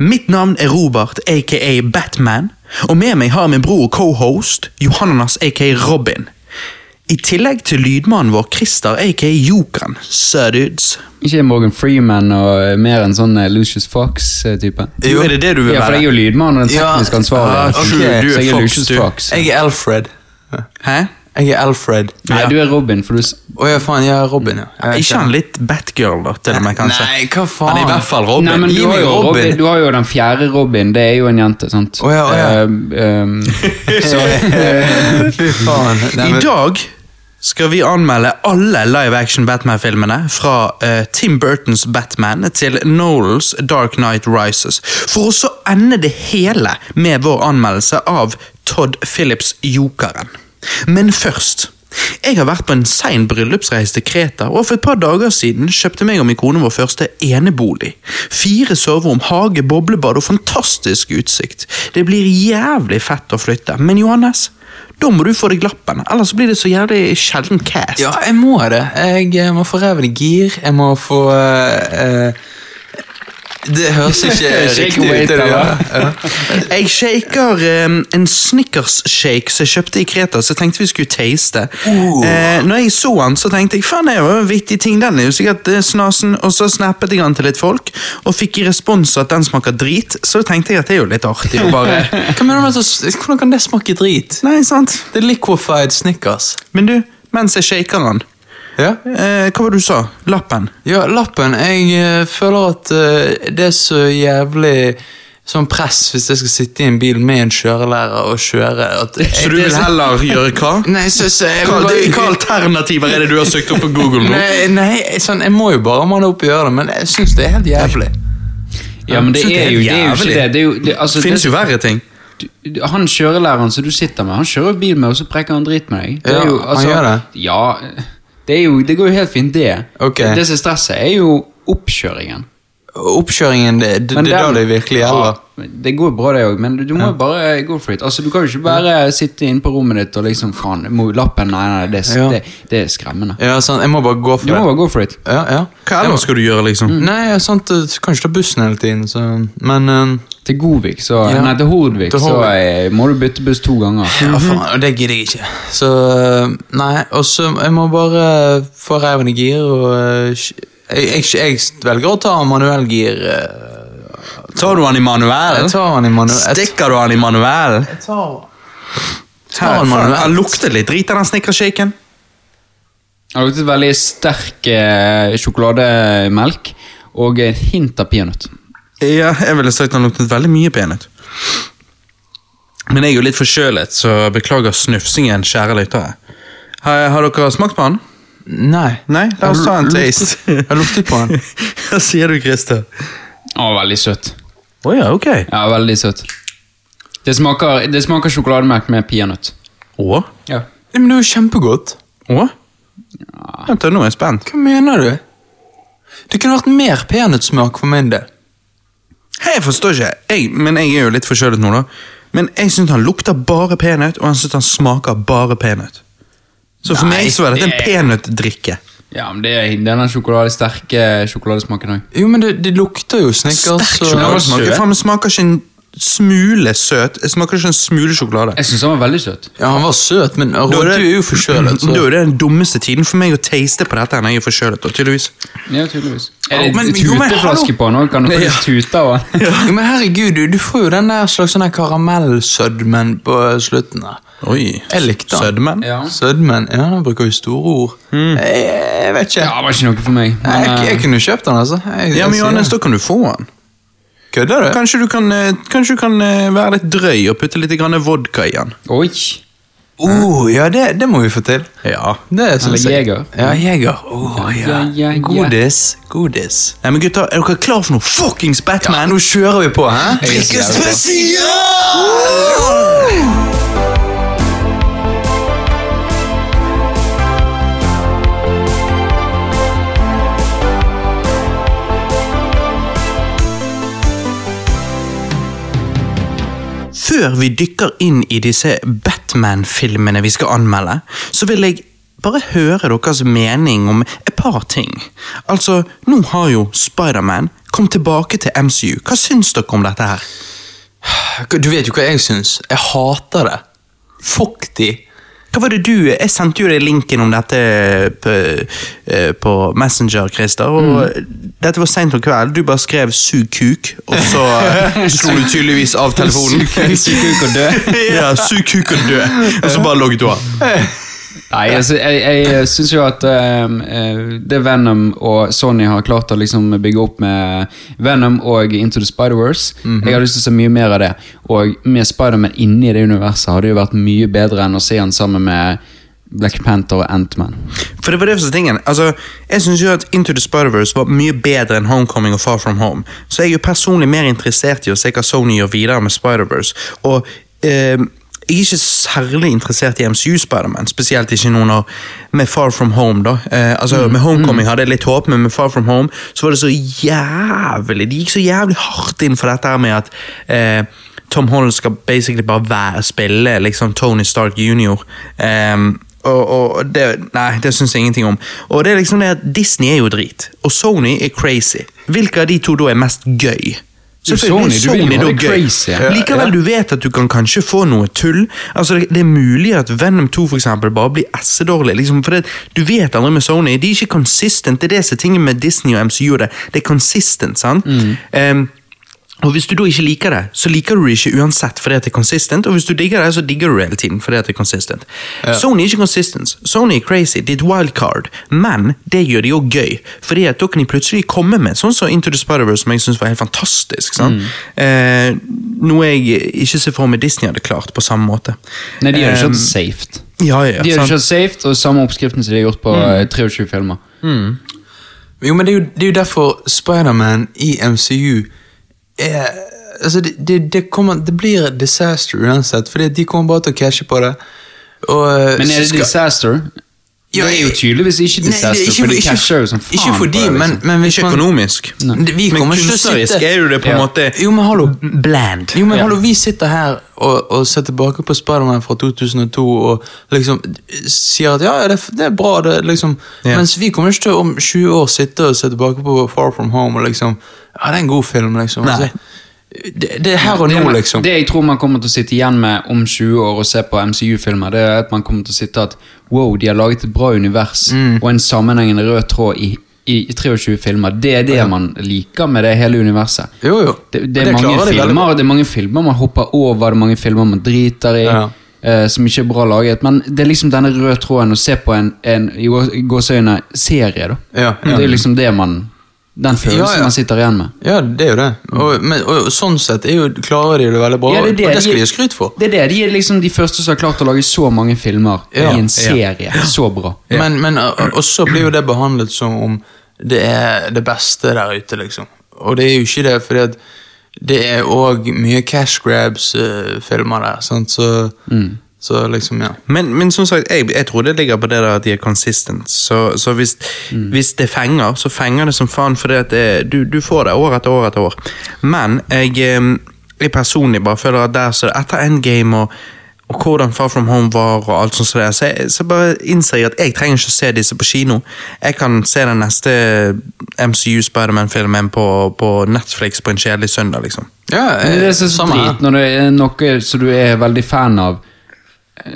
Mitt navn er Robert, aka Batman, og med meg har min bror co-host Johannes, aka Robin. I tillegg til lydmannen vår Christer, aka Jokeren. Sødudes. Ikke Morgan Freeman og eh, mer en sånn eh, Lucius Fox-type. Jo, er det det du vil være? Ja, for jeg er jo lydmann og den tekniske teknisk ansvarlige. Ja, okay. så jeg er Lucius. Fox. Jeg er Alfred. Hæ? Jeg er Alfred. Nei, Ja. du er Robin, for du Oh, ja, faen, jeg er Robin, ja. Jeg Ikke han litt Batgirl, da, til og med, kanskje? Nei, hva faen? Han er i hvert fall Robin. Nei, men du har, jo Robin. Robin. du har jo den fjerde Robin, det er jo en jente, sant? Oh, ja, oh, ja. Uh, um, så, Fy faen. Nei, I dag skal vi anmelde alle live action Batman-filmene fra uh, Tim Burtons Batman til Nolans Dark Knight Rises, for å så ende det hele med vår anmeldelse av Todd Phillips Jokeren. Men først jeg har vært på en sein bryllupsreise til Kreta, og for et par dager siden kjøpte meg og min kone vår første enebolig. Fire soverom, hage, boblebad og fantastisk utsikt. Det blir jævlig fett å flytte, men Johannes, da må du få deg lappen, ellers blir det så jævlig sjelden cast. Ja, jeg må det. Jeg eh, må få reven i gir. Jeg må få uh, eh, Det høres ikke riktig ut. det. Ja. Jeg shaker um, en Snickers-shake som jeg kjøpte i Kreta, så jeg tenkte vi skulle taste. Uh. Eh, når jeg så den, så tenkte jeg faen, det jo en vittig ting, den er jo sikkert eh, snasen. Og så snappet jeg den til litt folk, og fikk i respons at den smaker drit. Så tenkte jeg at det er jo litt artig å bare Hva mener du med at Hvordan kan det smake drit? Nei, sant? Det er liquefied Snickers. Men du, mens jeg shaker den, Ja? eh, hva var det du sa? Lappen? Ja, lappen. Jeg eh, føler at eh, det er så jævlig sånn press hvis jeg skal sitte i en bil med en kjørelærer og kjøre. At Så du vil heller gjøre hva? Nei, så, så jeg, Hva, bare- hva alternativer er det du har søkt opp på Google nå? Nei, nei sånn, jeg må jo bare manne opp og gjøre det, men jeg syns det er helt jævlig. ja, men det er jo, det er jo ikke det. det, jo, det altså, finnes jo verre ting. du- Han kjørelæreren som du sitter med, han kjører bil med, og så preker han drit med deg. Det er jo, altså, han gjør det. Ja, det, er jo, det går jo helt fint, det. Ok. Det som er stresset, er jo oppkjøringen. Oppkjøringen, det, det, det er da det virkelig gjelder. Ja, det går bra, det òg, men du, du må jo bare go for it. Altså, Du kan jo ikke bare sitte inne på rommet ditt og liksom faen, lappen Nei, nei, det, Ja. det, det er skremmende. Ja, sant, jeg må bare gå for Du må bare gå for it. Ja, ja. Hva ellers skal du gjøre, liksom? Nei, sant, du kan ikke ta bussen hele tiden, så Men eh, Til Godvik, så Ja. Nei, til Hordvik, Til så Hordvik. eh, må du bytte buss to ganger. Ja, faen, og det gidder jeg ikke. Så eh, Nei, og så jeg må bare få reven i gir, og eh, jeg, jeg, jeg velger å ta manuell gir. eh, Tar du han i manuell? Jeg tar han i manuell. Stikker du han i manuell? tar, tar han manuell. Han lukter litt drit av den snickershaken. Han luktet veldig sterk eh, sjokolademelk og et hint av peanøtt. Ja, jeg ville sagt han luktet veldig mye peanøtt. Men jeg er jo litt forkjølet, så beklager snufsingen, kjære lyttere. Har, har dere smakt på han? Nei. Nei, la oss ta en taste. Jeg luktet på han. Hva sier du, Christer? Å, veldig søt. Å ja, ok. Ja, veldig søt. Det smaker, det smaker sjokolademelk med peanøtt. Å? Ja. Men det er jo kjempegodt. Å? Vent, nå er jeg spent. Hva mener du? Det kunne vært mer peanøttsmak for min del. Hei, jeg forstår ikke, jeg, men jeg er jo litt forkjølet nå, da. Men jeg syns han lukter bare peanøtt, og han syns han smaker bare peanøtt. Så for Nei, meg så er dette en det- peanøttdrikke. Ja, men det er denne sjokolade, sterke sjokoladesmaken òg. Jo, men det, det lukter jo Snickers. Sterk og- sjokoladesmak. søt. Faen, det smaker ikke en smule søt. Jeg smaker ikke en smule sjokolade. Jeg syns han var veldig søt. Ja, han var søt, men Da er du er jo forkjølet. Da Så. er det den dummeste tiden for meg å taste på dette når jeg er forkjølet. da, tydeligvis. Ja, tydeligvis. Er det oh, tuteflaske på nå? Kan du faktisk tute av den? ja. men herregud, du, du får jo den der slags sånn karamellsødmen på slutten. der. Oi. Jeg likte den. Sødmen? Ja. Sødmen, ja, han bruker jo store ord. Jeg, jeg vet ikke. Ja, det var ikke noe for meg. Men, jeg, jeg eh, kunne jo kjøpt den, altså. Jeg, Ja, men Johannes, da kan du få den. Kødder du? Kanskje du kan, eh, kanskje du kan eh, være litt drøy og putte litt grann vodka i den. Oi! Oh, ja, det, det må vi få til. Ja. Det synes Eller jeg. Jeger. Ja, jeger. Oh, ja. Ja, ja, ja. Godis. Godis. Nei, men gutter, Er dere klar for noe fuckings Ja, Batman? nå kjører vi på, hæ? Jeg Før vi dykker inn i disse Batman-filmene vi skal anmelde, så vil jeg bare høre deres mening om et par ting. Altså, nå har jo Spiderman kommet tilbake til MCU. Hva syns dere om dette her? Du vet jo hva jeg syns. Jeg hater det. Fuck de. Hva var det du Jeg sendte jo deg linken om dette på, eh, på Messenger, Christer. Og Dette var seint om kveld. Du bare skrev 'sug kuk', og så eh, slo du tydeligvis av telefonen. Sug kuk og dø. ja, 'Sug kuk og dø', og så bare logget du av. Nei, altså, jeg, jeg syns jo at eh, det Venom og Sony har klart å liksom bygge opp med Venom og Into the Spider-Verse Jeg har lyst til å se mye mer av det. Og med Spider-Man inni det universet hadde det jo vært mye bedre enn å se han sammen med Black Panther og Ant-Man. For det var det som tingen. Altså, jeg synes jo at Into the Spider-Verse var mye bedre enn Homecoming og Far From Home. Så jeg er jo personlig mer interessert i å se hva Sony gjør videre med Spider-Verse. Og eh, jeg er ikke særlig interessert i MCU Spider-Man, spesielt ikke nå når med Far From Home. da. Eh, altså Med Homecoming hadde jeg litt håp, men med Far From Home så var det så jævlig De gikk så jævlig hardt inn for dette her med at eh, Tom Holland skal basically bare være, spille liksom Tony Stark jr. Ehm, og, og det, Nei, det syns jeg ingenting om. Og det er liksom det at Disney er jo drit, og Sony er crazy. Hvilke av de to da er mest gøy? Sony, du vil jo ha det crazy. Ja, Likevel, du vet at du kan kanskje få noe tull. Altså, det, det er mulig at Venom 2 for eksempel, bare blir essedårlig. Liksom, for det, du vet aldri med Sony. De er ikke consistent. Det er det som er tingen med Disney og MCU. Det, det er consistent. sant? Em, og Hvis du da ikke liker det, så liker du det ikke uansett fordi at det er consistent. Og hvis du digger det, så digger du det hele tiden fordi at det er consistent. Sony er ikke consistent. Sony er crazy. Det er et wildcard. Men det gjør det jo gøy. Fordi at da kan de plutselig komme med sånn som Into the Spider-Verse, som jeg syns var helt fantastisk. sant? Eh, noe jeg ikke ser for meg Disney hadde klart på samme måte. Nei, de hadde Em, kjørt safe. Ja, ja, De hadde sant. kjørt safe, og samme oppskriften som de har gjort på mm. 23 filmer. Jo, men det er jo, det er jo derfor Spiderman i MCU er Altså, det, det, det, kommer, det blir disaster uansett, for de kommer bare til å cashe på det. Og, Men er det skal- disaster? Ja, det er jo tydeligvis ikke det er disaster, ikke- for de casher jo som faen Ikke fordi, de, det. men, Liksom. men hvis Ikke man økonomisk. Det- Vi Men kunstnerisk sitte er jo det på en Ja. måte Jo, men hallo. bland. Jo, men Ja. hallo, Vi sitter her og, og ser tilbake på Spiderman fra 2002 og liksom sier at ja, det, det er bra, det, liksom. Ja. Mens vi kommer ikke til om 20 år sitte og se tilbake på Far From Home og liksom Ja, det er en god film, liksom. Nei. Det, det er her og nå, liksom. det jeg tror man kommer til å sitte igjen med om 20 år og se på MCU-filmer, det er at man kommer til å sitte at wow, de har laget et bra univers Mm. og en sammenhengende rød tråd i, i, i 23 filmer. Det er det man liker med det hele universet. Jo, jo. Det, det er mange filmer. Det er mange filmer man hopper over, det er mange filmer man driter i. Ja. Uh, som ikke er bra laget. Men det er liksom denne røde tråden å se på en, en i gåseøyne serie. da Ja, ja. Det er liksom det man Den følelsen Ja, ja. man sitter igjen med. Ja, det er jo det. Og, men, og sånn sett er jo, klarer de det veldig bra. Ja, det det. og det skal De- ha skryt for. Det er det, De er liksom de første som har klart å lage så mange filmer Ja, i en ja. serie. Så bra. Men, men og og så blir jo det behandlet som om det er det beste der ute, liksom. Og det er jo ikke det, fordi at det er òg mye cash grabs-filmer der, sant, så, så liksom, ja. Men, men som sagt, jeg, jeg tror det ligger på det der at de er consistent. Så, så hvis, hvis det fenger, så fenger det som faen, for du, du får det år etter år etter år. Men jeg, eh, jeg personlig bare føler at der så etter Endgame og, og hvordan Far From Home var, og alt sånt så, det, så, jeg, så bare innser jeg at jeg trenger ikke å se disse på kino. Jeg kan se den neste MCU Spiderman-filmen på, på Netflix på en kjedelig søndag, liksom. Ja, Men det er så samme drit når det er noe som du er veldig fan av eh,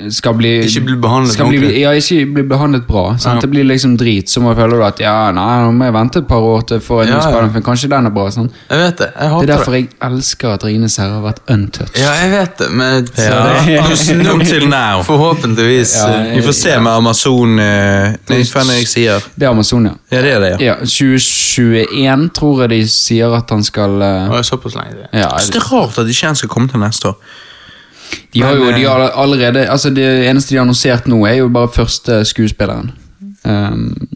skal bli Ikke bli behandlet skal bli, ordentlig. Ja, ikke bli behandlet bra. Sant? Ja. Det blir liksom drit. Så må jeg føle at ja, nei, nå må jeg vente et par år til for en Ja, ny ja. Spiderman-film. Kanskje den er bra. Sant? Jeg vet det. Jeg Det er derfor det. jeg elsker at Rines herre har vært untouched. Ja, jeg vet det, men Ja. Until now. Forhåpentligvis. Ja, jeg, Vi får se med Amazon uh, Nei, hva det jeg sier? Det er Amazon, ja. Ja, det er det, ja. ja. 2021 tror jeg de sier at han skal uh, såpass lenge det. ja, jeg, det er rart at ikke han skal komme til neste år. De har jo de eh, har allerede Altså Det eneste de har annonsert nå, er jo bare første skuespilleren. Um,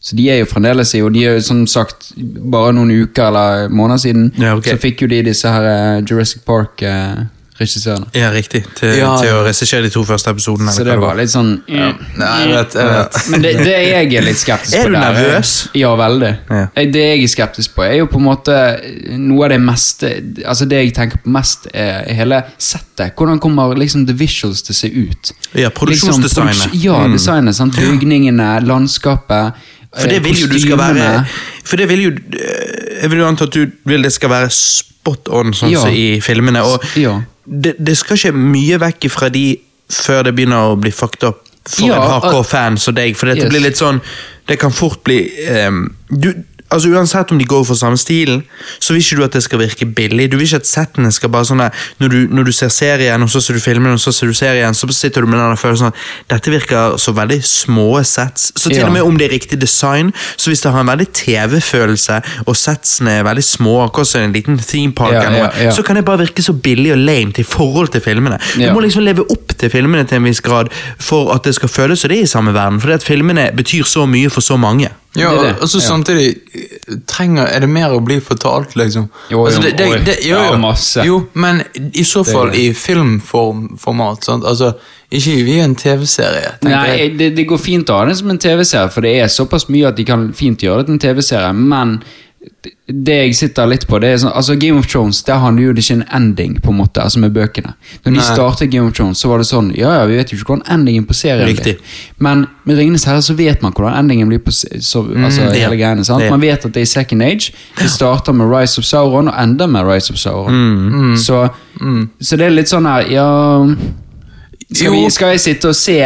så de er jo fremdeles i Og de er jo som sagt bare noen uker eller måneder siden Ja, okay. så fikk jo de disse her eh, Jurassic Park eh, regissørene. Ja, riktig. Til, Ja, til å ja. regissere de to første episodene. Så det var litt sånn mm. Nei, jeg vet, jeg vet. Men det, det jeg er litt skeptisk på Er på du der, nervøs? Ja, veldig. Ja. Jeg- Det jeg er skeptisk på, er jo på en måte noe av det meste Altså Det jeg tenker på mest, er hele settet. Hvordan kommer liksom the visuals til å se ut? Ja, produksjonsdesignet. Liksom, produks- ja, Mm. designet. sant? Bygningene, landskapet. For det eh, vil jo du skal være. For det vil jo eh, Jeg vil jo anta at du vil det skal være spot on, sånn Ja. som i filmene. Og Ja. Det, det skal ikke mye vekk fra de før det begynner å bli fucked up for Ja, en hardcore fan som deg. For dette Yes. blir litt sånn Det kan fort bli um, du, Altså Uansett om de går for samme stilen, så vil ikke du at det skal virke billig. Du vil ikke at settene skal bare sånn når du, når du ser serien, og så ser du filmen, og så ser du serien, så sitter du med den føler sånn Dette virker så veldig små sets. Så til Ja. og med om det er riktig design, så hvis det har en veldig TV-følelse, og setsene er veldig små, akkurat som en liten theme park, Ja, eller noe, ja, så kan det bare virke så billig og lame i forhold til filmene. Du må liksom leve opp til filmene til en viss grad for at det skal føles som det er i samme verden. Fordi at filmene betyr så mye for så mange. Ja, Det det. og så samtidig trenger, er det mer å bli fortalt, liksom. Jo, jo, altså, det, det, det, jo, Ja, jo. masse. jo, men i så fall i filmformat. Sant? Altså, ikke via en TV-serie. Nei, det, det går fint å ha det som en TV-serie, for det er såpass mye at de kan fint gjøre det til en TV-serie, men det jeg sitter litt på, det er sånn Altså Game of Thrones, der handler jo det ikke en ending, på en måte, altså med bøkene. Når de startet Game of Thrones, så var det sånn Ja, ja, vi vet jo ikke hvordan endingen på serien Riktig. blir. Men med Ringenes herre så vet man hvordan endingen blir på så, altså, Mm, ja. hele greiene. sant? Det. Man vet at det er i Second Age. Det starter med Rise of Sauron og ender med Rise of Sauron. Mm. Så, så det er litt sånn her Ja skal, vi, skal jeg sitte og se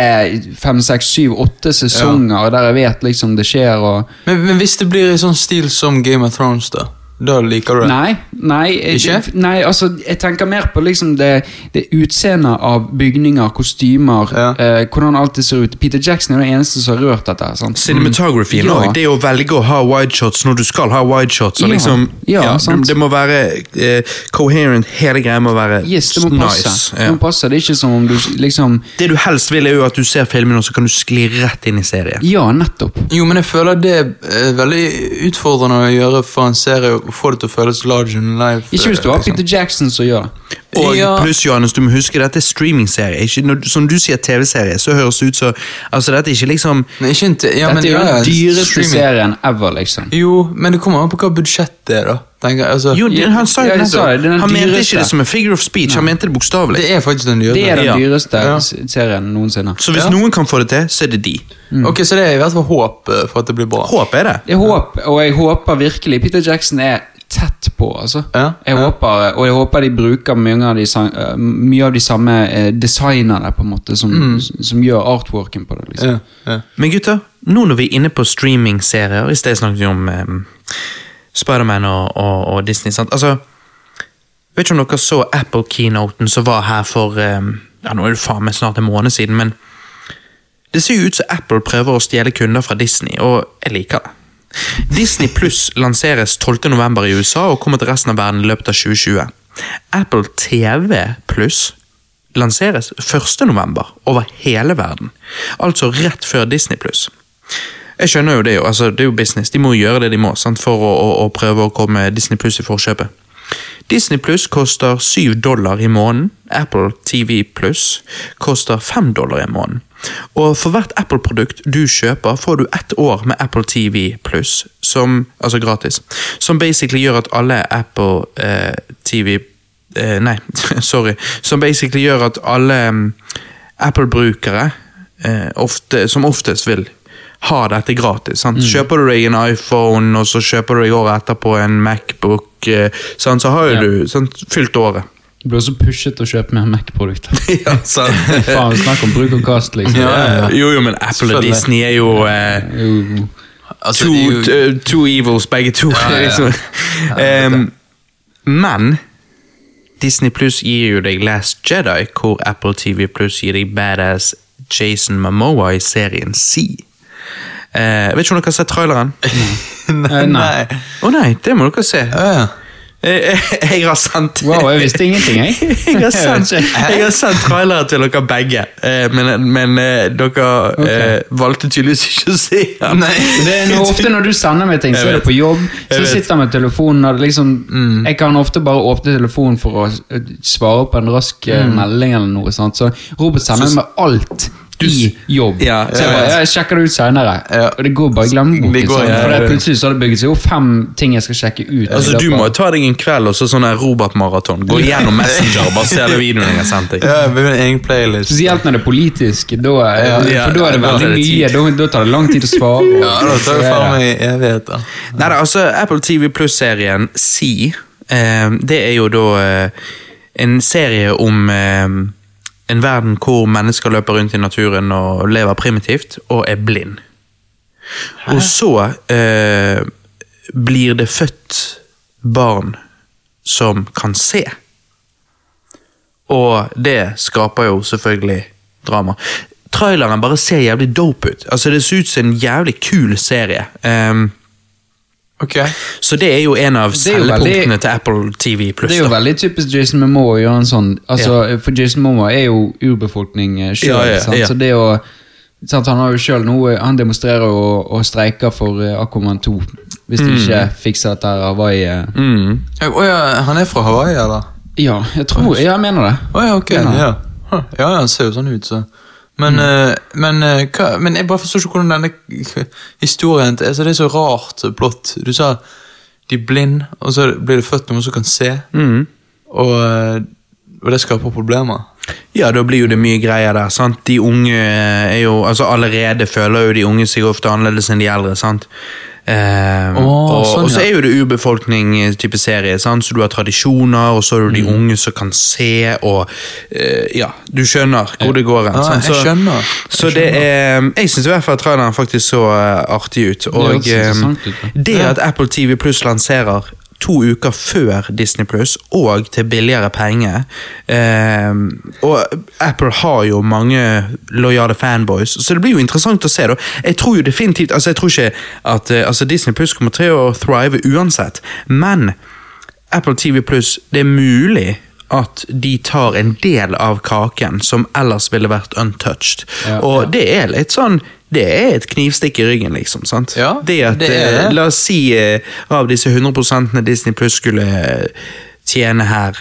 fem, seks, syv, åtte sesonger der jeg vet liksom det skjer og Men, men hvis det blir i sånn stil som Game of Thrones, da? Da liker du det? Nei, nei, Ikke? nei altså, jeg tenker mer på liksom det, det utseendet av bygninger, kostymer, Ja. eh, hvordan alt det ser ut. Peter Jackson er den eneste som har rørt dette. sant? Cinematografien Ja. Det å velge å ha wideshots når du skal ha wideshots. og Ja. Liksom, Ja, sant. det må være eh, coherent. Hele greia må være Yes, det må passe. nice. Det må passe. Det er ikke som om du liksom Det du helst vil, er jo at du ser filmen, og så kan du skli rett inn i serien. Ja, nettopp. Jo, men jeg føler det er veldig utfordrende å gjøre for en serie å få det til å føles large in life. Ikke hvis du har liksom. Peter Jackson som gjør det. Og Ja. pluss, Johannes, du må huske dette er streamingserie. Ikke, når, som du sier TV-serie, så høres det ut som Altså, dette er ikke liksom Nei, ikke en ja, Dette men er jo den dyreste streaming. serien ever, liksom. Jo, men det kommer an på hva budsjettet er, da. Tenker, altså, Jo, det, han sa jo Ja, nettopp. Han mente ikke det som en figure of speech, han mente det bokstavelig. det er faktisk den dyreste. Det er den dyreste Ja. serien noensinne. Så hvis Ja. noen kan få det til, så er det de. Ok, Så det er i hvert fall håp eh, for at det blir bra. Håp er det. Det er håp, og jeg håper virkelig Peter Jackson er tett på, altså. Ja, Jeg ja. håper, og jeg håper de bruker mye av de, eh, mye av de samme eh, designerne, på en måte, som, som gjør artworken på det. liksom. Ja, ja. Men gutter, nå når vi er inne på streamingserier I sted snakket vi om um, Spiderman og, og, og Disney. sant? Altså, Vet ikke om dere så Apple-keynoten som var her for um, ja, Nå er det faen meg snart en måned siden, men det ser jo ut som Apple prøver å stjele kunder fra Disney, og jeg liker det. Disney Pluss lanseres 12.11. i USA og kommer til resten av verden i løpet av 2020. Apple TV Pluss lanseres 1.11. over hele verden, altså rett før Disney Pluss. Jeg skjønner jo det, jo, altså, det er jo business, de må gjøre det de må sant, for å, å, å prøve å komme Disney Pluss i forkjøpet. Disney Pluss koster 7 dollar i måneden. Apple TV Pluss koster 5 dollar i måneden. Og for hvert Apple-produkt du kjøper, får du ett år med Apple TV Pluss, som, altså gratis, som basically gjør at alle Apple eh, TV eh, Nei, sorry. Som basically gjør at alle mm, Apple-brukere eh, ofte, som oftest vil ha dette gratis. Sant? Kjøper du deg en iPhone, og så kjøper du deg året etterpå en Macbook, eh, sant? så har jo Ja. du sant, fylt året. Du blir også pushet til å kjøpe mer Mac-produkter. ja, sant. Faen, snakk om bruk og kast, liksom. Ja. Jo, jo, men Apple og Disney er jo eh, Jo, Altså, to, jo- two evils, begge to. Ja, ja. liksom. Em, men Disney Pluss gir jo deg Last Jedi, hvor Apple TV Pluss gir deg badass Jason Momoa i serien C. Eh, vet ikke om dere har sett traileren? nei, Å nei. Å nei, det må dere se. Ja. Jeg, har sendt Wow, jeg visste ingenting, jeg. jeg har sendt, jeg har sendt trailere til dere begge, eh, men, men eh, dere eh, valgte tydeligvis ikke å si den. Det er noe, ofte når du sender meg ting, så er det på jobb, så sitter jeg med telefonen og liksom Jeg kan ofte bare åpne telefonen for å svare på en rask mm. melding eller noe sånt. Så Robert sender meg alt i jobb. Ja, så jeg bare jeg sjekker det ut senere. Og det går bare i Det glemmeboken. sånn, For det plutselig så har det bygget seg opp fem ting jeg skal sjekke ut. Altså, Du må jo ta deg en kveld og så sånn Robert-maraton. Gå gjennom Messenger og bare se alle videoene jeg har sendt deg. Ja, en egen playlist. Spesielt når det er politisk, da, for da er det veldig mye. Da, da tar det lang tid å svare. og- Ja, da tar det faen meg evigheter. Nei, da, altså Apple TV Plus-serien Si, eh, det er jo da eh, en serie om eh, en verden hvor mennesker løper rundt i naturen og lever primitivt og er blind. Og så eh, blir det født barn som kan se. Og det skaper jo selvfølgelig drama. Traileren bare ser jævlig dope ut. Altså Det ser ut som en jævlig kul serie. Ehm, Ok. så det er jo en av selgepunktene til Apple TV+. Det er jo veldig typisk Jason Momoa å gjøre en sånn altså, For Jason Momoa er jo urbefolkning sjøl. Ja, ja, ja. Så det å sant, Han har jo selv noe Han demonstrerer og, og streiker for eh, Aquaman 2. Hvis de ikke fikser dette Hawaii eh. Mm. Oh, ja, han er fra Hawaii, eller? Ja, jeg tror Ja, jeg mener det. Oh, ja, ok. Ja. Ja. Huh. ja, ja, han ser jo sånn ut, så. Men, eh, men, eh, hva, men jeg bare forstår ikke hvordan denne historien altså Det er så rart blått. Du sa de er blind, og så blir det født noen som kan se. Mm. Og, eh, og det skaper problemer. Ja, da blir jo det mye greier der. sant? De unge er jo altså Allerede føler jo de unge seg ofte annerledes enn de eldre. sant? Eh, og, sånn, og så er jo det urbefolkning-type serie, sant? så du har tradisjoner, og så har du de Mm. unge som kan se, og eh, Ja, du skjønner hvor det går hen. Ja, sant? jeg Så- skjønner. Jeg det skjønner. er Jeg syns i hvert fall traileren faktisk så eh, artig ut. Og det, interessant ut, eh, det at Apple TV Pluss lanserer to uker før Disney Pluss, og til billigere penger eh, Og Apple har jo mange lojale fanboys, så det blir jo interessant å se. da. Jeg tror jo definitivt altså Jeg tror ikke at eh, altså Disney Pluss kommer til å thrive uansett, men Apple TV Pluss, det er mulig at de tar en del av kaken som ellers ville vært untouched. Ja, og ja. det er litt sånn Det er et knivstikk i ryggen, liksom. sant? Ja, det at, det er det. eh, La oss si eh, av disse 100 Disney Pluss skulle eh, tjene her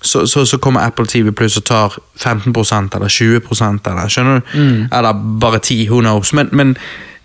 så, så, så kommer Apple TV Pluss og tar 15% eller 20% eller skjønner du? Mm. Eller bare 10, who knows. Men, men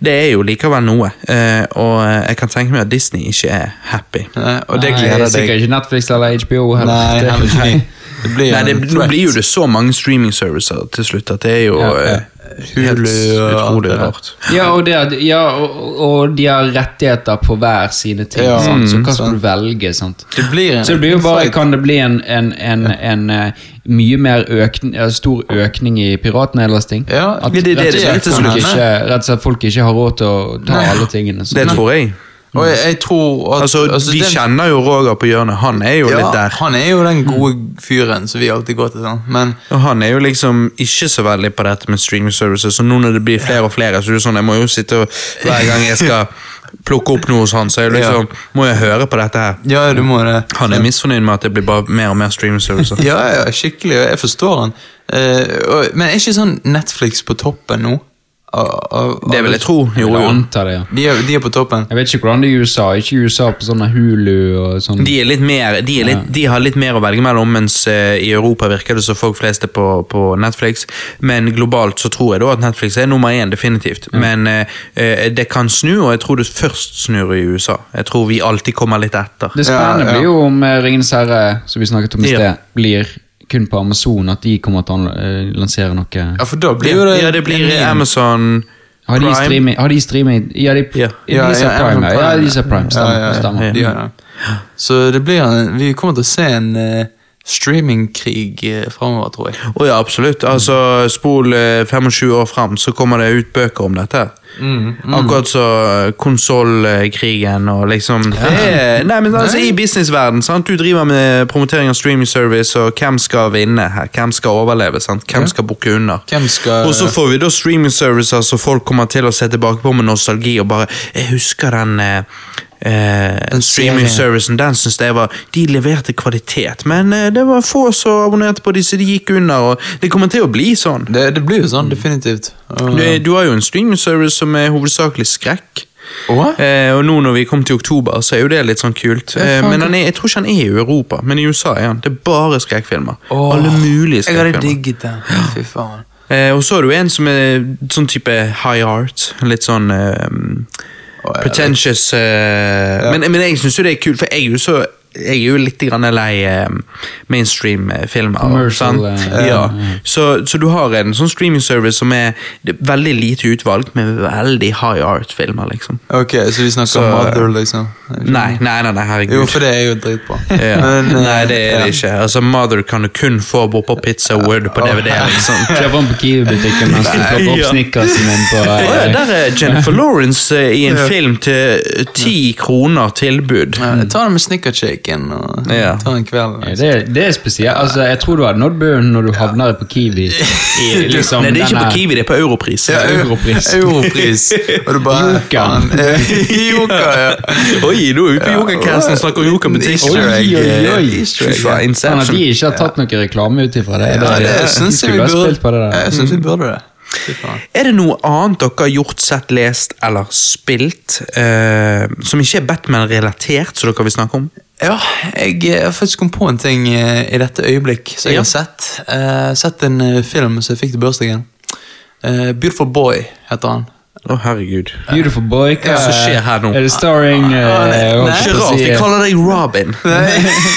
det er jo likevel noe. eh, og jeg kan tenke meg at Disney ikke er happy. Nei, og det Nei, deg. Sikkert ikke Netflix eller HBO heller. Nei, Det-. Det blir Nei, det, Nå blir jo det så mange streaming-servicer til slutt at det er jo Ja, ja. Hulu og alt utrolig det der. rart. Ja, og, det, ja og, og de har rettigheter på hver sine ting. Ja, sant? Så mm, hva skal du velge? sant? Det blir en Så det blir jo bare, kan det bli en, en, en, en, eh, mye mer økning, ja, stor økning i piratnedlasting? Ja, at, det- det- rett og det- slett det- folk ikke, rett og slett folk ikke har råd til å ta Nei. alle tingene. Så. Det tror jeg. Og jeg, jeg tror at Altså, Vi den- kjenner jo Roger på hjørnet. Han er jo ja, litt der. Han er jo den gode fyren som vi alltid går til. Sånn. Men Og han er jo liksom ikke så veldig på dette med streaming services, så nå når det blir flere og flere, så er det sånn, jeg må jo sitte og hver gang jeg skal plukke opp noe hos han, så jeg liksom, ja. må jeg høre på dette her. ja, du må det. Han er misfornøyd med at det blir bare mer og mer streaming services. Ja, ja, skikkelig. Jeg forstår han. Uh, og, men er ikke sånn Netflix på toppen nå? Det vil jeg tro. Jo, jo. det, ja. De er, de er på toppen. Jeg vet ikke hvordan det er i USA. Ikke USA på sånne Hulu og sånn. De, er litt mer, de, er litt, de har litt mer å velge mellom, mens eh, i Europa virker det som folk flest er på, på Netflix. Men globalt så tror jeg da at Netflix er nummer én, definitivt. Men eh, eh, det kan snu, og jeg tror det først snur i USA. Jeg tror vi alltid kommer litt etter. Det spennende Ja, ja. blir jo om Ringenes herre, som vi snakket om i Ja. sted, blir kun på Amazon. At de kommer til å eh, lansere noe Ja, for da blir jo det Ja, det blir Amazon Har de streaming? Har de streaming ja, de, Ja. ja, de ser Ja, Prime. Ja, de ser Prime. Stemmer. Så det blir en, vi kommer til å se en uh, streamingkrig uh, framover, tror jeg. Å ja, absolutt. Altså, Spol uh, 25 år fram, så kommer det ut bøker om dette. Akkurat så konsollkrigen og liksom ja. er, Nei, men altså I businessverden, sant? du driver med promotering av streaming service, og hvem skal vinne her? Hvem skal overleve? sant? Hvem skal bukke under? Skal Og så får vi da streaming services, så folk kommer til å se tilbake på med nostalgi og bare Jeg husker den eh, eh, Den streaming serien. servicen, den synes jeg var De leverte kvalitet, men eh, det var få som abonnerte på de, så de gikk under, og det kommer til å bli sånn. det, det blir jo sånn, definitivt. Uh, Du, du har jo en streaming service som er hovedsakelig skrekk. Eh, og nå når vi kom til oktober, så er jo det litt sånn kult. Eh, men han er, jeg tror ikke han er i Europa, men i USA er han. Det er bare skrekkfilmer. Alle mulige skrekkfilmer. Jeg hadde digget den. Fy faen. Eh, og så er det jo en som er sånn type high art. Litt sånn jeg pretentious eh, men, men jeg syns jo det er kult, for jeg er jo så jeg er jo litt lei eh, mainstream-filmer. Commercial, sant? eh, ja. ja. Så, så du har en sånn streaming service som er veldig lite utvalgt, med veldig high art-filmer, liksom. Ok, så vi snakker Så- Mother, liksom? Nei, nei, nei, nei herregud. Jo, for det er jo dritbra. Ja. Men, eh, Nei, det er det ja. ikke. Altså, Mother kan du kun få bort på Pizza Word på DVD. liksom. Kjøper den på Kiwi-butikken mens du plukker opp snickersen din på ja, eh, der er Jennifer Lawrence eh, i en film til ti kroner tilbud. Ja, Ta den med snickershaken og Ja. ta en kveld. Ja, det, det er spesielt. Altså, jeg tror du hadde nådd bunnen når du havner på Kiwi. I, liksom, Nei, det er ikke denne- på Kiwi, det er på Europris. Ja, eu- Europris. Europris. Og du bare eh, Joker, ja. Oi, nå er vi på Jokercasten og snakker egg, Oi, oi, oi. eh, Easter egg. Sånn at de har ikke har tatt noe reklame ut ifra det. Ja, det, det de syns jeg skulle vi ha spilt på det burde. der. Jeg syns vi burde det. Fy faen. Er det noe annet dere har gjort, sett, lest eller spilt eh, som ikke er Batman-relatert, som dere vil snakke om? Ja, jeg eh, har faktisk kommet på en ting eh, i dette øyeblikk som jeg Ja. har sett. Eh, sett en eh, film som jeg fikk til bursdagen. Eh, Beautiful Boy heter han. Å, herregud. Beautiful boy. Hva Hva som skjer her nå? Er det starring uh, nei, nei. Ikke rart, vi kaller deg Robin.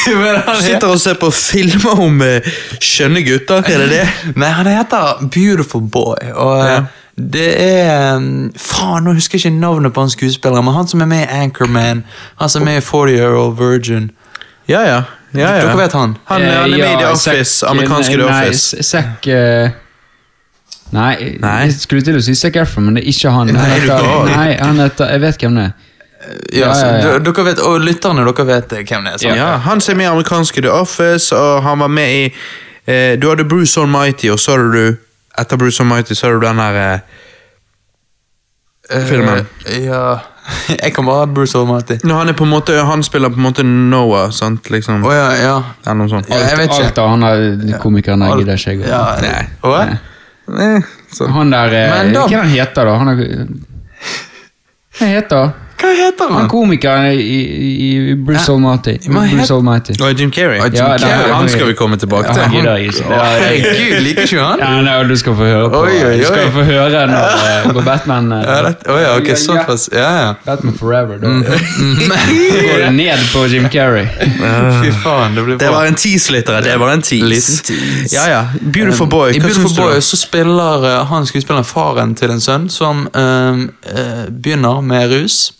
Du sitter og ser på filmer om uh, skjønne gutter, er det det? Nei, han heter Beautiful Boy, og eh, Ja. det er um, Faen, nå husker jeg ikke navnet på han skuespilleren, men han som er med i Anchorman, han som er med i 40 Year Old Virgin. Ja, ja. ja, ja. Dere vet han? Han, han er med i The Office, amerikanske The Office. Nei, Zack eh, Nei, Nei. jeg skulle til å si Zac Efron, men det er ikke han. Nei, Han er heter, nei, han heter Jeg vet hvem det er. Ja, Ja, ja, ja. Dere vet, Og lytterne, dere vet hvem det er. sant? Ja, Han som er med i amerikanske The Office, og han var med i eh, Du hadde Bruce Almighty, og så hadde du Etter Bruce Almighty så hadde du den der eh, filmen. Uh, ja Jeg kan bare ha Bruce Almighty. Når han er på en måte Han spiller på en måte Noah, sant? Liksom. Oh, ja, ja. Eller noe sånt. Ja, jeg vet ikke. Alt av han der komikeren der gidder ikke jeg. Å? Eh, så. Han der eh, Men da- Hva han heter da? Han er Hva heter Hva heter han? han? komikeren i, i, i Bruce Ja. Almighty. Bruce Almighty. Og Jim Carrey. Og Jim Ja, Carrey. han skal vi komme tilbake til. er- Herregud, liker ikke han? Ja, nei, du skal få høre på Oi, oi, Du skal få høre når, eh, når Batman Oi, Ja, det, å ja, ok, såpass. Ja, ja. Batman Forever. Da Mm. går det ned på Jim Carrey. Fy faen, det blir bra. Det var en tease, lyttere. Det var en tease. Ja, ja. Beautiful Boy. I Beautiful? Boy så spiller eh, han skuespilleren faren til en sønn som um, uh, begynner med rus.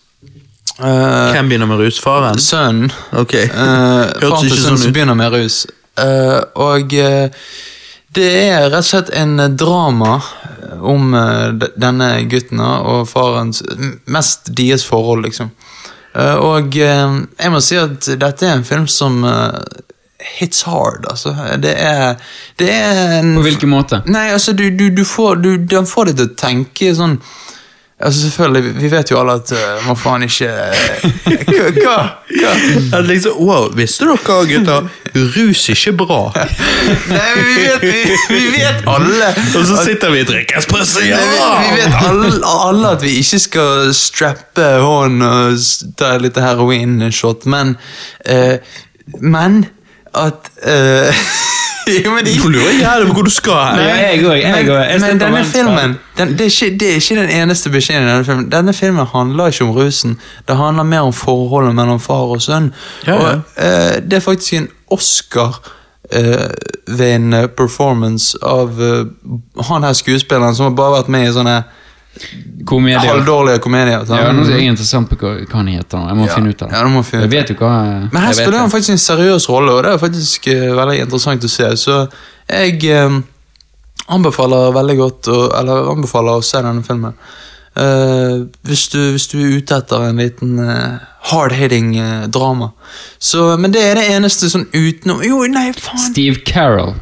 Uh, Hvem begynner med rus? Faren? Sønnen. Okay. Uh, faren til sønnen sånn som begynner med rus. Uh, og det er rett og slett en drama om denne gutten og farens Mest deres forhold, liksom. Og jeg må si at dette er en film som hits hard, altså. Det er, det er en På hvilken måte? Nei, altså, du, du, du får, du, den får deg til å tenke sånn Altså Selvfølgelig, vi vet jo alle at uh, man faen ikke Hva? hva? hva? At liksom, wow, visste dere, gutter? Rus er ikke bra. Nei, vi vet, vi, vi vet alle Og så sitter vi og drikker espresso. Vi, vi vet alle, alle at vi ikke skal strappe hånd og ta et lite heroin-shot, men uh, Men at eh, jo, men, Nå lurer jeg jævlig på hvor du skal her. Nei, jeg går, jeg men, går. Jeg men står denne filmen den, det, er ikke, det er ikke den eneste beskjeden i denne filmen. Denne filmen handler ikke om rusen. Det handler mer om forholdet mellom far og sønn. Ja, ja. Og uh, Det er faktisk en Oscar uh, ved en eh, performance av uh, han her skuespilleren som har bare vært med i sånne Halvdårlige komedier. Ja, nå er jeg interessant på hva, hva han heter. Jeg må Ja. finne ut av det. Ja, må finne ut jeg vet jo hva Men her spiller han faktisk en seriøs rolle, og det er faktisk uh, veldig interessant å se. Så jeg eh, anbefaler veldig godt å, Eller anbefaler å se denne filmen. Uh, hvis, du, hvis du er ute etter en liten uh, hard-hitting uh, drama. Så, men det er det eneste sånn utenom Jo, nei, faen! Steve Carroll.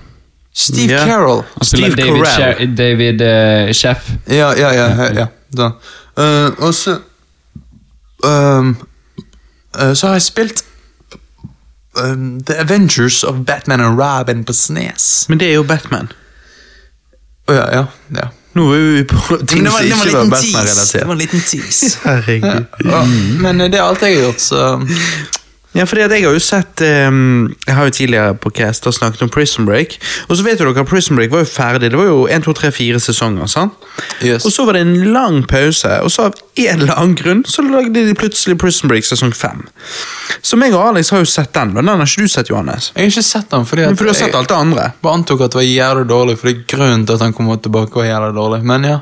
Steve Ja. Carroll. Steve David, Carell. David uh, Sheff. Ja, ja, ja. ja, ja. Eh, og så um, uh, Så har jeg spilt um, The Avengers of Batman and Robin på Snes. Men det er jo Batman. Å ja, ja. ja. Nå er vi på ting som det var ikke en var Batman-relatert. Det var en liten tease. Herregud. Ja, men det er alt jeg har gjort, så Ja, fordi at jeg har jo sett um, Jeg har jo tidligere på Cast snakket om Prison Break. Og så vet jo dere Prison Break var jo ferdig. Det var jo 1, 2, 3, 4 sesonger. sant? Yes. Og så var det en lang pause, og så av en eller annen grunn så lagde de plutselig Prison Break sesong 5. Så meg og Alex har jo sett den, men den har ikke du sett, Johannes. Jeg har ikke sett den, fordi Men For du har sett jeg alt det andre. bare antok at det var jævlig dårlig, for det er grunnen til at han kom tilbake var jævlig dårlig. Men ja.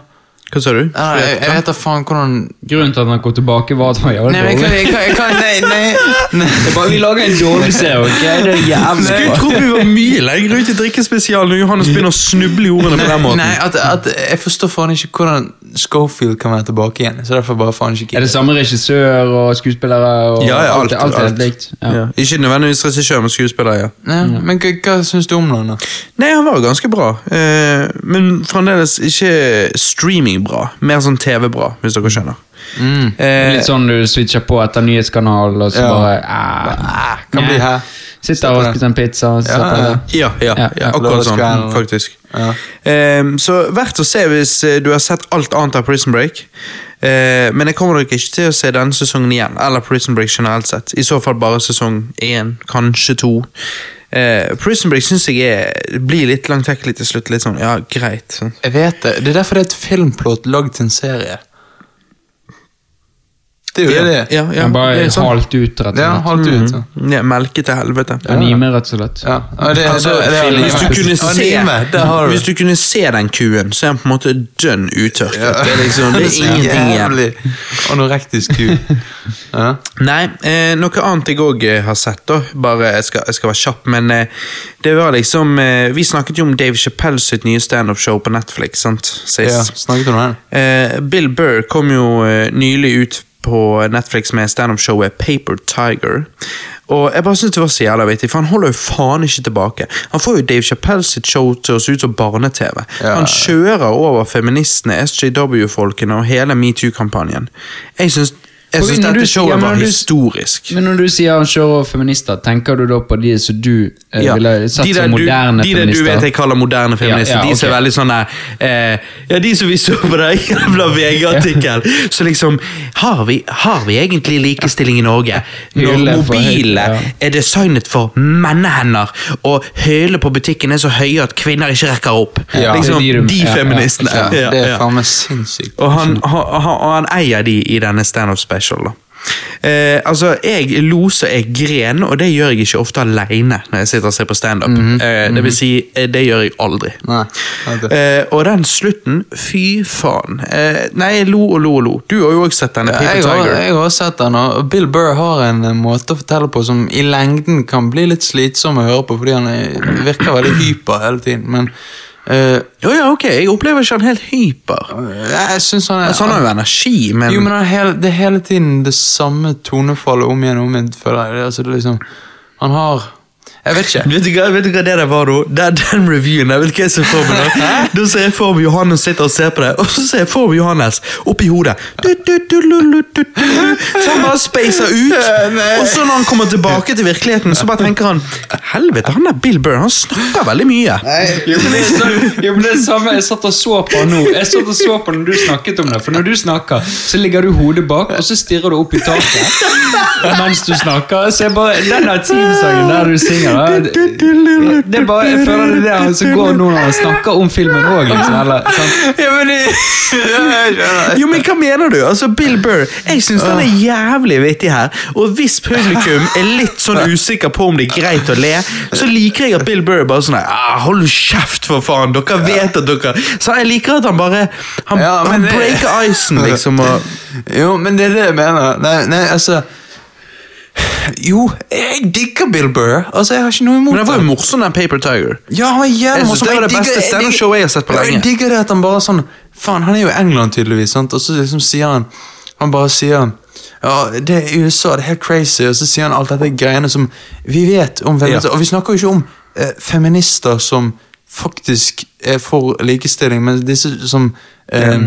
Hva sa du? Nei, jeg, jeg vet da faen hvordan Grunnen til at han kom tilbake, var at han var det Nei, dårlig. jeg kan, jeg kan Nei, nei, nei. Det er bare, vi lager en dårlig serie, ok? Det er jævlig Skulle tro vi var mye lenger ute i drikkespesialen når Johannes begynner å snuble i ordene på den måten. Nei, at, at Jeg forstår faen ikke hvordan Schofield kan være tilbake igjen. Så derfor bare faen ikke Er det samme regissør og skuespillere? Og Ja, ja, alt. alt, alt alt. likt? Ja. Ja. Ikke nødvendigvis regissør, men skuespiller, ja. Nei, Men hva, hva syns du om den? da? Nei, han var ganske bra. Eh, men fremdeles ikke streamingbra. Mer sånn TV-bra, hvis dere skjønner. Eh, Litt sånn du switcher på etter nyhetskanal, og så Ja. bare ah, Ah, kan bli her. Sitter og spiser en pizza Ja, ja. ja, ja, akkurat sånn, faktisk. Ja. Eh, så verdt å se hvis eh, du har sett alt annet av Prison Break. Eh, men jeg kommer nok ikke til å se denne sesongen igjen, eller Prison Break generelt sett. I så fall bare sesong én, kanskje to. Eh, Prison Break syns jeg er, blir litt langtekkelig til slutt. Litt sånn, ja, greit. Sånn. Jeg vet det. Det er derfor det er et filmplot lagd til en serie. Det er jo det det. Ja, ja, bare det er sånn. halt ut, rett og Ja, slett. halt ut. så. Ja, melke til helvete. Anime, rett og slett. Ja. Ja, det, Altså, det, det, hvis, du kunne se, Anime, der har du hvis du kunne se den kuen, så er den på en måte dønn uttørket. Det er liksom, det er ingenting igjen. Anorektisk ku. Ja. Nei, eh, noe annet jeg òg har sett, da. Bare, jeg skal, jeg skal være kjapp, men eh, det var liksom eh, Vi snakket jo om Dave Chappelle sitt nye standup-show på Netflix, sant? Sist. ja. Snakket om den? Eh, Bill Burr kom jo eh, nylig ut på Netflix med standup-showet Paper Tiger. Og jeg bare synes det var så jævla vittig, for han holder jo faen ikke tilbake. Han får jo Dave Chappelle sitt show til å se ut som barne-TV. Ja. Han kjører over feministene, SJW-folkene og hele metoo-kampanjen. Jeg syns jeg syns dette showet ja, var du- historisk. Men når du sier han kjører feminister, tenker du da på de som du eh, Ja. ville satt de der som du- moderne de der feminister? du vet jeg kaller moderne feminister. Ja, ja, De som er veldig sånn der, eh, Ja, de som vi så på den jævla VG-artikkel. Så liksom har vi, har vi egentlig likestilling i Norge? Når Hylle for høyt, mobile ja. er designet for mennehender, og høylene på butikken er så høye at kvinner ikke rekker opp. Ja. liksom, de de feministene. Ja, Ja, det er faen meg sinnssykt. Og han, han, han, han eier de i denne stand-up special. da. Eh, altså, Jeg lo så jeg gren, og det gjør jeg ikke ofte alene når jeg sitter og ser på standup. eh, det vil si, eh, det gjør jeg aldri. Nei. Eh, og den slutten, fy faen. Eh, nei, jeg lo og lo og lo. Du har jo også sett denne. Ja, jeg, har, jeg har sett den, og Bill Burr har en eh, måte å fortelle på som i lengden kan bli litt slitsom å høre på, fordi han er, virker veldig hyper hele tiden. Men eh, oh ja, ok, Jeg opplever ikke han helt hyper. jeg synes han er Altså, han har jo energi, men Jo, men han er hele, det er hele tiden det samme tonefallet om igjen og om igjen. føler jeg. Det Altså, det liksom, han har Jeg vet ikke. Vet du, hva, vet du hva det der var, da? Den, den reviewen Jeg vet ikke hva jeg ser for meg da? Da ser jeg for meg Johannes sitter og ser på det, og så ser jeg for meg Johannes oppi hodet. Du, du, du, lu, lu, du, du. Så han bare spacer ut. Og så når han kommer tilbake til virkeligheten, så bare tenker han Helvete, han der Bill Burr, han snakker veldig mye. Jo, men det er jo, men det er det samme jeg satt og så på nå. Jeg satt og så på når du snakket om det. For når du snakker, så ligger du hodet bak, og så stirrer du opp i taket mens du snakker. Så jeg bare, Den der teamsangen der du synger det, det er bare, Jeg føler det er det som går nå når han snakker om filmen òg. Liksom, eller, sant? Ja, men det. Jo, men hva mener du? Altså, Bill Burr, jeg syns den er jævlig vittig her. Og hvis publikum er litt sånn usikker på om det er greit å le, så liker jeg at Bill Burr bare sånn ah, Hold kjeft, for faen! Dere vet at dere Så jeg liker at han bare Han, Ja, men han det- breaker icen, liksom. Og, Jo, men det er det jeg mener. Nei, nei, altså Jo, jeg digger Bill Burr. Altså, Jeg har ikke noe imot men han var jo morsom, den Paper Tiger. Ja, han var jævlig Jeg synes morsom. det var det beste jeg stand-up digger- showet jeg har sett på lenge. Jeg digger det at han bare sånn Faen, han er jo i England, tydeligvis, sant? og så liksom sier han Han bare sier ja, det er USA, det er helt crazy, og så sier han alt dette greiene som vi vet om feminister. Og vi snakker jo ikke om eh, feminister som faktisk er for likestilling, men disse som eh,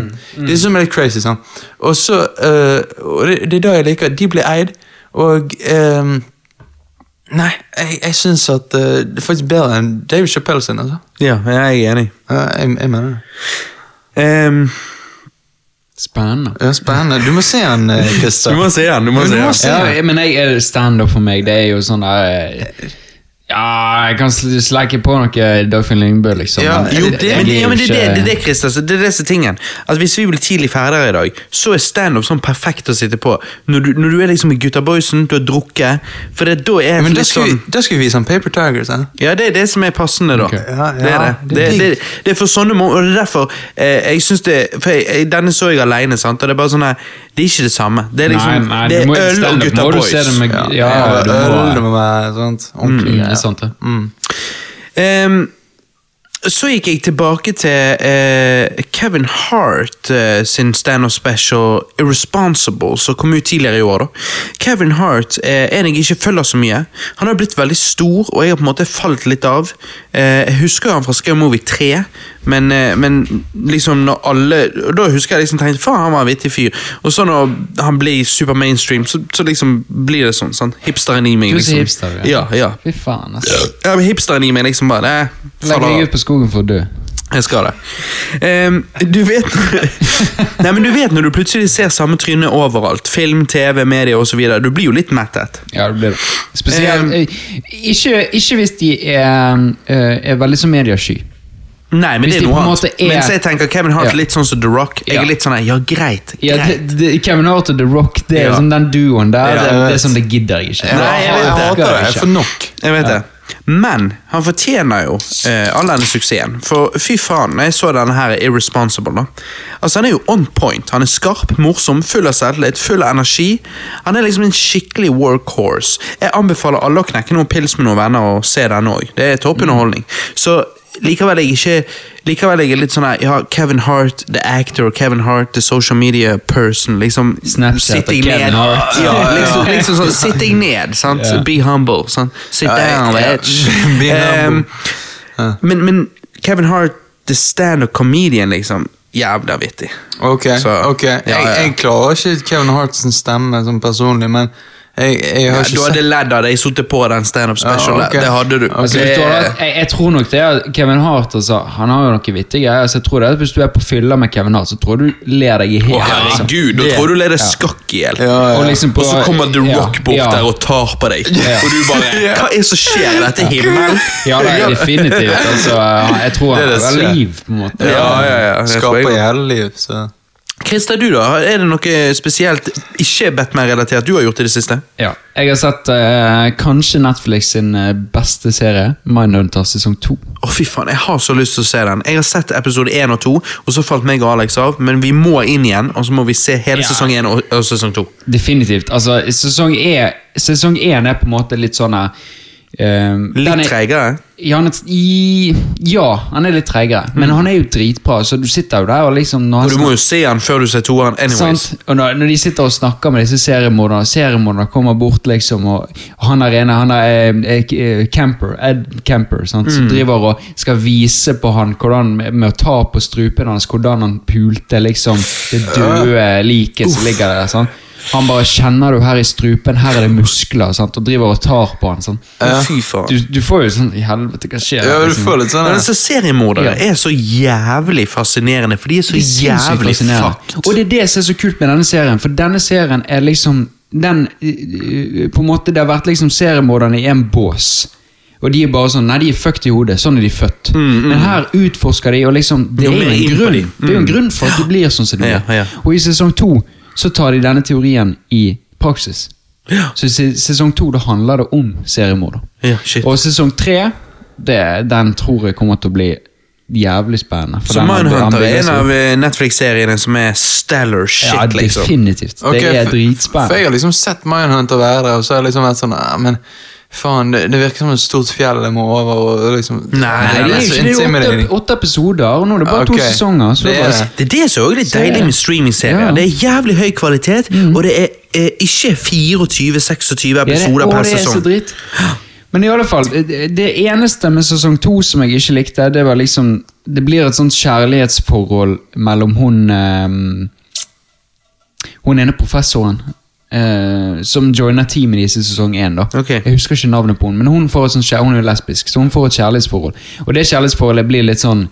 Disse som er litt crazy, sant. Og så eh, Og det, det er da jeg liker De blir eid, og eh, Nei, jeg, jeg syns at eh, det er faktisk bedre enn David Chappelle sin, altså. Ja, jeg er enig. Ja, jeg, jeg mener det. Ehm, Spennende. Ja, Spennende. Du må se han, eh, Christer. du må se den. du må se den. se- Ja, men jeg, er stand-up for meg, det er jo sånn der eh, Ja, jeg kan sl- sleike på noe Dagfinn Lyngbø, liksom. Ja, men jo, det- Men, det, ja, men det, det, det er det, Christer, Altså, det er det som er tingen. Hvis vi blir tidlig ferdige i dag, så er standup sånn perfekt å sitte på. Når du, når du er liksom i gutta boysen, du har drukket For det, da er Men det da skal, sånn vi, da skal vi vise han Paper Tigers. Eh? Ja, det er det som er passende, da. Det Ja, ja, er det. det Det, er det, det er for sånne måter Og det er derfor eh, jeg synes det For jeg, jeg, Denne så jeg alene, sant? og det er bare sånn her Det er ikke det samme. Det er liksom Nei, nei, Det er øl og gutta må du boys. se det med- Ja, Ja, du må- øl, det må være sånt. Ordentlig. Mm. Er sant, det. Mm. Um, så gikk jeg tilbake til uh, Kevin Hart uh, sin stand-up special Irresponsible, som kom ut tidligere i år. da. Kevin Hart er en jeg ikke følger så mye. Han har blitt veldig stor, og jeg har på en måte falt litt av. Eh, jeg husker han fra Scare Movie 3, men, eh, men liksom når alle Da husker jeg liksom tenkte faen, han var en vittig fyr. Og så når han blir super mainstream, så, så liksom blir det sånn. sant? Hipsteren i meg. Du liksom. hipster, ja. ja. Fy faen, altså. Ja, men Hipsteren i meg liksom bare det, Legg deg ut på skogen for å dø. Jeg skal det. Um, du vet Nei, men du vet når du plutselig ser samme tryne overalt. Film, TV, media osv. Du blir jo litt mettet. Ja, det blir det. Spesielt Um, eh, ikke, ikke hvis de er, eh, er veldig så mediesky. Nei, men Hvis det er noe annet. er- Mens jeg tenker Kevin Hart Ja. litt sånn som The Rock. Jeg Ja. er litt sånn ja, greit. Ja, greit. det, det, Kevin Hart og The Rock, det er Ja. Sånn, den duoen der. Ja, det, det er sånn, det gidder jeg ikke. Nei, jeg vet jeg hater det. Jeg får nok. Jeg vet det. Men han fortjener jo eh, all denne suksessen. For fy faen, når jeg så denne her Irresponsible da. Altså Han er jo on point. Han er skarp, morsom, full av selvtillit, full av energi. Han er liksom en skikkelig workhorse. Jeg anbefaler alle å knekke noen pils med noen venner og se den òg. Det er toppunderholdning. Så likevel jeg ikke Likevel jeg er litt sånn her Ja, Kevin Hart, the actor, Kevin Hart, the social media person. Liksom Snapchat og Kevin ned. Hart. Ja, liksom, liksom sånn, Sitt deg ned, sant? Yeah. Be humble. Sant? Sit down, bitch. Be humble. Ehm, men, men Kevin Hart, the stand-up comedian, liksom. Jævla vittig. Ok, Så, ok. ja, ja. Jeg, jeg klarer ikke Kevin Harts stemme som personlig, men jeg, jeg Ja, har du hadde ledd av deg sittet på den stand-up special. Ja, ok. Det hadde du. Altså, Det- du jeg, jeg tror nok det at Kevin Hart altså, Han har jo noe vittige greier. Altså, jeg tror det at Hvis du er på fylla med Kevin Hart, så tror jeg du ler deg i hjel. Oh, herregud, da tror du ler deg skakk i hjel. Ja, ja. Og, liksom Og så kommer The ja, Rock bort ja. der og tar på deg. Og du bare Hva er det som skjer? i Dette himmelen? Ja, det er definitivt. Altså, jeg tror Det er han har liv, på en måte. Ja, ja, ja. Skaper hele liv, så Christer, du da? Er det noe spesielt ikke Batman-relatert du har gjort i det siste? Ja. Jeg har sett eh, kanskje Netflix sin eh, beste serie, Mindhunter sesong 2. Å fy faen, Jeg har så lyst til å se den. Jeg har sett episode 1 og 2, og så falt meg og Alex av. Men vi må inn igjen, og så må vi se hele Ja. sesong 1 og, og sesong 2. Definitivt. Altså, sesong 1, Sesong 1 er på en måte litt sånn eh, den Litt er- treigere. Ja, ja, han er litt treigere, men han er jo dritbra. Så du sitter jo der og liksom Og du må jo se han før du ser toeren. Anyways. Sant? Og når, når de sitter og snakker med disse seriemorderne, seriemorderne kommer bort, liksom, og, han der ene, han er eh, eh, Camper, Ed Camper, sant? som driver og skal vise på han hvordan, med, med å ta på strupen hans, hvordan han pulte liksom, det døde liket som ligger der. Sant? Han bare kjenner du her i strupen, her er det muskler, sant? og driver og tar på han. Sant? Ja. Fy faen. Du, du får jo sånn I helvete, hva skjer? Ja, du liksom? får litt sånn Men her. altså, Seriemordere er så jævlig fascinerende, for de er så er jævlig fucked. Og det er det som er så kult med denne serien, for denne serien er liksom den På en måte Det har vært liksom seriemorderne i en bås. Og de er bare sånn Nei, de er fucked i hodet. Sånn er de født. Men her utforsker de, og liksom Det er jo en grunn de. Det er jo en grunn for at de blir sånn som de er blir. Og i sesong to så tar de denne teorien i praksis. Så i sesong to da handler det om seriemord. Ja, shit. Og sesong tre, det, den tror jeg kommer til å bli jævlig spennende. Så Mindhunter er en av eh, Netflix-seriene som er stellar shit, Ja, liksom. definitivt. Ok, det er for- For jeg har liksom sett Mindhunter være der, og så har jeg liksom vært sånn ah, Men Faen, det, det virker som et stort fjell jeg må over. Og liksom, Nei, Nei, det er så jo ikke det er åtte, åtte episoder, og nå er det bare okay. to sesonger. Så Det det er er det. bare, Det er det som er litt deilig med streamingserier. Ja. Mm. Det er jævlig høy kvalitet, og det er eh, ikke 24-26 episoder Å, per det er så dritt. Men i alle fall, det det eneste med sesong to som jeg ikke likte, det var liksom Det blir et sånt kjærlighetsforhold mellom hun eh, Hun ene professoren. Eh, som joiner teamet deres i sesong én. da. Jeg husker ikke navnet på henne, men hun, får et sånt, hun er lesbisk, så hun får et kjærlighetsforhold. Og det kjærlighetsforholdet blir litt sånn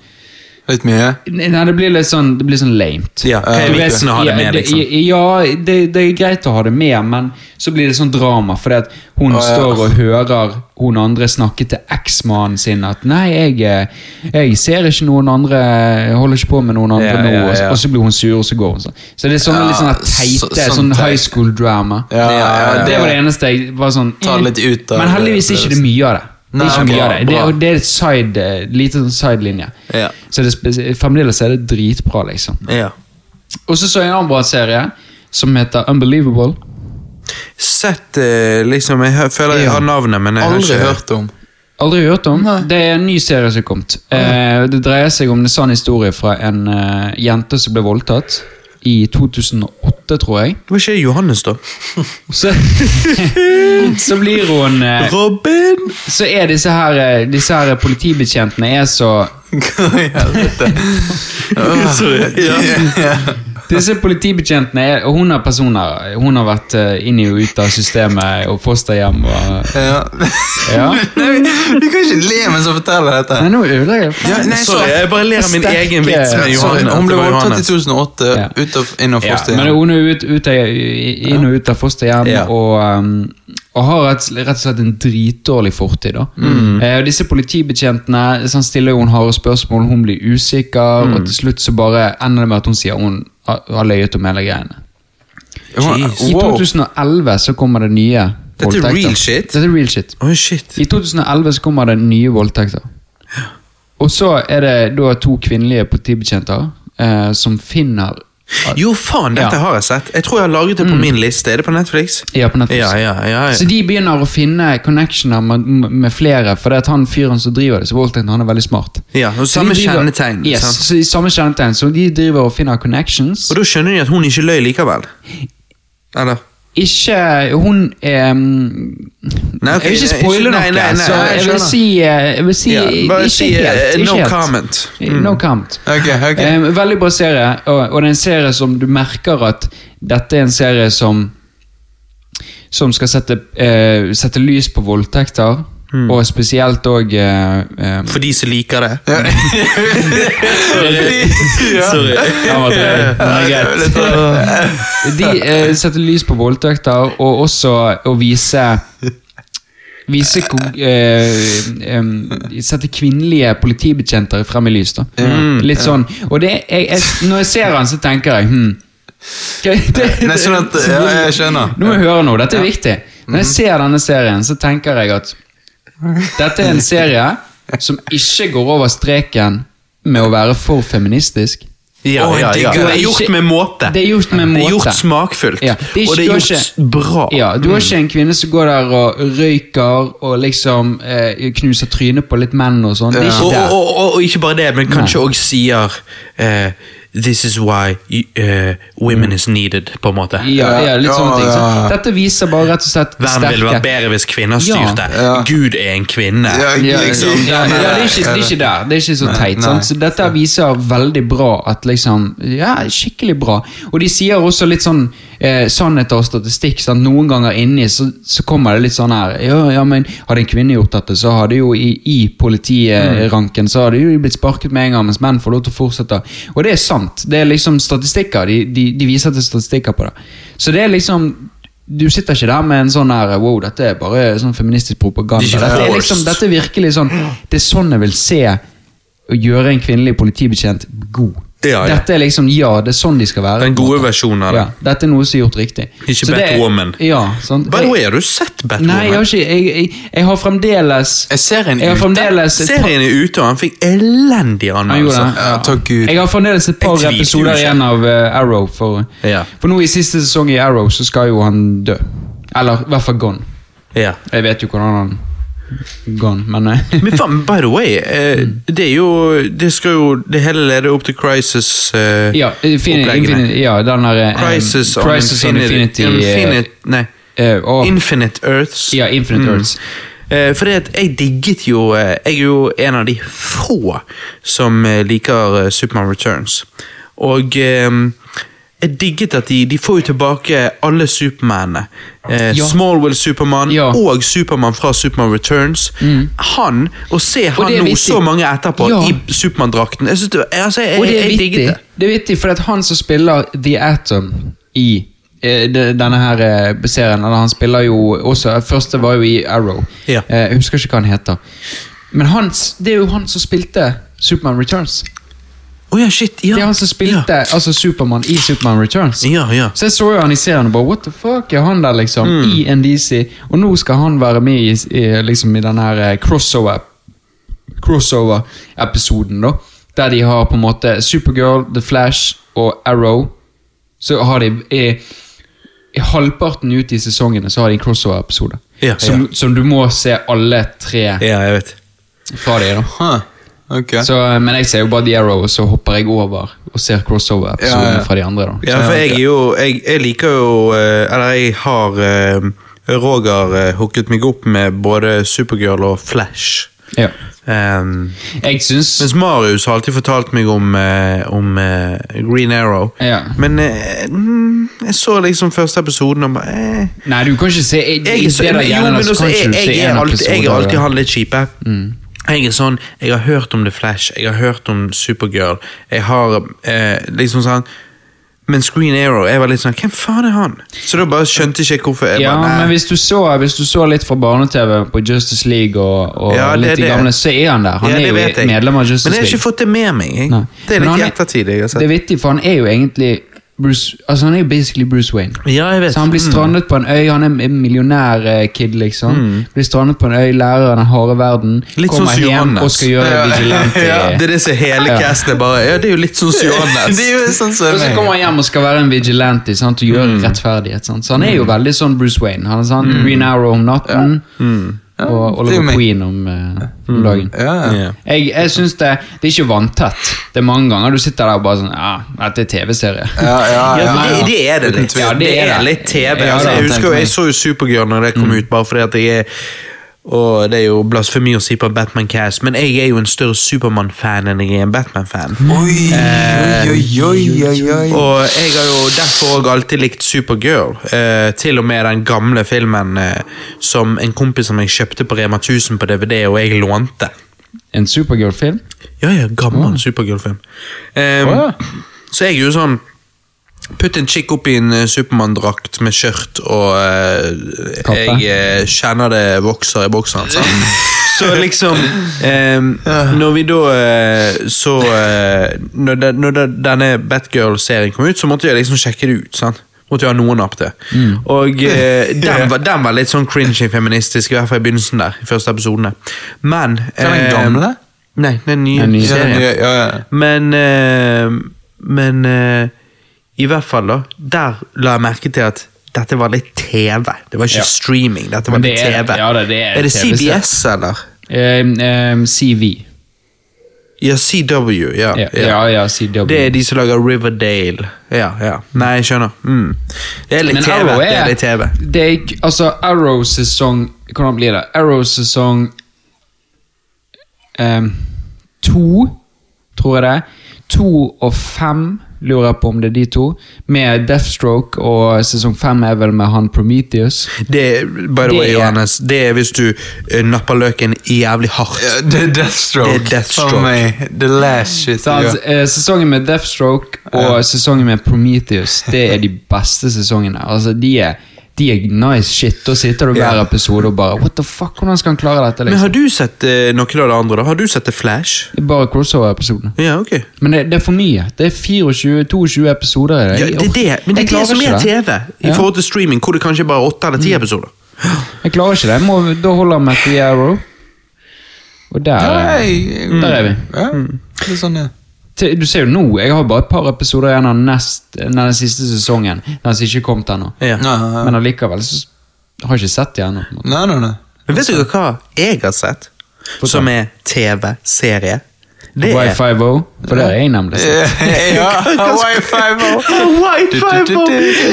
Litt mye. Nei, det blir litt sånn Det blir sånn lamet. Ja, hva er Du vet, å ha det med, liksom? Ja, det, det er greit å ha det med, men så blir det sånn drama. Fordi at hun ja. står og hører hun andre snakke til eksmannen sin at 'Nei, jeg, eh, jeg ser ikke noen andre Jeg holder ikke på med noen andre Ja, nå.' Og, så, og så blir hun sur, og så går hun sånn. Så det er sånne litt sånne teite så, sånn high school drama. Det, var det eneste jeg var sånn eh. Men heldigvis er ikke det mye av det. Det er ikke mye av det. Det, det er et side, eh, lite sånn sidelinje. Ja. Så det, fremdeles er det dritbra, liksom. Ja. Og så så jeg en annen bra serie som heter Unbelievable. Sett eh, liksom Jeg føler jeg har navnet, men jeg har Aldri ikke hørt om. Aldri hørt om. Nei. Det er en ny serie som er kommet. Eh, det dreier seg om en sann historie fra en jente som ble voldtatt i 2008, tror jeg. Det var ikke Johannes, da. Så, så blir hun eh, Robin! Så er disse her, eh, disse her politibetjentene er så Hva i helvete? Sorry. Ja. Disse politibetjentene er, og hun er personer Hun har vært eh, inn i og ut av systemet og fosterhjem og Ja. Ja. Nei, vi kan ikke le mens hun forteller dette. Nei, nå ødelegger jeg Ja, nei, Sorry, jeg bare ler av min egen vits med hun ble voldtatt i 2008, Ja. ut av, inn av Ja, men hun er ut, ut av, inn og ut av fosterhjem Ja. og, um, og har rett, rett og slett en dritdårlig fortid. Da. Mm. Eh, og disse politibetjentene sånn stiller jo hun harde spørsmål, hun blir usikker, Mm. og til slutt så bare ender det med at hun sier hun har, løyet om hele greiene. Jeez. I Wow. 2011 så kommer det nye Dette er voldtekter. real shit? Dette er real shit. Oi, shit. I 2011 så kommer det nye voldtekter. Og så er det da to kvinnelige politibetjenter eh, som finner Jo, faen, dette Ja. har jeg sett. Jeg tror jeg har laget det på min liste. Er det på Netflix? Ja, på Netflix. Ja. Så de begynner å finne connectioner med, med flere, for det at han fyren som driver det, så voldtatt han er veldig smart. ja og samme driver- kjennetegn. Yes, så samme kjennetegn, så de driver og finner connections. Og da skjønner de at hun ikke løy likevel. Eller? Ikke Hun er mm, Nei, okay, Jeg vil ikke nei, spoile noe, nei, nei, så jeg vil si, eh, jeg vil si Ja, bare si helt. eh, Ikke no helt. comment. Mm. No comment. Okay, okay. Um, veldig bra serie, og, og det er en serie som du merker at dette er en serie som som skal sette, uh, sette lys på voldtekter, Mm. og spesielt òg eh, eh, For de som liker det. Sorry. Sorry. De eh, setter lys på voldtekter, og også å vise Vise eh, Sette kvinnelige politibetjenter frem i lys. da Litt sånn Og det, jeg, jeg, når jeg ser han, så tenker jeg hm, det, Nei, sånn at, ja, jeg skjønner. Nå må jeg høre noe, dette er viktig. Når jeg ser denne serien, så tenker jeg at dette er en serie som ikke går over streken med å være for feministisk. Ja, ja, ja. Det er gjort med måte. Det er gjort med Det er gjort smakfullt. Ja, det er ikke- og det er gjort ikke- bra. Ja, Du har ikke en kvinne som går der og røyker og liksom eh, knuser trynet på litt menn og sånn. Det Og, og, og, og ikke bare det, men kanskje òg sier eh, This is why uh, women is needed, på en måte. Ja, ja, litt Ja, sånne ting. Så. Dette viser bare rett og slett Verden ville vært bedre hvis kvinner styrte. Ja. Gud er en kvinne. Ja, Ja, liksom. ja, ja, det, er ikke, det er ikke der. Det er ikke så teit. nei. Sant? Så dette viser veldig bra at liksom Ja, skikkelig bra. Og de sier også litt sånn eh, sannheter og statistikk. Sant? Noen ganger inni så, så kommer det litt sånn her Ja, ja, men hadde en kvinne gjort dette, så hadde jo i, i politiranken Så hadde jo blitt sparket med en gang, mens menn får lov til å fortsette. Og det er sant. Det er liksom statistikker. De, de, de viser til statistikker på det. Så det er liksom du sitter ikke der med en sånn her Wow, dette er bare sånn feministisk propaganda. Dette er, liksom, dette er virkelig sånn Det er sånn jeg vil se å gjøre en kvinnelig politibetjent god. Ja, ja. Dette er liksom, ja, det er sånn de skal være. Den gode versjonen av det. Ja, dette er noe som er gjort riktig. Ikke Så det er- Batwoman. Ja, sånn. By the way, har du sett Batwoman? Nei, jeg har ikke Jeg, jeg, jeg har fremdeles Er serien Jeg har ute? Serien er ute, og han fikk elendige Han anmeldelser. Ja, takk Gud. Jeg har fremdeles et par Jeg episoder igjen av uh, Arrow. For, Ja. for nå i siste sesong i Arrow så skal jo han dø. Eller i hvert fall gone. Ja. Jeg vet jo hvordan han gone, men eh, Men faen, by the way, eh, det er jo Det skal jo Det hele leder opp til Crisis. eh, Ja, Infini- ja den der eh, Crisis, on Crisis on Infinity, Infinity eh, Infinite, Nei. eh, og- Infinite Earths. Ja, Infinite Earths. For det at jeg digget jo eh, Jeg er jo en av de få som eh, liker eh, Superman Returns. Og eh, jeg digget at de, de får jo tilbake alle Supermannene. Eh, Ja. Smallwell Supermann Ja. og Supermann fra Superman Returns. Han, Å se han nå vittig. så mange etterpå Ja. i Supermann-drakten jeg, altså, jeg, Og det er vittig, digget det. er vittig, for han som spiller The Atom i eh, denne her eh, serien, eller han spiller jo også Første var jo i Arrow. Eh, Jeg husker ikke hva han heter. Men han, det er jo han som spilte Superman Returns. Å ja, shit. Ja. Det er han som spilte altså Superman i Superman Returns. Ja, ja. Så jeg så jo han i serien og bare What the fuck er han der, liksom? Mm. I NDC. Og nå skal han være med i, i, liksom, i den her eh, crossover Crossover-episoden, da. Der de har på en måte Supergirl, The Flash og Arrow. Så har de i, i halvparten ut i sesongene så har de en crossover-episode. Ja, som, ja. som du må se alle tre ja, fra de, da. Huh. Ok. Så, eh, men jeg ser jo bare The Arrow, og så hopper jeg over og ser crossover-episodene Ja, ja. fra de andre. da. Ja, for jeg er jo Jeg, jeg liker jo eh, Eller jeg har eh, Roger hooket meg opp med både Supergirl og Flash. Ja. Um, Jeg syns mens Marius har alltid fortalt meg om, om Green Arrow. Ja. Men mm, jeg så liksom første episoden og bare eh, Nei, du kan ikke se jeg, jeg, er jeg, jeg, alltid, jeg er alltid han litt kjipe. Jeg er sånn, jeg har hørt om The Flash, jeg har hørt om Supergirl. Jeg har eh, liksom sånn Men Screen Arrow, jeg var litt sånn Hvem faen er han? Så da bare skjønte ikke hvorfor. Jeg Ja, bare, nei. men hvis du, så, hvis du så litt fra barne-TV på Justice League og, og Ja, litt det. gamle, så er han der. Han Ja, er jo medlem av Justice League. Men jeg har ikke fått det med meg. Jeg. Det er litt i ettertid. jeg. Det er vittig, for han er jo egentlig Bruce Altså Han er jo basically Bruce Wayne. Ja, jeg vet. Så han blir Mm. strandet på en øy, han er en millionær-kid, liksom. Blir strandet på en øy, lærer av den harde verden. Litt sånn kommer hjem Johannes. og skal gjøre vigilante. ja, det er det som hele Ja. casten bare Ja, det er jo litt sånn Johannes. det er jo sånn som Og så kommer han hjem og skal være en vigilante sant, og gjøre rettferdighet. Sant? Så han er jo veldig sånn Bruce Wayne. Han er sånn Green Arrow om natten og er Oliver. Queen om, eh, om dagen. Ja. Jeg, jeg synes det, det er ikke vanntett. Det er mange ganger du sitter der og bare sånn Ja, dette er TV-serie. Ja, ja, Ja, ja, for det, det er det litt. Ja, det, det er er litt TV. Ja, altså, jeg er husker jeg så jo Supergirl når det kom ut, bare fordi at jeg er og det er jo blasfemi å si på Batman Cast, men jeg er jo en større Supermann-fan enn jeg er en Batman-fan. Oi, oi, oi, oi, oi. Og jeg har jo derfor alltid likt Supergirl. Eh, til og med den gamle filmen eh, som en kompis av meg kjøpte på Rema 1000 på DVD, og jeg lånte. En Supergirl-film? Ja, ja, gammel Supergirl-film. Um, oh, ja. Så jeg er jo sånn Putt en chick opp i en eh, Supermann-drakt med skjørt, og eh, jeg eh, kjenner det vokser i bokseren. Så liksom em, Når vi da eh, så eh, Når, de, når denne Batgirl-serien kom ut, så måtte jeg liksom sjekke det ut. sant? Måtte jo ha noen opp det. Og eh, den, var, den var litt sånn cringy feministisk, i hvert fall i begynnelsen der. i første episodene. Men den gamle? Nei, den nye Den nye. Serien. ja, ja, ja. Men eh, Men eh, i hvert fall, da. Der la jeg merke til at dette var litt TV. Det var ikke Ja. streaming. Dette var det litt er- TV. ja, det- det er er det CBS, eller? Um, um, CV. Ja, CW. Ja. Ja, ja, ja CW. Det er de som lager Riverdale. Ja, ja. Nei, jeg skjønner. Mm. Det er litt Men TV. Arrow Det er litt TV. Det er, altså, Arrow-sesong Hvordan blir det? Arrow-sesong um, to, tror jeg det. er. To og fem, lurer jeg på om det er de to. Med Deathstroke, og sesong fem er vel med han Prometheus. Det by the Det way, er- Johannes, det er hvis du eh, napper løken jævlig hardt. Ja, Det er Deathstroke. Det er Deathstroke. For meg. The last shit. Så, altså, eh, sesongen med Deathstroke og sesongen med Prometheus Det er de beste sesongene. Altså, de er, de er nice shit. Da sitter du hver episode og bare What the fuck, hvordan skal han klare dette? Men Liksom? har du sett eh, noe av det andre? da? Har du sett The Flash? Bare crossover-episodene. Ja, ok. Men det, det er for mye. Det er 24-22 episoder i det. Ja, det er det, men det Jeg er det klarer som ikke er det. TV i Ja. forhold til streaming, hvor det kanskje bare er åtte eller ti episoder. Jeg klarer ikke det. Jeg Må, da holder jeg meg til Arrow. Og der, Nei, er- der er vi. Ja, det er sånn det. Til- Du ser jo nå, jeg har bare et par episoder igjen av nest, den siste sesongen. Den som ikke kom ennå. Ja. Men allikevel så Jeg ikke sett det ennå. Nei, nei, nei. Men vet dere hva jeg har sett? Som er TV-serie? Det er Y50, for det har jeg nemlig sett. Ja, Hawaii 5 White 5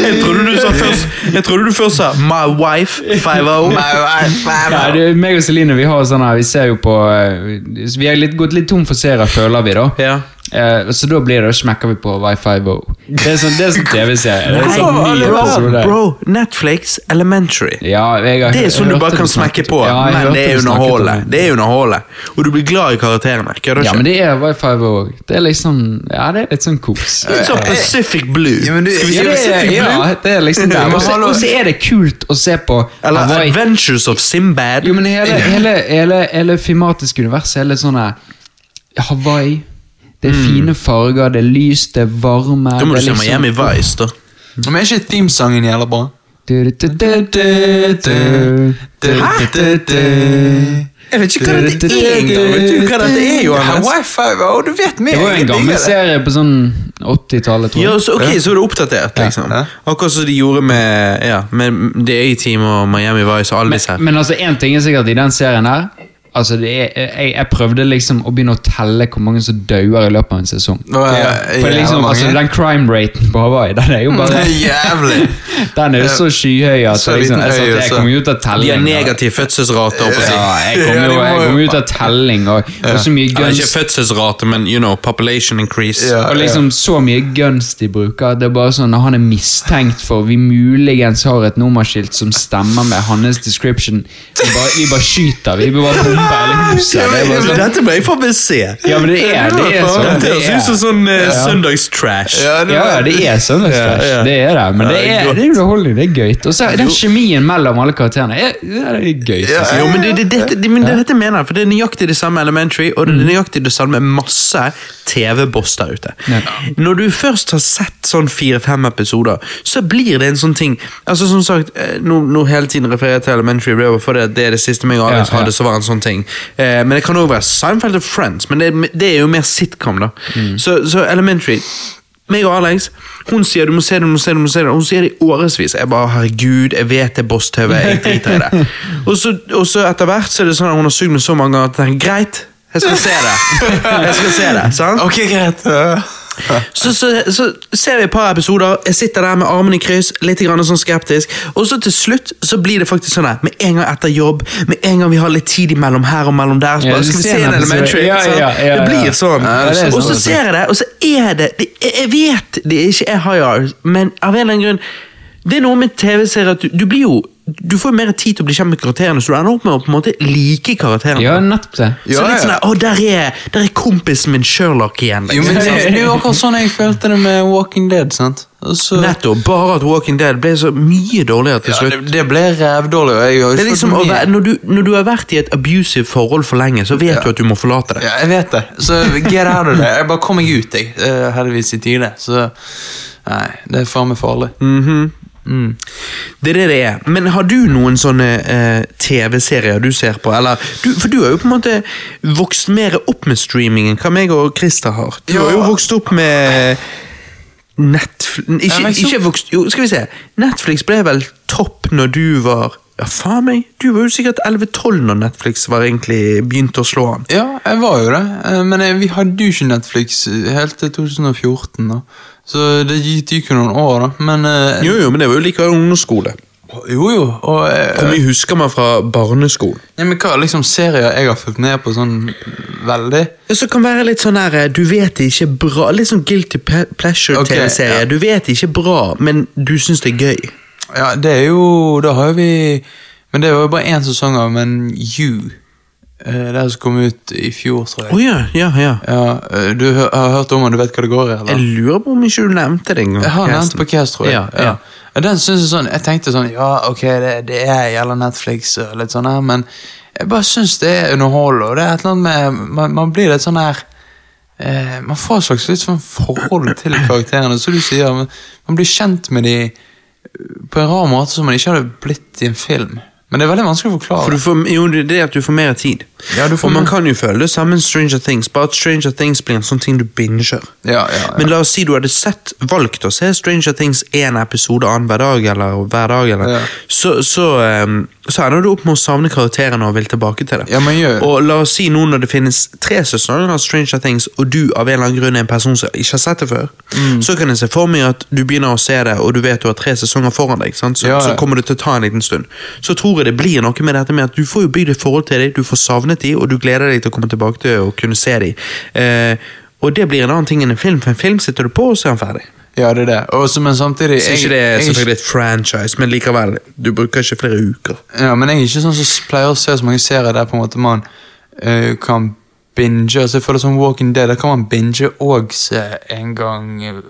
Jeg trodde du sa først Jeg trodde du først sa My wife 5 Ja, det, meg og Celine vi har sånn her, vi ser jo på eh, Vi har litt, gått litt tom for serier, føler vi, da. Ja. Eh, så da blir det, da smekker vi på Y50. Det er sånn, det er sånn TV-serie. Er sånn bro, bro, Netflix Elementary. Ja, jeg har Det er sånn du bare kan smekke på, Ja, men det er underholdet. Det er underholdet. Og du blir glad i karakterene. Ja, men det er Wi-Fi-Vo Det er liksom Ja, det er litt sånn kos. Litt sånn Pacific Blue. Ja, men du- Skal vi si det Blue? Ja, det er liksom det. Og så er det kult å se på Eller Hawaii. Adventures of Simbad. Jo, men hele, hele, hele, hele filmatiske universet er litt sånn Hawaii. Det er fine farger, det er lys, det er varme Da må du se Miami Vice, da. Men er ikke themesangen jævla bra? Jeg vet ikke hva dette er engang. Vet du hva dette er, Johannes? Hawaii 5 du vet mer. Det var en gammel serie på sånn 80-tallet, tror Ja, jeg. så, ok, så var det oppdatert, liksom. Akkurat som de gjorde med, ja, med The A-Team og Miami Vice og alle disse her. Men altså, én ting er sikkert i den serien her. Altså, det er, jeg, jeg prøvde liksom å begynne å telle hvor mange som dauer i løpet av en sesong. Ja, For det liksom, altså. Den crime raten på Hawaii, den er jo bare Jævlig. Den er jo så skyhøy at Så liksom, jeg, jeg jo ut av De har telling. negativ fødselsrate. Ja, jeg kommer jo, jeg kom ut av telling, og, og så mye guns ikke fødselsrate, men you know, population increase. Ja. Og liksom så mye guns de bruker. Det er bare sånn Når han er mistenkt for Vi muligens har et nummerskilt som stemmer med hans description. Vi bare, vi bare skyter. Vi bare bomber hele huset. Det bare sånn, Dette må jeg faen meg se. ja, men det er, det er sånn. Dette Det høres ut som sånn uh, søndagstrash. Ja, det ja, det er søndagstrash. Ja, ja. Det er det. Men det er, det er underholdning. Det er gøy. Og så er den kjemien mellom alle karakterene er, det er gøy. Ja. Jo, men det, det, det, det, men det dette mener jeg for det er nøyaktig det samme Elementary, og det er nøyaktig det samme masse TV-boss der ute. Når du først har sett sånn fire-fem episoder, så blir det en sånn ting Altså som sagt, eh, Nå, nå hele tiden refererer jeg til Elementary River, for det, det er det siste meg og Alex hadde, så var det en sånn ting. Eh, men det kan også være Seinfeld og Friends, men det, det er jo mer sitcom, da. Så, så Elementary meg og Alex, hun sier du må se det, du må se det, du må se det. Hun sier det i årevis. Jeg bare herregud, jeg vet det er Boss-TV, jeg driter i det. Og så, og så etter hvert så er det sånn at hun har sugd meg så mange ganger at jeg tenker greit, jeg skal se det. Jeg skal se det, sant? Ok, greit. Så, så, så ser vi et par episoder, jeg sitter der med armene i kryss, litt grann sånn skeptisk, og så til slutt så blir det faktisk sånn der, med en gang etter jobb, med en gang vi har litt tid imellom her og mellom der, så bare, ja, skal vi se en en elementary? Ja, ja, ja. Det blir sånn. Det sånn. og så sånn. ser jeg det, og så er det, det Jeg vet det ikke er high hours, men av en eller annen grunn det er noe med TV-serier at du, du blir jo Du får mer tid til å bli kjent med karakterene, så du ender opp med å på en måte like karakterene. Ja, nettopp det. Så Ja, litt sånn ja. der, Å, der er, der er kompisen min Sherlock igjen. Jo, men Liksom. det, det er jo akkurat sånn jeg følte det med Walking Dead. sant? Og så- Nettopp. Bare at Walking Dead ble så mye dårligere til Ja, slutt. det, det ble rævdårlig. jeg har Det er liksom mye- når, du, når du har vært i et abusive forhold for lenge, så vet du at du må forlate det. Ja, jeg vet det. Så get out of det. Jeg bare kom meg ut, jeg. eh, Heldigvis i tide. Så nei, det er faen meg farlig. Mhm. Det er det det er. Men har du noen sånne eh, TV-serier du ser på? Eller, du, for du har jo på en måte vokst mer opp med streaming enn hva meg og Christer har. Du har jo vokst opp med Netflix ikke, Ja, ikke vokst, jo, skal vi se. Netflix ble vel topp når du var Ja, faen meg. Du var jo sikkert 11-12 når Netflix var egentlig begynte å slå an. Ja, jeg var jo det. eh, Men jeg, vi hadde jo ikke Netflix helt til 2014. da. Så det gikk jo noen år, da. Men eh, Jo, jo, men det var jo likevel ungdomsskole. jo, jo. Og eh, Hvor mye husker man fra barneskolen? ja, men hva liksom serier jeg har fulgt med på sånn veldig? Ja, så kan være litt sånn her, du vet det ikke bra, litt sånn guilty pleasure-TV-serie. Okay, ja. Du vet det ikke bra, men du syns det er gøy. Ja, det er jo Da har vi Men det var jo bare én sesong av, men You. eh, Det som kom ut i fjor, tror Å jeg. ja, ja, ja. Ja, eh, Du hø- har hørt om den, du vet hva det går i? eller? Jeg lurer på om ikke du nevnte det engang. Jeg har nevnt på Cast, tror jeg. Ja, ja. Ja, Den synes jeg sånn Jeg tenkte sånn Ja, ok, det, det er gjelder Netflix og litt sånn her, men jeg bare syns det er underholdende, og det er et eller annet med Man, man blir litt sånn her eh, Man får et slags litt sånn forhold til karakterene, som du sier. Man, man blir kjent med de på en rar måte som man ikke hadde blitt i en film. Men det er veldig vanskelig å forklare. For du får, jo, det er at du får mer tid. Ja, du får og man mer- kan jo føle det samme Stranger Things, bare at Stranger Things blir en sånn ting du binger. ja, ja. Men la oss si du hadde sett, valgt å se Stranger Things én episode annenhver dag, eller hver dag, eller, så, så, um, så ender du opp med å savne karakterene og vil tilbake til det. Ja, men gjør- Og la oss si nå når det finnes tre sesonger av Stranger Things, og du av en eller annen grunn er en person som ikke har sett det før, Mm. så kan jeg se for meg at du begynner å se det, og du vet du har tre sesonger foran deg, sant? Så, så kommer det til å ta en liten stund. Så tror jeg det blir noe med dette med at du får jo bygd et forhold til dem, du får savnet dem, og du gleder deg til å komme tilbake til å kunne se dem. Eh, og det blir en annen ting enn en film, for en film sitter du på og ser den ferdig. ja, det er det. Og så, men samtidig Så ikke det er selvfølgelig et franchise, men likevel, du bruker ikke flere uker. Ja, men jeg er ikke sånn som pleier å se så mange serier der på en måte man uh, kan binge. Altså jeg føler som Walking Dead, der kan man binge og se en gang eh,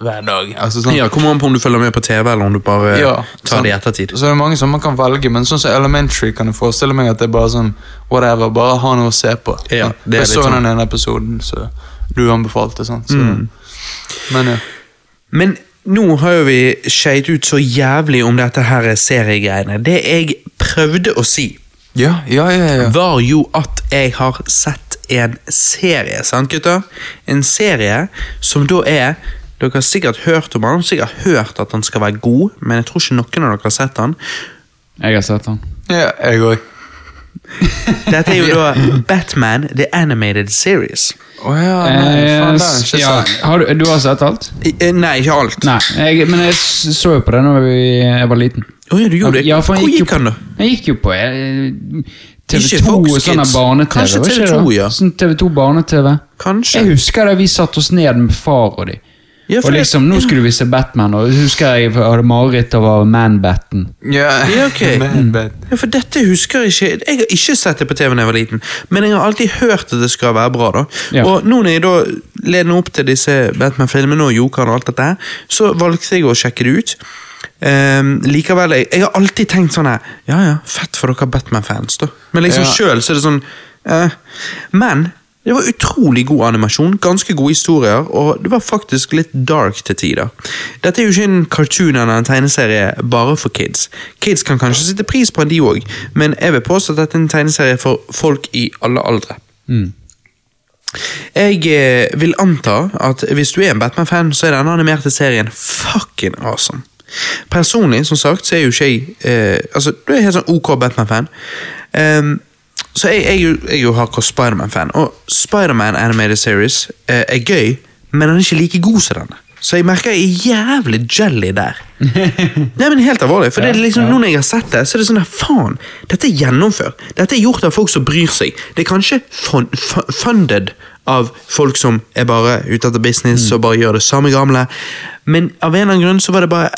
hver dag. Altså sånn, Ja, Kommer an på om du følger med på TV, eller om du bare Ja, tar sånn, det i ettertid. Så det er mange som man kan velge, men sånn som Elementary kan jeg forestille meg at det er bare sånn whatever, bare ha noe å se på. Ja, det er jeg så sånn. den ene episoden så du anbefalte, sant. Så, Mm. Men ja. Men nå har jo vi skeit ut så jævlig om dette her seriegreiene. Det jeg prøvde å si, Ja, ja, ja. ja. var jo at jeg har sett en serie, sant gutter? En serie som da er Dere har sikkert hørt om han, sikkert hørt at han skal være god, men jeg tror ikke noen av dere har sett han. Jeg har sett han. ja jeg òg. Dette er jo da Batman The Animated Series. Å ja, nei, Eh, faen, det er ikke ja, har du, du har sett alt? I- eh, Nei, ikke alt. Nei, jeg, men jeg så jo på det da jeg var liten. Oh, ja, du gjorde det? Ja, for Hvor jeg gikk han, da? Jeg gikk jo på eh, Ikke TV2 Fox og sånn Kids. barne-TV. Kanskje var ikke det TV2, ja. Sånn TV2 barne-TV. Kanskje. Jeg husker da vi satt oss ned med far og de. Ja, og liksom, Nå skulle vi se Batman, og husker jeg hadde mareritt over Man-Batten. Ja, okay. Man, Ja, for dette husker jeg ikke Jeg har ikke sett det på TV da jeg var liten, men jeg har alltid hørt at det skal være bra. da Ja. Og nå når jeg da leder opp til disse Batman-filmene og Jokeren og alt dette, så valgte jeg å sjekke det ut. Ehm, likevel, jeg, jeg har alltid tenkt sånn her Ja ja, fett for dere Batman-fans, da. Men liksom Ja. selv så er det sånn uh, Men det var utrolig god animasjon, ganske gode historier, og det var faktisk litt dark til tider. Dette er jo ikke en cartoon eller en tegneserie bare for kids. Kids kan kanskje sitte pris på de òg, men jeg vil påstå at dette er en tegneserie for folk i alle aldre. Jeg eh, vil anta at hvis du er en Batman-fan, så er denne animerte serien fucking awesome. Personlig, som sagt, så er jo ikke jeg eh, Altså, du er helt sånn ok Batman-fan. Um, så jeg, jeg, jeg jo hardcore Spiderman-fan, og Spiderman Animated Series eh, er gøy, men den er ikke like god som denne. Så jeg merker jeg er jævlig jelly der. Nei, men helt alvorlig, for det er liksom, nå når jeg har sett det, så er det sånn der, faen, dette er gjennomført. Dette er gjort av folk som bryr seg. Det er kanskje fun funded av folk som er bare ute etter business og bare gjør det samme gamle, men av en eller annen grunn så var det bare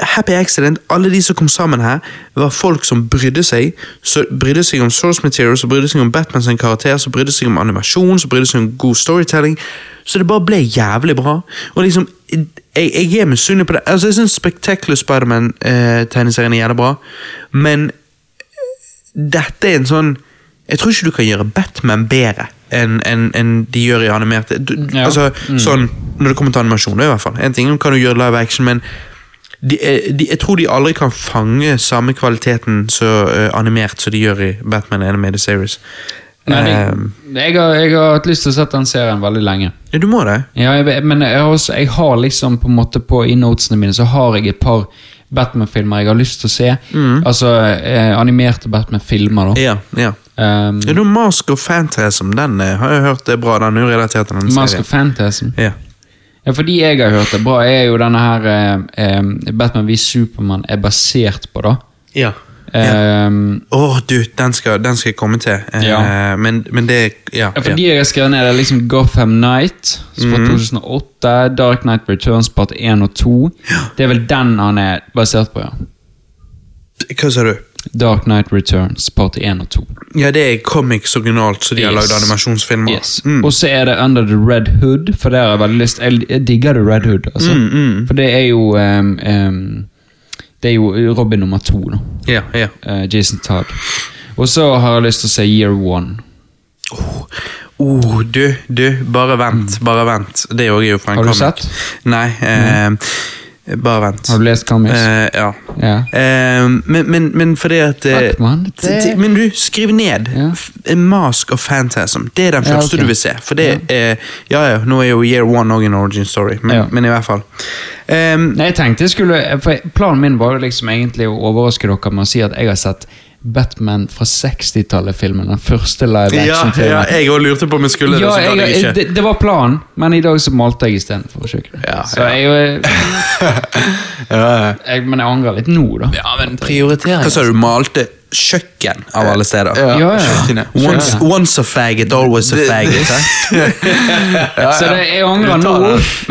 happy accident. Alle de som kom sammen her, var folk som brydde seg. Så brydde seg om source material, så brydde seg om Batman sin karakter, så brydde seg om animasjon, så brydde seg om god storytelling. Så det bare ble jævlig bra. Og liksom, jeg, jeg er misunnelig på det. Altså, Jeg syns Spectacular Spiderman-tegneserien er jævlig bra, men dette er en sånn Jeg tror ikke du kan gjøre Batman bedre enn en, en de gjør i animerte. Du, Ja. altså, sånn, Når det kommer til animasjon, det i hvert fall. En ting kan du gjøre live action, men de, de, jeg tror de aldri kan fange samme kvaliteten så uh, animert som de gjør i Batman Animated Series. Nei, Ehm, det, jeg, har, jeg har hatt lyst til å sette den serien veldig lenge. ja, du må det. Ja, jeg, men jeg har, også, jeg har liksom på en måte på i notesene mine så har jeg et par Batman-filmer jeg har lyst til å se. Altså eh, animerte Batman-filmer, da. Ja, ja. Um, ja du, Mask of Phantasm, den eh, har jeg hørt er bra. Den er jo serien. Mask of Phantasm. Ja. Ja, fordi jeg har hørt det bra, er jo denne her eh, eh, Batman v Supermann er basert på, da. Ja. Um, Åh, du, den skal, den skal jeg komme til. Eh, Ja. men, men det Ja. Ja, for de jeg har skrevet ned, er liksom Gotham Night fra 2008, Dark Knight Returns part 1 og 2. Det er vel den han er basert på, ja. ja. Hva sa du? Dark Knight Returns part 1 og 2. Ja, det er comics originalt, så de har Yes. lagd animasjonsfilmer. Yes. Mm. Og så er det Under the Red Hood, for der har jeg veldig lyst Jeg, jeg digger The Red Hood, altså. Mm, For det er jo um, um, Det er jo Robin nummer to, nå. Ja, ja. Uh, Jason Todd. Og så har jeg lyst til å se Year One. Oh, du, du, bare vent, bare vent. Det er jo- fra en Har du comic. sett? Nei. Eh, Bare vent. Har du lest Kamis? Eh, ja. ja. Eh, men, men, men fordi at eh, Fuck, man. Det- Men du, skriv ned. Ja. A Mask of Phantasm. Det er den Ja, første du vil se. For det er Ja ja, nå er jo Year One òg en origin story, men, men i hvert fall. Um, Nei, jeg tenkte jeg skulle Planen min var liksom egentlig å overraske dere med å si at jeg har sett Batman fra 60-tallet-filmen. Den første live ja, ja, jeg òg lurte på om jeg skulle det, Ja, så gadd jeg jeg, ikke. det, det var planen, men i dag så malte jeg istedenfor. kjøkkenet. Ja, Så ja. jeg, Ja, jeg, men jeg angrer litt nå, da. ja men prioritering Hva sa du? Malte kjøkken av alle steder? Ja, Ja, ja. Once, once a faggot, always a faggot. Så det, jeg angrer nå,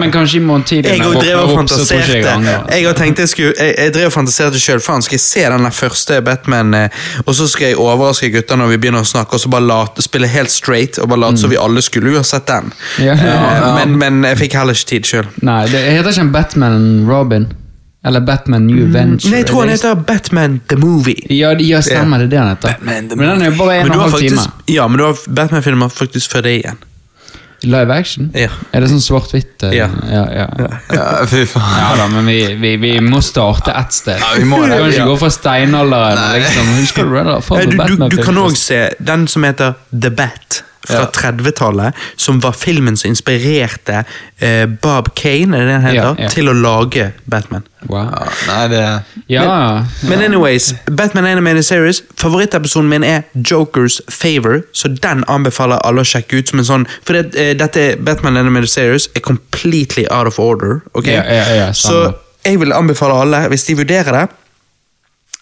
men kanskje i morgen tidlig Jeg drev og fantaserte. jeg. Jeg tenkte jeg skulle Jeg, jeg drev og fantaserte sjøl. Faen, skal jeg se den første Batman, eh, og så skal jeg overraske gutta når vi begynner å snakke, og så bare late, spille helt straight og bare late som vi alle skulle jo ha sett den. Ja. Eh, Men, men jeg fikk heller ikke tid sjøl. Nei, det heter ikke en Batman Robin. Eller Batman New Venture. Nei, jeg tror han Er heter Batman the Movie. Ja, ja stemmer det. det han heter. Batman Men den er jo bare en og en halv time. ja, men du har Batman-filmer faktisk før det igjen. Live action? Ja. Er det sånn svart-hvitt? eh? Ja. Ja, ja. ja. Fy faen. Ja da, men vi, vi, vi må starte ett sted. Ja, vi må det, Vi kan ikke ja. gå fra steinalderen. Liksom. Husker du det? da? Du, du, du kan òg se den som heter The Bat. Fra Ja. 30-tallet, som var filmen som inspirerte eh, Bob Kane er det den heter, Ja, ja. til å lage Batman. Wow. Nei, det Ja. Men anyways, Batman Animated Series Favorittepisoden min er Jokers Favor, så den anbefaler alle å sjekke ut som en sånn For det, eh, dette Batman Animated Series er completely out of order. ok? Ja, ja, ja, så jeg vil anbefale alle, hvis de vurderer det,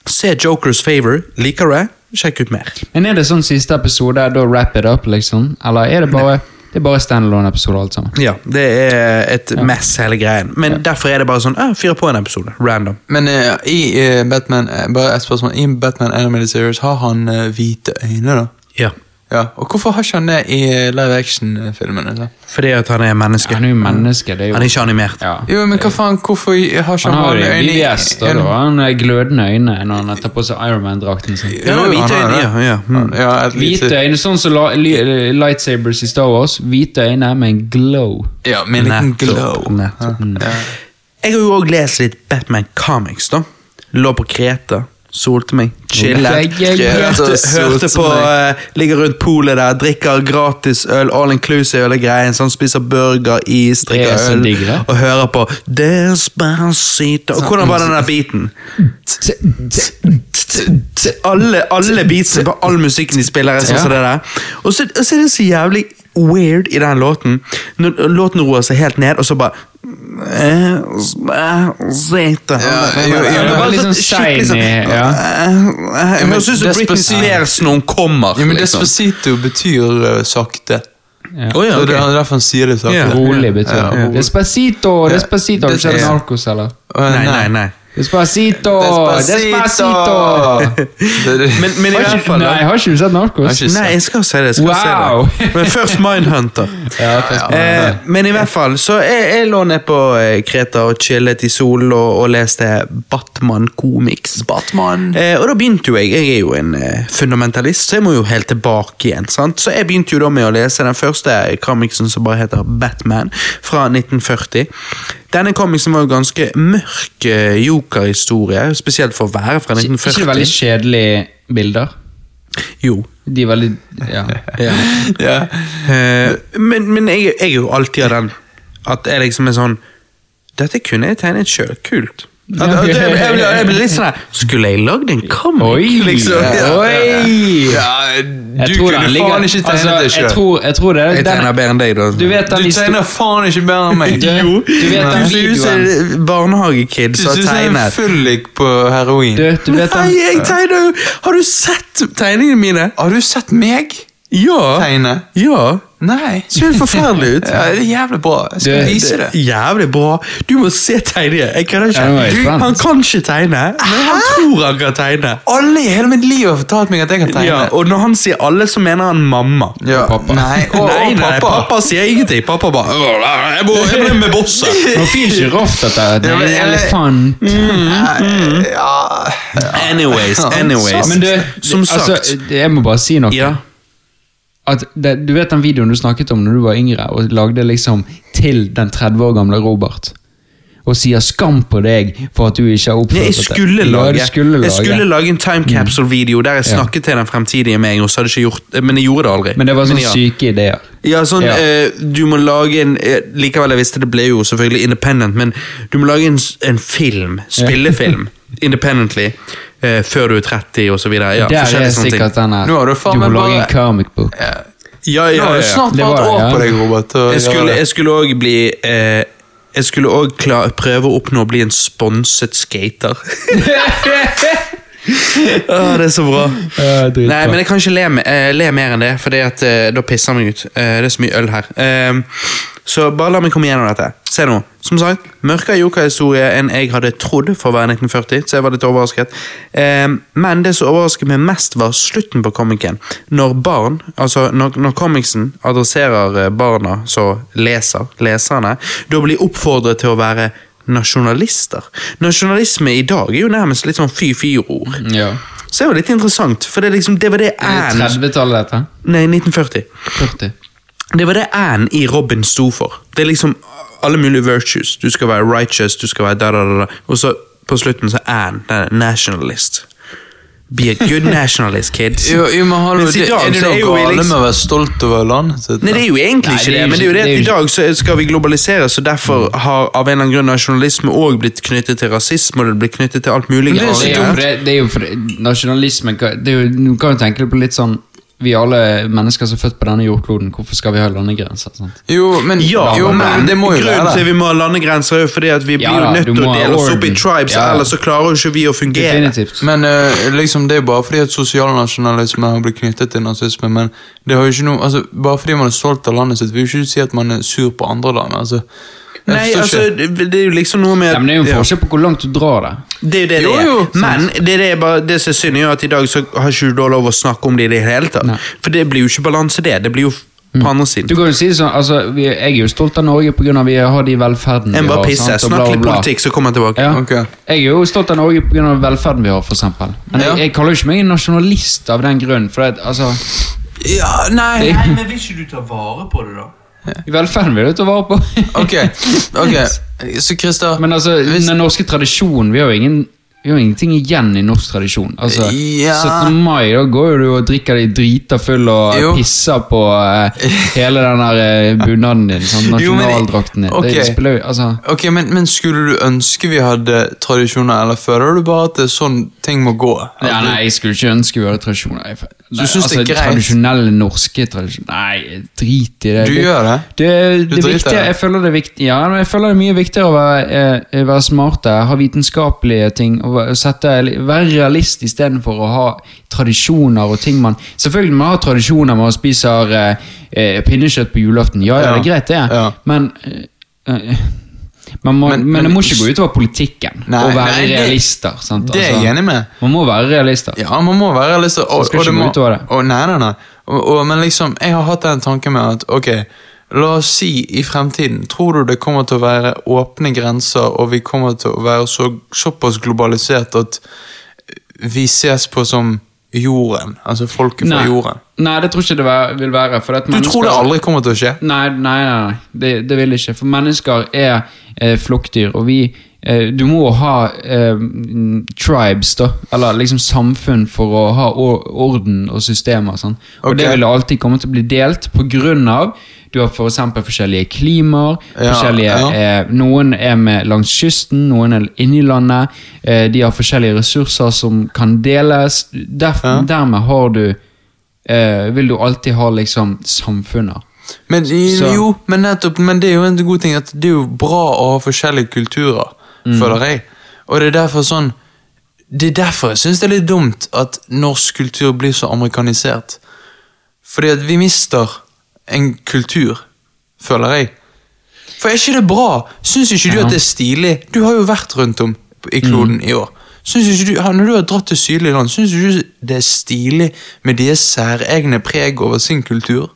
se Jokers Favor. Liker du det? Sjekk ut mer. Men er det sånn siste episode, da wrap it up, liksom? Eller er det bare Det er bare standalone-episode, alt sammen? Ja, det er et mess, hele greien. Men derfor er det bare sånn eh, Fyr på en episode. Random. Men uh, i uh, Batman eh, Bare et spørsmål. I Batman Animated Series har han uh, hvite øyne, da? Ja. Ja, Og hvorfor har ikke han det i live action-filmene? så? Fordi at han er menneske. Han er jo menneske. det er jo... Han er ikke animert. Ja. Jo, men hva faen, hvorfor har ikke Han har jo øyne i- BBS, da. da. Han har glødende øyne når han tar på seg Ironman-drakten sin. Ja, Jo, hvite han har øyne, ja, ja. Mm. Ja, et Hvite øyne, sånn som la- li- lightsabers i Star Wars. Hvite øyne med en glow. Ja, med en liten glow. Nettopp. Ja. Jeg har jo òg lest litt Batman Comics, da. Lå på Kreta. Solte meg. Chillet. Ja, ja, ja. Hørte, hørte på meg. eh, Ligger rundt polet der, drikker gratis øl, all inclusive hele greien. Sånn, spiser burger, is, er drikker øl. Og hører på Despacito. Og hvordan var den der beaten? Alle, alle beatsene på all musikken de spiller, er sånn som det der. Og så er det så jævlig weird i den låten. Når låten roer seg helt ned, og så bare jo, jo, Det men er litt sånn shiny. Jeg syns høres Britney Spears når hun kommer. Ja, men liksom. Despacito betyr eh, sakte. Ja. Å ja, Så det er derfor han sier det sakte. Rolig betyr det. Despacito, Ja. despacito. Har du sett Narcos, eller? Nei, nei, nei. Despacito! Despacito! Men, men i hvert fall nei, har ikke du sett Narcos? Nei, jeg skal se det. Jeg skal Wow. se det. Men først Mindhunter. Ja, først- Eh, men i hvert fall, så jeg, jeg lå ned på eh, Kreta og chillet i solen og, og leste Batman-komiks. Batman. Eh, og da begynte jo jeg, jeg er jo en eh, fundamentalist, så jeg må jo helt tilbake igjen. sant? Så jeg begynte jo da med å lese den første comicsen som bare heter Batman, fra 1940. Denne comicsen var jo ganske mørk eh, jokerhistorie, spesielt for å være fra 1940. ikke veldig kjedelige bilder. Jo. De er veldig Ja. Ja. Ja. Eh, men men jeg, jeg er jo alltid av den at jeg liksom er sånn Dette kunne jeg tegnet sjøl. Kult. Jeg, jeg, jeg, jeg blir litt sånn her Skulle jeg lagd en comic? Oi! liksom? Ja. Oi! Ja, du kunne ligger- faen ikke tegnet altså, det Jeg sjøl. tror, jeg tror det Jeg tegner bedre enn deg, da. Du vet den Du tegner faen ikke bedre enn meg. Du, Du, du vet den Du ser ut som videoen en barnehagekid du som har ser ut som en fyllik på heroin. Du, du vet Nei, jeg tegner jo Har du sett tegningene mine? Har du sett meg Ja. tegne? Ja. Nei. Ser helt forferdelig ut. Ja, det er jævlig bra. Jeg skal Det- vise det. Jævlig bra. Du må se tegninger. Jeg er jeg ikke. Du, Han kan ikke tegne, men han tror han kan tegne. Alle i hele mitt liv har fortalt meg at jeg kan tegne. Ja, og når han sier alle, så mener han mamma. Ja, pappa. Nei, og, nei, og nei, pappa. pappa sier ingenting. Pappa bare Jeg må, jeg med bosset. Nå fin sjiraff dette. Det er en elefant. Mm, Ja, Anyways, anyways. Men du, Som sagt. altså, jeg må bare si noe. Ja. Det, du vet den videoen du snakket om når du var yngre og lagde liksom til den 30 år gamle Robert. og sier 'skam på deg' for at du ikke har oppført Nei, jeg skulle Ja, lage, skulle lage. jeg skulle lage en time capsule-video der jeg Ja. snakket til den fremtidige meg, og så hadde jeg ikke gjort men jeg gjorde det aldri. Men det var sånne ja. syke ideer. Ja, sånn, Ja. eh, du må lage en eh, Likevel, jeg visste det ble jo selvfølgelig independent, men du må lage en, en film, spillefilm, independently, eh, før du er 30 og så videre. Ja, Der er ting. sikkert den her Nå har du må lage en comic book. Ja, ja, ja, har ja, du ja. snart Det bare et var år ja. på deg, Robert. Jeg skulle, det. jeg skulle også bli eh, Jeg skulle også prøve å oppnå å bli en sponset skater. ah, det er så bra. Ja. Nei, men jeg kan ikke le, eh, le mer enn det, for da pisser jeg meg ut. Uh, det er så mye øl her. Eh, så bare la meg komme gjennom dette. Se nå. Som sagt, mørkere Joker-historie enn jeg hadde trodd for å være 1940, så jeg var litt overrasket. Eh, men det som overrasket meg mest, var slutten på komikeren. Når barn, altså når, når comicsen adresserer eh, barna som leser, leserne, da blir oppfordret til å være nasjonalister. Nasjonalisme i dag er jo nærmest litt sånn fy-fy-ord. Ja. Så det var litt interessant, for det, liksom, det var det jeg det Anne 30-tallet, dette? Nei, 1940. 40. Det var det Anne i Robin sto for. Det er liksom alle mulige virtues. Du skal være righteous, du skal være da, da, da. Og så på slutten så Anne den er nationalist. Be a good nationalist, kids. Jo, jo, men hallo, det, dag er det så noe gale liksom- med å være stolt over landet sitt? Nei, det er jo egentlig Nei, ikke det det, er jo men det er jo det at i dag så skal vi globalisere, så derfor har av en eller annen grunn nasjonalisme òg blitt knyttet til rasisme, og det blir knyttet til alt mulig. Men det er så Det er jo det, er jo for kan- det er jo, Du kan jo tenke deg på litt sånn Vi alle mennesker som er født på denne jordkloden, hvorfor skal vi ha landegrenser? Sant? Jo, men, Ja, jo, men, det må jo grunnen være til vi må ha landegrenser, er jo fordi at vi blir Ja jo da, nødt til å dele oss opp i tribes, Ja. ellers så klarer jo ikke vi å fungere. Definitivt. Men uh, liksom, det er bare fordi at sosialnasjonalisme har blitt knyttet til nazisme. Men det har jo ikke noe, altså, bare fordi man er stolt av landet sitt, vil jo ikke si at man er sur på andre land. altså. Nei, altså, det, er jo liksom noe med Ja, men det er jo en forskjell på hvor langt du drar det. Det er jo det Jo, det er. jo, Men det, er det, er bare, det som er synd, er at i dag så har ikke du lov å snakke om det i det hele tatt. Nei. For det blir jo ikke balanse, det. Det blir jo på andre siden. Du kan jo si det sånn, altså, vi, Jeg er jo stolt av Norge pga. vi har de velferden En vi bare har. pisse. sant, Snakk litt politikk, så kommer jeg tilbake. Ja. Okay. Jeg er jo stolt av Norge pga. velferden vi har, eksempel. Men Ja. jeg, jeg kaller jo ikke meg en nasjonalist av den grunn. For det, altså, Ja, nei men vil ikke du ta vare på det, da? Velferden vil du ta vare på. Ok, ok. Så Christer Men altså, hvis- den norske tradisjonen Vi har jo ingen vi har ingenting igjen i norsk tradisjon. Altså, Ja. 17. mai, da går jo du og drikker deg drita full og Jo. pisser på uh, hele den der eh, bunaden din. Sånn, nasjonaldrakten din. ok. Det spiller altså, Ok, men, men skulle du ønske vi hadde tradisjoner, eller føler du bare at det sånn ting må gå? ja, Nei, jeg skulle ikke ønske vi hadde tradisjoner. Jeg- Nei, synes det er greit? Tradisjonelle norske tradisjoner Nei, drit i det. Du gjør det? Det, Du det viktige, det? jeg føler det er viktig Ja, men jeg føler det er mye viktigere å være, eh, være smarte, ha vitenskapelige ting, og sette, være realist istedenfor å ha tradisjoner og ting man Selvfølgelig man har tradisjoner med å spise eh, eh, pinnekjøtt på julaften. Ja, ja, det er greit, det. Ja. Men eh, eh, man må, Men- men, det må ikke gå utover politikken Nei, å være nei, det- realister. Sant? Det er jeg enig med. Man må være realister. Ja, man må være realist. Og, skal og ikke det gå utover det. Og, nei, nei, nei. Og, og, men liksom, jeg har hatt den tanken med at ok, la oss si i fremtiden, tror du det kommer til å være åpne grenser, og vi kommer til å være så, såpass globalisert at vi ses på som jorden? Altså folket fra Nei. jorden? Nei, det tror ikke det vil være. For Du tror det aldri kommer til å skje? Nei, nei, nei, nei. Det, det vil ikke. For mennesker er eh, flokkdyr, og vi eh, Du må ha eh, tribes, da. Eller liksom samfunn for å ha orden og systemer. Sånn. Og det vil alltid komme til å bli delt på grunn av du har for eksempel forskjellige klimaer. Ja, forskjellige, ja. eh, noen er med langs kysten, noen er inni landet. Eh, de har forskjellige ressurser som kan deles. Derf, Ja. Dermed har du eh, Vil du alltid ha liksom samfunner. Men, Så- jo, men nettopp, men det er jo en god ting at det er jo bra å ha forskjellige kulturer, Mm. føler jeg. Og det er derfor sånn Det er derfor jeg syns det er litt dumt at norsk kultur blir så amerikanisert. Fordi at vi mister en kultur, føler jeg. For er ikke det bra? Syns ikke du Ja. at det er stilig? Du har jo vært rundt om i kloden Mm. i år. Synes ikke du, Når du har dratt til sydlige land, syns du ikke det er stilig med deres særegne preg over sin kultur?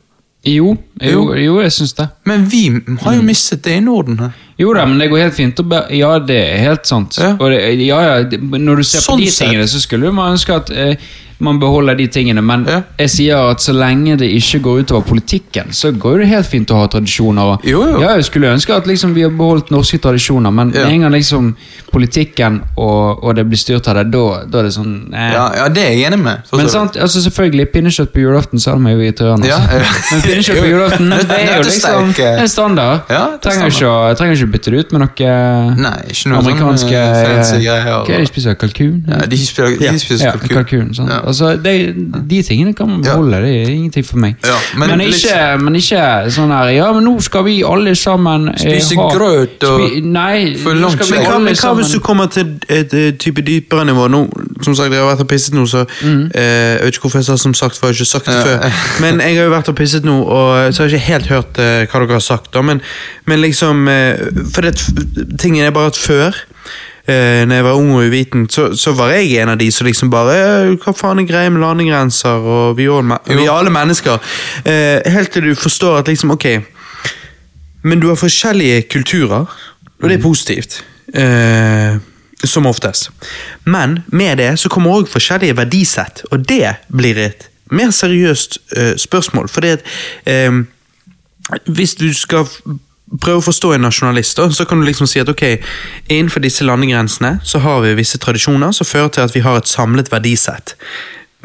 Jo, jo, jo jeg syns det. Men vi har Mm. jo mistet det i Norden her. Jo da, men det går helt fint. Ja, det er helt sant. Ja. Det, ja, ja, når du ser Sånn på de tingene, så skulle man ønske at eh, man beholder de tingene. Men Ja. jeg sier at så lenge det ikke går utover politikken, så går det helt fint å ha tradisjoner. Og, Jo, jo. Ja, jeg skulle ønske at liksom, vi har beholdt norske tradisjoner, men Ja. en gang liksom, politikken og, og det blir styrt av det, da, er det sånn eh. Ja, ja, det er jeg enig med. Så Men sant, altså selvfølgelig, pinnekjøtt på julaften selv om jo i Trøen. Ja, Altså. ja. Men pinnekjøtt på julaften, det er jo liksom eh. en standard. Ja, det er trenger, ikke, trenger ikke bytte det ut med noe Nei, ikke noe amerikanske sånn uh, greier. Er det de spiser? Kalkun? Ja, de spiser, de spiser kalkun. kalkun. sant? Altså, det, de tingene kan man Ja. beholde, det er ingenting for meg. Ja, men, men ikke, men ikke sånn her Ja, men nå skal vi alle sammen eh, Spise ha- grøt og spi, Nei, For langt skal vi skjegg. Men hva, alle men hva hvis du kommer til et, et type dypere nivå? Nå, som sagt, Jeg har vært og pisset nå, så eh, jeg vet ikke hvorfor jeg sa som sagt, for jeg har ikke sagt det før. Men jeg har jo vært og pisset nå, og så har jeg ikke helt hørt eh, hva dere har sagt. da, Men, men liksom eh, For det, tingen er bare at før eh, når jeg var ung og uviten, så, så var jeg en av de som liksom bare eh, Hva faen er greia med landegrenser, og vi, er alle er mennesker. Eh, helt til du forstår at liksom, ok Men du har forskjellige kulturer, og det er positivt. Eh, som oftest. Men med det så kommer òg forskjellige verdisett, og det blir et mer seriøst eh, spørsmål. Fordi at eh, hvis du skal prøve å forstå en nasjonalist, da, så kan du liksom si at ok, innenfor disse landegrensene så har vi visse tradisjoner som fører til at vi har et samlet verdisett.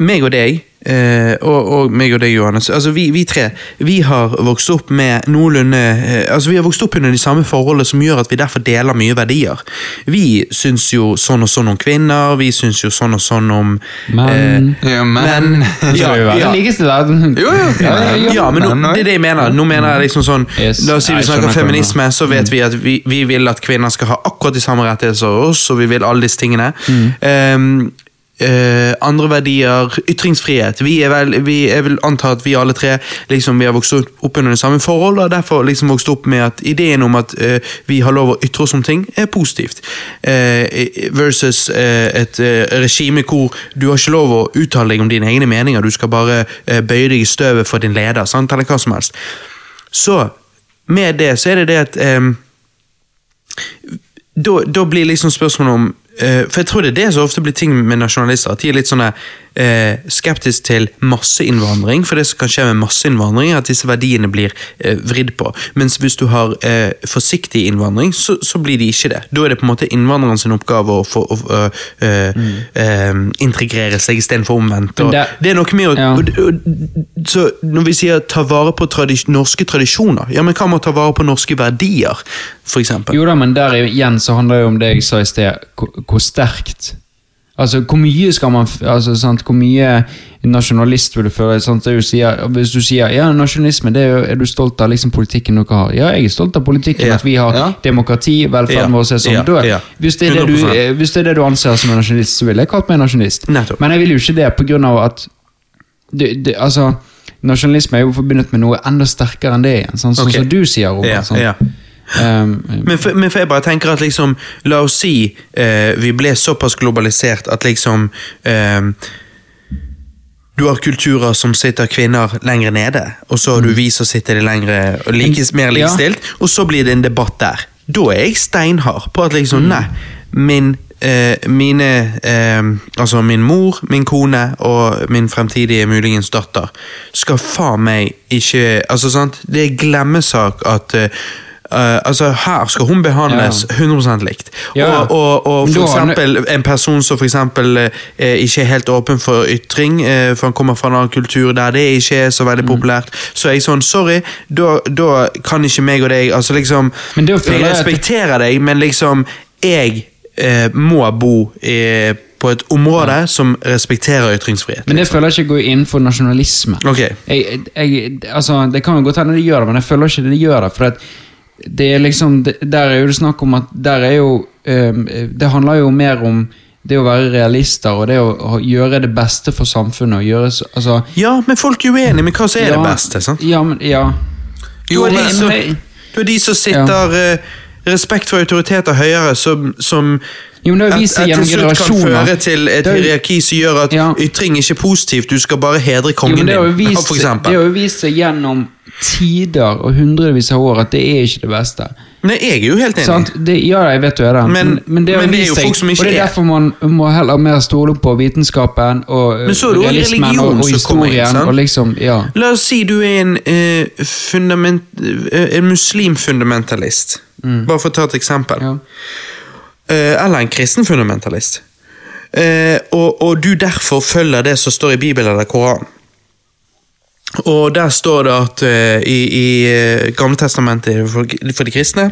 Meg og deg, eh, og, og meg og deg, Johannes, altså vi, vi tre, vi har vokst opp med noenlunde eh, Altså vi har vokst opp under de samme forholdene som gjør at vi derfor deler mye verdier. Vi syns jo sånn og sånn om kvinner, vi syns jo sånn og sånn om Men eh, Ja, men, Det skal jo ja. Jo, jo. Ja, ja, ja. Ja, men nå, det er det jeg mener. Nå mener jeg liksom sånn Yes. La oss si vi snakker feminisme, så vet vi at vi, vi vil at kvinner skal ha akkurat de samme rettigheter som oss, og vi vil alle disse tingene. Ehm, eh, andre verdier, ytringsfrihet. Vi er vel, vi jeg vil anta at vi alle tre liksom, vi har vokst opp under det samme forhold, og derfor liksom vokst opp med at ideen om at uh, vi har lov å ytre oss om ting, er positivt. Uh, versus et regime hvor du har ikke lov å uttale deg om dine egne meninger, du skal bare bøye deg i støvet for din leder, sant? eller hva som helst. Så med det så er det det at um, da, da blir liksom spørsmålet om For jeg tror det er det som ofte blir ting med nasjonalister. At de er litt sånne eh, skeptisk til masseinnvandring. For det som kan skje med masseinnvandring, er at disse verdiene blir eh, vridd på. Mens hvis du har eh, forsiktig innvandring, så, så blir de ikke det. Da er det på en måte innvandreren sin oppgave å få å, å, mm. eh, integrere seg istedenfor omvendt. Og det- det er noe med å Ja. og, og, så Når vi sier ta vare på tradis norske tradisjoner, ja, men hva med å ta vare på norske verdier, eksempel? Jo da, men der igjen så handler det jo om det jeg sa i sted, hvor sterkt Altså, hvor mye skal man altså, sant, Hvor mye nasjonalist vil du føre? Sant, det du sier, hvis du sier ja, nasjonalisme, det er, jo, er du stolt av liksom, politikken dere har? Ja, jeg er stolt av politikken, Ja. at vi har Ja. demokrati, velferden Ja. vår er sånn. Da, hvis, det er det du, 100%. hvis det er det du anser som en nasjonalist, så ville jeg kalt meg nasjonist nasjonalist. Nettopp. Men jeg vil jo ikke det på grunn av at det, det, altså, Nasjonalisme er jo forbundet med noe enda sterkere enn det igjen, sånn, sånn Ok. som du sier, Robert. Ja, ja. Um, Men for, men for jeg bare tenker at liksom La oss si eh, vi ble såpass globalisert at liksom eh, Du har kulturer som sitter kvinner lenger nede, og så har du vi som sitter det lengre like, mer ja. likestilt, og så blir det en debatt der. Da er jeg steinhard på at liksom, nei, min eh, mine eh, Altså min mor, min kone og min fremtidige muligens datter skal faen meg ikke Altså, sant, det er glemmesak at eh, altså Her skal hun behandles 100 likt. Ja. Og, og, og for eksempel en person som for eksempel eh, ikke er helt åpen for ytring, eh, for han kommer fra en annen kultur der det ikke er så Mm. veldig populært, så er jeg sånn Sorry, da, kan ikke meg og deg altså liksom Jeg respekterer deg, men liksom Jeg eh, må bo i på et område som respekterer ytringsfrihet. Men det føler jeg ikke går innenfor nasjonalisme. Okay. Jeg, jeg, altså, det kan jo godt hende de gjør det, men jeg føler ikke de gjør det. For at det er liksom, det, der er jo det snakk om at der er jo um, Det handler jo mer om det å være realister og det å, gjøre det beste for samfunnet. Gjøre, altså, Ja, men folk er uenige med hva som er ja, det beste. sant? Ja, men, ja. Du Jo, har de men- som, du er de som sitter ja. respekt for autoriteter høyere som, som Jo, det seg gjennom til slutt kan føre til et jo- hierarki som gjør at Ja. ytring ikke er positivt, du skal bare hedre kongen din, det har jo vist seg gjennom tider og hundrevis av år at det er ikke det beste. Nei, jeg er jo helt enig. Sant? Det, ja, jeg vet du er det. Men- men det, men det er jo folk som ikke er og det er er. derfor man må heller mer stole på vitenskapen og realismen og, og historien. inn, og liksom, ja. La oss si du er en, uh, en muslimfundamentalist. Bare for å ta et eksempel. Mm. Ja. Uh, eller en kristen fundamentalist. Uh, og, og du derfor følger det som står i Bibelen eller Koranen. Og der står det at uh, i, i uh, Gamle testamentet for, for de kristne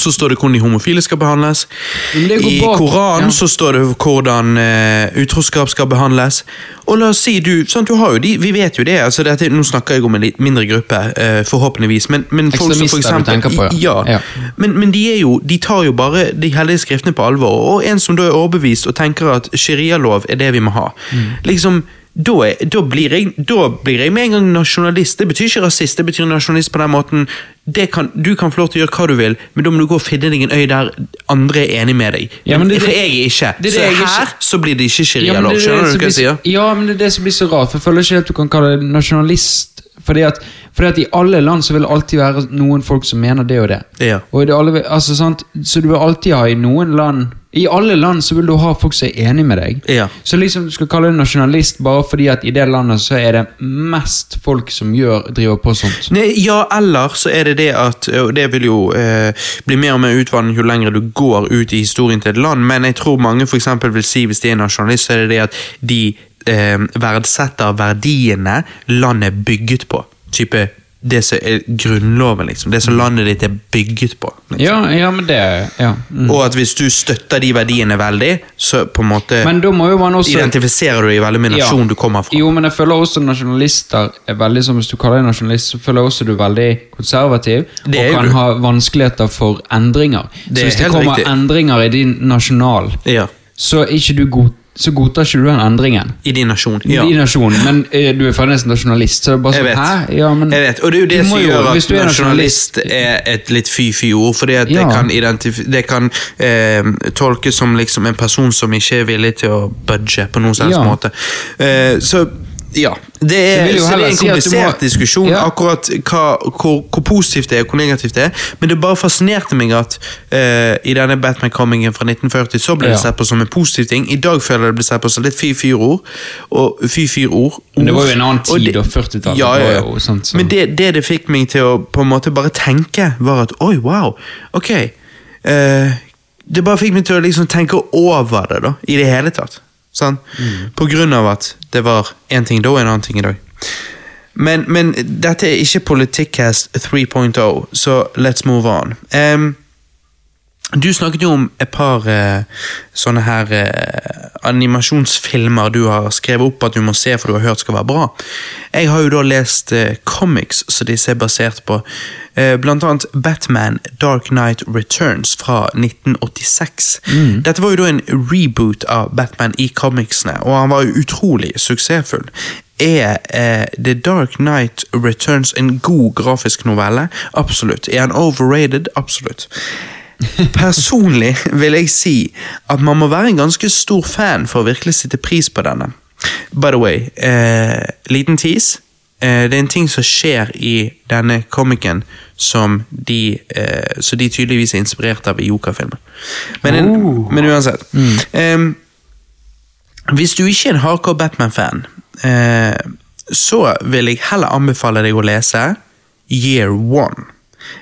så står det hvordan de homofile skal behandles. I Koranen ja. så står det hvordan uh, utroskap skal behandles. Og la oss si du, sant, du har jo de, Vi vet jo det. altså dette, Nå snakker jeg om en litt mindre gruppe, uh, forhåpentligvis. Men, men folk som for eksempel, på, ja. ja. Ja. Men, men de, jo, de tar jo bare de hellige skriftene på alvor. Og en som da er overbevist og tenker at sharialov er det vi må ha. Mm. liksom da, er, da, blir jeg, da blir jeg med en gang nasjonalist. Det betyr ikke rasist, det betyr nasjonalist på den måten. Det kan, du kan få lov til å gjøre hva du vil, men da må du gå og finne deg en øy der andre er enig med deg. Ja, men det- For jeg er ikke. det det så her ikke- så blir det ikke Ja, sharialov. det Skjønner du hva jeg sier? Ja, men det er det som blir så rart. For jeg føler ikke at du kan kalle det nasjonalist. Fordi at, fordi at i alle land så vil det alltid være noen folk som mener det og det. Ja. Og det alle, altså, sant? Så du vil alltid ha i noen land I alle land så vil du ha folk som er enig med deg. Ja. Så liksom du skal kalle deg nasjonalist bare fordi at i det landet så er det mest folk som gjør, driver på sånt. Nei, ja, eller så er det det at Og det vil jo eh, bli mer og mer utvannet jo lenger du går ut i historien til et land, men jeg tror mange for vil si, hvis de er nasjonalist, så er det det at de eh, verdsetter verdiene landet er bygget på. Type det som er grunnloven, liksom. Det som landet ditt er bygget på. Liksom. Ja, ja, men det ja. mm. Og at hvis du støtter de verdiene veldig, så på en måte også identifiserer du deg veldig med nasjonen du kommer fra. Jo, men jeg føler også nasjonalister er veldig som Hvis du kaller deg nasjonalist, så føler jeg også du er veldig konservativ er og kan du. ha vanskeligheter for endringer. Det så hvis det kommer riktig. endringer i din nasjonal, Ja, så, er ikke du god, så godtar ikke du den endringen. I din nasjon. Ja. I din nasjon, Men eh, du er fremdeles nasjonalist, så det er bare Jeg sånn vet. Hæ? Ja, men, jeg vet, og det er jo det som gjør at du er nasjonalist er et litt fy-fy-ord. fordi at Ja. det kan, det kan eh, tolkes som liksom en person som ikke er villig til å budge på noen slags måte. Eh, så ja. Det er, så det er en si må- diskusjon, Ja. akkurat hva, hvor, hvor positivt det er og hvor negativt det er. Men det bare fascinerte meg at uh, i denne Batman-comingen fra 1940 så ble det sett på som en positiv ting. I dag føler jeg det blir sett på som litt fy-fyr-ord. Og fy-fyr-ord. Men det var jo en annen tid, og, og 40-tallet Ja, ja, ja. sånt Men det, det det fikk meg til å på en måte bare tenke, var at oi, wow, ok. uh, det bare fikk meg til å liksom tenke over det, da, i det hele tatt. Mm. På grunn av at det var én ting da og en annen ting i dag. Men, men dette er ikke Politikkast 3.0, så let's move on. Em, du snakket jo om et par eh, sånne her eh, animasjonsfilmer du har skrevet opp at du må se for du har hørt skal være bra. Jeg har jo da lest eh, comics som disse er basert på. Eh, blant annet Batman Dark Knight Returns fra 1986. Dette var jo da en reboot av Batman i comicsene, og han var jo utrolig suksessfull. Er eh, The Dark Knight Returns en god grafisk novelle? Absolutt. Er han overrated? Absolutt. Personlig vil jeg si at man må være en ganske stor fan for å virkelig sitte pris på denne. By the way, eh, liten tease. Eh, det er en ting som skjer i denne komikeren som de, eh, som de tydeligvis er inspirert av i Joker-filmen. Men, en, Oh. men uansett. Em, hvis du ikke er en hardcore Batman-fan, eh, så vil jeg heller anbefale deg å lese Year One.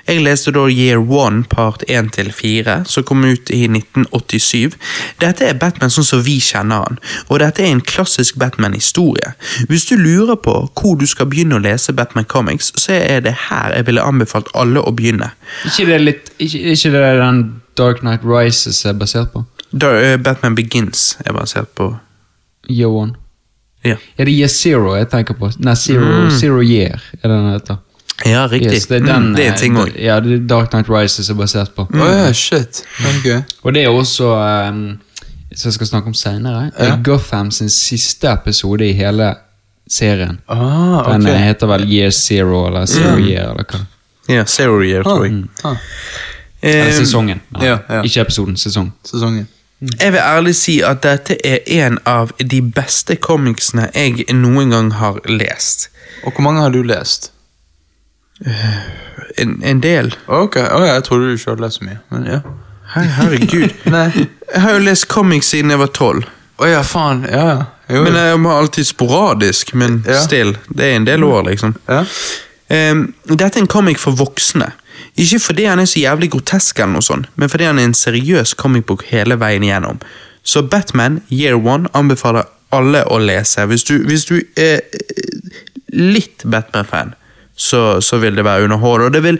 Jeg leste da Year One part 1 til 4, som kom ut i 1987. Dette er Batman sånn som vi kjenner han, og dette er en klassisk Batman-historie. Hvis du lurer på hvor du skal begynne å lese Batman Comics, så er det her jeg ville anbefalt alle å begynne. Ikke det litt Ikke, ikke det den Dark Knight Rises er basert på? Da, uh, Batman Begins er basert på Year One. Ja, Er det Year Zero jeg tenker på? Nei, Zero, Zero Year er det den heter. Ja riktig. Yes, det, er den, mm, det er en eh, ting òg. Ja, Dark Knight Rises er basert på. Å ja, shit. Okay. Og det er også um, Som jeg skal snakke om senere. Ja. Gotham sin siste episode i hele serien. Ah, Den ok. eh, heter vel Year Zero eller Zero Year eller hva. Ja, Zero Year, tror jeg. Ah. Eller Eh, sesongen. Nei, ja, ja. Ikke episoden, sesong. Sesongen. Jeg vil ærlig si at dette er en av de beste comicsene jeg noen gang har lest. Og hvor mange har du lest? En, en del. Ok, oh, ja, jeg trodde du ikke hadde lest så mye. Men ja. Her, herregud. Nei. Jeg har jo lest comics siden jeg var tolv. Å ja, faen. Ja, ja. Jo, Men jeg var alltid sporadisk, men Ja. still. Det er en del år, liksom. ja. Um, dette er en comic for voksne. Ikke fordi han er så jævlig grotesk, eller noe sånt, men fordi han er en seriøs comicbok hele veien igjennom. Så Batman Year One anbefaler alle å lese. Hvis du, hvis du er litt Batman-fan, så, så vil det være underholdende. Og det vil,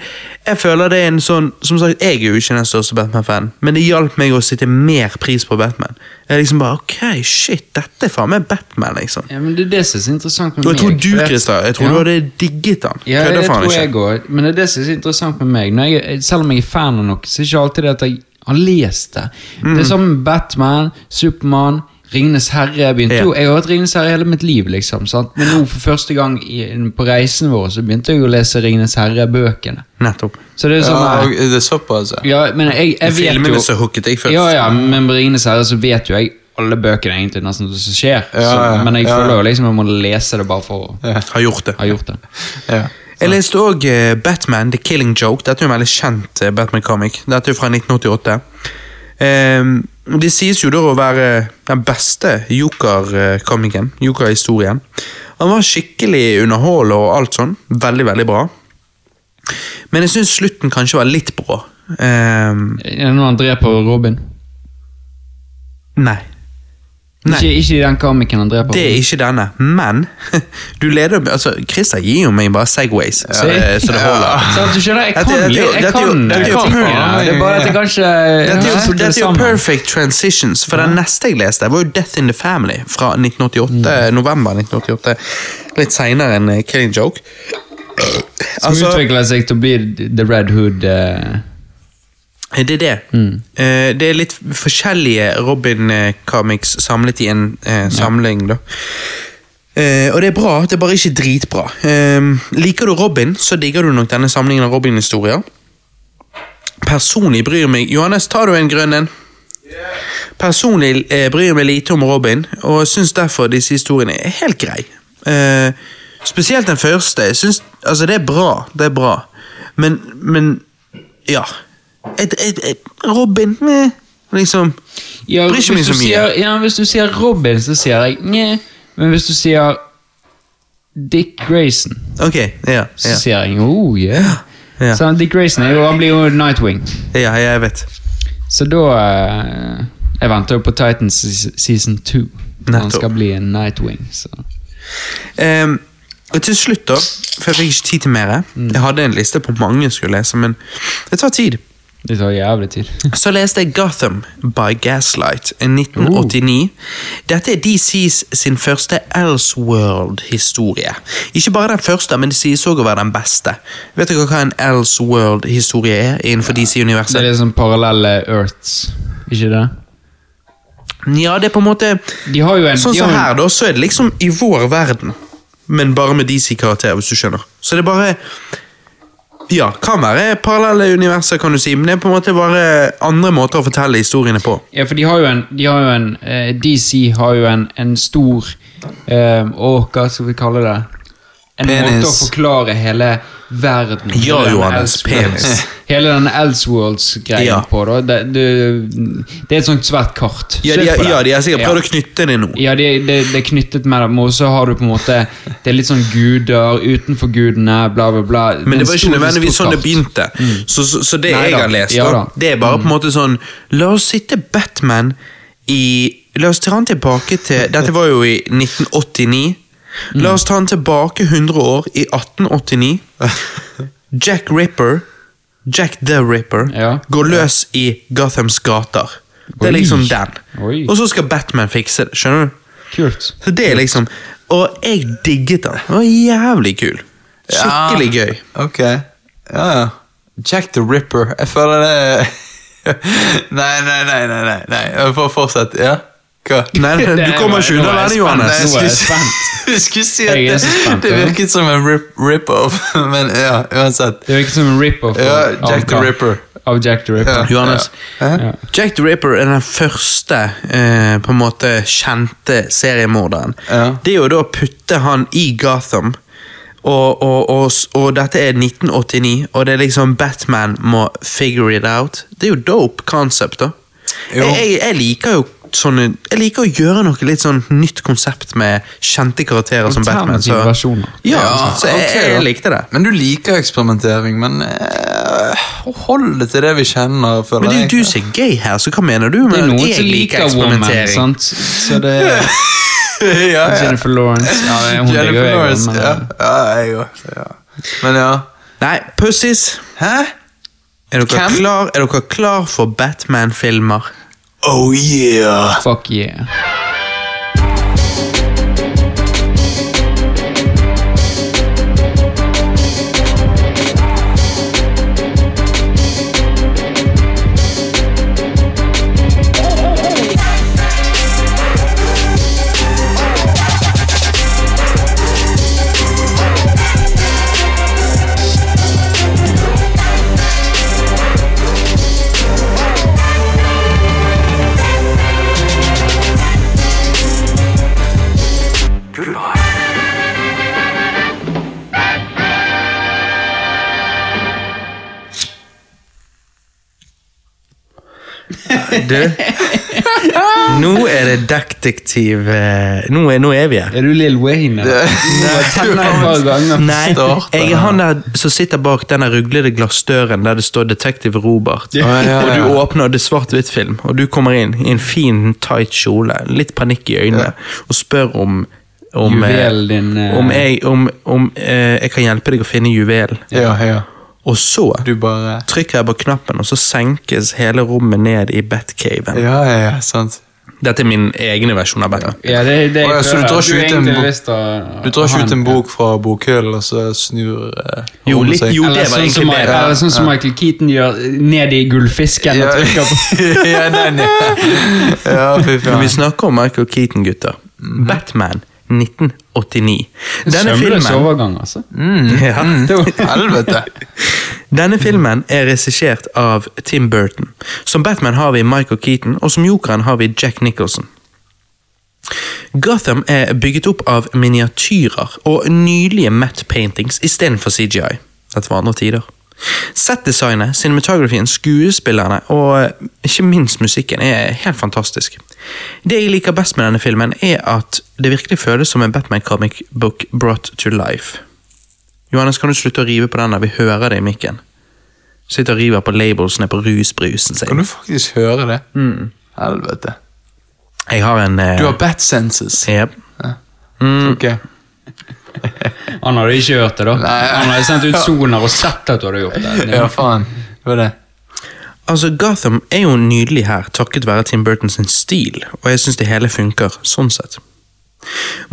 jeg føler det er en sånn Som sagt, jeg er jo ikke den største Batman-fan, men det hjalp meg å sitte mer pris på Batman. Jeg er liksom bare Ok, shit, dette er faen meg Batman, liksom. Ja, men Det er det som er så interessant med Og jeg tror du, for Christer, jeg tror Ja. du hadde digget han. Ja, Kødder det faen tror ikke. jeg òg. Men det er det som er så interessant med meg. Jeg, selv om jeg er fan av noe, så er det ikke alltid det at jeg har lest det. Mm. Det er som med Batman, Supermann, Ringenes herre. Begynte Ja. jo, jeg har hatt Ringenes herre hele mitt liv, liksom. Sant? Men nå for første gang i, på reisen vår så begynte jeg å lese Ringenes herre-bøkene. Nettopp. Så det er sånn ja det er såpass, ja. ja, men jeg, jeg vet Filmene jo så hooket jeg først. Ja, ja, men med Ringenes herre så vet jo jeg alle bøkene egentlig nesten som skjer. Ja, så, men jeg føler jo liksom jeg må lese det bare for å ha gjort det. ha gjort det. ja. Jeg leste òg Batman The Killing Joke. Dette er jo en veldig kjent eh, Batman-comic. Dette er jo fra 1988. Ehm, det sies jo da å være den beste Joker-komikeren. Joker-historien. Han var skikkelig underhold og alt sånn. Veldig, veldig bra. Men jeg syns slutten kanskje var litt brå. Ehm, Er det når han dreper Robin? nei. Nei. Ikke, ikke den komikeren han dreper Det er ikke denne, men du leder altså, Christer gir jo meg bare Segways, så, det, så det holder. Så du skjønner, jeg kan jeg perfect. Det er bare at jeg kanskje Dette er, jo, det er perfect transitions, for den neste jeg leste, var jo Death in the Family fra 1988, november 1988. Litt seinere enn eh, Killing Joke. Som Altså, utvikler seg til å bli The Red Hood. eh, det er det. Eh, det er litt forskjellige Robin-comics samlet i en eh, samling, da. Eh, og det er bra, det er bare ikke dritbra. Eh, liker du Robin, så digger du nok denne samlingen av Robin-historier. Personlig bryr meg Johannes, tar du en grønn en? Personlig eh, bryr meg lite om Robin, og syns derfor disse historiene er helt greie. Eh, spesielt den første. Synes, altså Det er bra, det er bra, men, men ja. Et, et, et, Robin med, Liksom Ja, Bryr ikke meg så mye. Sier, ja, hvis du sier Robin, så sier jeg nje. Men hvis du sier Dick Grayson, Ok, ja. så Ja, sier jeg oh yeah. Ja. Så Dick Grayson jo, han blir jo Nightwing. ja jeg vet. Så da eh, Jeg venter jo på Titans season 2. Han skal bli en Nightwing. Så. Um, og til slutt, da, for jeg fikk ikke tid til mer Jeg hadde en liste på mange jeg skulle lese, men det tar tid. Det tar jævlig tid. Så leste jeg Gotham by Gaslight i 1989. Dette er DCs sin første Elseworld-historie. Ikke bare den første, men det sies også å være den beste. Vet dere hva en Elseworld-historie er innenfor er DC-universet? Det er liksom parallelle Earths, ikke det? Ja, det er på en måte De har jo en Sånn de som har jo her, da, så er det liksom i vår verden, men bare med DC-karakter, hvis du skjønner. Så det er bare Ja, kan være parallelle universer, kan du si, men det er på en måte bare andre måter å fortelle historiene på. Ja, for de har jo en, de har jo en eh, DC har jo en, en stor eh, Å, hva skal vi kalle det? En Penis. måte å forklare hele verden Ja, Johannes, penis. Hele den Elseworlds-greien Ja. på. da det, det, det er et sånt svært kart. Ja, de, på ja, de har sikkert Ja. prøvd å knytte det nå. Ja, det, de, de er knyttet med dem, og så har du på en måte Det er litt sånn guder utenfor gudene, bla, bla, bla. Men det var ikke nødvendigvis sånn det begynte. Mm. Så, så, så det Nei jeg har lest, da. Mm. det er bare på en måte sånn La oss sitte Batman i La oss ta han tilbake til Dette var jo i 1989. La oss ta han tilbake 100 år, i 1889. Jack Ripper, Jack the Ripper, Ja. går løs i Gothams gater. Det er liksom den. Oi. Og så skal Batman fikse det. Skjønner du? Kult. Så det er liksom Og jeg digget den. Den var jævlig kul. Skikkelig Ja. gøy. Ok. Ja, ja. Jack the Ripper. Jeg føler det nei, nei, nei. nei, nei. For fortsett. Ja? Hva? Nei, nei, du er- kommer ikke unna denne. Johannes. Nå er jeg spent. Jeg skulle si at Jeg er det, så spent, det ja. virket som en rip- rip-off, men ja, uansett. Det virket som en rip-off Ja, Jack the? Ripper. av Jack the Ripper. Johannes, Ja. Jack the Ripper er den første eh, på en måte kjente seriemorderen. Ja. Det er jo da å putte han i Gotham, og, og, og, og dette er 1989, og det er liksom Batman må figure it out. Det er jo dope concept, da. Jo. Jeg, jeg, jeg liker jo sånne Jeg liker å gjøre noe litt sånn nytt konsept med kjente karakterer som Batman. Så, ja, Ja, så jeg, jeg, likte det. Men du liker eksperimentering, men eh, hold det til det vi kjenner. føler Men det er jo du som er gay her, så hva mener du med Det er noen som liker Woman, sant? Så det er ja, ja. Jennifer Lawrence. Ja, hun Jennifer jeg, Lawrence, men, ja. ja, jeg òg. Ja. Men ja. Nei, pussies. Hæ? Er dere, klar, er dere klar for Batman-filmer? Oh yeah! Fuck yeah. Du, nå er det detektiv eh, Nå er, nå er vi her. Er du Lill Wayne? Nei, jeg er han der som sitter bak den ruglede glassdøren der det står 'Detektiv Robert'. Ja, ja, Og du åpner, det er svart-hvitt-film, og du kommer inn i en fin, tight kjole, litt panikk i øynene, og spør om om, eh, din, eh. om, jeg, om, om jeg kan hjelpe deg å finne juvelen. Ja, ja. Og så Du bare trykker jeg på knappen, og så senkes hele rommet ned i Batcaven. Ja, ja, ja, sant. Dette er min egne versjon av Batman. Ja, det, det Å, ja, så du drar ikke ut en egentlig Du drar ikke ut en bok fra bokhyllen, og så snur eh, Jo, litt- jo, det Eller var sånn, som, egentlig det. eller sånn som Michael Keaton gjør, ned i gullfisken og trykker på ja, den, ja. ja, fy Når vi snakker om Michael Keaton, gutter. Batman 1989. Denne Sømløs overgang, altså. ja, Helvete. denne filmen er regissert av Tim Burton. Som Batman har vi Michael Keaton, og som Jokeren har vi Jack Nicholson. Gotham er bygget opp av miniatyrer og nylige matte paintings istedenfor CGI. Dette var andre tider. Set-designet, cinematografien, skuespillerne og eh, ikke minst musikken er helt fantastisk. Det jeg liker best med denne filmen, er at det virkelig føles som en Batman comic book brought to life. Johannes, kan du slutte å rive på den der? Vi hører det i mikken. Sitter og river på labelsene på rusbrusen sin. Kan du faktisk høre det? Helvete. Jeg har en eh, Du har bat senses. Jep. Ok. Han hadde ikke hørt det, da. Nei. Han hadde sendt ut soner og sett at du hadde gjort det. Ja, faen. Det var det. Altså, Gotham er jo nydelig her, takket være Tim Burtons stil, og jeg syns det hele funker sånn sett.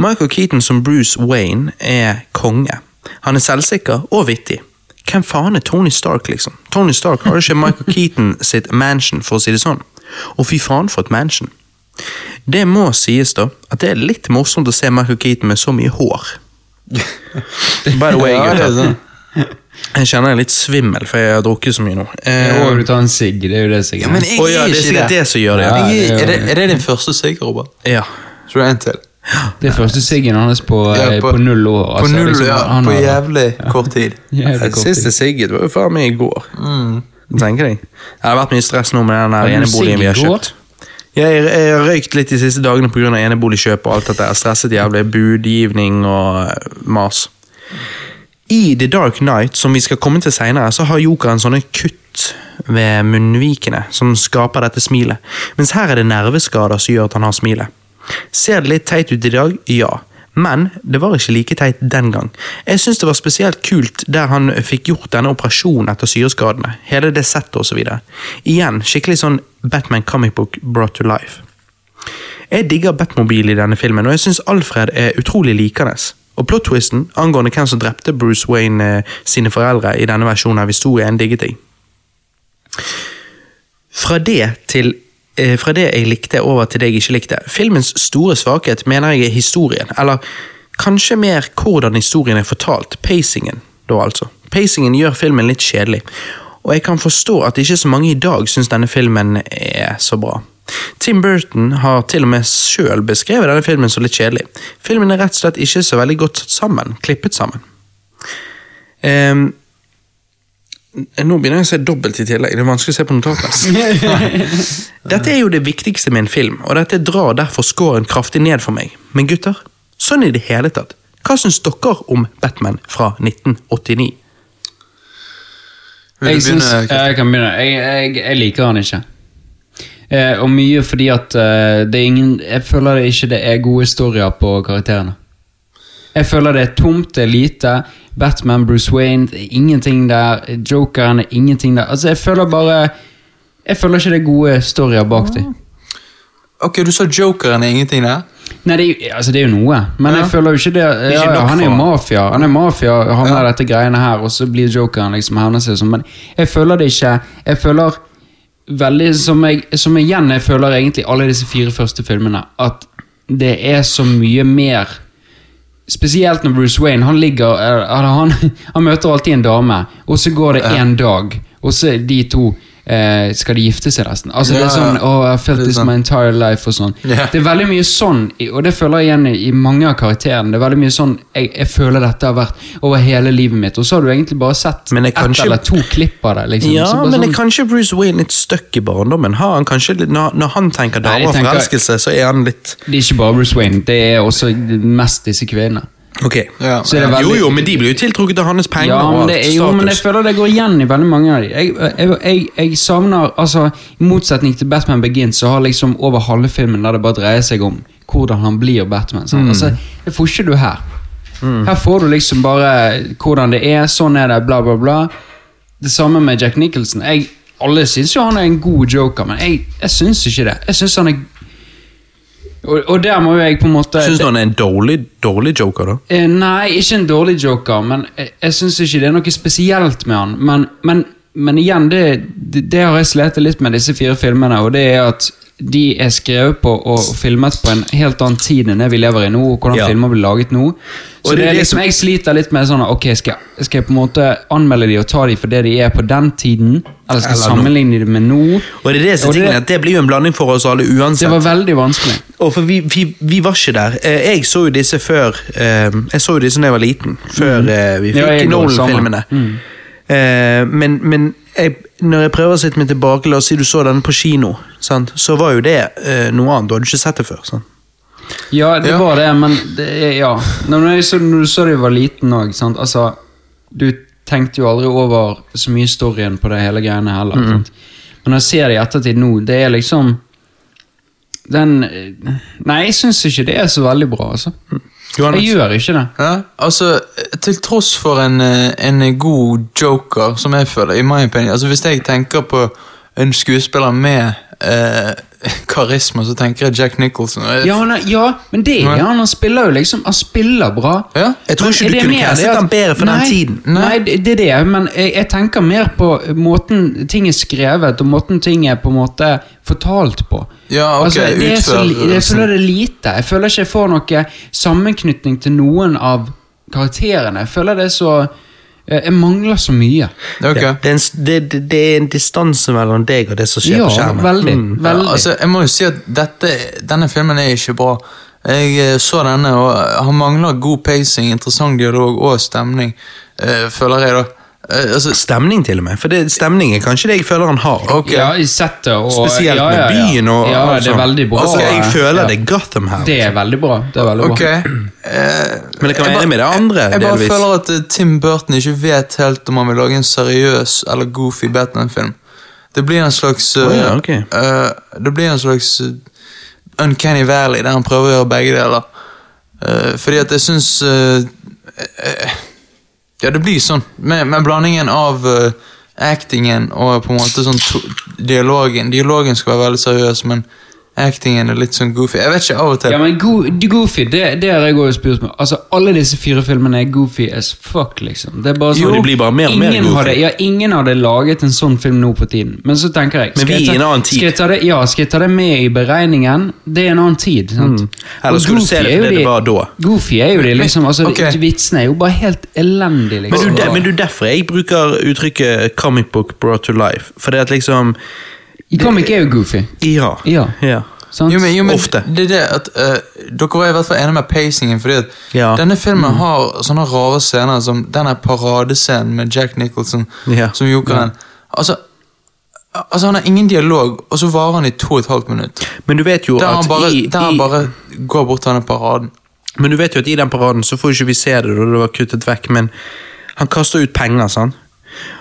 Michael Keaton som Bruce Wayne er konge. Han er selvsikker og vittig. Hvem faen er Tony Stark, liksom? Tony Stark har ikke Michael Keaton sitt mansion, for å si det sånn. Og fy faen for et mansion. Det må sies, da, at det er litt morsomt å se Michael Keaton med så mye hår. By the way, Ja, det sånn. Jeg kjenner jeg er litt svimmel, for jeg har drukket så mye nå. Eh, Og du tar en sigg, det er jo det som Ja, men jeg Å ja, er det er sikkert det. det som gjør det. Ja, Ja. Jeg, er, det, er det din første sigg, Robert? ja. Så du en til? Det er første siggen hans på, Ja, eh, på- på, null år. På altså, null, liksom, ja. han På jævlig kort tid. Jævlig kort Siste sigget var jo faen meg i går. Mm. Tenker jeg. Det har vært mye stress nå med den eneboligen vi har kjøpt. går? Jeg, jeg har røykt litt de siste dagene pga. eneboligkjøp og alt dette. Jeg har stresset jævlig. Budgivning og eh, mas. I The Dark Knight, som vi skal komme til senere, så har jokeren sånne kutt ved munnvikene som skaper dette smilet. Mens her er det nerveskader som gjør at han har smilet. Ser det litt teit ut i dag? Ja. Men det var ikke like teit den gang. Jeg syns det var spesielt kult der han fikk gjort denne operasjonen etter syreskadene. Hele det settet osv. Igjen, skikkelig sånn Batman comic book brought to life. Jeg digger Batmobil i denne filmen, og jeg syns Alfred er utrolig likende. Og plot-twisten angående hvem som drepte Bruce Wayne eh, sine foreldre i denne versjonen av historien, digget jeg. Fra det til fra det jeg likte over til det jeg ikke likte. Filmens store svakhet mener jeg er historien, eller kanskje mer hvordan historien er fortalt. Pacingen, da altså. Pacingen gjør filmen litt kjedelig. og jeg kan forstå at ikke så mange i dag syns denne filmen er så bra. Tim Burton har til og med sjøl beskrevet denne filmen som litt kjedelig. Filmen er rett og slett ikke så veldig godt satt sammen, klippet sammen. Ehm, nå begynner jeg å se dobbelt i tillegg. Det er vanskelig å se på notatet. dette er jo det viktigste med en film, og dette drar derfor scoren kraftig ned for meg. Men gutter, sånn i det hele tatt. Hva syns dere om Batman fra 1989? Vil Jeg, du begynne? Kristian? jeg kan begynne. Jeg, jeg, jeg liker han ikke. Eh, og mye fordi at eh, det er ingen Jeg føler det ikke det er gode historier på karakterene. Jeg føler det er tomt, det er lite. Batman, Bruce Wayne, det er ingenting der. Jokeren er ingenting der. Altså, jeg føler bare Jeg føler ikke det er gode storyer bak dem. Ok, du sa jokeren er ingenting der? Nei, det er, altså det er jo noe, men Ja. jeg føler jo ikke det ja, Ikke ja, nok Han er jo mafia, Han er mafia Han har dette greiene her, og så blir jokeren liksom hevner seg sånn. Men jeg føler det ikke Jeg føler veldig som jeg, som igjen jeg føler egentlig alle disse fire første filmene, at det er så mye mer Spesielt når Bruce Wayne. Han ligger eller han, han møter alltid en dame, og så går det én dag, og så de to eh, skal de gifte seg nesten. Altså Det er sånn oh, I felt this my entire life og sånn. Yeah. Det er veldig mye sånn, og det føler jeg igjen i, mange av karakterene. Det er veldig mye sånn jeg, jeg føler dette har vært over hele livet mitt, og så har du egentlig bare sett ett kanskje- eller to klipp av det. Liksom. Ja, men sånn, kanskje Bruce Wayne litt stuck i barndommen? Har han kanskje når, når han tenker dame damer og forelskelse, så er han litt Det er ikke bare Bruce Wayne, det er også mest disse kvinnene. Ok. Ja. Det veldig- Jo, jo, men de blir jo tiltrukket av hans penger Ja, men, det, jo, men jeg føler det går igjen i veldig mange av de. Jeg, jeg, jeg, jeg savner, altså I motsetning til Batman Begins, så har liksom over halve filmen der det bare dreier seg om hvordan han blir Batman. Mm. Altså, Det får ikke du her. Her får du liksom bare hvordan det er, sånn er det, bla, bla, bla. Det samme med Jack Nicholson. Alle syns jo han er en god joker, men jeg, jeg syns ikke det. Jeg synes han er og, og der må jo jeg på en måte Syns du han er en dårlig, dårlig joker, da? Eh, nei, ikke en dårlig joker, men jeg, jeg syns ikke det er noe spesielt med han. Men, men, men igjen, det, det, det har jeg slitt litt med disse fire filmene, og det er at de er skrevet på og filmet på en helt annen tid enn det vi lever i nå, og hvordan Ja. filmer blir laget nå. Så det det er liksom, Jeg sliter litt med sånn Ok, skal, skal jeg på en måte anmelde de og ta de for det de er på den tiden? Eller skal jeg sammenligne de med nå? Og det er det som det- tingene, det blir jo en blanding for oss alle uansett. Det var veldig vanskelig. Og for vi, vi, vi var ikke der. Eh, Jeg så jo disse før eh, Jeg så jo disse da jeg var liten. Før mm. vi fikk Ja, Nolan-filmene. Mm. Men, men jeg, når jeg prøver å sitte meg tilbake, la oss si du så den på kino, sant? så var jo det eh, noe annet. Du hadde ikke sett det før. sant? Ja, det Ja. var det, men det ja. Når, du, så, når du så det var liten òg, altså Du tenkte jo aldri over så mye storyen på det hele greiene heller. sant? Men når jeg ser det i ettertid nå, det er liksom Den Nei, jeg syns ikke det er så veldig bra, altså. Johannes? Jeg gjør ikke det. Ja, altså, til tross for en, eh, en god joker, som jeg føler, i my opinion altså Hvis jeg tenker på en skuespiller med eh, karisma, så tenker jeg Jack Nicholson. jeg- Ja, han er, ja men det er han. Han spiller jo liksom Han spiller bra. Ja, Jeg tror Men ikke du kunne kastet ham castet han bedre for nei, den tiden. Nei, det, det er det, men jeg, jeg tenker mer på måten ting er skrevet, og måten ting er på en måte fortalt på. Ja, ok, altså, det er så, jeg føler det er lite. Jeg føler ikke jeg får noe sammenknytning til noen av karakterene. Jeg føler det er så Jeg mangler så mye. Okay. Det, det, er en, det, det, det er en distanse mellom deg og det som skjer Ja, på skjermen. veldig. Mm. veldig. Ja, altså, jeg må jo si at dette, denne filmen er ikke bra. Jeg eh, så denne, og han mangler god pacing, interessant dialog og stemning, eh, føler jeg, da. Eh, altså, Stemning, til og med. For det, stemning er kanskje det jeg føler han har. Okay. Ja, i settet og Spesielt ja, ja, ja. med byen og Ja, og det er sånn. veldig bra. Altså, jeg føler Ja. det er Gotham her. Det er veldig bra. Det er veldig Ok. bra. Eh, Men det kan være enig med det andre, Jeg, jeg bare delvis. føler at eh, Tim Burton ikke vet helt om han vil lage en seriøs eller goofy Batman-film. Det blir en slags eh, Å ja, okay. uh, Det blir en slags Uncanny Valley, der han prøver å gjøre begge deler. Uh, fordi at jeg syns uh, eh, Ja, det blir sånn. Med, med blandingen av uh, actingen og på en måte sånn dialogen. Dialogen skal være veldig seriøs, men actingen er litt sånn goofy. Jeg vet ikke, av og til Ja, men go Goofy, det, det har jeg også spurt meg. Altså, Alle disse fire filmene er goofy as fuck, liksom. Det er bare sånn, Jo, de blir bare mer og mer ingen goofy. Hadde, ja, ingen hadde laget en sånn film nå på tiden. Men så tenker jeg Men skal vi jeg er i ta- en annen tid. Skal jeg ta det, ja, skal jeg ta det med i beregningen? Det er en annen tid. sant? Mm. Eller skulle skal du se det for det det var da? Goofy er jo de liksom altså, okay. Vitsene er jo bare helt elendige, Men liksom. du, de, men du derfor jeg bruker uttrykket 'comic book brought to life'. For det at liksom I comic er jo goofy. Ja. Ja. ja. Sant? Jo, men, jo, men Ofte. Det er det at uh, Dere er i hvert fall enige med pacingen. Fordi at Ja. Mm. Denne filmen har sånne rare scener som denne paradescenen med Jack Nicholson Ja. som jokeren. Altså, altså Han har ingen dialog, og så varer han i to og et halvt minutt. Men du vet jo Der han at bare, i, der han i, bare går bort til denne paraden. Men du vet jo at i den paraden så får ikke vi se det, da det var kuttet vekk, men han kaster ut penger, sant?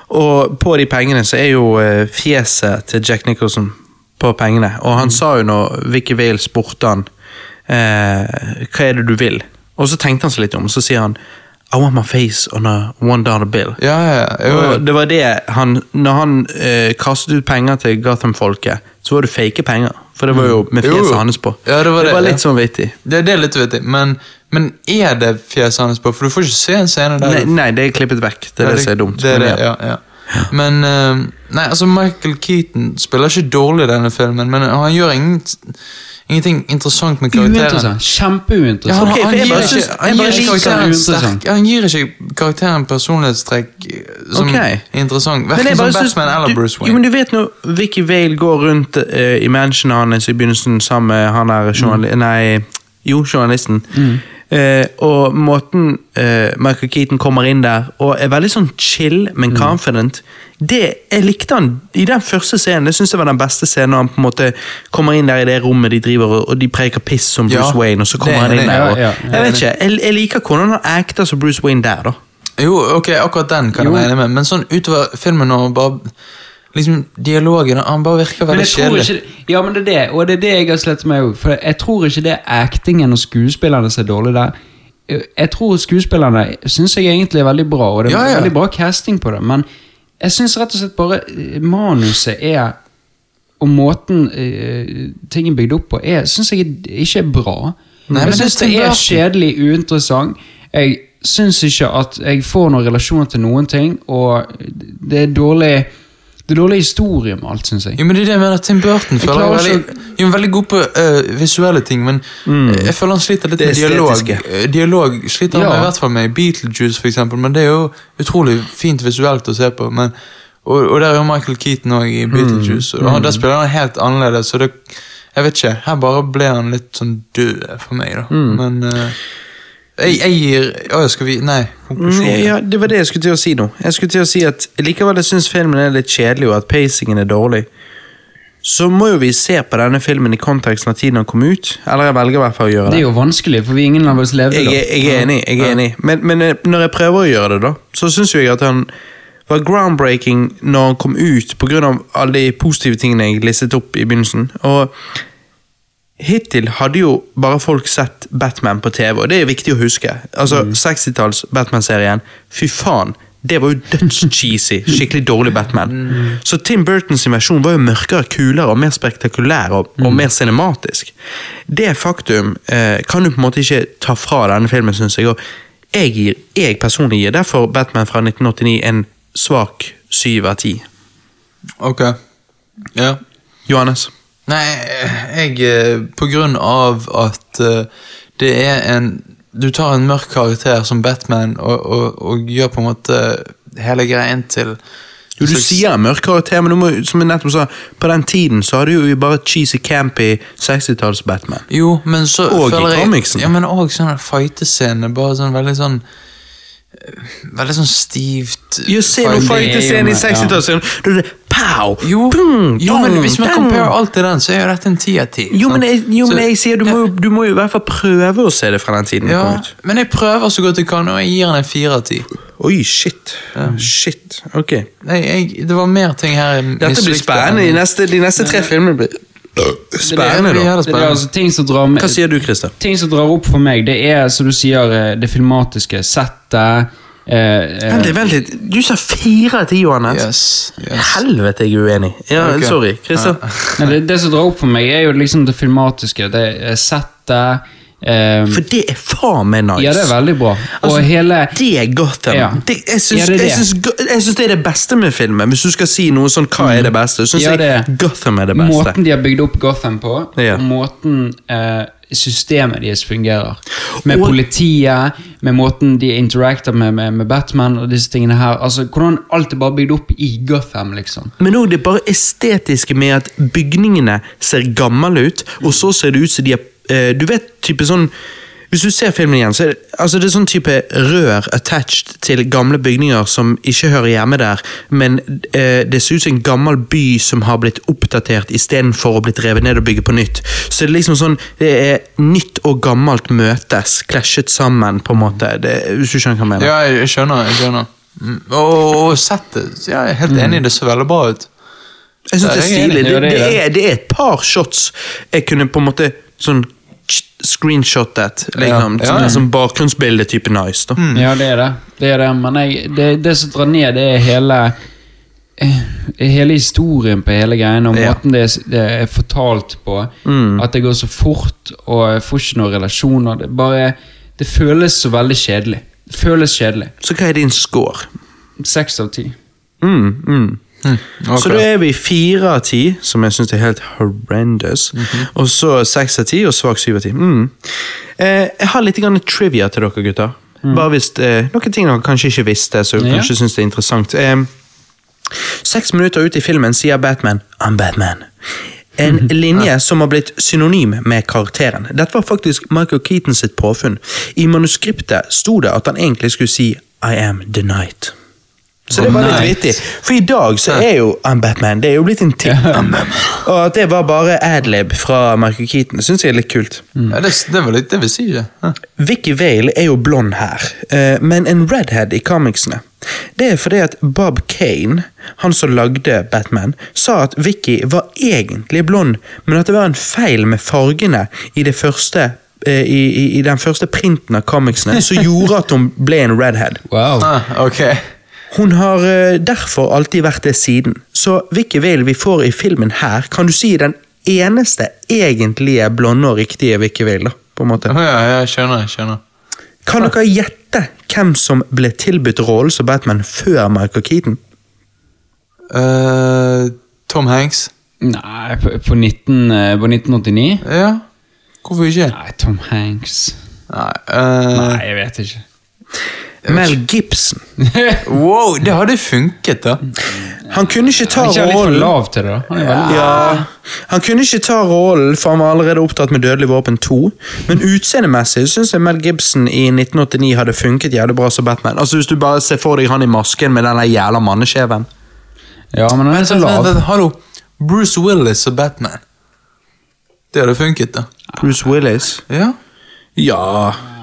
Og på de pengene så er jo eh, fjeset til Jack Nicholson på pengene, og han sa jo når Vicky Vale spurte han eh, hva er det du vil, og så tenkte han seg litt om, og så sier han I want my face on a one dollar bill. Ja, ja, ja. Og det var det han Når han eh, kastet ut penger til Gotham-folket, så var det fake penger. For det var jo med Jo, jo. fjeset hans på. Ja, det var det, litt ja. sånn vittig. Det, det er litt vittig, men, men er det fjeset hans på? For du får ikke se en scene der. Nei, nei, det er klippet vekk. Det er det, som er dumt. Det er Men det, ja, ja. Men uh, Nei, altså Michael Keaton spiller ikke dårlig i denne filmen, men han gjør ingen, ingenting interessant med karakteren. Kjempeuinteressant. han, han, gir ikke, han uinteressant. Han gir ikke karakteren personlighetstrekk eh, som okay. er interessant. Verken som Batman synes- Batman eller du, Bruce Jo, Wayne. men du vet når Vicky Vale går rundt uh, i mansionet hans i begynnelsen sammen med han der journali Nei, jo, journalisten. Eh, og måten eh, Michael Keaton kommer inn der og er veldig sånn chill, men confident Det Jeg likte han i den første scenen. Det synes jeg var den beste scenen. Når han på en måte kommer inn der i det rommet de driver og, de preker piss som Bruce Ja, Wayne, og så kommer det- han inn det- der. Og, ja, ja, jeg vet ikke, jeg, jeg liker hvordan han acter som Bruce Wayne der, da. Jo, ok, akkurat den kan Jo. jeg regne med, men sånn utover filmen og bare Liksom, dialogen Han bare virker veldig kjedelig. ja, men det er det, og det er det jeg har slett med òg. For jeg tror ikke det er actingen og skuespillerne som er dårlig der. Jeg tror skuespillerne syns jeg egentlig er veldig bra, og det er Ja, ja. veldig bra casting på det. Men jeg syns rett og slett bare eh, manuset er Og måten uh, ting er bygd opp på, syns jeg ikke er bra. Nei, men jeg syns det er kjedelig, uinteressant. Jeg syns ikke at jeg får noen relasjon til noen ting, og det er dårlig Det er dårlig historie med alt, syns jeg. Jo, men det er det jeg mener. Tim Burton føler jeg er veldig, jo, veldig god på uh, visuelle ting, men jeg føler han sliter litt Det med dialog. Eh, Dialog sliter han Ja. med, i hvert fall med i Beetlejuice, for eksempel, men det er jo utrolig fint visuelt å se på. Men, og, og der er jo Michael Keaton òg i Beetlejuice, og han, der spiller han helt annerledes. Så det, jeg vet ikke, her bare ble han litt sånn død for meg, da. Men øh, jeg, jeg gir Å, skal vi Nei, konklusjon. Mm, Ja, Det var det jeg skulle til å si nå. Jeg skulle til å si at Likevel jeg syns filmen er litt kjedelig, og at pacingen er dårlig. Så må jo vi se på denne filmen i konteksten av tiden den kom ut. Eller jeg velger i hvert fall å gjøre Det det. er jo vanskelig, for vi ingen av oss levde Jeg, da. er- jeg er enig. jeg er enig Men, men eh, når jeg prøver å gjøre det, da, så syns jeg at han var groundbreaking når han kom ut, pga. alle de positive tingene jeg listet opp i begynnelsen. Og Hittil hadde jo bare folk sett Batman på TV, og det er viktig å huske. Altså, 60-talls Batman-serien, fy faen, det var jo dødscheesy. Skikkelig dårlig Batman. Så Tim Burtons versjon var jo mørkere, kulere og mer spektakulær og, og mer cinematisk. Det faktum eh, kan du på en måte ikke ta fra denne filmen, syns jeg. Og jeg, gir, jeg personlig gir derfor Batman fra 1989 en svak syv av ti. Ok. Ja. Johannes? Nei, jeg eh, På grunn av at eh, det er en Du tar en mørk karakter som Batman og, og, og gjør på en måte hele greien til Jo, du sier mørk karakter, men du må, som jeg nettopp sa, på den tiden så hadde du jo bare cheesy, campy 60-talls Batman. Jo, men så Og i comicsen. Ja, men òg sånne fightescener. Bare sånn veldig sånn Veldig sånn stivt Jo, se nå fighting. fightescenen i 60-tallet, da er det pow! Jo, boom, jo, men hvis man comparer alt til den, så er jo dette en ti av ti. Jo, men jeg, jo, men jeg sier du må, du må jo i hvert fall prøve å se det fra den tiden Ja, men jeg prøver så godt jeg kan, og jeg gir den en fire av ti. Oi, shit. Shit, ok. Nei, jeg, det var mer ting her Dette blir spennende. De neste, de neste tre filmene blir spennende, Det er altså ting som drar med, Hva sier du, Christer? Ting som drar opp for meg, det er som du sier, eh, det filmatiske. Settet, eh, eh, Veldig. Du sa fire av ti, Johannes. Yes. yes. Helvete, jeg er uenig. Ja, okay. Sorry, Christer. Ja. det, det som drar opp for meg, er jo liksom det filmatiske. Det er settet eh, For det er faen meg nice. Ja, det er veldig bra. Altså, hele Det er Gotham. Ja. Det, jeg syns det det. er det beste med filmen. Hvis du skal si noe sånn, hva er det beste, så syns Mm. Ja, jeg Gotham er det beste. Måten de har bygd opp Gotham på, Ja. måten uh, systemet deres fungerer. Med Og- politiet, med måten de interacter med, med, med Batman og disse tingene her. Altså, Hvordan alt er bare bygd opp i Gotham, liksom. Men òg det bare estetiske med at bygningene ser gamle ut, og så ser det ut som de eh, Du vet, type sånn Hvis du ser filmen igjen, så er det, altså det er sånn type rør attached til gamle bygninger som ikke hører hjemme der, men eh, det ser ut som en gammel by som har blitt oppdatert istedenfor å blitt revet ned og bygge på nytt. Så det er liksom sånn Det er nytt og gammelt møtes, klasjet sammen, på en måte. Det, hvis du skjønner hva jeg mener? Ja, jeg skjønner. jeg skjønner. Mm, Og, og settet ja, Jeg er helt enig, det ser veldig bra ut. Jeg synes det er stilig. Det, det det, det. er, det er et par shots jeg kunne på en måte sånn screenshotet. Liksom, Ja. Sånn, Ja. Som bakgrunnsbilde type nice. da. Ja, det er det. Det er det, men jeg, det, det som drar ned, det er hele eh, Hele historien på hele greiene, og Ja. måten det er, det er fortalt på. At det går så fort, og jeg får ikke noen relasjoner. Det bare Det føles så veldig kjedelig. Det føles kjedelig. Så hva er din score? Seks av ti. Mm, mm. Ok. Så da er vi fire av ti, som jeg syns er helt horrendous. Og så seks av ti og svak syv av ti. Mm. Eh, jeg har litt grann trivia til dere, gutter. Bare hvis eh, Noen ting dere kanskje ikke visste, så Ja. kanskje syns det er interessant. Eh, Seks minutter ut i filmen sier Batman 'I'm Batman'. En linje som har blitt synonym med karakteren. Dette var faktisk Michael Keaton sitt påfunn. I manuskriptet sto det at han egentlig skulle si 'I am the night'. Så det var litt vittig. For i dag så er jo I'm Batman det er jo blitt en ting. Og at det var bare adlib fra Michael Keaton, syns jeg er litt kult. ja, det, det var litt det vi sier. Ja. Vicky Vale er jo blond her, eh, men en redhead i comicsene. Det er fordi at Bob Kane, han som lagde Batman, sa at Vicky var egentlig blond, men at det var en feil med fargene i, det første, eh, i, i, i den første printen av comicsene, som gjorde at hun ble en redhead. Wow. Ah, ok. Hun har eh, derfor alltid vært det siden. Så hvilke Vale vi får i filmen her, kan du si den eneste egentlige blonde og riktige Vicky Vale, da, på en måte. Ja, ja, jeg skjønner. jeg skjønner. Kan dere gjette hvem som ble tilbudt rollen som Batman før Michael Keaton? Uh, Tom Hanks? Nei, på, på, 19, eh, på 1989? Ja, hvorfor ikke? Nei, Tom Hanks Nei, uh... Nei, jeg vet ikke. Mel Gibson. Wow, det hadde funket, da. Han kunne ikke ta Er ikke han litt for lav til det, da? Han er veldig ja, Han kunne ikke ta rollen, for han var allerede opptatt med Dødelig våpen 2. Men utseendemessig syns jeg Mel Gibson i 1989 hadde funket jævlig bra som Batman. Altså Hvis du bare ser for deg han i masken med den jævla manneskjeven. Ja, men han er så lav. Hallo, Bruce Willis og Batman. Det hadde funket, da. Bruce Willis. Ja. Ja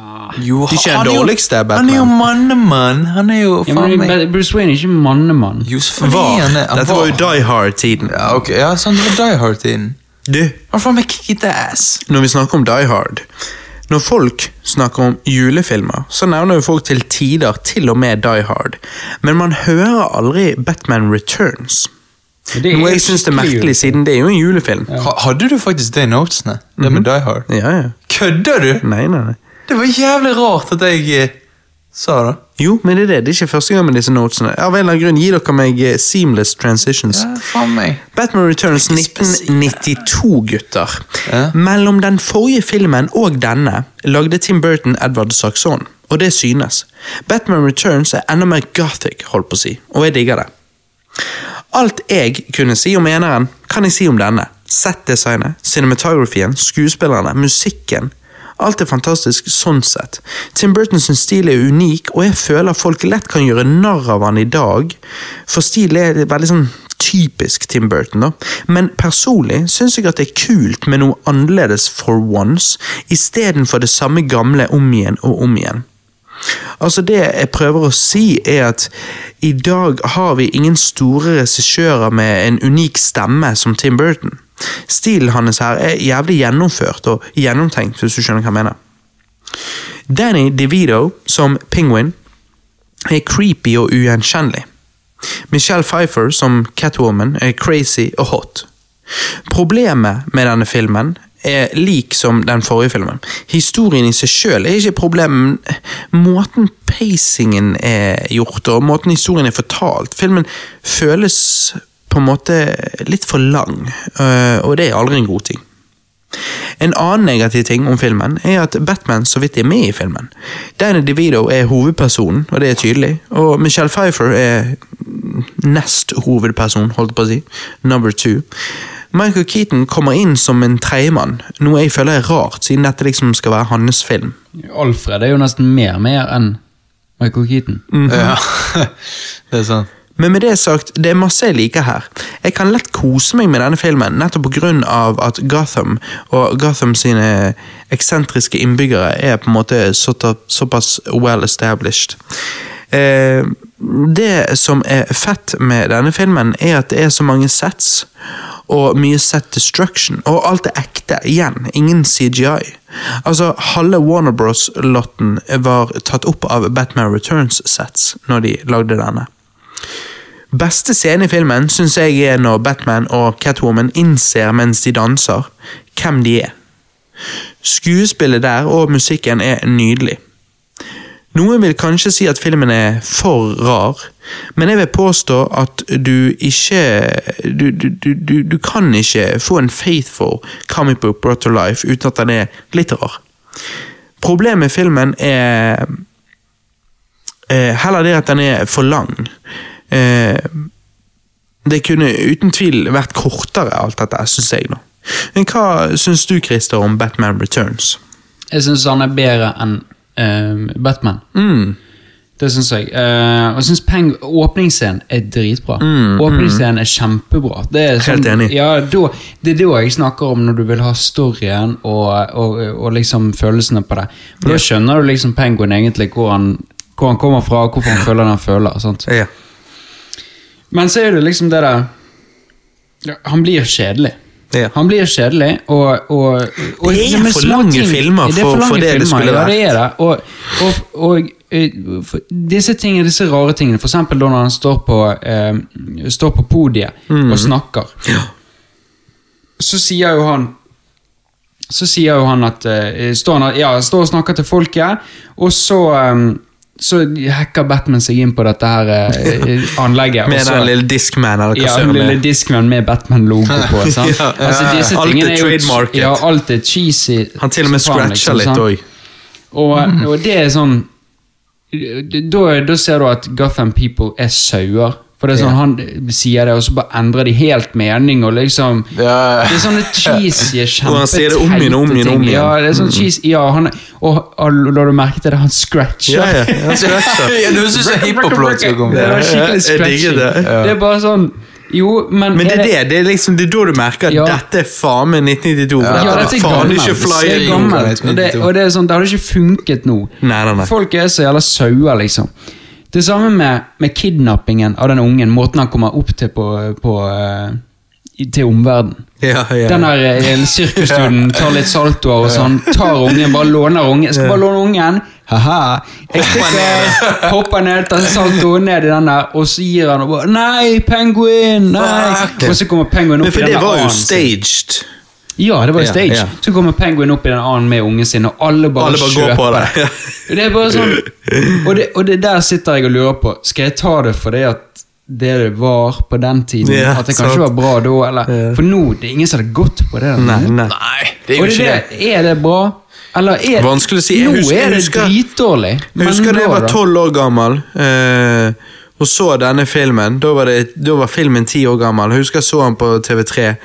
Jo, ikke han er jo- dårligste Han er jo mannemann. Han er jo Ja, faen men meg Bruce Wayne er ikke mannemann. Var. han det. Han Dette var jo Die Hard-tiden. Ja, okay. ja, sånn, det var Die Hard-tiden. Du, faen med kick ass? når vi snakker om Die Hard Når folk snakker om julefilmer, så nevner jo folk til tider til og med Die Hard. Men man hører aldri Batman Returns. Noe jeg syns er merkelig, siden det er jo en julefilm. Ja, hadde du faktisk det i notesene? Det med Die Hard? ja. Kødder du? Nei, nei, nei. Det var jævlig rart at jeg eh, sa det. Jo, men det er det. Det er ikke første gang med disse notesene. Av en eller annen grunn gir dere meg eh, seamless transitions. Ja, faen meg. Batman Returns 1992, gutter. Ja. Mellom den forrige filmen og denne lagde Tim Burton Edward Saxon, og det synes. Batman Returns er enda mer gothic, holdt på å si, og jeg digger det. Alt jeg kunne si om eneren, kan jeg si om denne. Settdesignet, cinematografien, skuespillerne, musikken. Alt er fantastisk sånn sett. Tim Burtons stil er unik, og jeg føler folk lett kan gjøre narr av han i dag, for stil er veldig sånn typisk Tim Burton, da. Men personlig syns jeg at det er kult med noe annerledes for once, istedenfor det samme gamle om igjen og om igjen. Altså Det jeg prøver å si, er at i dag har vi ingen store regissører med en unik stemme som Tim Burton. Stilen hans her er jævlig gjennomført og gjennomtenkt, hvis du skjønner hva jeg mener. Danny DeVito som Penguin er creepy og ugjenkjennelig. Michelle Pfeiffer som Catwoman er crazy og hot. Problemet med denne filmen er lik som den forrige filmen. Historien i seg sjøl er ikke problemet, måten pacingen er gjort og måten historien er fortalt. Filmen føles på en måte litt for lang, øh, og det er aldri en god ting. En annen negativ ting om filmen er at Batman så vidt er med i filmen. Danny DeVito er hovedpersonen, og det er tydelig, og Michelle Pfeiffer er nest hovedperson, holdt på å si. Number two. Michael Keaton kommer inn som en tredjemann, noe jeg føler er rart, siden dette liksom skal være hans film. Alfred er jo nesten mer med enn Michael Keaton. Ja, det er sant. Men med det sagt, det er masse jeg liker her. Jeg kan lett kose meg med denne filmen, nettopp av at Gotham og Gotham sine eksentriske innbyggere er på en måte så, såpass well established. Eh, det som er fett med denne filmen, er at det er så mange sets, og mye set destruction, og alt er ekte, igjen, ingen CGI. Altså, halve Warner Bros-lotten var tatt opp av Batman Returns-sets når de lagde denne. Beste scene i filmen syns jeg er når Batman og Catwoman innser mens de danser, hvem de er. Skuespillet der og musikken er nydelig. Noen vil kanskje si at filmen er for rar, men jeg vil påstå at du ikke Du, du, du, du kan ikke få en faithful comic book brought to life uten at den er litt rar. Problemet med filmen er eh, heller det at den er for lang. Eh, det kunne uten tvil vært kortere, alt dette, syns jeg. nå. Men Hva syns du, Christer, om Batman Returns? Jeg syns han er bedre enn uh, Batman. Mm. Det syns jeg. Uh, og jeg syns Peng åpningsscenen er dritbra. Åpningsscenen er kjempebra. Det er sånn, Mm, Helt enig. Ja, da, det er da jeg snakker om når du vil ha storyen og, og, og liksom følelsene på det. For Da skjønner du liksom Penguin egentlig hvor han, hvor han kommer fra, hvorfor han føler det han føler. Sant? Ja. Men så er det liksom det der Han blir kjedelig. Ja. Han blir kjedelig, og, og, og Det er ja, for lange ting- filmer det er for- for det filmer, det det skulle ja, vært. det er det. Og, og, eh, disse tingene, disse rare tingene, for eksempel da når han står på, eh, står på podiet Mm. og snakker, så sier jo han så sier jo han at eh, står han, ja, står og snakker til folket, og så eh, så hacker Batman seg inn på dette her eh, anlegget. Med den lille Discman eller hva ja, den lille er. Discman med Batman-logo på. Sant? Ja, ja, altså, disse Alt er tingene jo- trademarket. Ja, alt er cheesy. Han til og med scratcher liksom, litt òg. Og, og det er sånn da, da ser du at Gotham People er sauer. For det er sånn, Han sier det, og så bare endrer de helt mening. og liksom Ja. Det er sånne cheesy, sier det om igjen, om igjen, om igjen. Ja, det er sånn cheesy, ja, han, og, og la du merke til det? Han scratcher. Ja, ja, han scratcher. Ja, det ut som hiphop-låt som kom. Det var skikkelig scratching. det. Det er bare sånn Jo, men, Men det er det, det er liksom det er da du merker at Ja. dette er faen meg 1992. for Ja, dette dette er faen ikke Det fly i gammelt. Og det, og det er sånn, det hadde ikke funket nå. Nei, nei, nei. Folk er så jævla sauer, liksom. Det samme med, med kidnappingen av den ungen, måten han kommer opp til på, på eh, til omverdenen. Ja, ja. Den der eh, sirkusstuden tar litt saltoer og sånn, tar ungen, bare låner ungen. Skal bare låne ungen. Haha. Jeg stikker, hopper ned, tar salto ned i den der, og så gir han og bare Nei, penguin! Nei! Og så kommer penguin opp Men for det var jo annen. staged. Ja, det var jo Ja, stage. ja. Så kommer penguin opp i den annen med ungen sin, og alle bare, Alle bare går kjøper på det. det. Er bare sånn og det, og det der sitter jeg og lurer på. Skal jeg ta det fordi at det det var på den tiden? Ja, at det sant. kanskje var bra da? Eller? Ja. For nå det er ingen som hadde gått på det. Nei, nei. Nei, det er jo ikke det. det, er det bra? Eller er Vanskelig å si. Jeg husker- nå er det dritdårlig. Jeg husker da jeg var tolv år gammel eh, og så denne filmen. Da var, det, da var filmen ti år gammel. Jeg husker jeg så den på TV3.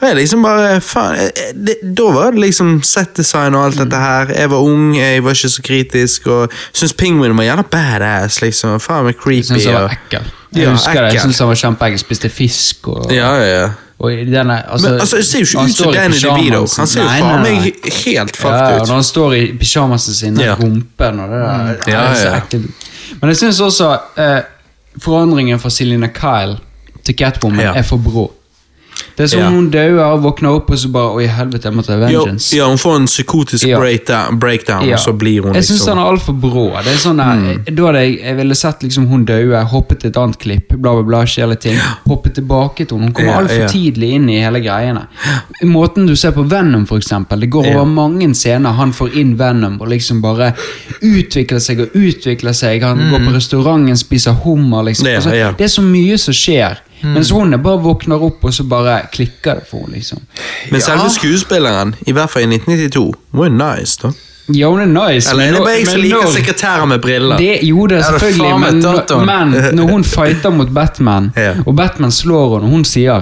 Og jeg liksom bare, faen, det, Da var det liksom set-design og alt dette her. Jeg var ung, jeg var ikke så kritisk, og syns Penguin var gjerne badass. liksom, Faen meg Jeg creepy. syns han var ekkel. Jeg Ja, husker det, jeg ekkel. syns han var kjempeekkel. Spiste fisk og Ja, ja, ja. Og denne, altså, Men altså, det ser jo ikke ut som Danny DeVito. Han ser jo faen meg helt Ja, fucked og ut. når han står i pysjamasen sin, den Ja. rumpen og det der. det Ja, er så ja. Men jeg syns også eh, forandringen fra Selina Kyle til Catwoman Ja. er for brå. Det er som Ja. hun dauer, våkner opp og så bare Oi, helvete, jeg må ta vengeance. ja, hun får en psykotisk Ja. breakdown, breakdown Ja. og så blir hun Jeg syns han er altfor brå. Det er sånn mm. Da hadde jeg, jeg ville sett liksom hun daue, hoppet til et annet klipp, bla, bla, bla, skjer litt ting. Hoppet tilbake til henne. Hun kommer Ja, altfor tidlig inn i hele greiene. Måten du ser på Venom, for eksempel. Det går over mange scener. Han får inn Venom og liksom bare utvikler seg og utvikler seg. Han går på restauranten, spiser hummer, liksom. Mm. Altså. Det er så mye som skjer. Mm. Mens hun er bare våkner opp, og så bare klikker det for henne, liksom. Men selve skuespilleren, i hvert fall i 1992, var jo nice, da. Ja, hun er nice. Eller er det bare jeg som liker sekretærer med briller? Det, jo, det er Ja, er selvfølgelig, faen men, men når hun fighter mot Batman, Ja. og Batman slår henne, og hun sier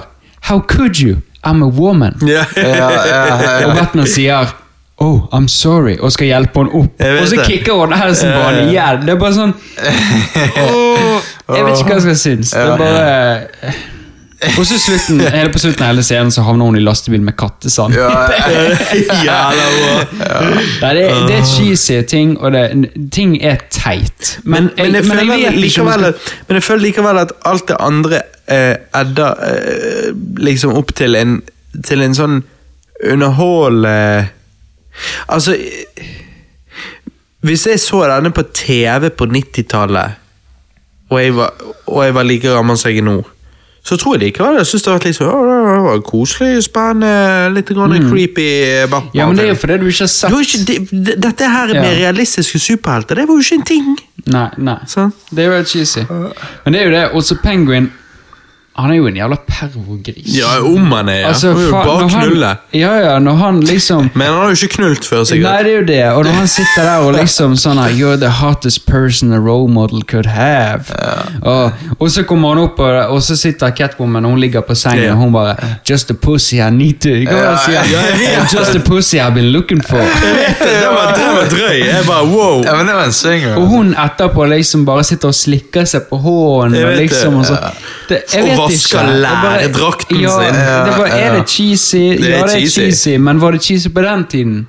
'How could you? I'm a woman'. Ja. Ja, ja, ja, Og. Batman sier 'Oh, I'm sorry', og skal hjelpe henne opp. Og så det. kicker hun Harrison på han igjen. Det er bare sånn oh, Jeg vet ikke hva jeg skal synes. Det er bare Og så slutten, hele på slutten av hele scenen så havner hun i lastebil med kattesand. Ja, Jævla bra. Nei, det, det er cheesy ting, og det, ting er teit. Men, Men, men, jeg men føler vet jeg likevel, skal- men jeg føler likevel at alt det andre eh, edder eh, liksom opp til en, til en sånn underholdende Altså eh, Hvis jeg så denne på TV på 90-tallet, og, og jeg var like gammel som jeg er nå så tror jeg likevel jeg synes det har vært litt så, «Å, det var koselig, spennende, litt grann creepy Batman. Mm. Ja, men det er jo fordi du ikke har sett har ikke, det, Dette her med Ja. realistiske superhelter, det var jo ikke en ting. Nei, nei. Sant? Det er jo helt cheesy. Men det er jo det. Også Penguin Han er jo en jævla pervogris. Ja, om han er, ja. Altså, han er jo bare han- knulle. Ja, ja, når han liksom Men han har jo ikke knult før, sikkert. Nei, det er jo det. Og når han sitter der og liksom sånn her, You're the hottest person a role model could have. Og, og så kommer han opp, og, og så sitter Catwoman, og hun ligger på sengen, Ja. og hun bare Just a pussy I need to? Ja, Just a pussy I've been looking for. Det var, det var drøy. Jeg bare wow. ja, men det var en swinger. Og hun etterpå liksom bare sitter og slikker seg på hånden. Og liksom, og så, det, jeg vet vasker læredrakten ja, sin. Det var, er Ja, ja. det cheesy? Det ja, det er cheesy. cheesy, men var det cheesy på den tiden?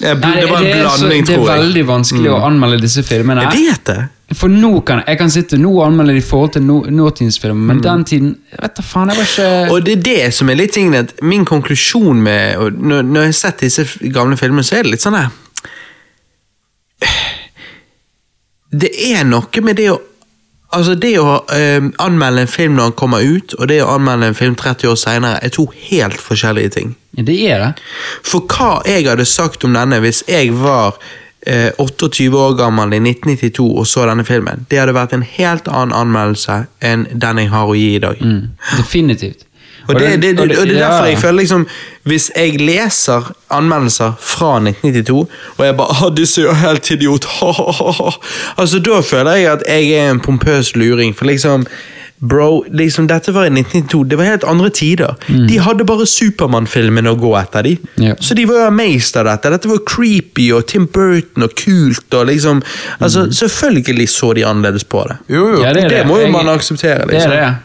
Nei, det var en blanding, så- jeg det er veldig vanskelig Mm. å anmelde disse filmene. Jeg vet det. For nå kan jeg kan sitte nå og anmelde det i forhold til no, nåtidsfilmer, Mm. men den tiden vet da faen, jeg var ikke Og det er det som er litt tingen at Min konklusjon med Når, når jeg har sett disse gamle filmene, så er det litt sånn her Det er noe med det å Altså Det å eh, anmelde en film når den kommer ut, og det å anmelde en film 30 år senere, er to helt forskjellige ting. Det er det. For hva jeg hadde sagt om denne hvis jeg var eh, 28 år gammel i 1992 og så denne filmen, det hadde vært en helt annen anmeldelse enn den jeg har å gi i dag. Mm, definitivt. Og det, det, det, og det er derfor jeg føler liksom Hvis jeg leser anmeldelser fra 1992, og jeg bare ah, 'Disse er jo helt idiot', ha, ha, ha, ha. Altså Da føler jeg at jeg er en pompøs luring. For liksom Bro, liksom dette var i 1992. Det var helt andre tider. De hadde bare Supermann-filmen å gå etter. de. Mm. Så de var jo amazed av dette. Dette var creepy og Tim Burton og kult. og liksom, altså Selvfølgelig så de annerledes på det. Jo, jo. Ja, Det, er må jo Jeg- man akseptere. liksom. Det er det.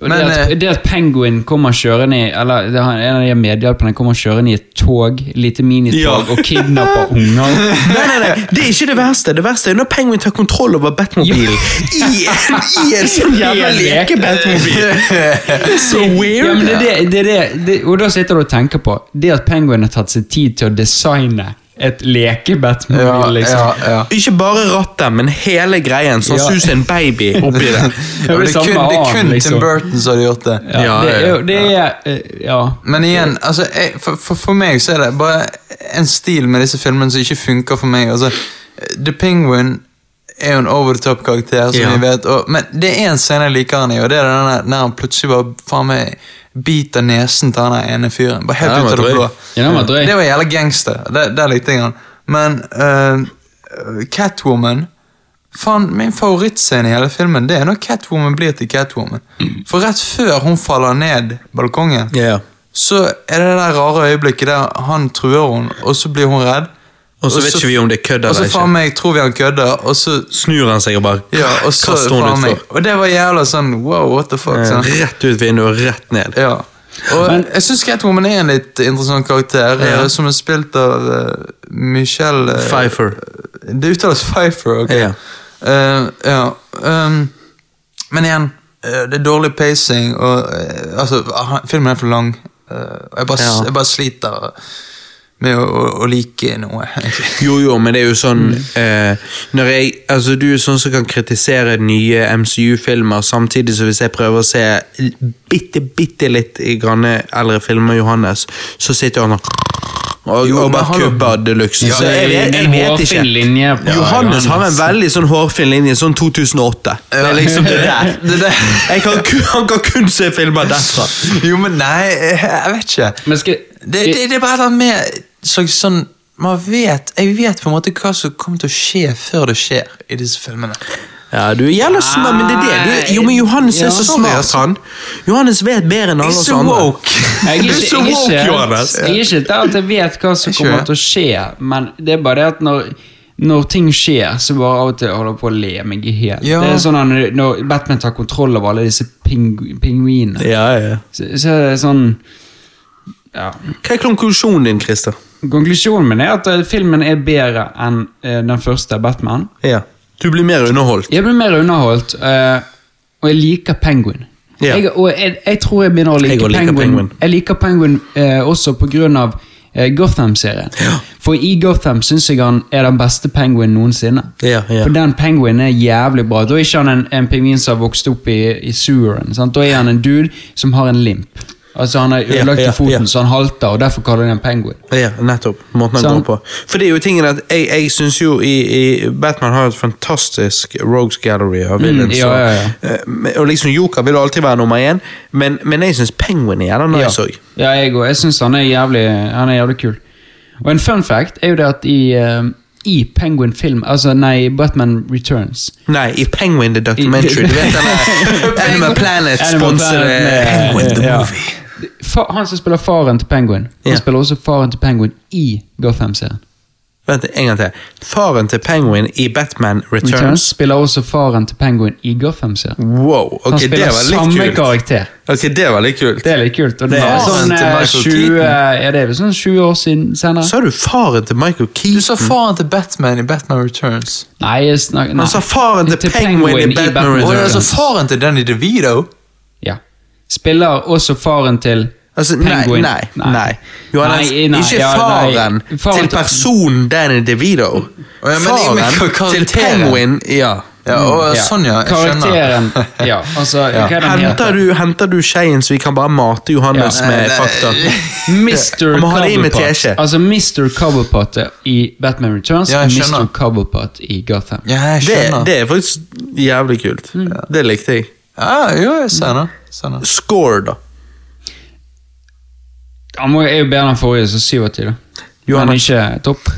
Men, det, at, eh, det at Penguin kommer kjørende i Eller det er en av de medhjelperne kommer kjørende i et tog, lite minitog, Ja. og kidnapper unger. Nei, nei, nei, det er ikke det verste. Det verste er når Penguin tar kontroll over Batmobilen i, en, i en sånn jævla leke. leke-Batmobil. Så weird. Ja, men det, det, det, det, det, og da sitter du og tenker på Det at Penguin har tatt seg tid til å designe et leke-Batmobil, Ja, liksom. ja, ja. Ikke bare rattet, men hele greien. Sånn Ja. suser en baby oppi det. Det det, er kun, det er kun liksom. Tim Burton som hadde gjort det. Ja, Ja, det er ja, Det er eh, Ja. Men igjen, altså, jeg, for, for, for meg så er det bare en stil med disse filmene som ikke funker for meg. Altså, The Penguin er jo en over the top-karakter, som Ja. vi vet. Og, men det er en scene jeg liker han i, og det er den der når han plutselig bare faen meg biter nesen til han ene fyren. Bare helt ut av det blå. Det var jævla gangster. Det, der likte jeg han. Men uh, Catwoman Faen, Min favorittscene i hele filmen Det er når Catwoman blir til Catwoman. For rett før hun faller ned balkongen, yeah. så er det det der rare øyeblikket der han truer henne, og så blir hun redd. Og så vet ikke vi om det er kødd Og så eller faen meg tror vi han kødder, og så Snur han seg og bare ja, og så kaster hun utfor. Og det var jævla sånn wow, what the fuck. sånn. Rett ut vinduet og rett ned. Ja. Og Men- jeg syns Catwoman er en litt interessant karakter, Ja. eh, som er spilt av uh, Michelle uh, Pfeiffer. Det uttales Pfeiffer, ok. Ja. Uh, ja. Um, men igjen, eh, det er dårlig pacing, og eh, altså, filmen er for lang. eh, og jeg, bare, Ja. jeg bare sliter med å, å, å like noe. Jo, jo, men det er jo sånn eh, Når jeg, altså Du er sånn som kan kritisere nye MCU-filmer, samtidig som hvis jeg prøver å se bitte, bitte litt i granne eldre filmer, Johannes, så sitter han og og, Jo, og bare kubber kubber deluxe. Ja, jeg, vet ikke. linje på Johannes har en veldig sånn hårfin linje, sånn 2008. Det er liksom det der. Det der. Jeg kan, kun- han kan kun se filmer derfra. Jo, men nei, jeg, vet ikke. Men skal, Det, det, det er bare noe med slags sånn man vet, Jeg vet på en måte hva som kommer til å skje før det skjer i disse filmene. Ja, du er jævla smart, men det er det. Du, jo, men Johannes er Ja, så smart, altså. han. Johannes vet bedre enn alle oss andre. woke. Jeg er ikke, så jeg er woke, ikke, jeg er ikke der at jeg vet hva som kommer til å skje, men det er bare det at når, når ting skjer, så bare av og til holder jeg på å le meg i hjel. Ja. Det er sånn at når- når Batman tar kontroll over alle disse pingu, pingvinene, Ja, ja. så, så er det sånn ja. Hva er konklusjonen din, Christer? Konklusjonen min er at eh, filmen er bedre enn eh, den første Batman. Ja. Du blir mer underholdt. Jeg blir mer underholdt, eh, og jeg liker Penguin. Ja. Jeg, og jeg, jeg tror jeg begynner å like Jeg Penguin. Penguin. Jeg liker Penguin eh, også av eh, Gotham-serien. For i Gotham syns jeg han er den beste penguin noensinne. Ja, ja. For den penguinen er jævlig bra. Da er ikke han en, en pingvin som har vokst opp i, i seweren. Sant? Da er han en dude som har en limp. Altså Han har ødelagt ja, foten, så han halter, og derfor kaller de han penguin. Ja, nettopp. Måten han Sånn. går på. For det er jo tingen at jeg, jeg syns jo i, i Batman har et fantastisk Rogues Gallery av villains. Mm, ja, ja, ja. Og, eh, og liksom Joker vil alltid være nummer én, men, men jeg syns Penguin er jævla nice òg. Ja, jeg òg. Jeg syns han, han er jævlig kul. Og en fun fact er jo det at i, eh, i Penguin film, altså nei, Batman Returns Nei, i Penguin the Documentary. Du vet den Animal Planet sponser Penguin the. Movie. Fa Han som spiller faren til Penguin, han Ja. spiller også faren til Penguin i Gotham-serien. Vent en gang til. Faren til Penguin i Batman Returns Returns. spiller også faren til Penguin i Gotham-serien. Wow, Han ok, det var litt samme kult. karakter. Ok, det var litt kult. Det er litt kult. Og det er sånn til eh, 20 Ja, det er sånn 20 år siden senere. Sa du faren til Michael Keaton? Du sa faren til Batman i Batman Returns. Nei, jeg snakker nei. Han sa faren til Penguin i Batman Og Returns. Og jeg sa faren til Danny DeVito. Ja. Spiller også faren til Altså, nei, Penguin. nei, nei. Johannes, Nei, nei, ikke ja, nei. faren, Faren til personen Danny DeVito. ja, men- men faren til. Penguin, ja. Ja, og sånn, ja. Jeg skjønner. Karakteren Ja, altså, hva den Henter heter? du, henter du skeien så vi kan bare mate Johannes Ja. med Nei, fakta? Mr. Cobblepot. Altså Mr. Cobblepot i Batman Returns Ja, og. Mr. Cobblepot i Gotham. Ja, jeg Det, det er faktisk jævlig kult. Mm. Det likte jeg. Ja, jo, jeg ser den. Score, da. Han er jo bedre enn forrige, så 87, da. Johanna. Men ikke topp.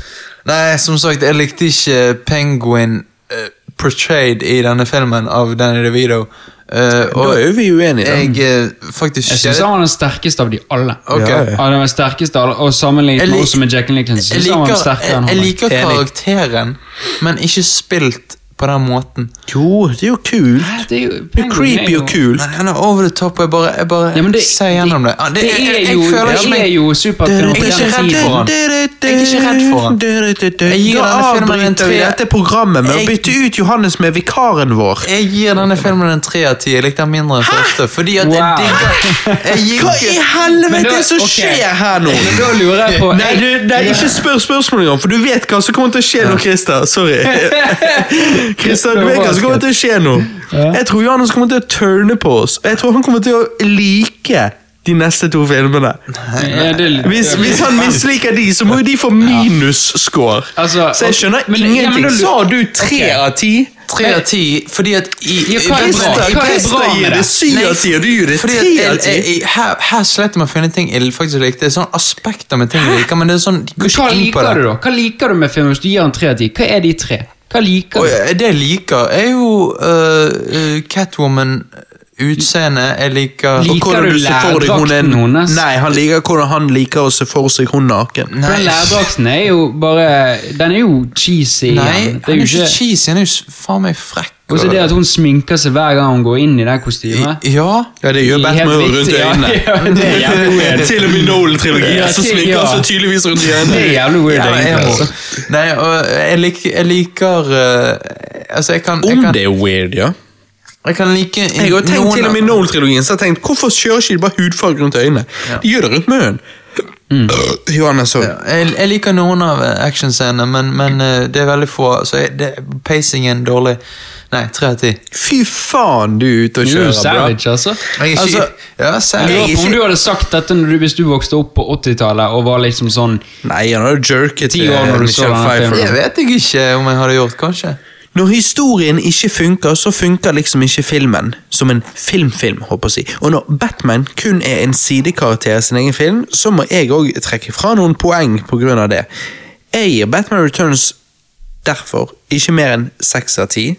Nei, som sagt, jeg likte ikke Penguin uh, portrayed i denne filmen av Danny DeVito. Uh, Da er vi uenige. jeg uh, faktisk Jeg syns han var den sterkeste av de alle. Okay. Ja, ja. var den sterkeste av alle, Og sammenlignet med med Jack Nicholson. Jeg han var liker, sterkere jeg, enn jeg han. liker karakteren, men ikke spilt på den måten. Jo, det er jo kult. Det er jo Det er creepy og kult. Nei, han er over the top, og jeg bare, jeg bare Ja, det, ser gjennom det. Ah, det, jeg- er jeg jo, føler ikke meg- er jo superfilm på Jeg er ikke den redd tiden. for han. Jeg er ikke redd for han. Jeg gir Da denne filmen en tre- dette programmet med å bytte ut Johannes med vikaren vår. Jeg gir denne filmen en tre av ti. Jeg likte den mindre enn første. Fordi at Wow. jeg digger Hva i helvete er det som skjer her nå? Da lurer jeg på Nei, du, nei, ikke spør spørsmål engang, for du vet hva som kommer til å skje nå, Christer. Sorry. Christer, du vet hva som kommer til å skje nå. Jeg tror Johannes kommer til å turne på oss. Jeg tror han kommer til å like de neste to filmene. Hvis, hvis han misliker de, så må jo de få minusscore. Altså, så jeg skjønner men- ingenting. Sa du tre av ti? tre av ti fordi at i, i hva er bra? Hva er bra med gir det? syv av ti, og du gir det jeg- av ti. Her, her sliter man å finne ting jeg faktisk likte. Det er sånn aspekter med ting jeg liker, men det er sånn, de går ikke inn på liker det. du, da? Hva liker du med film hvis du gir den tre av ti? Hva er de tre? Hva liker Og du? eh, det jeg liker, er jo uh, Catwoman utseende. Jeg liker Liker du lærdrakten hennes? Nei, han liker hvordan han liker å se for seg hun naken. For den lærdrakten er jo bare Den er jo cheesy. Nei, igjen. han er jo ikke cheesy, han er jo faen meg frekk. Og så det at hun sminker seg hver gang hun går inn i det kostymet. Ja. Ja, det gjør Batman rundt øynene. ja. Ja, det er jævlig weird. Til og med Nolan-trilogien Ja, så sminker ja. seg tydeligvis rundt øynene. Det er jævlig weird, Ja, egentlig. jeg, Altså. nei, og jeg liker, jeg liker eh, Altså, jeg kan, jeg Om kan det er weird, ja. Jeg kan like Jeg har tenkt til og med i Nolan-trilogien, så har jeg tenkt, hvorfor kjører ikke de bare hudfarge rundt øynene? De gjør det rundt munnen. Johannes, så. Ja, jeg, jeg liker noen av actionscenene, men, men eh, det er veldig få. Så jeg, det, pacingen dårlig. Nei, tre av ti. Fy faen, du er ute og er kjører, savage, altså. Jeg er ikke Altså, Ja, Jeg savage. lurer Jeg på er om ikke- du hadde sagt dette når du, hvis du vokste opp på 80-tallet og var liksom sånn Nei, han hadde jerket Ti år når du så Michelle denne Pfeiffer. filmen. Det vet jeg ikke om jeg hadde gjort, kanskje. Når historien ikke funker, så funker liksom ikke filmen som en filmfilm. håper jeg. Og når Batman kun er en sidekarakter i sin egen film, så må jeg òg trekke fra noen poeng pga. det. Jeg gir Batman Returns derfor ikke mer enn seks av ti.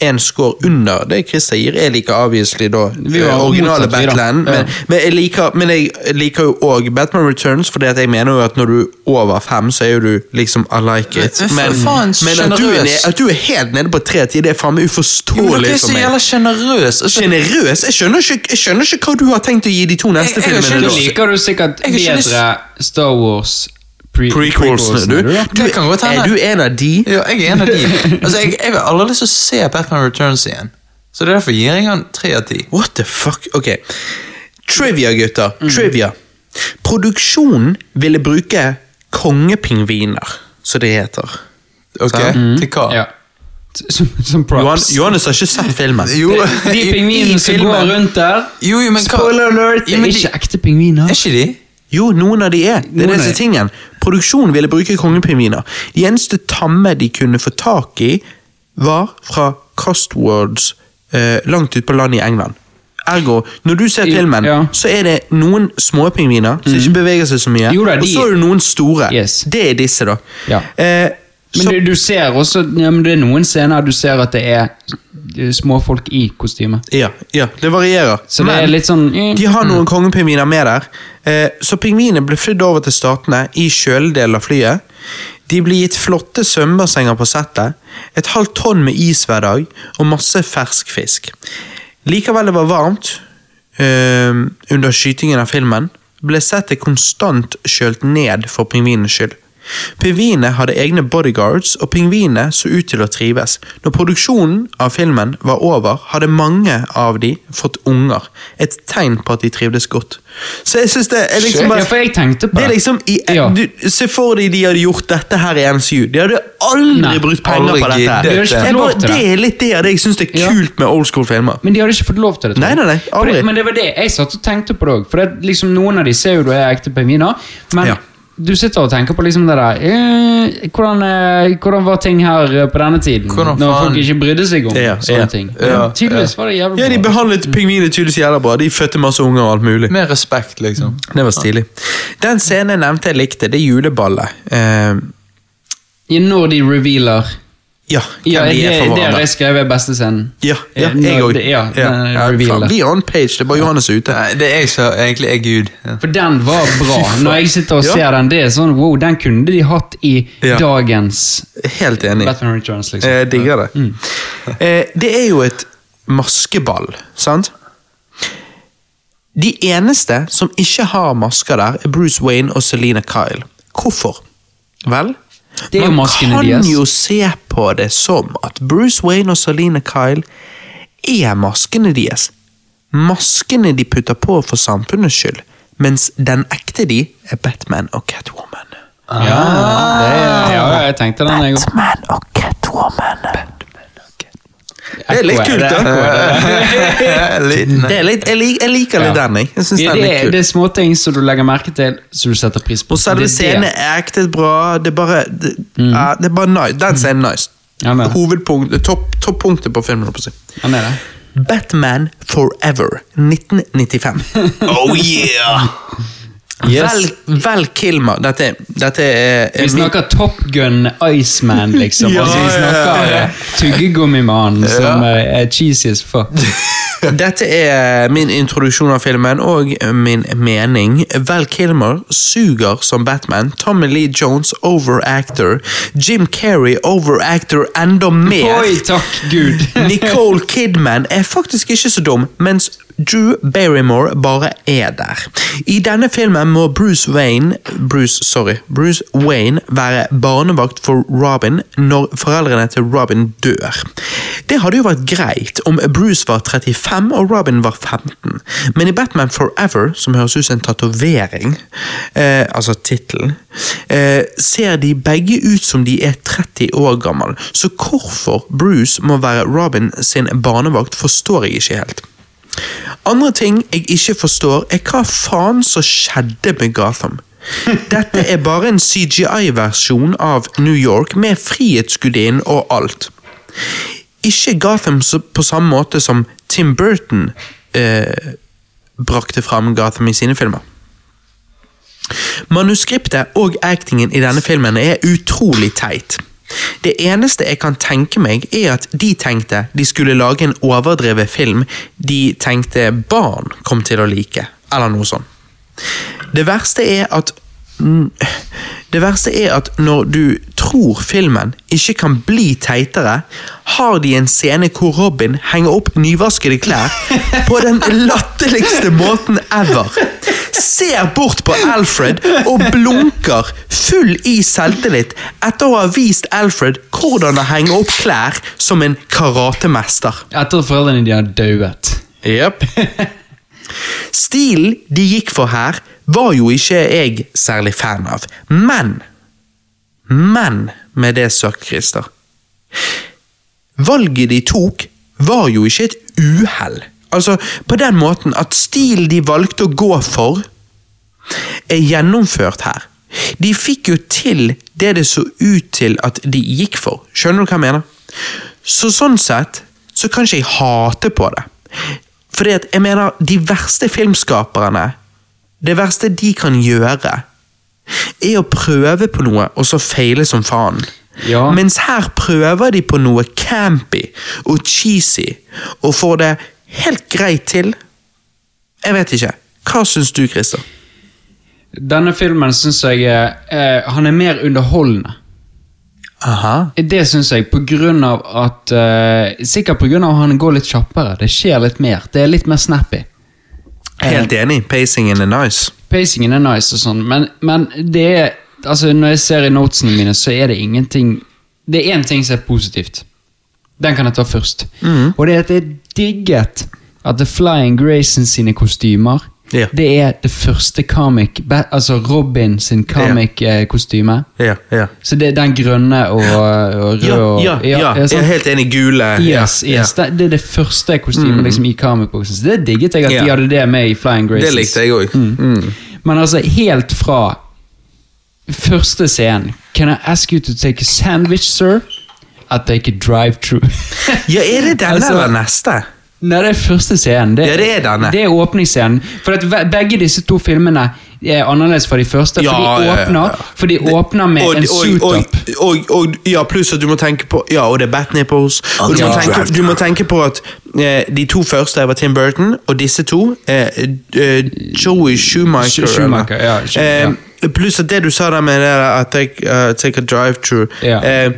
En score under det Christer gir. Jeg liker obviously da eh, originale vi. Batman, Ja. men, men, jeg liker, men jeg liker jo òg Batman Returns, fordi jeg mener jo at når du er over fem, så er jo du liksom I like it. Men- Men, men faen, men at, du er ned, at du er helt nede på tre ti, det er faen meg Jo, men uforståelig dere er for så jævla sjenerøs. Altså, Generøs? Jeg skjønner, ikke, jeg skjønner ikke hva du har tenkt å gi de to neste Jeg- jeg har filmene. Jeg, jeg liker du sikkert bedre Star Wars pre Prequelsene, du. du er du en av de? Ja, jeg er en av de. Altså, jeg, jeg har aldri lyst til å se Batman Returns igjen. Så det er derfor gir jeg han tre av ti. What the fuck? Ok. Trivia, gutter. Mm. Trivia. Produksjonen ville bruke kongepingviner, som det heter. Ok, Til hva? Ja. Som, som Johan, props. Johannes har ikke sett filmen. Jo, De i pingvinene som går rundt der Jo, jo, men hva- Spoiler alert! Det er ikke ekte pingviner. Er ikke de? Jo, noen av de er. Det er disse tingen. Produksjonen ville bruke kongepingviner. De eneste tamme de kunne få tak i, var fra Costwards eh, langt ute på landet i England. Ergo, når du ser filmen, ja. så er det noen småpingviner som ikke beveger seg så mye, Jo da, og så er det noen store. Yes. Det er disse, da. Ja. Eh, Men du, du ser også ja, men Det er noen scener du ser at det er småfolk i kostyme. ja, ja, det varierer. Så det er litt sånn mm, De har noen kongepingviner med der. Eh, så pingvinene ble flydd over til statene i kjøledelen av flyet. De ble gitt flotte svømmebassenger på settet, et halvt tonn med is hver dag og masse fersk fisk. Likevel det var varmt eh, under skytingen av filmen, ble settet konstant kjølt ned for pingvinenes skyld. Pingvinene hadde egne bodyguards, og pingvinene så ut til å trives. Når produksjonen av filmen var over, hadde mange av de fått unger. Et tegn på at de trivdes godt. Så jeg synes det er liksom Ja, bare for jeg tenkte på det er liksom i, Ja. du, Se for deg de hadde gjort dette her i MCU. De hadde aldri Nei, brukt penger aldri på dette. her. De hadde ikke fått lov til det det. er litt det det jeg syns er Ja. kult med old school filmer. Men de hadde ikke fått lov til det. Nei, nei, nei, aldri. det, men det var det jeg satt og tenkte på det òg. For det, liksom, noen av de ser jo du er ekte pingviner, men Ja. Du sitter og tenker på liksom det der eh, hvordan, eh, hvordan var ting her eh, på denne tiden? Hvordan når faen- folk ikke brydde seg om Ja, sånne ja, ting. ja, tydeligvis var det jævlig bra. Ja, De behandlet pingviner tydeligvis jævlig bra. De fødte masse unger og alt mulig. Med respekt, liksom. Det var stilig. Den scenen jeg nevnte jeg likte, det er juleballet. Eh, Ja, når de revealer ja, Ja, de det, er det har jeg skrevet beste scenen. Ja, ja, Eh, jeg òg. Ja, Ja, vi er on page, det er bare Johannes ute. Det er jeg som egentlig er Gud. For den var bra. Når jeg sitter og ser den, det er sånn wow, den kunne de hatt i dagens Helt enig. Batman Returns, liksom. Jeg digger det. Mm. det er jo et maskeball, sant? De eneste som ikke har masker der, er Bruce Wayne og Selina Kyle. Hvorfor? Vel, Det er jo man kan jo se på det som at Bruce Wayne og Selina Kyle er maskene deres. Maskene de putter på for samfunnets skyld, mens den ekte de er Batman og Catwoman. Ja, det, ja, jeg tenkte den, jeg òg. Batman og Catwoman. Det er litt kult, det, da. Det jeg, lik, jeg liker litt Ja. den, jeg. jeg synes det, er litt det er småting som du legger merke til, som du setter pris på. Og selve det. scenen er ekte bra. Det er bare det, ja, det er bare nice. Den scenen er nice. Ja, Hovedpunktet, Hovedpunkt, topp- Toppunktet på filmen. Ja, er det. Batman Forever 1995. Oh yeah! Yes. Vel, vel Kilmer. Dette, dette er, er Vi snakker Top Gun Iceman, liksom. Ja, altså, vi snakker ja. ja. Tyggegummimannen som eh, er cheesy as fuck. Dette er min introduksjon av filmen og min mening. Vel Kilmer suger som Batman. Tommy Lee Jones overactor. Jim Carrey overactor enda mer. Oi, takk Gud! Nicole Kidman er faktisk ikke så dum, mens Drew Barrymore bare er der. I denne filmen må Bruce Wayne Bruce, sorry, Bruce Wayne være barnevakt for Robin når foreldrene til Robin dør. Det hadde jo vært greit om Bruce var 35 og Robin var 15, men i Batman Forever, som høres ut som en tatovering, eh, altså tittelen, eh, ser de begge ut som de er 30 år gammel, så hvorfor Bruce må være Robin sin barnevakt, forstår jeg ikke helt. Andre ting jeg ikke forstår, er hva faen som skjedde med Gotham. Dette er bare en CGI-versjon av New York med Frihetsgudinnen og alt. Ikke Gotham på samme måte som Tim Burton eh, brakte fram Gotham i sine filmer. Manuskriptet og actingen i denne filmen er utrolig teit. Det eneste jeg kan tenke meg, er at de tenkte de skulle lage en overdrevet film de tenkte barn kom til å like, eller noe sånt. Det verste er at Det verste er at når du tror filmen ikke kan bli teitere, har de en scene hvor Robin henger opp nyvaskede klær på den latterligste måten ever. Ser bort på Alfred og blunker full i selvtillit etter å ha vist Alfred hvordan å henge opp klær som en karatemester. Etter at foreldrene de har dauet. Yep. Stilen de gikk for her, var jo ikke jeg særlig fan av. Men Men med det sagt, Christer. Valget de tok, var jo ikke et uhell. Altså, på den måten at stilen de valgte å gå for, er gjennomført her. De fikk jo til det det så ut til at de gikk for. Skjønner du hva jeg mener? Så sånn sett så kan ikke jeg hate på det. Fordi at jeg mener, de verste filmskaperne, det verste de kan gjøre, er å prøve på noe og så feile som faen. Ja. Mens her prøver de på noe campy og cheesy, og får det helt greit til. Jeg vet ikke. Hva syns du, Christer? Denne filmen syns jeg eh, han er mer underholdende. Aha. Det syns jeg, på grunn av at eh, Sikkert av at han går litt kjappere. Det skjer litt mer. Det er litt mer snappy. Helt enig. Pacingen er nice. Pacingen er nice og sånn, men, men det er Altså, når jeg ser i notesene mine, så er det ingenting Det er én ting som er positivt. Den kan jeg ta først. Og det er at jeg digget at The Flying Grayson sine kostymer Ja. Det er det første comic Altså Robin sin comic-kostyme. Ja, ja. Så det er den grønne og, og røde Ja, og ja, ja. Jeg er helt enig. Gule. Yes, ja, yes. Det, er det første kostymet liksom, i comic books. Så det digget jeg at de hadde det med i Flying. Graces. Det likte jeg òg. Mm. Men altså, helt fra første scenen Can I ask you to take a sandwich, sir? At they could drive-through. Ja, er det denne Altså- eller neste? Nei, det er første scenen. Det, Ja, det er denne. Det er åpningsscenen. For at begge disse to filmene er annerledes fra de første. Ja, for de åpner, ja. For de åpner med og, en suit-up. og, og, og, ja, pluss at du må tenke på Ja, og det er bat nipples. Og du, må tenke, du må tenke på at eh, de to første var Tim Burton, og disse to eh, eh, Joey Schumacher. Sch- Schumacher, ja, Schumacher. Eh, Pluss at det du sa der med det der, take, uh, take a drive-through yeah. eh,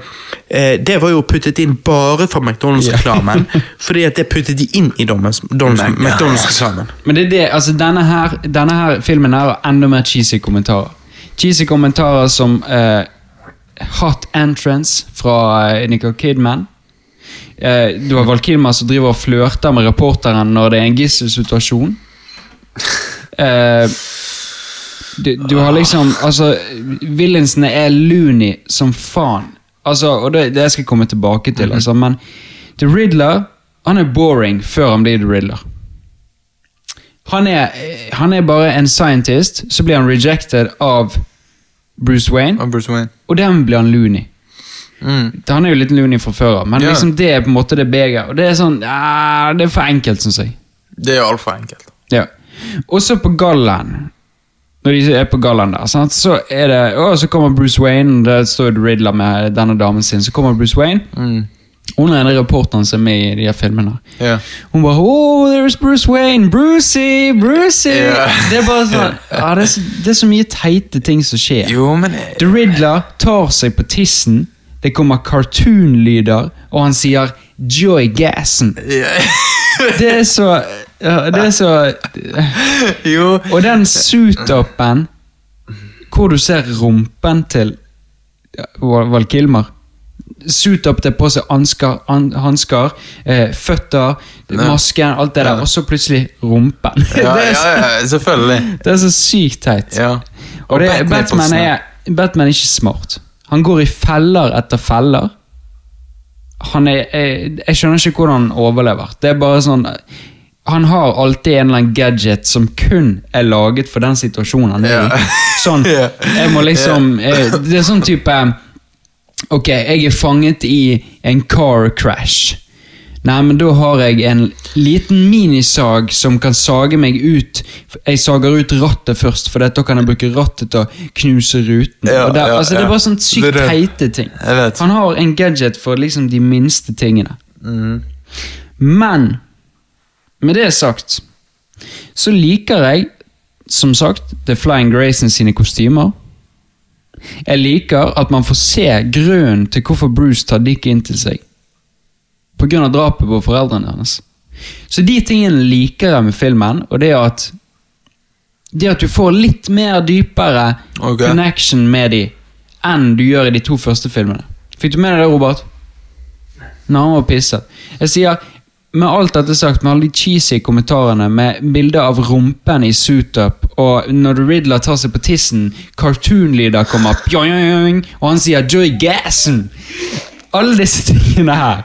eh, Det var jo puttet inn bare for McDonald's-reklamen. fordi at det puttet de inn i McDonald's-reklamen. Men det er det, altså denne her, denne her filmen her har enda mer cheesy kommentarer. Cheesy kommentarer som eh, Hot Entrance fra Nicol Nicole Kidman. Eh, du har Val Kilmer som driver og flørter med reporteren når det er en gisselsituasjon. Eh, du, du har liksom Altså, villainsene er loony som faen. Altså, og det, det skal jeg komme tilbake til, altså, men The Riddler han er boring før han blir The Riddler. Han er, eh, han er bare en scientist, så blir han rejected av Bruce Wayne, Og Bruce Wayne. og den blir han loony. Mm. Han er jo litt loony fra før av, men yeah. liksom det er på en måte det begeret. Og det er sånn, ja, det er for enkelt, syns jeg. Det er altfor enkelt. Ja. Også på gallaen. Når de er på gallaen der, sant? så er det å, Så kommer Bruce Wayne, der står The Riddler med denne damen sin. Så kommer Bruce Wayne. Mm. Hun er en reporteren som er med i de her filmene. Yeah. Hun bare Oh, there's Bruce Wayne! Brucey! Brucey! Yeah. Det er bare sånn ja, det, er så, det er så mye teite ting som skjer. Jo, men The Riddler tar seg på tissen, det kommer cartoon-lyder, og han sier 'Joy Gassen'. Yeah. Det er så Ja, det er så Jo. Og den suit-upen hvor du ser rumpen til Val Kilmer. Suit-up, det er på seg hansker, eh, føtter, masken, alt det der, og så plutselig rumpen. Ja, det, er så, ja, selvfølgelig. det er så sykt teit. Ja. Og det, Batman er, Batman er ikke smart. Han går i feller etter feller. Han er, jeg, jeg skjønner ikke hvordan han overlever. Det er bare sånn Han har alltid en eller annen gadget som kun er laget for den situasjonen han er i. Sånn, jeg må liksom eh, Det er sånn type Ok, jeg er fanget i en car crash. Nei, men da har jeg en liten minisag som kan sage meg ut. Jeg sager ut rattet først, for da kan jeg bruke rattet til å knuse ruten. Ja, det, ja, altså, det er bare sånn sykt teite ting. Han har en gadget for liksom de minste tingene. Mm. Men med det sagt, så liker jeg, som sagt, The Flying Grayson sine kostymer. Jeg liker at man får se grunnen til hvorfor Bruce tar Dick inn til seg. Av drapet på foreldrene hennes. Så de tingene liker jeg med filmen, og det er at det at du får litt mer dypere okay. connection med de enn du gjør i de to første filmene. Fikk du med deg det, Robert? Nei, han var pisset. Jeg sier, med alt dette sagt, med alle de cheesy kommentarene, med bilder av rumpen i suit-up, og når Riddler tar seg på tissen, cartoon-lyder kommer, og han sier 'Joy Gassen'. Alle disse tingene her.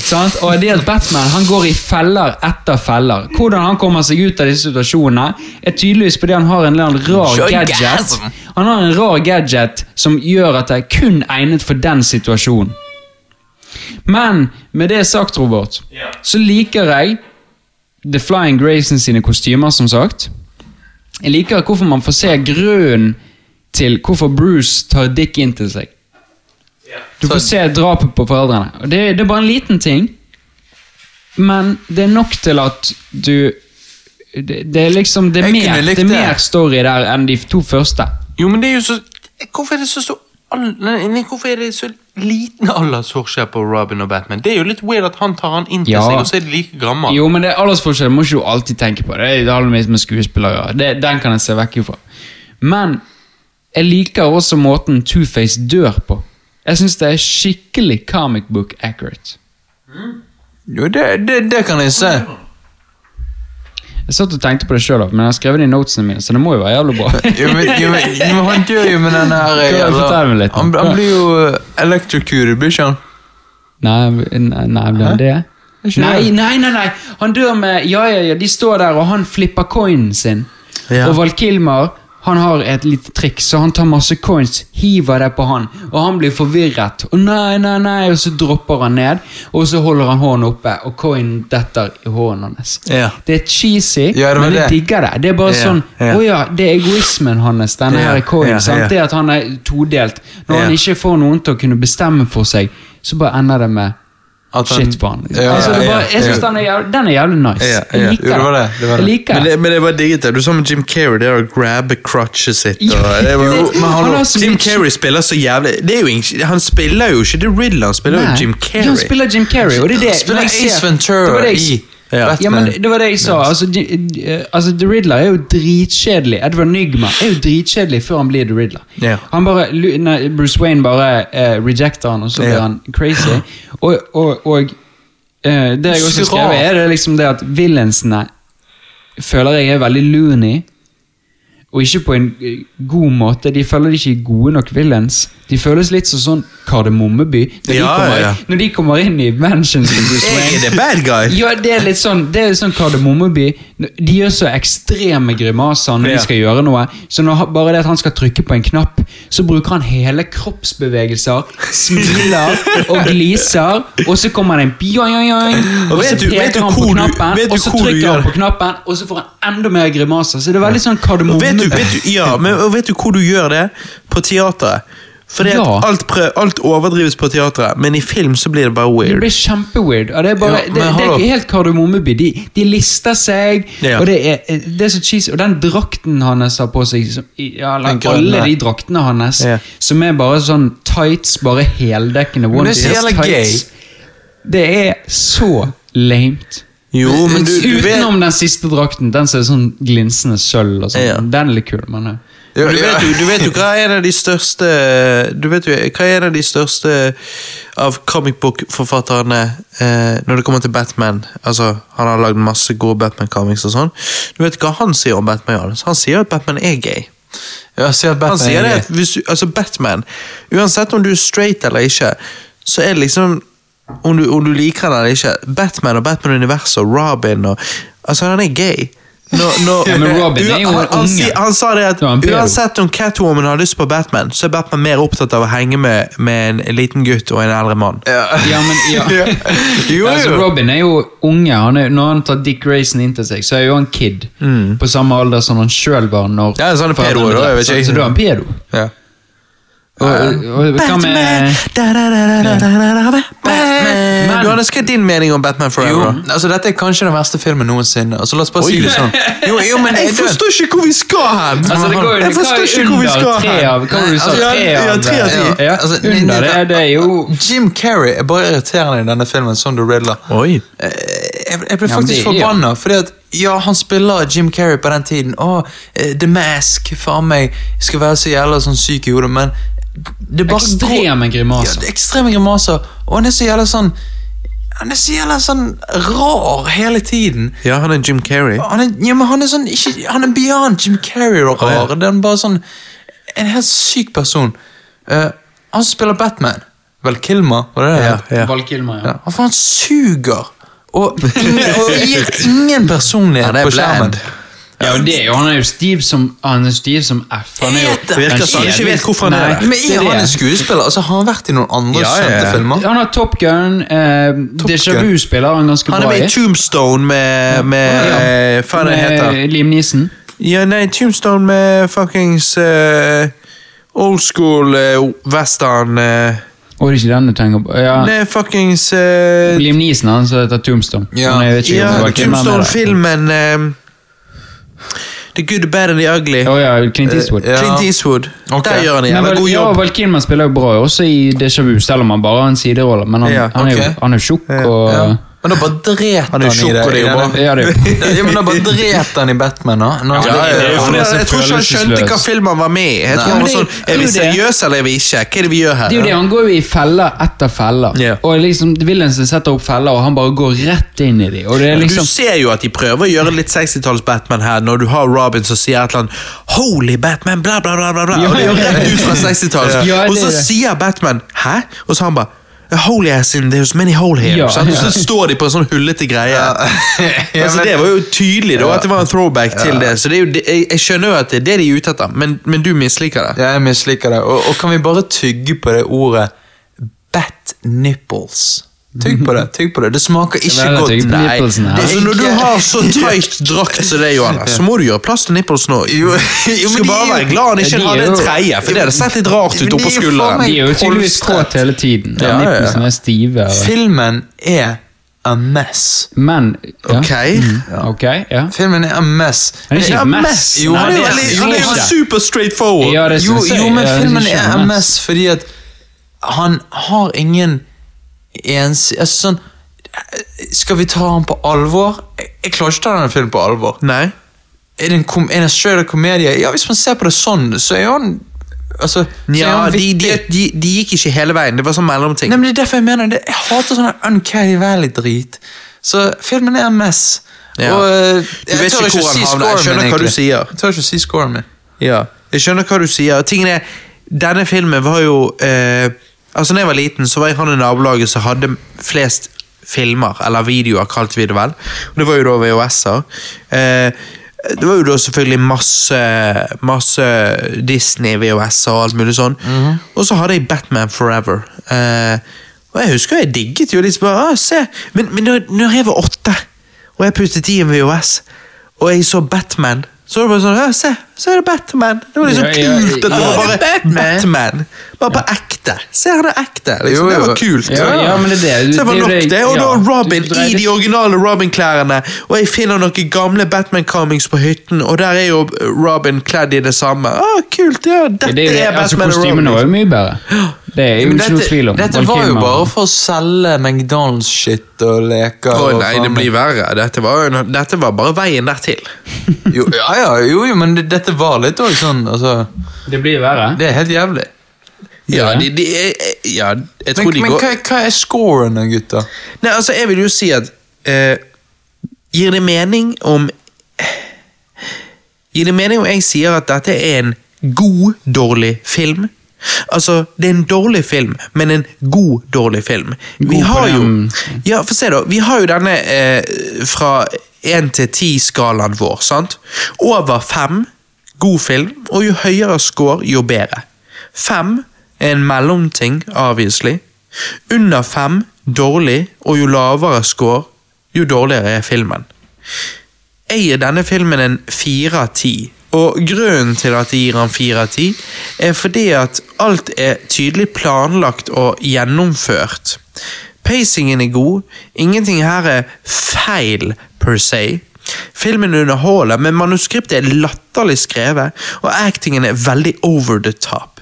Sant? Og det at Batman han går i feller etter feller. Hvordan han kommer seg ut av disse situasjonene, er tydeligvis fordi han har en rar gadget. Han har en rar gadget som gjør at det er kun egnet for den situasjonen. Men med det sagt, Robert, så liker jeg The Flying Grayson sine kostymer, som sagt. Jeg liker hvorfor man får se grunnen til hvorfor Bruce tar Dick inn til seg. Du får se drapet på foreldrene. Og det, det er bare en liten ting, men det er nok til at du Det, det er liksom Det er, mer, det er mer story der enn de to første. Jo, men det er jo så Hvorfor er det så stor all- nei, nei, Hvorfor er det så liten aldersforskjell på Robin og Batman? Det er jo litt weird at han tar han inn til Ja. seg, og så er de like gammel. Jo, men det er aldersforskjell må ikke du alltid tenke på. Det er det med, med skuespillere. Det, den kan jeg se vekk ifra. Men jeg liker også måten Two-Face dør på. Jeg syns det er skikkelig comic book accurate. Jo, det, det, det kan jeg se. Jeg satt og tenkte på det sjøl, men jeg har skrevet det i notesene mine, så det må jo være jævlig bra. Jo, men, jo, men, han dør jo med den her litt? Han, han blir jo eh, electrocuted, blir ikke han? Nei, nei, nei, blir han det? Nei, nei, nei, nei! Han dør med Ja, ja, ja, de står der, og han flipper coinen sin. Ja. Og Val Kilmer han har et lite triks, så han tar masse coins, hiver det på han, og han blir forvirret. Og nei, nei, nei, og så dropper han ned, og så holder han hånden oppe, og coinen detter i hånden hans. Ja. Det er cheesy, Ja, det men jeg digger det. Det er bare Ja, sånn ja. oh ja, det er egoismen hans, denne her coinen. Det at han er todelt. Når han ikke får noen til å kunne bestemme for seg, så bare ender det med At han- shit på han. Ja, altså, det er ja, bare, jeg syns den, er den er jævlig nice. Ja, Jeg ja. liker Jo, det var det, det var Jeg det. liker Men det. men det var digget det. Du sa med Jim Carrey det å grabbe crutchet sitt. Og, det var, men han han, Jim mye- Carrey spiller så jævlig det er jo ingen, Han spiller jo ikke The Riddler, han spiller Nei. jo Jim Ja, Carrey. han spiller Jim Carrey, og det er det Han spiller Ace Ventura det det jeg- i Ja. Ja, men det, var det jeg sa. Altså, de, de, altså, The Riddler er jo dritkjedelig. Edward Nygma er jo dritkjedelig før han blir The Riddler. Ja. Han bare, nei, Bruce Wayne bare uh, rejecter han, og så blir Ja. han crazy. Og, og, og uh, det jeg også har Så skrevet, rart. er det liksom det at villainsene føler jeg er veldig loony. Og ikke på en eh, god måte. De føler de ikke gode nok villains. De føles litt som sånn Kardemommeby. Når, de Ja, kommer- ja. når de kommer inn i mansions Jeg er the bad guy. Ja, det er litt sånn Det er sånn Kardemommeby. De gjør så ekstreme grimaser når Ja. de skal gjøre noe. Så når, bare det at han skal trykke på en knapp, så bruker han hele kroppsbevegelser, smiler og gliser, og så kommer det en bjong, Og og så peker han på knappen, og så trykker han på knappen, og så får han enda mer grimaser. Så det er veldig sånn kardemomme. vet du, vet du, ja, men vet du hvor du gjør det? På teateret. Fordi Ja. alt, prøv, alt overdrives på teatret, men i film så blir det bare weird. Det blir kjempeweird. Og det er, bare, Ja, det, det er helt kardemommeby. De, de lister seg, Ja. og det er, det er så cheesy. Og den drakten hans har på seg, som, Den alle de draktene hans, som er bare sånn tights, bare heldekkende onepiece-tights. Det er så lamet. Jo, men du, du vet Utenom den siste drakten, den som er sånn glinsende sølv. og sånn. Den er litt kul, men eh, Ja, du, vet jo, du vet jo hva er en av de største Du vet jo hva er en av de største av comic book-forfatterne eh, når det kommer til Batman. Altså, Han har lagd masse gode Batman-comics og sånn. Du vet hva han sier om Batman? Han sier at Batman er gay. Ja, sier ser at Han sier er det gay. at hvis altså Batman, uansett om du er straight eller ikke, så er det liksom om du, om du liker han eller ikke, Batman og Batman-universet og Robin og Altså, han er gay. Ja, men Robin er jo han, han, unge. han sa det at han uansett om Catwoman har lyst på Batman, så er Batman mer opptatt av å henge med, med en liten gutt og en eldre mann. Ja. Ja, men ja. Jo, Altså. Robin er jo unge. Han er, når han tar Dick Grayson inn til seg, så er jo han kid. På samme alder som han sjøl var. når Ja, sånn er pedo, da, jeg vet Så, ikke. så da er han pedo. Ja. Og, og, hva med Batman! Johannes, hadde skrevet din mening om Batman Jo, Forever? altså Dette er kanskje den verste filmen noensinne. Altså, la oss bare Oi. si det sånn. Jo, jo, men Jeg forstår ikke hvor vi skal hen! Altså, det går Jeg forstår ikke hvor vi skal tre av Hva var det du sa? Nei, Tre altså, ja, av ja, tre av ti. Ja, Altså, under det, det er jo Jim Carrey er bare irriterende i denne filmen som The Riddler. Oi. Eh, Jeg, jeg ble faktisk er- forbanna, fordi at ja, han spiller Jim Carrey på den tiden. Å, eh, The Mask, faen meg, skal være så jævla sånn syk i hodet, men det bare ekstreme Ja, grimaser. det er ekstreme grimaser, og han er så jævla sånn Han er så jævla sånn rar hele tiden. Ja, han er Jim Carrey. Han er, ja, men han er sånn ikke, Han er beyond Jim Carrey og rar. ja. Det er bare sånn En helt syk person. Uh, han spiller Batman. Vel Kilmer, var det det? Ja, ja. Val Kilmer, ja. Ja, han faen suger! Og, og gir ingen personlighet Han er på skjermen. Ja, og det er jo, Han er jo stiv som Han er stiv som F. Han er jo, Det virker den som han ikke vet hvorfor han er. Men er han en skuespiller? Altså, Har han vært i noen andre Ja, ja, ja. filmer? Han har Top Gun. Eh, Déjà Vu spiller han ganske bra i. Han er med i. Tombstone med, med Ja. eh, Faen, det heter Liam Neeson. Ja, nei, Tombstone med fuckings uh, old school uh, western uh, og det er ikke den jeg tenker på. Ja. Nei, fuckings uh, Liam Neeson han som heter Tombstone. Ja. Ja. Tombstone-filmen eh, The Good, Bad and The Ugly. Oh, ja, Clint Eastwood. Ja. Clint Eastwood. Okay. Der gjør han jævla god ja, jobb. Val Kilmer spiller jo bra også i Déjà Vu, selv om han bare har en siderolle. Men han, Ja, han er jo tjukk og Ja. Men da bare dret Han han, i det. det i denne- Ja, det er jo ja, men da bare dret han i Batman, da. Nå, Ja, Ja, ja, det ja, han jeg, jeg tror ikke han skjønte hva film filmen var med i. Jeg tror han var sånn, er vi seriøse eller er vi ikke? Hva er det vi gjør her? Det er jo det, Han går jo i feller etter feller. Yeah. Og liksom, Villains setter opp feller, og han bare går rett inn i dem. Er Du liksom ser jo at de prøver å gjøre litt 60-talls Batman her, når du har Robin som sier et eller annet Holy Batman, bla, bla, bla, bla, bla. Ja, Og det er jo rett ut fra 60-talls. Ja, det og så er sier Batman Hæ? Og så han bare Holy ass in there's many hole here. Ja, sant? Og ja. så står de på en sånn hullete greie. Ja, altså, men- det var jo tydelig da, at det var en throwback til det. Så det er jo, det- jeg, jeg skjønner jo at det er det de er ute etter, men, men du misliker det. Ja, jeg misliker det. Og, og kan vi bare tygge på det ordet bat nipples? Tygg på det. tygg på det. Det smaker ikke Det godt. Nei, altså Når du har så tight drakt som det, Johannes, så må du gjøre plass til nipplesen òg. Jo, Du jo, men skal bare være glad han ikke hadde en tredje, for det hadde sett litt rart ut oppå er skulderen. De er jo tydeligvis kåt hele tiden. Ja, Ja, ja, ja. Er stive. Filmen er a mess. Men ja. Ok. Mm, okay ja. Filmen er a mess. Er ikke a mess. Jo, Nei, Han er jo er super straightforward. Ja, Jo, jo, men filmen er a mess fordi at han har ingen ens... Altså sånn Skal vi ta han på alvor? Jeg, jeg klarer ikke å ta denne filmen på alvor. Nei. Er det en, kom, en straight komedie? Ja, hvis man ser på det sånn, så er han Altså, Ja, de, de, de, de gikk ikke hele veien. Det var sånn mellomting. Nei, men Det er derfor jeg mener det. Jeg hater sånn Uncanny Valley-drit. Så filmen er en mess. Ja. Og jeg, Du jeg vet tør ikke si havner. Jeg scoren skjønner min, hva du sier. Jeg tør ikke si scoren min. Ja, jeg skjønner hva du sier. Tingen er, denne filmen var jo eh, Altså, når jeg var liten, så var jeg han i nabolaget som hadde flest filmer, eller videoer, kalte vi det vel. Og det var jo da VHS-er. Eh, det var jo da selvfølgelig masse, masse Disney, VHS og alt mulig sånn. Og så hadde jeg Batman Forever. Eh, og jeg husker jeg digget jo litt bare, ah, se. Men, men når, når jeg var åtte, og jeg puttet i en VHS, og jeg så Batman, så var det bare sånn, ja, se, så er det Batman. Det var liksom Ja, ja, kult at det var bare Batman. Batman. Bare på ekte. Se, han er ekte. Liksom. Jo, jo. Det var kult. Ja, ja, men det er det. Så det var er nok det- det, og da ja. Robin Du dreier i de originale Robin-klærne, og jeg finner noen gamle Batman-comics på hytten, og der er jo Robin kledd i det samme. Ah, kult, ja, dette Det er Batman det, er altså, og Robin. Kostymene var jo mye bedre. Det er jo ikke noe tvil om. dette var jo bare for å selge McDonald's-shit og leker. Og nei, det blir verre. Dette var, jo- dette var bare veien dertil. jo, ja, ja, jo, jo, men det, dette var litt òg sånn altså, Det blir verre. Det er helt jævlig. Ja, de, de, er- ja jeg tror Men, de men går hva, hva er scorene, gutter? gutta? Nei, altså, jeg vil jo si at eh, Gir det mening om Gir det mening om jeg sier at dette er en god, dårlig film? Altså, det er en dårlig film, men en god, dårlig film. Vi God vi har jo Ja, få se, da. Vi har jo denne eh, fra 1 til 10-skalaen vår, sant? Over 5, god film, og jo høyere score, jo bedre. 5 er en mellomting, obviously. Under fem, dårlig, og jo lavere score, jo dårligere er filmen. Jeg gir denne filmen en 4 av 10. Og grunnen til at jeg gir den 4 av 10, er fordi at alt er tydelig planlagt og gjennomført. Pacingen er god, ingenting her er feil per se. Filmen underholder, men manuskriptet er latterlig skrevet, og actingen er veldig over the top.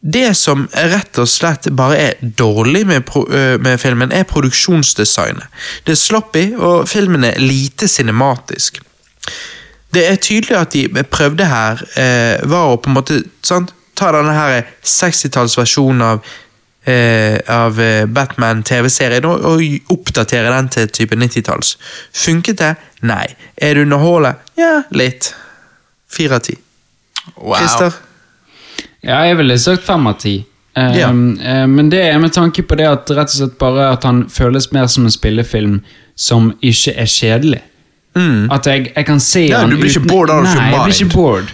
Det som rett og slett bare er dårlig med, pro øh, med filmen, er produksjonsdesignet. Det er sloppy, og filmen er lite cinematisk. Det er tydelig at de prøvde her, eh, var å på en måte sant, ta denne her 60-tallsversjonen av, eh, av eh, Batman-TV-serien og, og oppdatere den til type 90-talls. Funket det? Nei. Er det underholdet? Ja, litt. Fire av ti. Wow. Christer? Ja, jeg ville søkt fem av ti. Um, Ja. eh, men det er med tanke på det at rett og slett bare at han føles mer som en spillefilm som ikke er kjedelig. At jeg, jeg kan se Mm. Ja, han du blir ikke bored Nei, jeg blir ikke bored.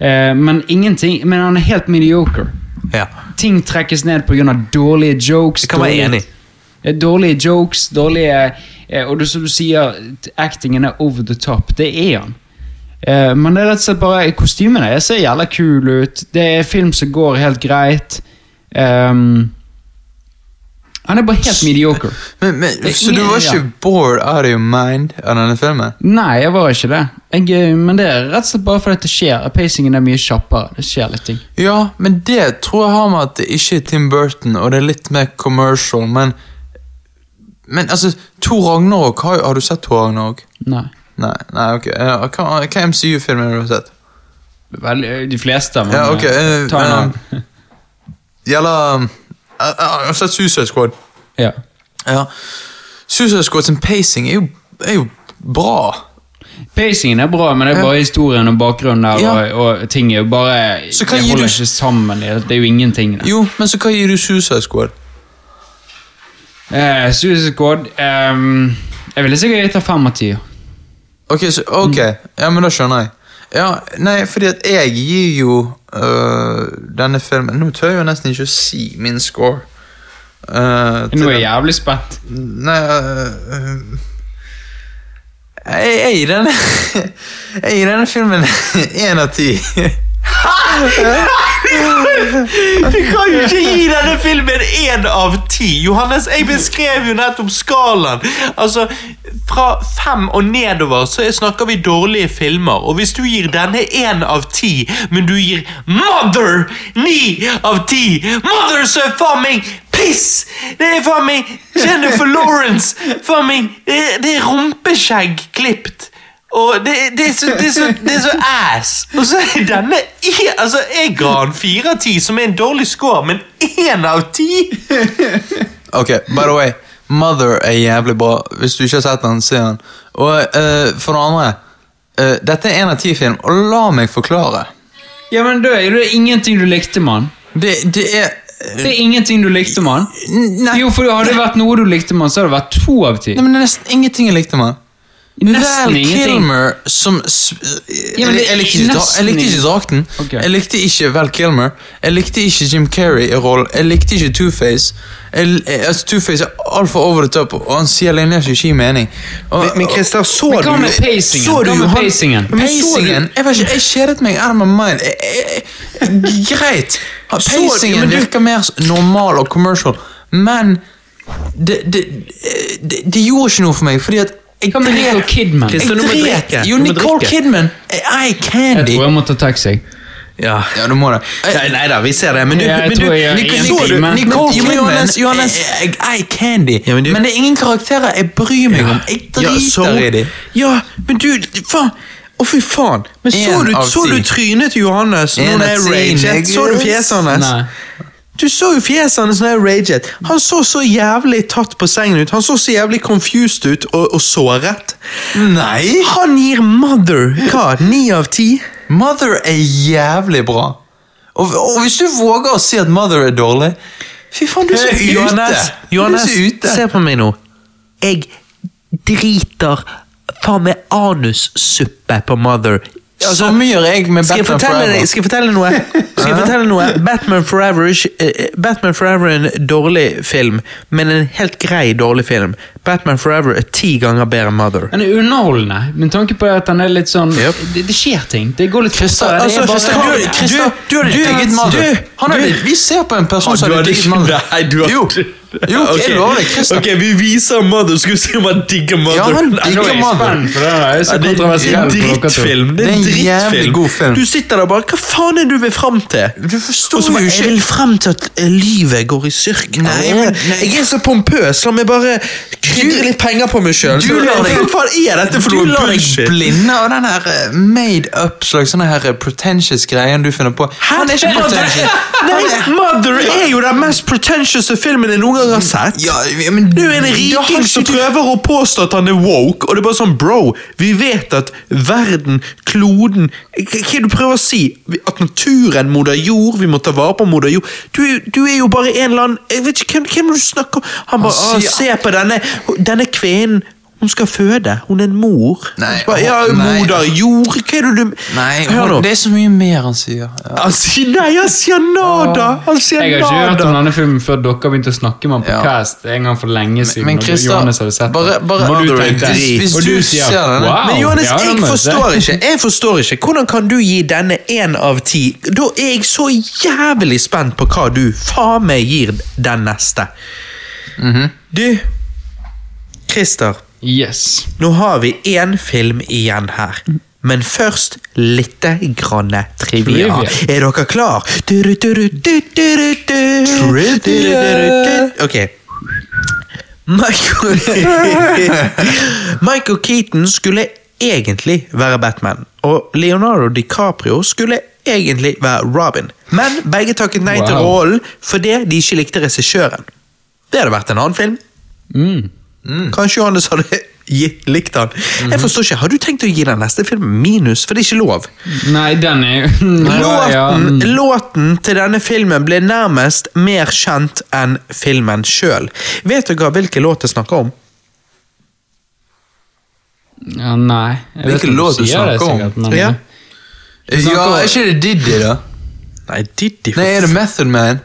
Uh, men ingenting Men han er helt mediocre. Ja. Ting trekkes ned pga. dårlige jokes. Jeg kan være enig. Dårlige jokes, dårlige eh, Og du, som du sier, actingen er over the top. Det er han. Eh, men det er rett og slett bare kostymene. Jeg ser jævla kul ut. Det er film som går helt greit. Um, han er bare helt mediocre. Men, men, så du var ikke bored out of your mind av denne filmen? Nei, jeg var ikke det. Jeg, eh, men det er rett og slett bare fordi det skjer. Pacingen er mye kjappere. Det skjer litt ting. Ja, men det tror jeg har med at det ikke er Tim Burton, og det er litt mer commercial, men Men altså, Thor Ragnarok, har, har du sett Thor Ragnarok? Nei. Nei, nei, ok. Ja, Hva, hva MCU-filmer har du sett? Vel, de fleste, men Ja, ok, eh, ta en annen. Gjelder um, Jeg jeg har sett Suicide Squad. Ja. Ja. Suicide Squad sin pacing er jo, er jo bra. Pacingen er bra, men det er bare historien og bakgrunnen der, Ja. og, og ting er jo bare Så hva Det gir holder du- ikke sammen. Det det er jo ingenting. der. Jo, men så hva gir du Suicide Squad? Eh, Suicide Squad ehm, Jeg ville sikkert gitt det fem av ti. Ok, så, ok, ja, men da skjønner jeg. Ja, nei, fordi at jeg gir jo øh, denne filmen Nå tør jeg jo nesten ikke å si min score. Uh, Nå er jeg jævlig spent. Nei øh, jeg, jeg gir denne Jeg gir denne filmen én av ti. Du kan jo ikke gi denne filmen én av ti! Johannes, jeg beskrev jo nettopp skalaen. Altså, Fra fem og nedover så snakker vi dårlige filmer. Og hvis du gir denne én av ti, men du gir Mother ni av ti Mother så er faen meg piss! Det er faen meg Jennifer Lawrence! Faen meg, det, det er rumpeskjegg klipt. Og det, det, er så, det, er så, det er så ass. Og så er denne Altså, Jeg ga han fire av ti, som er en dårlig score, men én av ti? Ok, by the way, Mother er jævlig bra. Hvis du ikke har sett den, se den. Og uh, for det andre uh, Dette er en av ti film, og la meg forklare. Ja, men det er ingenting du likte, mann. Det, det er Det er ingenting du likte, mann. Jo, for hadde det vært noe du likte, mann, så hadde det vært to av ti. nei, men det er nesten ingenting jeg likte med den. Nesten Val ingenting. Kilmer som Ja, men det jeg, likte ikke, jeg likte ikke drakten. Okay. Jeg likte ikke Val Kilmer. Jeg likte ikke Jim Carrey i rollen. Jeg likte ikke Two-Face. Altså, Two-Face er altfor over the top, og han sier linjer som ikke gir mening. Og, Men, men Christer, så Men hva du med pacingen? Så du han- pacingen? Men Pacingen jeg, vet ikke, jeg kjedet meg out of my mind. Jeg, jeg, greit. Pacingen virker mer normal og commercial, men det, det, det, det gjorde ikke noe for meg, fordi at Hva med Nicole Kidman? Christer, Jeg du må drikke. Jo, Nicole. Kidman er eye Jeg tror jeg må ta taxi. Ja. Ja, du må det. Nei, nei da, vi ser det, men du, Ja, jeg men du Nicole- en så du- Nicole Jo, Kidman Johannes, Johannes eh, jeg eier Candy, Ja, men men, det er ingen karakterer jeg bryr meg om. Jeg driter i dem. Ja, men du, faen. Å, fy faen. Men så En du, så du trynet til Johannes En av ti? Så du fjeset hans? Nei. Du så jo fjeset hans da jeg raget. Han så så jævlig tatt på sengen ut. Han så så jævlig confused ut og, og såret. Nei! Han gir Mother hva? Ni av ti? Mother er jævlig bra. Og, og hvis du våger å si at Mother er dårlig Fy faen, du er så ute! Johannes, Johannes ute. se på meg nå. Jeg driter faen meg anussuppe på Mother. Så mye gjør jeg med Skal jeg, Batman fortelle Forever. deg, skal jeg fortelle noe? Skal jeg fortelle noe? Batman Forever, er ikke- eh, Batman Forever er en dårlig film, men en helt grei dårlig film. Batman Forever er ti ganger bedre enn Mother. Den er underholdende, med tanke på at den er litt sånn Yep. det, det skjer ting. Det går litt fortere. det er altså, bare- Christer, du, Christer, du hadde du- digget Mother. du- Han hadde, vi ser på en person som Du hadde eget digget Mother. Nei, du hadde- Jo, okay. Ok. jeg lover deg, Christer. Ok, vi viser Mother. Skulle si om han digger Mother. Ja, han digger er Mother. er så det, er en drittfilm. Det er en jævlig god film. Du sitter der bare Hva faen er du vil fram til? Du forstår jo ikke- Jeg vil frem til at eh, livet går i sirkel. Nei, men-. Jeg er så pompøs. La meg bare krydre litt penger på meg sjøl. Du Hva faen er dette for Du noe lar deg blinde av den her eh, made up slags sånne her eh, pretentious greien du finner på. Han er ikke pretentious. Nei, Mother er jo den mest pretentious filmen jeg noen gang har sett. Ja, men Du er en riking som prøver å påstå at han er woke, og det er bare sånn, bro, vi vet at verden, kloden Hva er det du prøver å si? At naturen, moder jord, vi må ta vare på moder jord. Du, du er jo bare en eller annen Jeg vet ikke hvem, hvem du snakker om? Han bare Han sier- Se på denne, denne kvinnen. Hun skal føde. Hun er en mor. Nei, bare, ja, nei. moder jord. Hva er det du Nei, Hør hun, det er så mye mer han sier. Ja. Han sier nei, han sier nada! Han sier Jeg har ikke hørt om denne filmen før dere begynte å snakke med ham på Ja. cast en gang for lenge siden. men men Christa, Johannes hadde sett bare- bare- du tenkte. Hvis du du sier den, wow. Men Johannes, ja, jeg forstår ikke Jeg forstår ikke. Hvordan kan du gi denne én av ti? Da er jeg så jævlig spent på hva du faen meg gir den neste. Du, Christer, Yes. nå har vi én film igjen her. Men først litt grann trivia. Trivia. Er dere klar? Du, du, du. Ok. Michael, Michael Keaton skulle egentlig være Batman, og Leonardo DiCaprio skulle egentlig være Robin. Men begge takket nei til Wow. rollen fordi de ikke likte regissøren. Det hadde vært en annen film. Mm. Kanskje Johannes hadde gitt, likt han. Jeg forstår ikke, Har du tenkt å gi den neste filmen minus? For det er ikke lov. Nei, den er jo Låten, mm. låten til denne filmen ble nærmest mer kjent enn filmen sjøl. Vet dere hvilken låt jeg snakker om? ja, Nei. Jeg Hvilken låt du snakker det snakker om? men, Ja. eh, Ja, er ikke det Diddy, da? Nei, Diddy Nei, er det Method Man?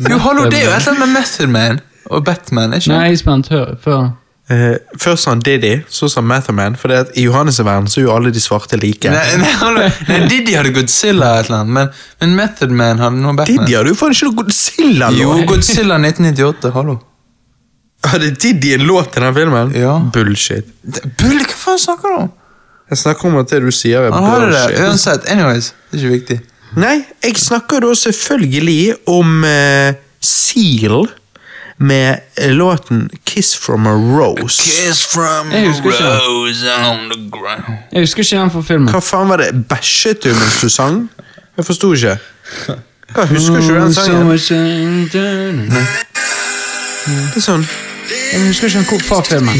Jo, hallo, det er jo et eller annet med Method Man og Batman, ikke Nei, jeg er spent. Hør før. Eh, Først sa han Diddy, så sa Matherman. For det at i Johannes' verden så er jo alle de svarte like. Nei, nei, nei, Diddy hadde Godzilla et eller annet, men, men Method Man hadde noe Batman. Diddy hadde jo faen ikke noe Godzilla Jo! Godzilla 1998, hallo. Hadde Diddy en låt til den filmen? Ja. Bullshit. Bull, hva faen snakker du om? Jeg snakker om at det du sier er Han hadde det, bullshit. uansett. Anyways, det er ikke viktig. Nei, jeg snakker da selvfølgelig om uh, Seal med eh, låten 'Kiss from a Rose'. Kiss from Jeg ikke. rose on the ground. Jeg husker ikke den fra filmen. Hva faen var det? Bæsjet du mens du sang? Jeg forsto ikke. Hva, husker ikke du den sangen? Det er sånn Jeg husker ikke den fra filmen.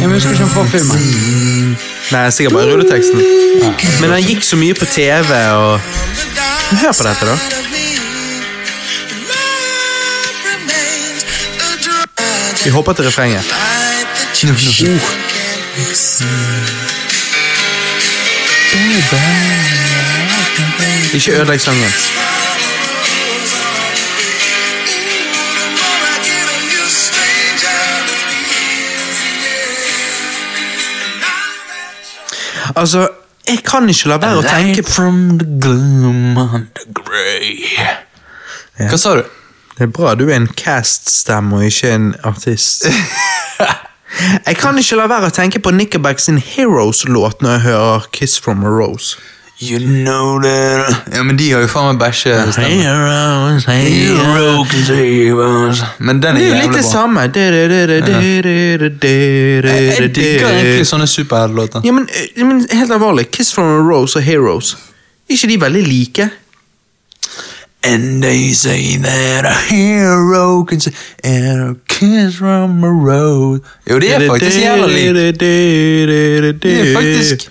Jeg husker ikke den fra filmen. Nei, sikkert bare rulleteksten. Men han gikk så mye på TV og Hør på dette, da. Vi hopper til refrenget. Ikke ødelegg sangen. Altså, jeg kan ikke la være å tenke from the gloom on the grey. Hva sa du? Det er bra du er en cast-stemme og ikke en artist. Jeg kan ikke la være å tenke på Nickelback sin Heroes-låt når jeg hører Kiss from a Rose. You know that Ja, men de har jo faen meg bæsje Heroes, heroes. Men den Det er er jo litt det samme. Jeg digger egentlig sånne superheltlåter. Ja, men, eh, men helt alvorlig, Kiss from a Rose og Heroes, er ikke de veldig like? And they say that a hero can say And a kiss from a road Jo, det er faktisk jævla likt. Det er faktisk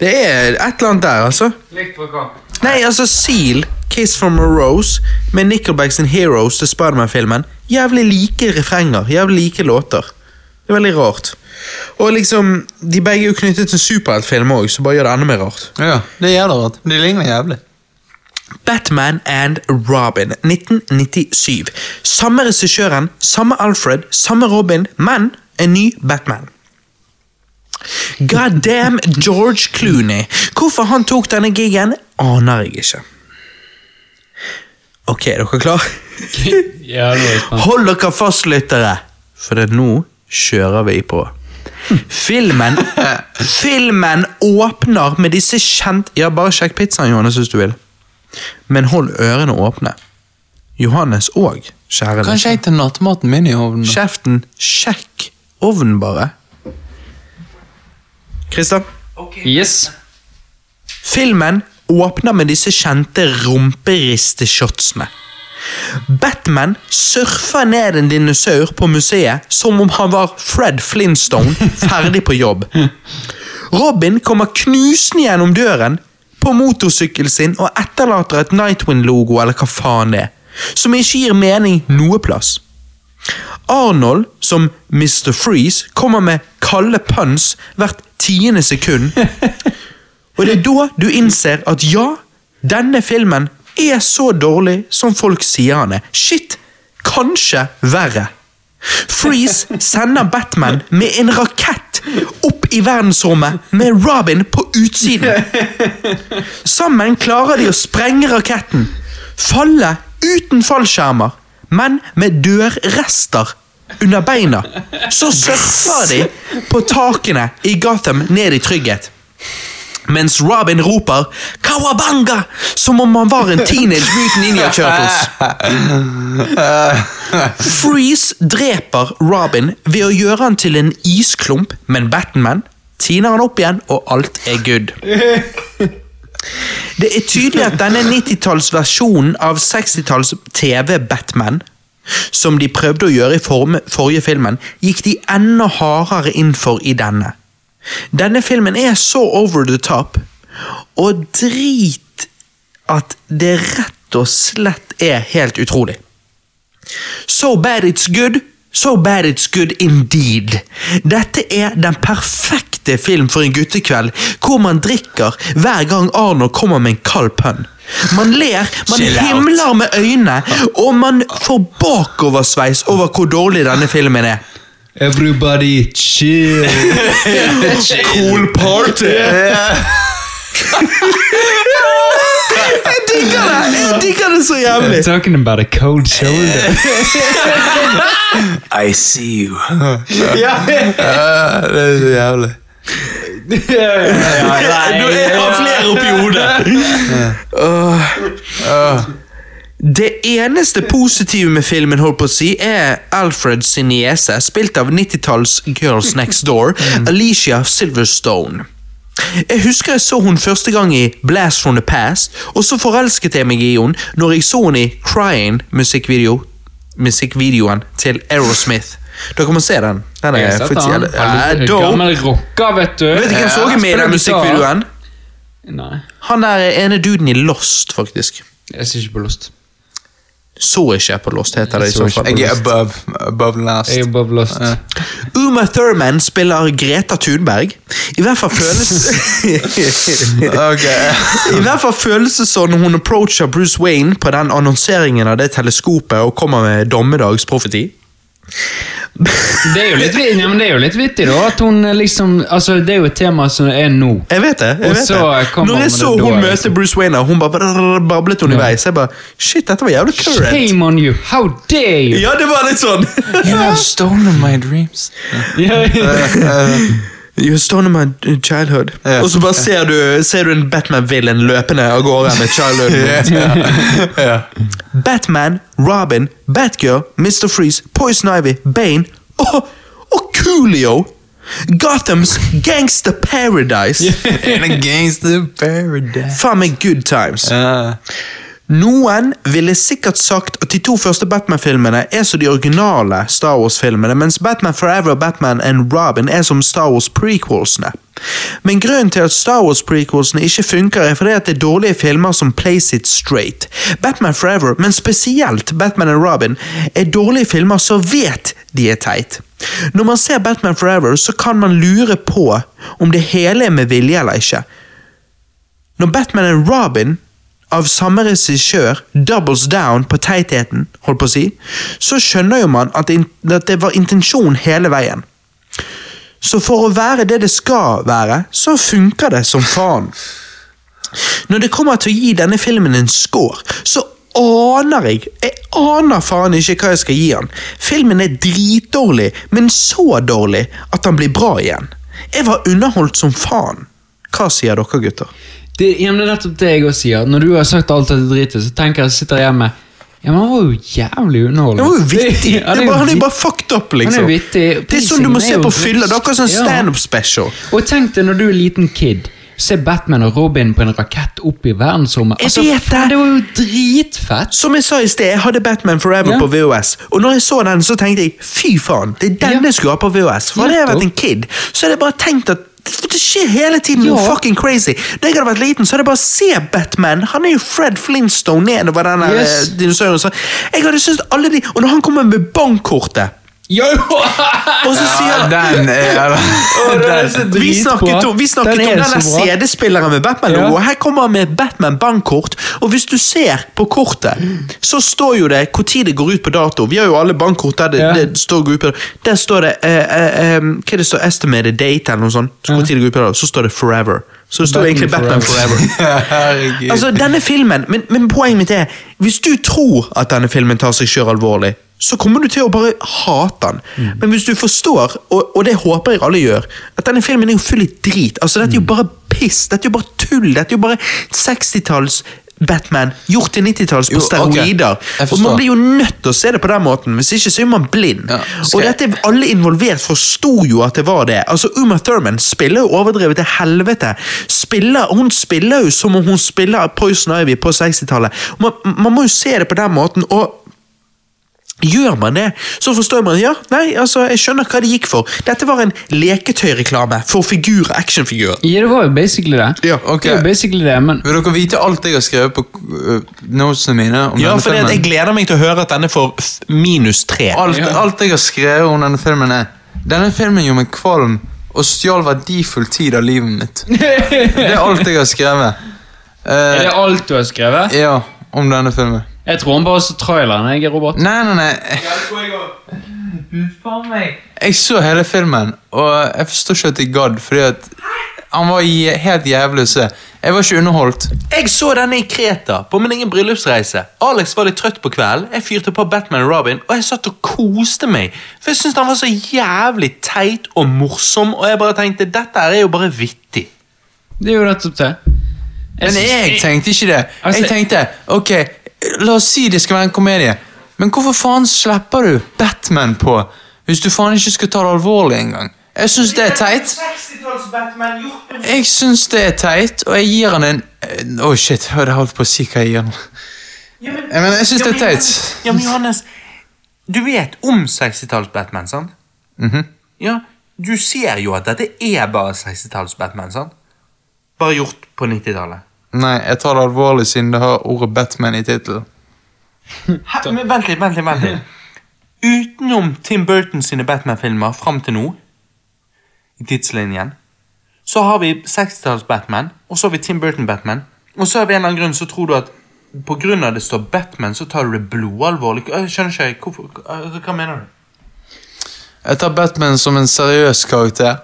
Det er et eller annet der, altså. Likt på hva? Nei, altså Seal, Kiss from a Rose, med Nickelbacks and Heroes til Spiderman-filmen. Jævlig like refrenger, jævlig like låter. Det er veldig rart. Og liksom, De begge er jo knyttet til superheltfilm òg, så bare gjør det enda mer rart. Ja, det er jævlig rart. De ligner jævlig. Batman and Robin 1997. Samme regissøren, samme Alfred, samme Robin, men en ny Batman. God damn George Clooney. Hvorfor han tok denne gigen, aner jeg ikke. Ok, er dere klar? Ja, det var spennende. Hold dere fast, lyttere, for det nå kjører vi på. Filmen Filmen åpner med disse kjent... Ja, bare sjekk pizzaen, Johannes, hvis du vil. Men hold ørene åpne. Johannes òg, kjære Kanskje jeg tar nattmaten min i ovnen? Kjeften, sjekk ovnen bare. Christer? Yes. Filmen åpner med disse kjente rumperisteshotsene. Batman surfer ned en dinosaur på museet som om han var Fred Flintstone, ferdig på jobb. Robin kommer knusende gjennom døren på motorsykkelen sin og etterlater et Nightwind-logo eller hva faen det er, som ikke gir mening noe plass. Arnold, som Mr. Freeze, kommer med kalde puns hvert tiende sekund. Og det er da du innser at ja, denne filmen er så dårlig som folk sier han er. Shit, kanskje verre. Freeze sender Batman med en rakett opp i verdensrommet med Robin på utsiden. Sammen klarer de å sprenge raketten, falle uten fallskjermer, men med dørrester under beina. Så surfer de på takene i Gotham ned i trygghet. Mens Robin roper 'Kawabanga!' som om han var en teenage mutant ninja turtles. Freeze dreper Robin ved å gjøre han til en isklump, men Batman tiner han opp igjen, og alt er good. Det er tydelig at denne 90-tallsversjonen av 60-talls TV-Batman, som de prøvde å gjøre i forrige filmen, gikk de enda hardere inn for i denne. Denne filmen er så over the top, og drit at det rett og slett er helt utrolig. So bad it's good, so bad it's good indeed. Dette er den perfekte film for en guttekveld, hvor man drikker hver gang Arnold kommer med en kald pønn. Man ler, man himler med øynene, og man får bakoversveis over hvor dårlig denne filmen er. Everybody chill. Cool party! Jeg digger det! Jeg digger det så jævlig! Talking about a cold shoulder. I see you. ja, Ja, det er så jævlig. Jeg har flere oppi hodet. Åh. Det eneste positive med filmen holdt på å si er Alfred sin niese, spilt av 90-talls Girls Next Door, Alicia Silverstone. Jeg husker jeg så hun første gang i Blast from the Past, og så forelsket jeg meg i henne når jeg så henne i Crying musikkvideo, musikkvideoen til Aerosmith. Dere må se den. Den er han. Ja. Gammel rocker, vet du. Vet du hvem som er med i den musikkvideoen? Nei, Han er ene duden i Lost, faktisk. jeg ser ikke på Lost. Så ikke på Lost, heter det i så så fall. Jeg er above, above last. Jeg er above Lost. Ja. Uma Thurman spiller Greta Thunberg. I hvert fall føles I hvert fall føles det sånn når hun approacher Bruce Wayne på den annonseringen av det teleskopet og kommer med dommedagsprofeti. Det er jo litt, ja, men det er jo litt vittig, da. At hun eh, liksom Altså, det er jo et tema som er nå. Jeg vet det. jeg vet så det. Når jeg så det hun da, møte liksom. Bruce Wayne, og hun bare i bablet underveis. Jeg bare Shit, dette var jævlig current. Shame on you! How dare you! Ja, det var litt sånn. You have stolen my dreams. Ja, ja. You stone my uh, childhood. Yeah. Og så bare ser du, ser du en Batman-villain løpende av gårde med childhood. yeah. Batman, Robin, Batgirl, Mr. Freeze, Poison Ivy, Bane og, og Coolio! Gothams Gangster Paradise. A gangster paradise. Faen meg good times. Ja. Noen ville sikkert sagt at de to første Batman-filmene er som de originale Star Wars-filmene, mens Batman Forever og Batman and Robin er som Star Wars-prequelsene. Men grunnen til at Star Wars-prequelsene ikke funker, er fordi at det er dårlige filmer som plays it straight. Batman Forever, men spesielt Batman and Robin, er dårlige filmer som vet de er teit. Når man ser Batman Forever, så kan man lure på om det hele er med vilje eller ikke. Når Batman and Robin av samme regissør doubles down på teitheten, holdt på å si, så skjønner jo man at det, var intensjon hele veien. Så for å være det det skal være, så funker det som faen. Når det kommer til å gi denne filmen en score, så aner jeg Jeg aner faen ikke hva jeg skal gi han. Filmen er dritdårlig, men så dårlig at han blir bra igjen. Jeg var underholdt som faen. Hva sier dere, gutter? Det, ja, det er nettopp det jeg også sier. Når du har sagt alt dette dritet, så tenker jeg sitter jeg hjemme Ja, men han var jo jævlig underholdende. Han var jo vittig. Det det er bare, han er jo bare fucked up, liksom. Han er vittig. Det er sånn du må se på fylla. Det er akkurat sånn standup special. Og tenk deg når du er liten kid. Se Batman og Robin på en rakett opp i verdensrommet. Altså, vet faen, det. det var jo dritfett! Som jeg sa i sted, jeg hadde Batman Forever Ja. på VOS. Og når jeg så den, så tenkte jeg fy faen, det er den Ja. jeg skulle ha på VOS. For hadde jeg vært en kid, så hadde jeg bare tenkt at det skjer hele tiden noe Ja. fucking crazy. Da jeg hadde vært liten, så hadde jeg bare se Batman. Han er jo Fred Flintstone nedover den der, Yes. eh, dinosauren. Jeg hadde syntes alle de Og når han kommer med bankkortet Jo! og så sier Ja, han den er den- vi snakket, om, vi snakket Den er om. CD-spilleren med Batman-logo. Ja. Her kommer han med et Batman-bankkort. Og hvis du ser på kortet, så står jo det når det går ut på dato. Vi har jo alle bankkort der det, Ja. det står går ut på Der står det eh, eh, eh, Hva det står estimated date eller noe sånt. Så, hvor tid det går ut på dato, så står det forever. Så det står Batman egentlig Batman Forever. Forever. Altså, denne filmen, men, men poenget mitt er Hvis du tror at denne filmen tar seg sjøl alvorlig, så kommer du til å bare hate den. Men hvis du forstår, og, og det håper jeg alle gjør, at denne filmen er jo full i drit. Altså, Dette er jo bare piss. Dette er jo bare tull. Dette er jo bare 60-talls Batman gjort til 90-talls på steroider. Okay. Og. Man blir jo nødt til å se det på den måten, hvis ikke så er man blind. Ja, Og dette, alle involvert forsto jo at det var det. Altså Uma Thurman spiller jo overdrevet til helvete. Spiller, hun spiller jo som om hun spiller Poison Ivy på 60-tallet. Man, man må jo se det på den måten. og Gjør man det, så forstår man ja, nei, altså, jeg skjønner hva det gikk for. Dette var en leketøyreklame for figurer, actionfigurer. Ja, det var jo basically det. Ja, ok. Det var basically det, men Vil dere vite alt jeg har skrevet på uh, notesene mine om Ja, denne for filmen? Jeg gleder meg til å høre at denne får minus tre. Alt, Ja. alt jeg har skrevet om denne filmen er Denne filmen gjorde meg kvalm og stjal verdifull tid av livet mitt. Det er alt jeg har skrevet. Er Eh, det alt du har skrevet? ja, om denne filmen. Jeg tror han bare så traileren, jeg, Robert. Nei, nei, nei. Jeg så hele filmen, og jeg forstår ikke at jeg gadd, fordi at han var helt jævlig å se. Jeg var ikke underholdt. Jeg så denne i Kreta på min egen bryllupsreise. Alex var litt trøtt på kvelden. Jeg fyrte på Batman og Robin, og jeg satt og koste meg. For jeg syntes han var så jævlig teit og morsom, og jeg bare tenkte dette her er jo bare vittig. Det er jo nettopp det. Men jeg tenkte ikke det. Altså- Jeg tenkte, ok, la oss si det skal være en komedie. Men hvorfor faen slipper du Batman på hvis du faen ikke skal ta det alvorlig engang? Jeg syns det er teit. Jeg syns det er teit, og jeg gir han en Å, oh shit, jeg hadde holdt på å si hva jeg gir han. Ja, men, jeg synes det er teit. Ja, men Johannes, du vet om 60-talls-Batman, sant? Mhm. Ja, du ser jo at dette er bare 60-talls-Batman, sant? Bare gjort på 90-tallet. Nei, jeg tar det alvorlig siden det har ordet Batman i tittelen. Vent litt, vent litt, vent litt. Utenom Tim Burton sine Batman-filmer fram til nå, i tidslinjen, så har vi 60-talls Batman, og så har vi Tim Burton-Batman, og så av en eller annen grunn så tror du at på grunn av det står Batman, så tar du det blodalvorlig. Jeg skjønner ikke, hvorfor, altså, hva mener du? Jeg tar Batman som en seriøs karakter.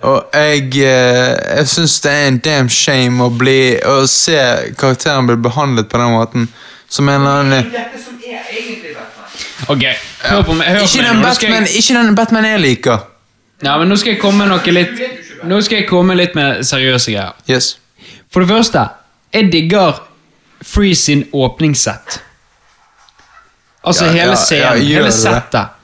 Og jeg, eh, jeg syns det er en damn shame å, bli, å se karakteren bli behandlet på den måten. Som en eller annen. Ok, hør på meg. Hør ikke den, Batman, jeg, ikke den Batman jeg liker. ja, men nå skal jeg komme noe litt Nå skal jeg komme litt med seriøse greier. Yes. For det første, jeg digger Free sin åpningssett. Altså Ja, hele scenen, ja, ja, hele det. settet.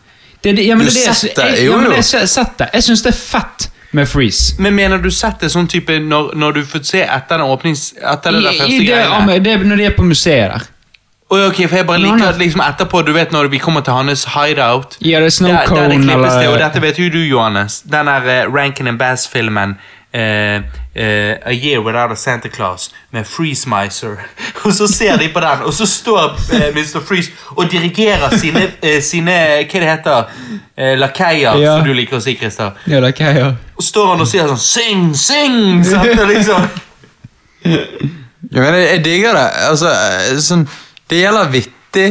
Det, det, ja, men Du det, det, jeg, jeg, ja, men det settet. Jeg syns det er fett med Freeze. Men mener du sett det sånn type når, når du får se etter den åpnings... Etter det der første i det, greiene? det, når de er på museet der. Oi, ok, for jeg bare liker at liksom etterpå, du vet når vi kommer til hans hideout Ja, det er snow der, der det cone, eller... det, og dette vet jo du, Johannes. Den der uh, Rankin and Bass-filmen eh, uh, A Year Without a Santa Claus med Freeze Miser. og så ser de på den, og så står uh, Mr. Freeze og dirigerer sine, eh, sine Hva det heter uh, Lakeier, Ja. som du liker å si, Christer. Ja, er gjør. Og står han og sier sånn Sing, sing! Sant? Liksom Ja, men jeg, jeg digger det. Altså, eh, sånn, det gjelder vittig,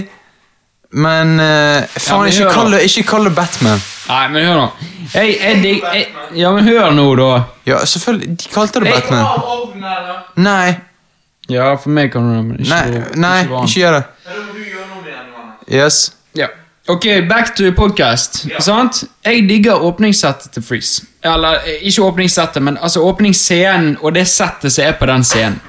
men eh, faen, men ikke, kall det, ikke kall det Batman. Nei, men hør nå. Jeg, jeg, dig- jeg, ja, men hør nå, da. Ja, selvfølgelig. De kalte det Jeg- Batman. Nei, Ja, for meg kan du det, men ikke nei, nei, ikke han. ikke gjør det. Yes. Ja. Ok, back to podcast. Sant? Jeg digger åpningssettet til Freeze. Eller eh, ikke åpningssettet, men altså åpningsscenen og det settet som er på den scenen.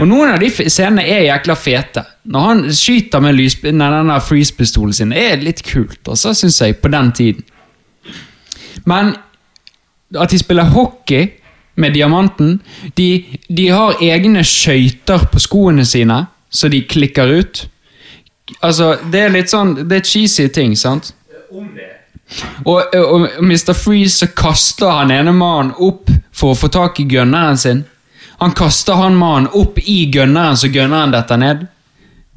Og noen av de f- scenene er jækla fete. Når han skyter med lys, nei, denne freeze-pistolen sin, er litt kult, altså, syns jeg, på den tiden. Men at de spiller hockey med diamanten De, de har egne skøyter på skoene sine, så de klikker ut. Altså, det er litt sånn Det er cheesy ting, sant? Og, og Mr. Freeze så kaster han ene mannen opp for å få tak i gunneren sin. Han kaster han mannen opp i gunneren, så gunneren detter ned.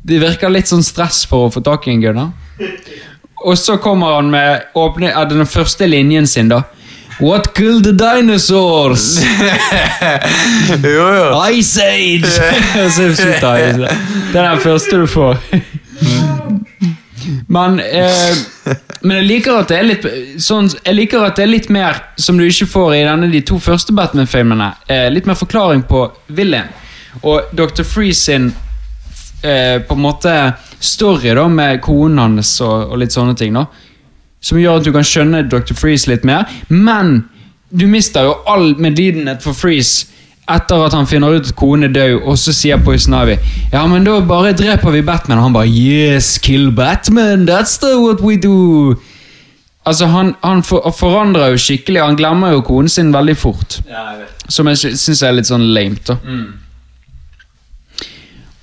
Det virker litt sånn stress for å få tak i en gunner. Og så kommer han med åpne, den første linjen sin, da. What killed the dinosaurs? Jo, jo. Ice Age! Det er den første du får. Men, eh, men jeg liker at det er litt sånn, Jeg liker at det er litt mer som du ikke får i denne de to første Batman-filmene. Eh, litt mer forklaring på villain. Og Dr. Freeze sin eh, på en måte story da med konen hans og, og litt sånne ting. da Som gjør at du kan skjønne Dr. Freeze litt mer. Men du mister jo all medlidenhet for Freeze etter at han finner ut at konen er død, og så sier Poison Ivy Ja, men da bare dreper vi Batman. Og han bare Yes, kill Batman! That's the what we do! Altså, Han, han for, forandrer jo skikkelig. Han glemmer jo konen sin veldig fort. Som jeg syns er litt sånn lame. da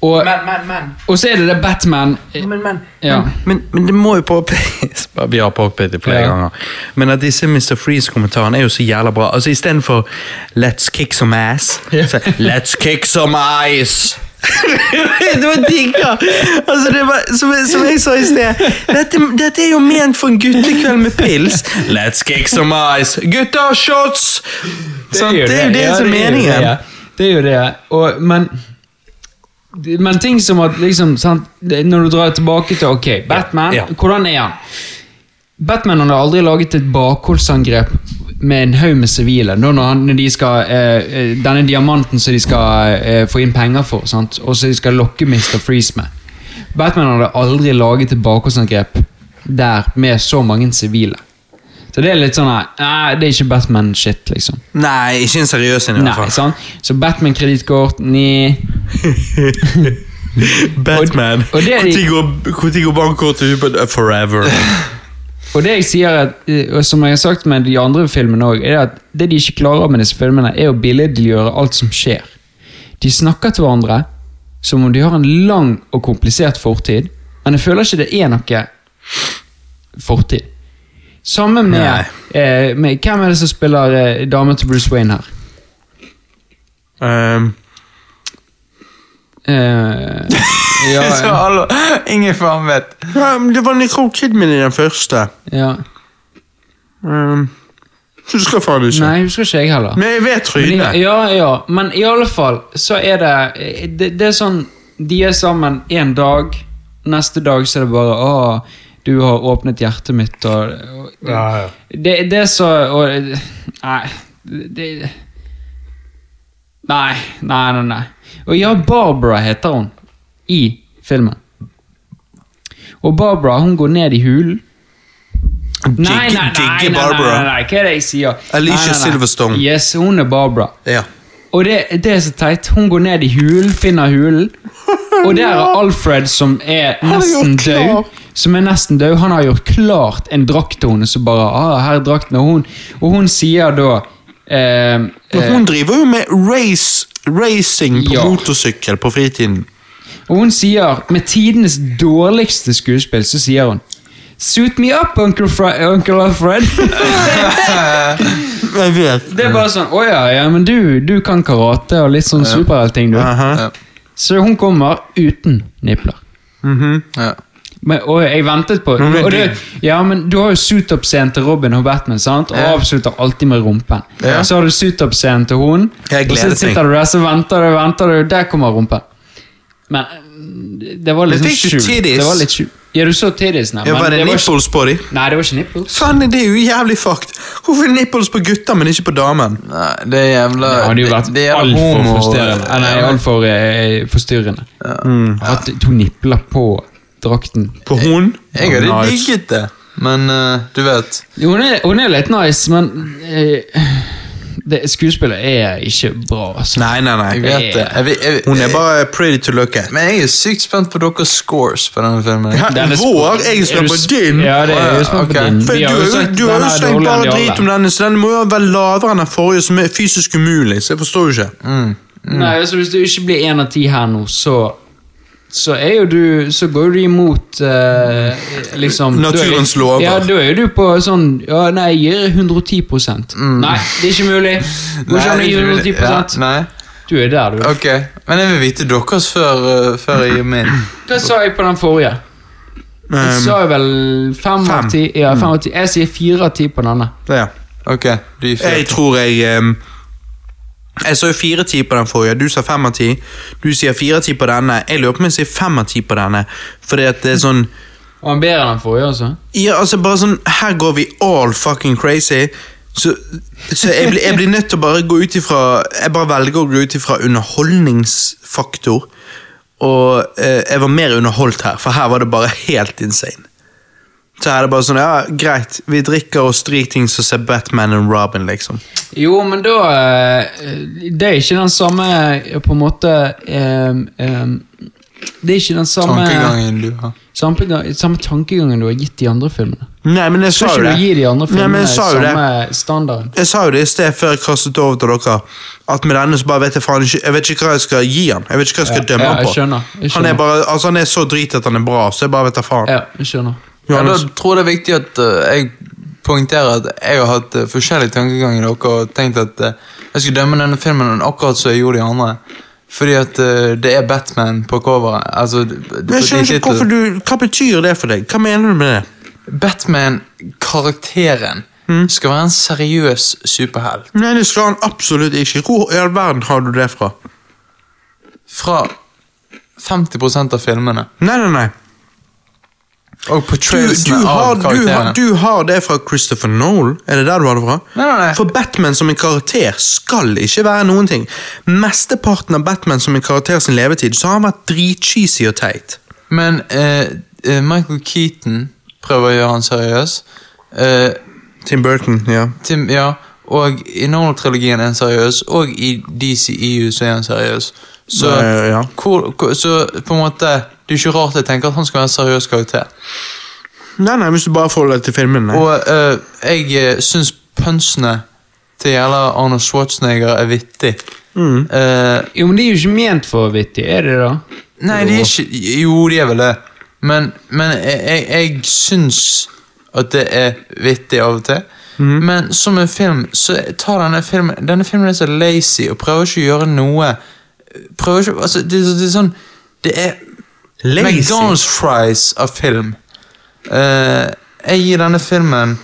og, Men, men, men. og så er det det Batman Men, men, Ja. men, men, det må jo påpekes Vi har påpekt det flere Ja. ganger. Men at disse Mr. Freeze-kommentarene er jo så jævla bra. Altså Istedenfor 'Let's kick some ass', så 'Let's kick some ice'. det var digga! Altså, det var, som, som jeg sa i sted, dette, dette er jo ment for en guttekveld med pils. Let's kick some ice. Gutta, shots! Sant? Det er jo det som er meningen. det. Det er jo det. Og, men men ting som at liksom, sant, Når du drar tilbake til ok, Batman, Ja. hvordan er han? Batman har aldri laget et bakholdsangrep med en haug med sivile. Når, de skal, eh, eh, Denne diamanten som de skal eh, få inn penger for, sant? og så de skal lokke Mr. Freeze med. Batman hadde aldri laget et bakholdsangrep der med så mange sivile. Så det er litt sånn her, Nei, det er ikke Batman-shit, liksom. Nei, ikke en seriøs en i hvert Nei, fall. sånn. Så Batman-kredittkort, ni Batman. Og- og det er de- Når går, hvor går bankkortet ut på Forever. Og det jeg sier, at, eh, og som jeg har sagt med de andre filmene òg, er at det de ikke klarer med disse filmene, er å billedliggjøre alt som skjer. De snakker til hverandre som om de har en lang og komplisert fortid, men jeg føler ikke det er noe fortid. Samme med, eh, med Hvem er det som spiller eh, damen til Bruce Wayne her? Um, Eh, ja, Så alle, ingen faen vet. ja, men det var Nicole Kidman i den første. ja. Um, husker faen ikke. Nei, husker ikke jeg heller. Men jeg vet Men, trynet. i- ja, ja, men i alle fall så er det Det, det er sånn De er sammen en dag, neste dag så er det bare Å, du har åpnet hjertet mitt, og, og Det, det er så og, Nei. Det Nei, nei, nei. nei. Og ja, Barbara heter hun i filmen. Og Barbara hun går ned i hulen. Nei, nei, nei, nei, nei, Barbara. nei, nei, hva er det jeg sier? Alicia. Silverstone. Yes, hun er Barbara. Ja. Og det, det er så teit. Hun går ned i hulen, finner hulen. Og der er Alfred, som er nesten død. Som er nesten død. Han har gjort klart en drakt til henne, så bare ah, her er drakten. Og hun, og hun sier da eh, eh, hun driver jo med race, racing på Ja. motorsykkel på fritiden. Og hun sier, med tidenes dårligste skuespill, så sier hun Suit me up, Uncle, Fre Uncle Alfred. Jeg vet. det er bare sånn Å ja, ja, men du, du kan karate og litt sånn superheltting, du. Aha. Ja. Så hun kommer uten nipler. Ja. Men, og jeg ventet på Men og det- Ja, men Du har jo suit-up-scenen til Robin og Batman, sant? og Ja. avslutter alltid med rumpen. Ja. Så har du suit-up-scenen til hun, og så sitter du der så venter du, venter du, der kommer rumpen. Men mm, det var sånn skjult. Det var litt skjult. Ja, du så tiddiesene. Ja, var det var ikke- nipples på de? Nei, det var ikke nipples. Faen, det er jo jævlig fucked. Hvorfor er nipples på gutta, men ikke på damen? Nei, det er jævla Det hadde jo vært det er altfor homo- forstyrrende. Nei, altfor eh, forstyrrende. Mm. At to nipler på drakten. På hun? Jeg hadde Nice. digget det, men uh, du vet Jo, Hun er, hun er litt nice, men eh, det, skuespillet er ikke bra. Altså. Nei, nei, nei. Jeg vet det. Jeg, jeg, Hun er bare pretty to look at. Men jeg er sykt spent på deres scores på denne filmen. Ja, Den er Vår? Jeg er spent på din. Ja, det er er spent på din. Du har jo jo, sagt du har jo slengt bare drit om denne, så den må jo være lavere enn den forrige, som er fysisk umulig. Så jeg forstår jo ikke. Nei, altså Hvis du ikke blir én av ti her nå, så så er jo du Så går du imot eh, liksom da er- Naturens lover. Ja, da er du på sånn Ja, nei, jeg gir 110% Nei, det er ikke mulig. Går ikke an å gi er ikke- 110 ja, Nei, Du er der, du. ok. Men jeg vil vite deres før, eh, før jeg gir min. Hva sa jeg på den forrige? Jeg Um, sa jo vel fem av ti. Ja, fem av ti. Jeg sier fire av ti på denne. ja. Ok, du gir Jeg tror jeg um, Jeg sa jo fire ti på den forrige, du sa fem av ti. Du sier fire ti på denne. Jeg lurer på om jeg sier fem av ti på denne. Fordi at det er sånn Og han bedre enn den forrige, altså? Ja, altså bare sånn Her går vi all fucking crazy. Så, så jeg, blir, jeg blir nødt til å bare gå ut ifra Jeg bare velger å gå ut ifra underholdningsfaktor. Og eh, jeg var mer underholdt her, for her var det bare helt insane. Så er det bare sånn, ja, greit, vi drikker oss dritings og ser Batman og Robin, liksom. Jo, men da eh, Det er ikke den samme eh, På en måte um, um, Det er ikke den samme Tankegangen du har. samme, samme tankegangen du har gitt de andre filmene. Nei, men jeg sa jo det. gi de andre Nei, men jeg sa jo det. Jeg sa jo det i sted før jeg kastet over til dere, at med denne så bare vet jeg faen ikke Jeg vet ikke hva jeg skal gi han. Jeg vet ikke hva jeg skal Ja, dømme ja, han på. skjønner, jeg Han er bare, altså han er så drit at han er bra, så jeg bare vet da faen. Ja, jeg skjønner. Ja, da tror jeg det er viktig at uh, jeg poengterer at jeg har hatt uh, forskjellige tankeganger i dere og tenkt at uh, jeg skal dømme denne filmen akkurat som jeg gjorde de andre. Fordi at eh, det er Batman på coveret. Altså, jeg skjønner ikke hvorfor du Hva betyr det for deg? Hva mener du med det? Batman-karakteren Mm. skal være en seriøs superhelt. Nei, det skal han absolutt ikke. Hvor i all verden har du det fra? Fra 50% av filmene. Nei, nei, nei. Og Du, portrayalsene du, har, av du, har, karakterene. du har det fra Christopher Nolan? Er det der du har det fra? Nei, nei, nei. For Batman som en karakter skal ikke være noen ting. Mesteparten av Batman som en karakter sin levetid, så har han vært dritcheesy og teit. Men eh, eh, Michael Keaton prøver å gjøre han seriøs. Eh, Tim Burton, ja. Tim, ja, og i Nolan-trilogien er han seriøs, og i DCEU så er han seriøs. Så, Eh, ja. hvor, hvor, så på en måte Det er ikke rart jeg tenker at han skal være en seriøs karakter. Nei, nei, hvis du bare forholder deg til filmene. Og eh, jeg uh, syns punchene til jævla Arnold Schwarzenegger er vittig. Mm. Eh, Jo, men de er jo ikke ment for vittig, er de da? nei, de er ikke Jo, de er vel det. Men, men jeg, jeg, jeg syns at det er vittig av og til. Men som en film, så tar denne filmen Denne filmen er så lazy og prøver ikke å gjøre noe Prøver ikke altså, det, det er sånn Det er Lazy? McDonald's fries av film. Eh, jeg gir denne filmen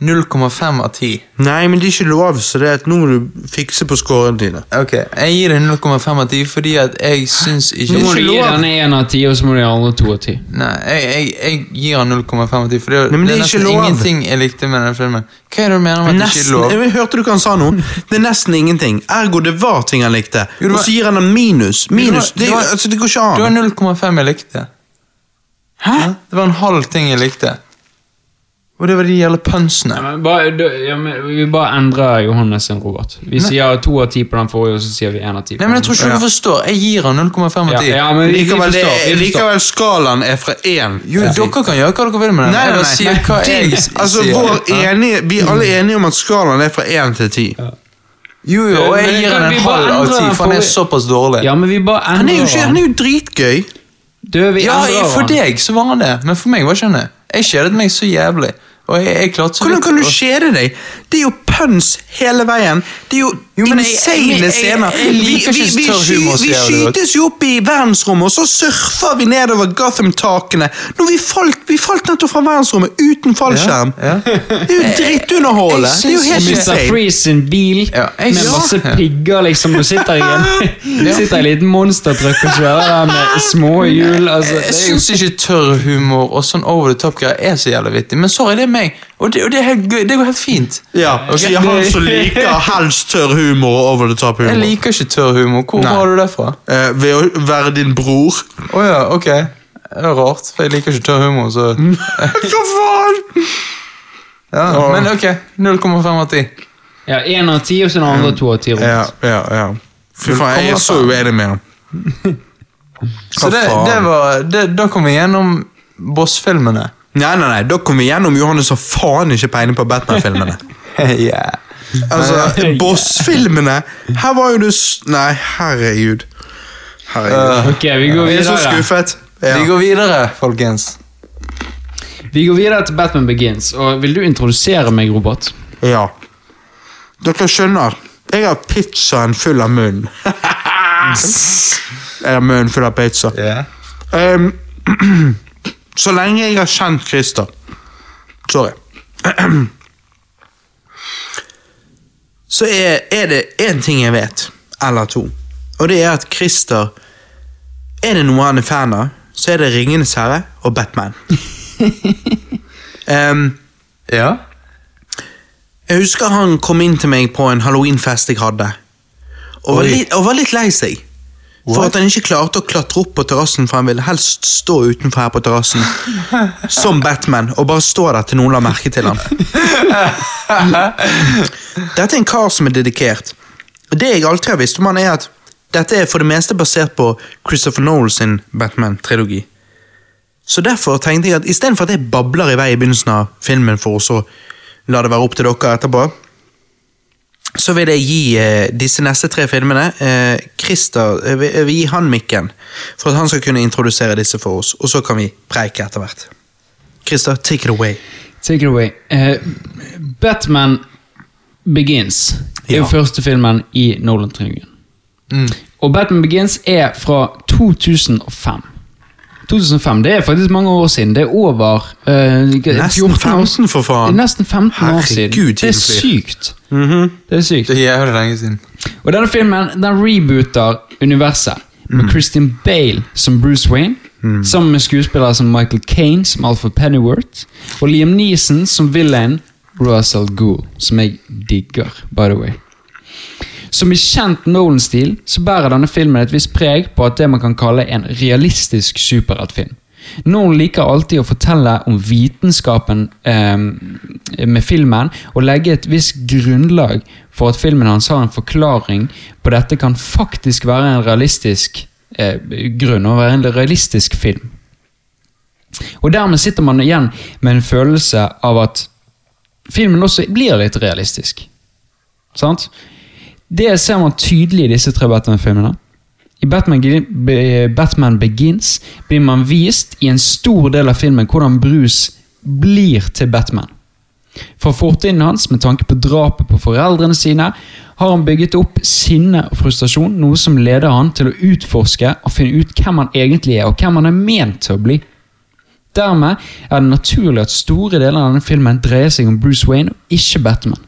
0,5 av 10. Nei, men det er ikke lov, så det er at nå må du fikse på scorene dine. Ok, Jeg gir det 0,5 av 10 fordi at jeg syns ikke Nå må du gi lov. den én av ti, og så må du gi andre to av ti. Nei, jeg, jeg, jeg gir den 0,5 av 10, for det, Nei, men det det er er ikke nesten lov. ingenting jeg likte med den filmen. Hva er det du mener med at det ikke Nesten, er lov? jeg hørte du hva han sa nå. Det er nesten ingenting. Ergo det var ting han likte. Jo, det var- Og så gir han en minus. Minus, det det, var- altså, det går ikke Det var an. 0,5 jeg likte. Hæ? Det var en halv ting jeg likte. Og det var de jævla punsjene. Ja, bare, ja, vi bare endrer Johannes sin Robert. Vi sier to av ti på den forrige, og så sier vi én av ti. Nei, men jeg tror ikke Ja. du forstår. Jeg gir han 0,5 av 10. ja, men vi, vi Likevel, det, forstår. Vi forstår. likevel skalaen er fra én. Jo, dere kan gjøre hva dere vil med den. Nei, nei, nei. sier hva jeg altså, vår enige, vi er alle enige om at skalaen er fra én til ti. Jo, jo, og jeg gir han en halv av ti, 10, for han er såpass dårlig. Ja, men vi bare Han er jo, endrer ikke, han er jo dritgøy. Du, vi Ja, endrer for deg så var han det, men for meg var ikke han det. Jeg kjedet meg så jævlig. Jeg, jeg Hvordan kan du å- kjede deg? Det er jo pønsk hele veien. Det er jo, Jo, men insane jeg- jeg- scener. jeg Vi, vi, vi, vi skytes jo opp i verdensrommet, og så surfer vi nedover Gotham-takene. Når vi falt, vi falt nettopp fra verdensrommet uten fallskjerm. Ja, ja. Det er jo drittunderholdende. Det er jo helt insane. Mr. Freeze sin bil Ja, med masse pigger, liksom. Du sitter i en Sitter i en liten monstertruck og kjører der med små hjul. Altså, Jeg det syns ikke tørr humor og sånn over the top-greier er så jævla vittig, men sorry, det er meg. Og det, og det, er helt, gøy, det går helt fint. Ja, sier han som liker helst tørr humor og over the top Jeg liker ikke tørr humor. Hvor Nei. har du det fra? Eh, ved å være din bror. Å ja, ok. Det er rart, for jeg liker ikke tørr humor, så Hva faen? ja. oh. Men ok, 0,5 av 10. Ja, Én av ti, og så den andre to av ti. rundt. Ja, ja, ja. Fy faen, jeg er så uenig med ham. Så det, det var, det, da kom vi gjennom Boss-filmene. Nei, nei, nei, da kom vi gjennom Johannes har faen ikke peiling på Batman-filmene. yeah. Altså, Boss-filmene Her var jo du s- Nei, herregud. Herregud. Ok, vi går videre. Jeg er så skuffet. Ja. Vi går videre, folkens. Vi går videre til Batman Begins. Og Vil du introdusere meg, Robert? ja. Dere skjønner, jeg har pizzaen full av munn. jeg har munnen full av pizza. Ja. Ehm, så lenge jeg har kjent Christer Sorry. Så er, er det én ting jeg vet, eller to. Og det er at Christer Er det noe han er fan av, så er det Ringenes herre og Batman. um, ja. jeg husker han kom inn til meg på en halloweenfest jeg hadde, og var litt, og var litt lei seg. For at han ikke klarte å klatre opp på terrassen, for han ville helst stå utenfor her på terrassen. Som Batman, og bare stå der til noen la merke til ham. Dette er en kar som er dedikert. Og Det jeg alltid har visst om han er at dette er for det meste basert på Christopher Noel sin Batman-trilogi. Så derfor tenkte jeg at istedenfor at jeg babler i vei i begynnelsen av filmen for å så la det være opp til dere etterpå, så vil jeg gi eh, disse neste tre filmene eh, Christer, jeg vil, jeg vil gi han mikken, for at han skal kunne introdusere disse for oss, og så kan vi preike etter hvert. Christer, take it away. Take it away. Uh, Batman Begins er jo første filmen i Nolan-trilogien. Mm. Og Batman Begins er fra 2005. 2005, Det er faktisk mange år siden. Det er over uh, Nesten 14 år 15 for faen. nesten 15 år siden. Det er sykt. Mm sykt. Det er sykt. Det er jævlig lenge siden. Og denne filmen den rebooter universet med Mm. Christian Bale som Bruce Wayne, sammen med skuespillere som Michael Caine som Alfred Pennyworth, og Liam Neeson som villain Russell Gould, som jeg digger, by the way. Som i kjent Nolan-stil så bærer denne filmen et visst preg på at det man kan kalle en realistisk superheltfilm. Nolan liker alltid å fortelle om vitenskapen eh, med filmen, og legge et visst grunnlag for at filmen hans har en forklaring på dette kan faktisk være en realistisk eh, grunn, og være en realistisk film. Og dermed sitter man igjen med en følelse av at filmen også blir litt realistisk. Sant? Det ser man tydelig i disse tre Batman-filmene. I Batman, Batman Begins blir man vist i en stor del av filmen hvordan Bruce blir til Batman. Fra fortiden hans, med tanke på drapet på foreldrene sine, har han bygget opp sinne og frustrasjon, noe som leder han til å utforske og finne ut hvem han egentlig er, og hvem han er ment til å bli. Dermed er det naturlig at store deler av denne filmen dreier seg om Bruce Wayne og ikke Batman.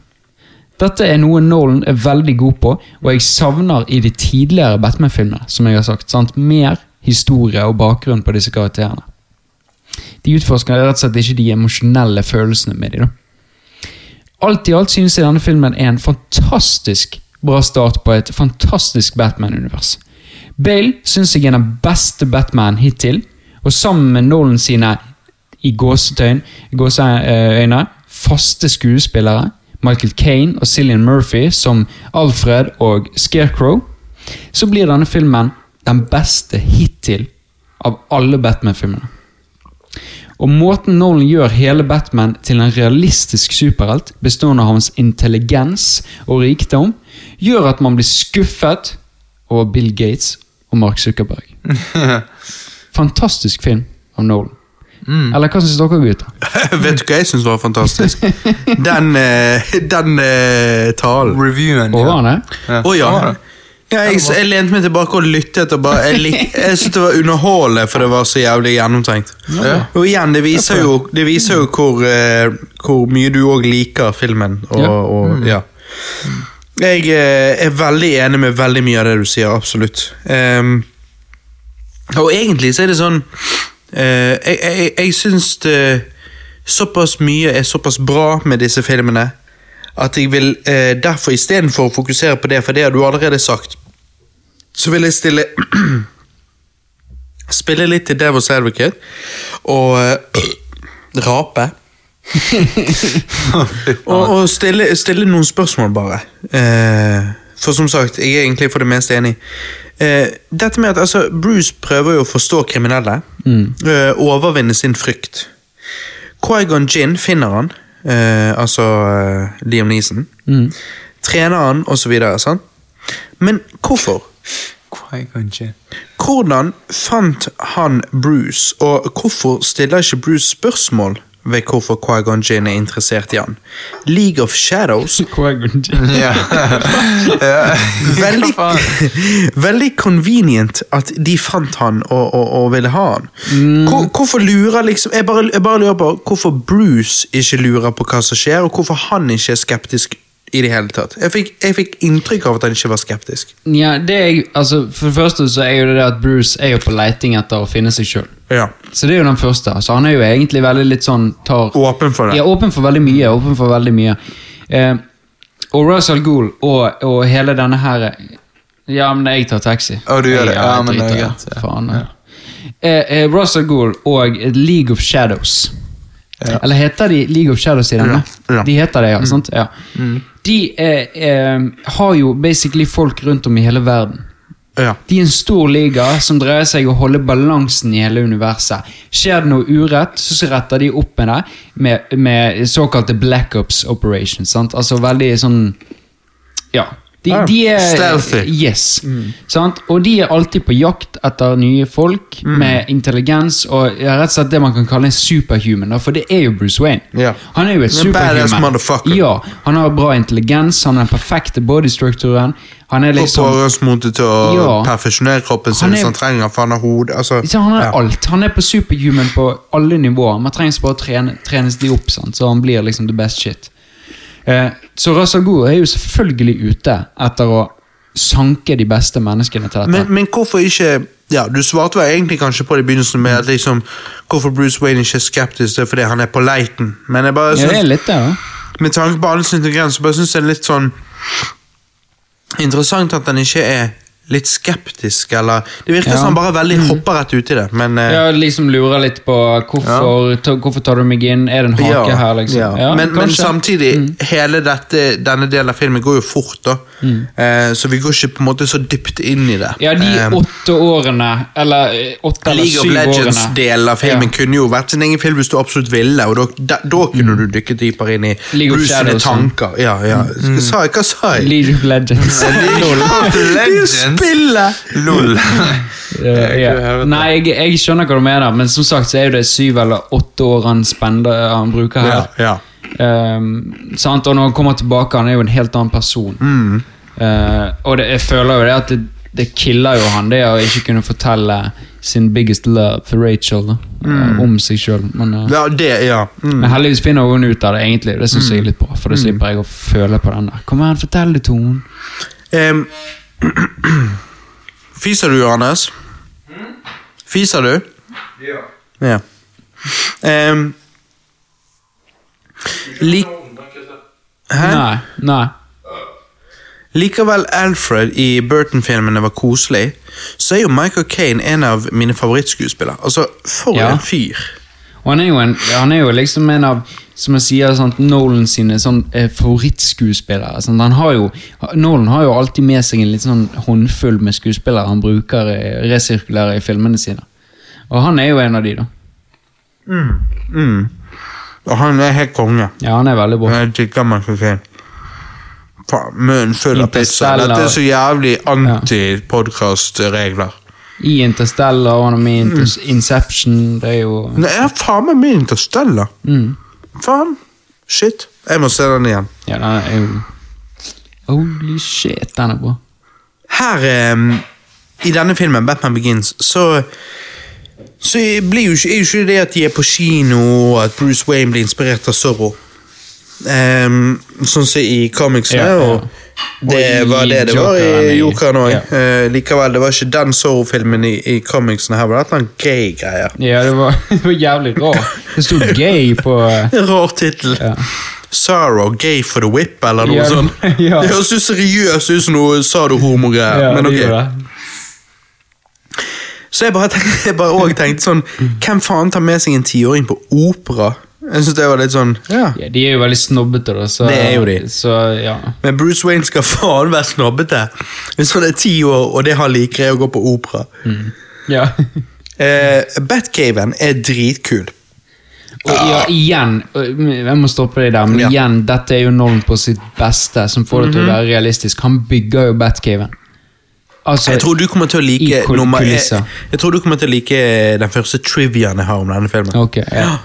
Dette er noe Nolan er veldig god på, og jeg savner i de tidligere Batman-filmene, som jeg har sagt, sant? mer historie og bakgrunn på disse karakterene. De utforsker rett og slett ikke de emosjonelle følelsene med dem. Alt i alt synes jeg denne filmen er en fantastisk bra start på et fantastisk Batman-univers. Bale synes jeg er den beste Batman hittil, og sammen med Nolan sine i gåseøyne faste skuespillere, Michael Kane og Cillian Murphy som Alfred og Scarecrow, så blir denne filmen den beste hittil av alle Batman-filmene. Og måten Nolan gjør hele Batman til en realistisk superhelt, bestående av hans intelligens og rikdom, gjør at man blir skuffet over Bill Gates og Mark Zuckerberg. Fantastisk film av Nolan. Eller hva syns dere, gutter? Vet du hva jeg syns var fantastisk? Den, uh, den uh, talen. Reviewen. ja. var Oh, ja. ja jeg, jeg lente meg tilbake og lyttet. og bare, Jeg, lik, jeg syntes det var underholdende, for det var så jævlig gjennomtenkt. Ja. Og igjen, det viser jo, det viser jo hvor, eh, hvor mye du òg liker filmen. Og, Ja. og, ja. Jeg eh, er veldig enig med veldig mye av det du sier, absolutt. Um, og egentlig så er det sånn eh, Jeg, jeg, jeg syns det såpass mye er såpass bra med disse filmene at jeg vil uh, derfor istedenfor å fokusere på det, for det har du allerede sagt, så vil jeg stille Spille litt til Devil's Advocate og uh, rape. og og stille, stille noen spørsmål, bare. Eh, for som sagt, jeg er egentlig for det meste enig. Eh, dette med at altså, Bruce prøver jo å forstå kriminelle. eh, overvinne sin frykt. Quaigon Gin finner han, eh, altså eh, Liam Neeson. Trener han, og så videre. Sant? Men hvorfor? Qui-Gon Jinn. Hvordan fant han Bruce, og hvorfor stiller ikke Bruce spørsmål ved hvorfor Quaigon Jin er interessert i han? League of Shadows Ja. Veldig, Hva faen? veldig convenient at de fant han og, og, og ville ha han. Hvor, hvorfor lurer liksom jeg bare, jeg bare lurer på hvorfor Bruce ikke lurer på hva som skjer, og hvorfor han ikke er skeptisk i det hele tatt. Jeg fikk, jeg fikk inntrykk av at han ikke var skeptisk. Ja, det er, altså, For det første så er jo det det at Bruce er jo på leiting etter å finne seg sjøl. Ja. Så det er jo den første. Så han er jo egentlig veldig litt sånn tar, Åpen for det. Ja, åpen for veldig mye. Åpen for veldig mye. Eh, og Russell Gould og, og hele denne her Ja, men jeg tar taxi. Å, du gjør det? Ja, men det er greit. Faen. Ja. Eh, eh, Russell Gould og League of Shadows. Eller heter de League of Shadows i denne? Ja, ja. De heter det, ja. sant? Ja. De er, er, har jo basically folk rundt om i hele verden. Ja. De er en stor liga som dreier seg om å holde balansen i hele universet. Skjer det noe urett, så retter de opp med det med, med såkalte Black Ops Operations. Sant? Altså veldig sånn Ja. De, Ja, de er stealthy. Yes. Sant? Og de er alltid på jakt etter nye folk med intelligens og rett og slett det man kan kalle en superhuman. For det er jo Bruce Wayne. Yeah. Han er jo et superhuman. Ja, han har bra intelligens, han har den perfekte bodystrukturen. Han er Og liksom pårørsmote til å Ja. perfeksjonere kroppen sin hvis han trenger, for han har hode altså, han er ja. alt. Han er på superhuman på alle nivåer. Man trenger bare å trene, trenes de opp, sant? så han blir liksom the best shit. Eh, så Russell Gore er jo selvfølgelig ute etter å sanke de beste menneskene til dette. Men, men hvorfor ikke ja, Du svarte vel egentlig kanskje på det i begynnelsen med at liksom, hvorfor Bruce Wayne ikke er skeptisk. Det er fordi han er på leiten. Men jeg bare ja, det er synes, litt det, ja. med tanke på alles intelligens, så bare synes jeg det er litt sånn interessant at han ikke er litt skeptisk, eller Det virker Ja. som han bare veldig hopper rett uti det, men eh, Jeg liksom lurer litt på hvorfor, ta, hvorfor tar du meg inn, er det en hake Ja, her, liksom? ja. Ja, men, men samtidig, Mm. hele dette, denne delen av filmen går jo fort, da. Eh, så vi går ikke på en måte så dypt inn i det. Ja, de Eh, åtte årene, eller eh, åtte eller League of syv årene Legends-delen av filmen Ja. kunne jo vært sin egen film hvis du absolutt ville, og da, kunne mm. du dykket dypere inn i Mm. League Bruce sine Mm. tanker. Ja, ja. Hva sa jeg? Hva sa jeg? League of Legends. League of Legends. Spillet! Lol. Eh, yeah. Nei, jeg, jeg skjønner hva du mener, men som sagt så er jo det syv eller åtte år han spender han bruker her. Ja, ja. Um, sant? Og når han kommer tilbake, han er jo en helt annen person. Eh, og det, jeg føler jo det at det, det killer jo han, det å ikke kunne fortelle sin biggest love for Rachel. da. mm. Om seg sjøl. Men, eh, Ja, det, ja. Mm. men heldigvis finner hun ut av det, egentlig. Det syns jeg er litt bra, for da slipper jeg å føle på den der. Kom igjen, fortell det, Ton. Em, fiser du, Johannes? Fiser du? Ja. Em, lik... Hæ? Nei. nei. Likevel Alfred i Burton-filmene var koselig, så er jo Michael Caine en av mine favorittskuespillere. Altså, for Ja. en fyr. Og han er, jo en, han er jo liksom en av som jeg sier, sånn, Nolan sine sånn, eh, favorittskuespillere. Sånn, han har jo, Nolan har jo alltid med seg en litt sånn håndfull med skuespillere han bruker eh, resirkulerer i filmene sine. Og han er jo en av de, da. Mm, mm. Og han er helt konge. Ja, han er veldig bra. Jeg digger Michael. Faen, munnen full av pizza. Dette er så jævlig anti-podkast-regler. I Interstellar og han er med i Inception. Det er jo Nei, jeg er faen meg med i Interstellar. mm. Faen. Shit. Jeg må se den igjen. Ja, den er jo Holy shit, den er bra. Her um, i denne filmen, Batman Begins, så så blir jo ikke, er jo ikke det at de er på kino og at Bruce Wayne blir inspirert av Zorro. Um, sånn som i comicsene, Ja, ja. og det var det det var i Jokeren òg. ja. likevel, det var ikke den Zorro-filmen i, i comicsene. Her var det et noen gay-greier. Ja, det var, det var jævlig rart. Det sto gay på eh, Rar tittel. ja. Sorrow, gay for the whip, eller noe Ja, sånt. ja. Det høres seriøst ut som noe sado-homo-greier. Ja, men ok. Så jeg bare, tenkte, bare også tenkte sånn Hvem faen tar med seg en tiåring på opera? Jeg synes det var litt sånn Ja. Ja, de er jo veldig snobbete, da. Så, Det er jo de. Så, ja. Men Bruce Wayne skal faen være snobbete. Hvis han er ti år, og det han liker, er å gå på opera. ja. Eh, Batcaven er dritkul. Og ja, igjen, jeg må stoppe deg der, men Ja. Mhm. igjen, dette er jo Nolan på sitt beste, som får det til å være realistisk. Han bygger jo Batcaven. Altså, Jeg tror du kommer til å like nummer jeg, jeg tror du kommer til å like den første triviaen jeg har om denne filmen. Ok, ja.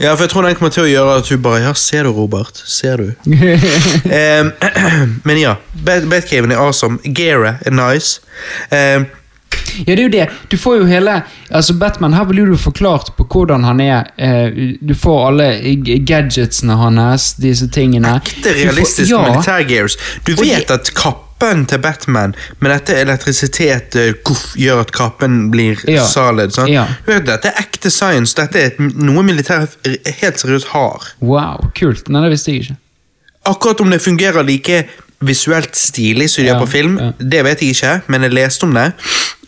Ja, for jeg tror den kommer til å gjøre at du bare Ja, ser du, Robert? Ser du? um, men ja, Batcaven er awesome. Gera er nice. Um, Ja, det er jo det. Du får jo hele Altså Batman, her blir du forklart på hvordan han er. Eh, Du får alle gadgetsene hans, disse tingene. ekte realistiske ja, militærgears. Du vet at at kappen til Batman med dette elektrisitet kuff, gjør at kappen blir Ja. solid. Sant? Ja. Vet, dette er ekte science. Dette er et, noe militæret helt seriøst har. Wow, kult. Nei, det visste jeg ikke. Akkurat om det fungerer like visuelt stilig som de Ja, gjør på film, ja. det vet jeg ikke, men jeg leste om det.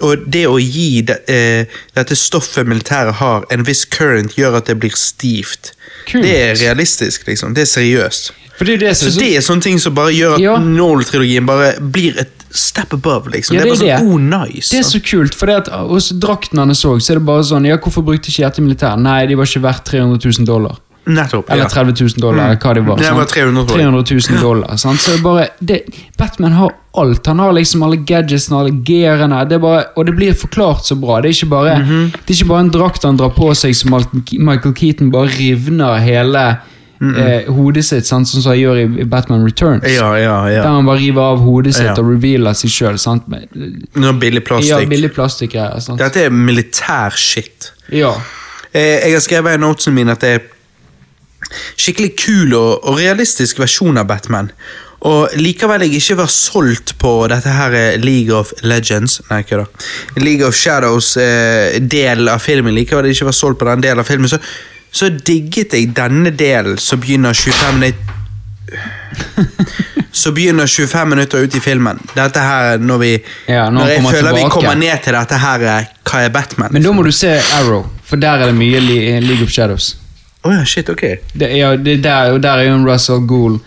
Og det å gi det, eh, dette stoffet militæret har, en viss current, gjør at det blir stivt. Kult. Det er realistisk, liksom. Det er seriøst. For det er det så, Så det er sånne ting som bare gjør at Ja. Nolan-trilogien bare blir et step above, liksom. Ja, det er bare sånn, oh nice. Det er så kult, for det at hos drakten han så, så er det bare sånn Ja, hvorfor brukte ikke dette militær? Nei, de var ikke verdt 300 000 dollar. Nettopp. Eller ja. 30 000 dollar, eller hva det var. Det var 300 tror jeg. 300 000 dollar. Sant? Så bare, det, Batman har alt. Han har liksom alle gadgetsene, alle gearene. Det er bare, og det blir forklart så bra. Det er ikke bare, Mhm. det er ikke bare en drakt han drar på seg som Michael Keaton bare rivner hele eh, hodet sitt, sant? sånn som han gjør i, Batman Returns. Ja, ja, ja. Der han bare river av hodet sitt Ja. og revealer seg sjøl. Billig Ja, plastikk. billig plastikk, ja. Dette er militær shit. Ja. Eh, Jeg har skrevet i notesene mine at det er skikkelig kul og, og realistisk versjon av Batman. Og likevel jeg ikke var solgt på dette her eh, League of Legends Nei, ikke da. League of Shadows-del av filmen. Likevel jeg ikke var solgt på den delen av filmen, så, så digget jeg denne delen som begynner 25 minutter Så begynner 25 minutter ut i filmen. Dette her når vi Ja, når Når jeg føler føler vi kommer ned til dette her eh, Hva er Batman? Men da må du se Arrow, for der er det mye League of Shadows. Å ja, shit, ok. Det, ja, det der, der er jo en Russell Gould.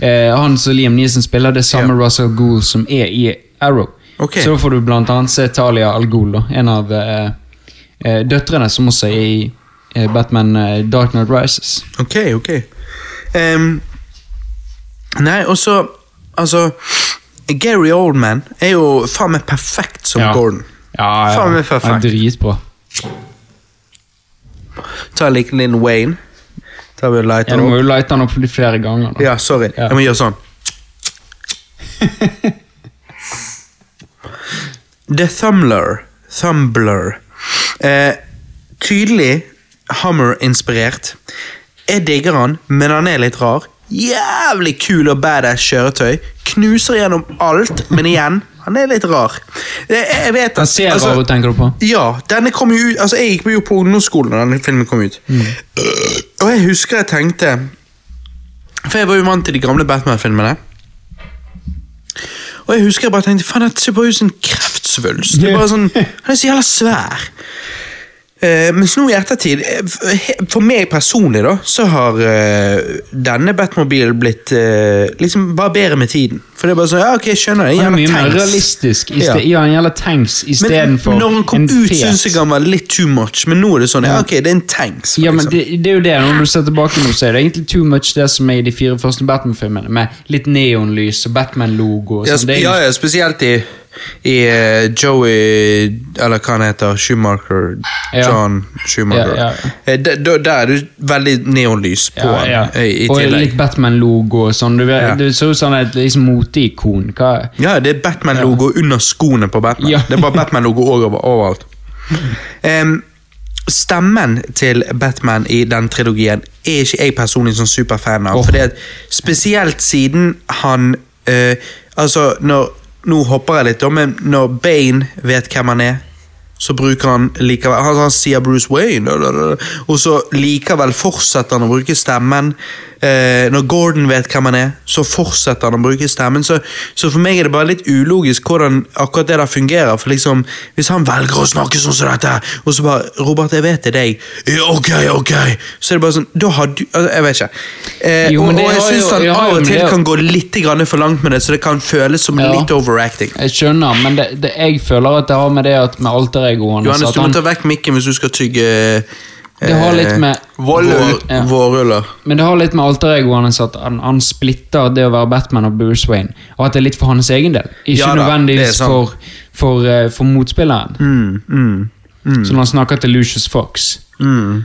Eh, han som Liam Neeson spiller, det er samme Russell Gould som er i Arrow. Okay. Så da får du blant annet se Talia Al Ghul, en av eh, eh, døtrene som også er i eh, Batman eh, Dark Knight Rises. Ok, ok. Um, nei, og så Altså, Gary Oldman er jo faen meg perfekt som Ja. Gordon. Ja, ja. Faen meg Han perfekt. er dritbra. Ta liten Wayne. Ta vi og Ja, lighter du må jo lighte den opp flere ganger. Da. Ja, sorry. Ja. Jeg må gjøre sånn. The Thumbler Thumbler Eh, tydelig Hummer-inspirert. Jeg digger han, men han er litt rar. Jævlig kul og badass kjøretøy. Knuser gjennom alt, men igjen, han er litt rar. Jeg, jeg vet at Han ser altså- rar ut, tenker du på? ja, denne kom jo ut Altså, jeg gikk jo på ungdomsskolen da denne filmen kom ut. Mm. Og jeg husker jeg tenkte For jeg var jo vant til de gamle Batman-filmene. Og jeg husker jeg bare tenkte Faen, det ser bare ut som en kreftsvulst. Det er bare sånn, Han er så jævla svær. Eh, mens nå i ettertid, eh, for meg personlig, da, så har eh, denne Batmobilen blitt liksom bare bedre med tiden. For det er bare sånn, ja ok, jeg skjønner det. Han er jævla mye mer realistisk. I Ja. ja. han gjelder tanks istedenfor når han kom ut, syns jeg han var litt too much, men nå er det sånn ja, ok, det er en tanks. Ja, men det, det er jo det, Når du ser tilbake nå, så er det egentlig too much det som er i de fire første Batman-filmene, med litt neonlys og Batman-logo. sånn. Ja, ja, spesielt i, i eh, Joey Eller hva han heter. Schumacher. Ja. John Schumacher. Ja, Eh, Der, der er du veldig neonlys på han ja. eh, i Og tillegg. litt Batman-logo og sånn. Du. Det ser ut som et liksom, moteikon. Ja, det er Batman-logo under skoene på Batman. Det er bare Batman-logo over, overalt. Um, stemmen til Batman i den trilogien er ikke jeg personlig sånn superfan av. Oh. Fordi at Spesielt siden han eh, Altså, når Nå hopper jeg litt, da, men når Bane vet hvem han er så bruker han likevel Han, han sier Bruce Wayne, og- så likevel fortsetter han å bruke stemmen. Eh, når Gordon vet hvem han er, så fortsetter han å bruke stemmen. Så, så for meg er det bare litt ulogisk hvordan akkurat det der fungerer. For liksom, Hvis han velger å snakke sånn som dette, og så bare 'Robert, jeg vet det er deg.' Ja, ok, ok. Så er det bare sånn Da har du altså, Jeg vet ikke. Eh, Jo, og, og jeg syns han jeg av og til kan gå litt grann for langt med det, så det kan føles som Ja. litt overacting. Jeg skjønner, men det, det, jeg føler at det har med det at med alteregoene Johannes, du må han- ta vekk mikken hvis du skal tygge Det har litt med Vårruller. Ja. Vårruller. Men det har litt med alteregoen hans at han, han splitter det å være Batman og Bruce Wayne. Og at det er litt for hans egen del. Ikke Ja da, nødvendigvis sant. for, for, eh, for motspilleren. Mm, mm, Så når han snakker til Lucius Fox mm.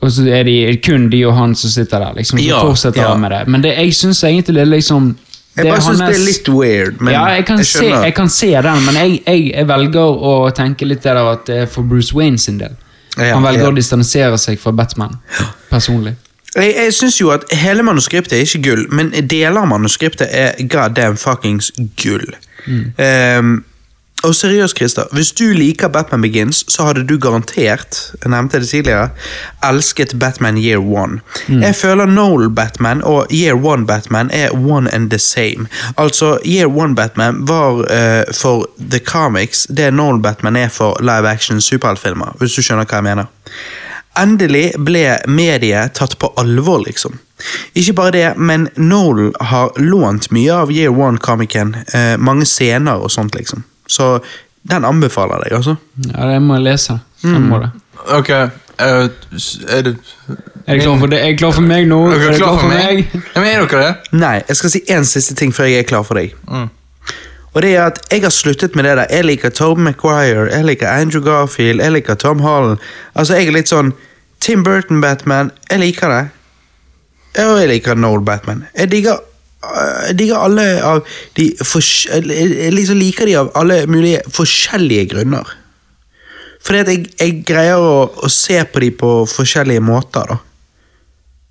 Og så er det kun de og han som sitter der. liksom, Så Ja, fortsetter ja. han med det. Men det, jeg syns egentlig det er liksom Jeg bare syns det er litt weird, men ja, jeg kan, se, jeg kan se den, men jeg, jeg, jeg velger å tenke litt det der at det er for Bruce Wayne sin del. Han velger å distansere seg fra Batman, personlig. Jeg, jeg syns jo at hele manuskriptet er ikke gull, men deler av manuskriptet er god damn fuckings gull. Ehm, og seriøst, Christer, hvis du liker Batman Begins, så hadde du garantert, jeg nevnte det tidligere, elsket Batman Year One. Jeg føler Noel Batman og Year One Batman er one and the same. Altså, Year One Batman var uh, for The Comics det Noel Batman er for live action superheltfilmer, hvis du skjønner hva jeg mener. Endelig ble mediet tatt på alvor, liksom. Ikke bare det, men Noel har lånt mye av Year One-komikken. Uh, mange scener og sånt, liksom. Så den anbefaler jeg, altså. Ja, det må jeg lese. Mm. må det. Ok, eh, er du Er du klar for det? Er du klar for meg nå? Er dere klar for meg? Ja, men er dere det? Nei, jeg skal si én siste ting før jeg er klar for deg. Mm. Og det er at Jeg har sluttet med det der. Jeg liker Tom McQuire, jeg liker Andrew Garfield, jeg liker Tom Holland. Altså, Jeg er litt sånn Tim Burton-Batman. Jeg liker det. Og jeg liker Noel Batman. Jeg digger jeg digger alle av de Jeg jeg liksom liker de av alle mulige forskjellige grunner. Fordi at jeg, jeg greier å, å se på de på forskjellige måter, da.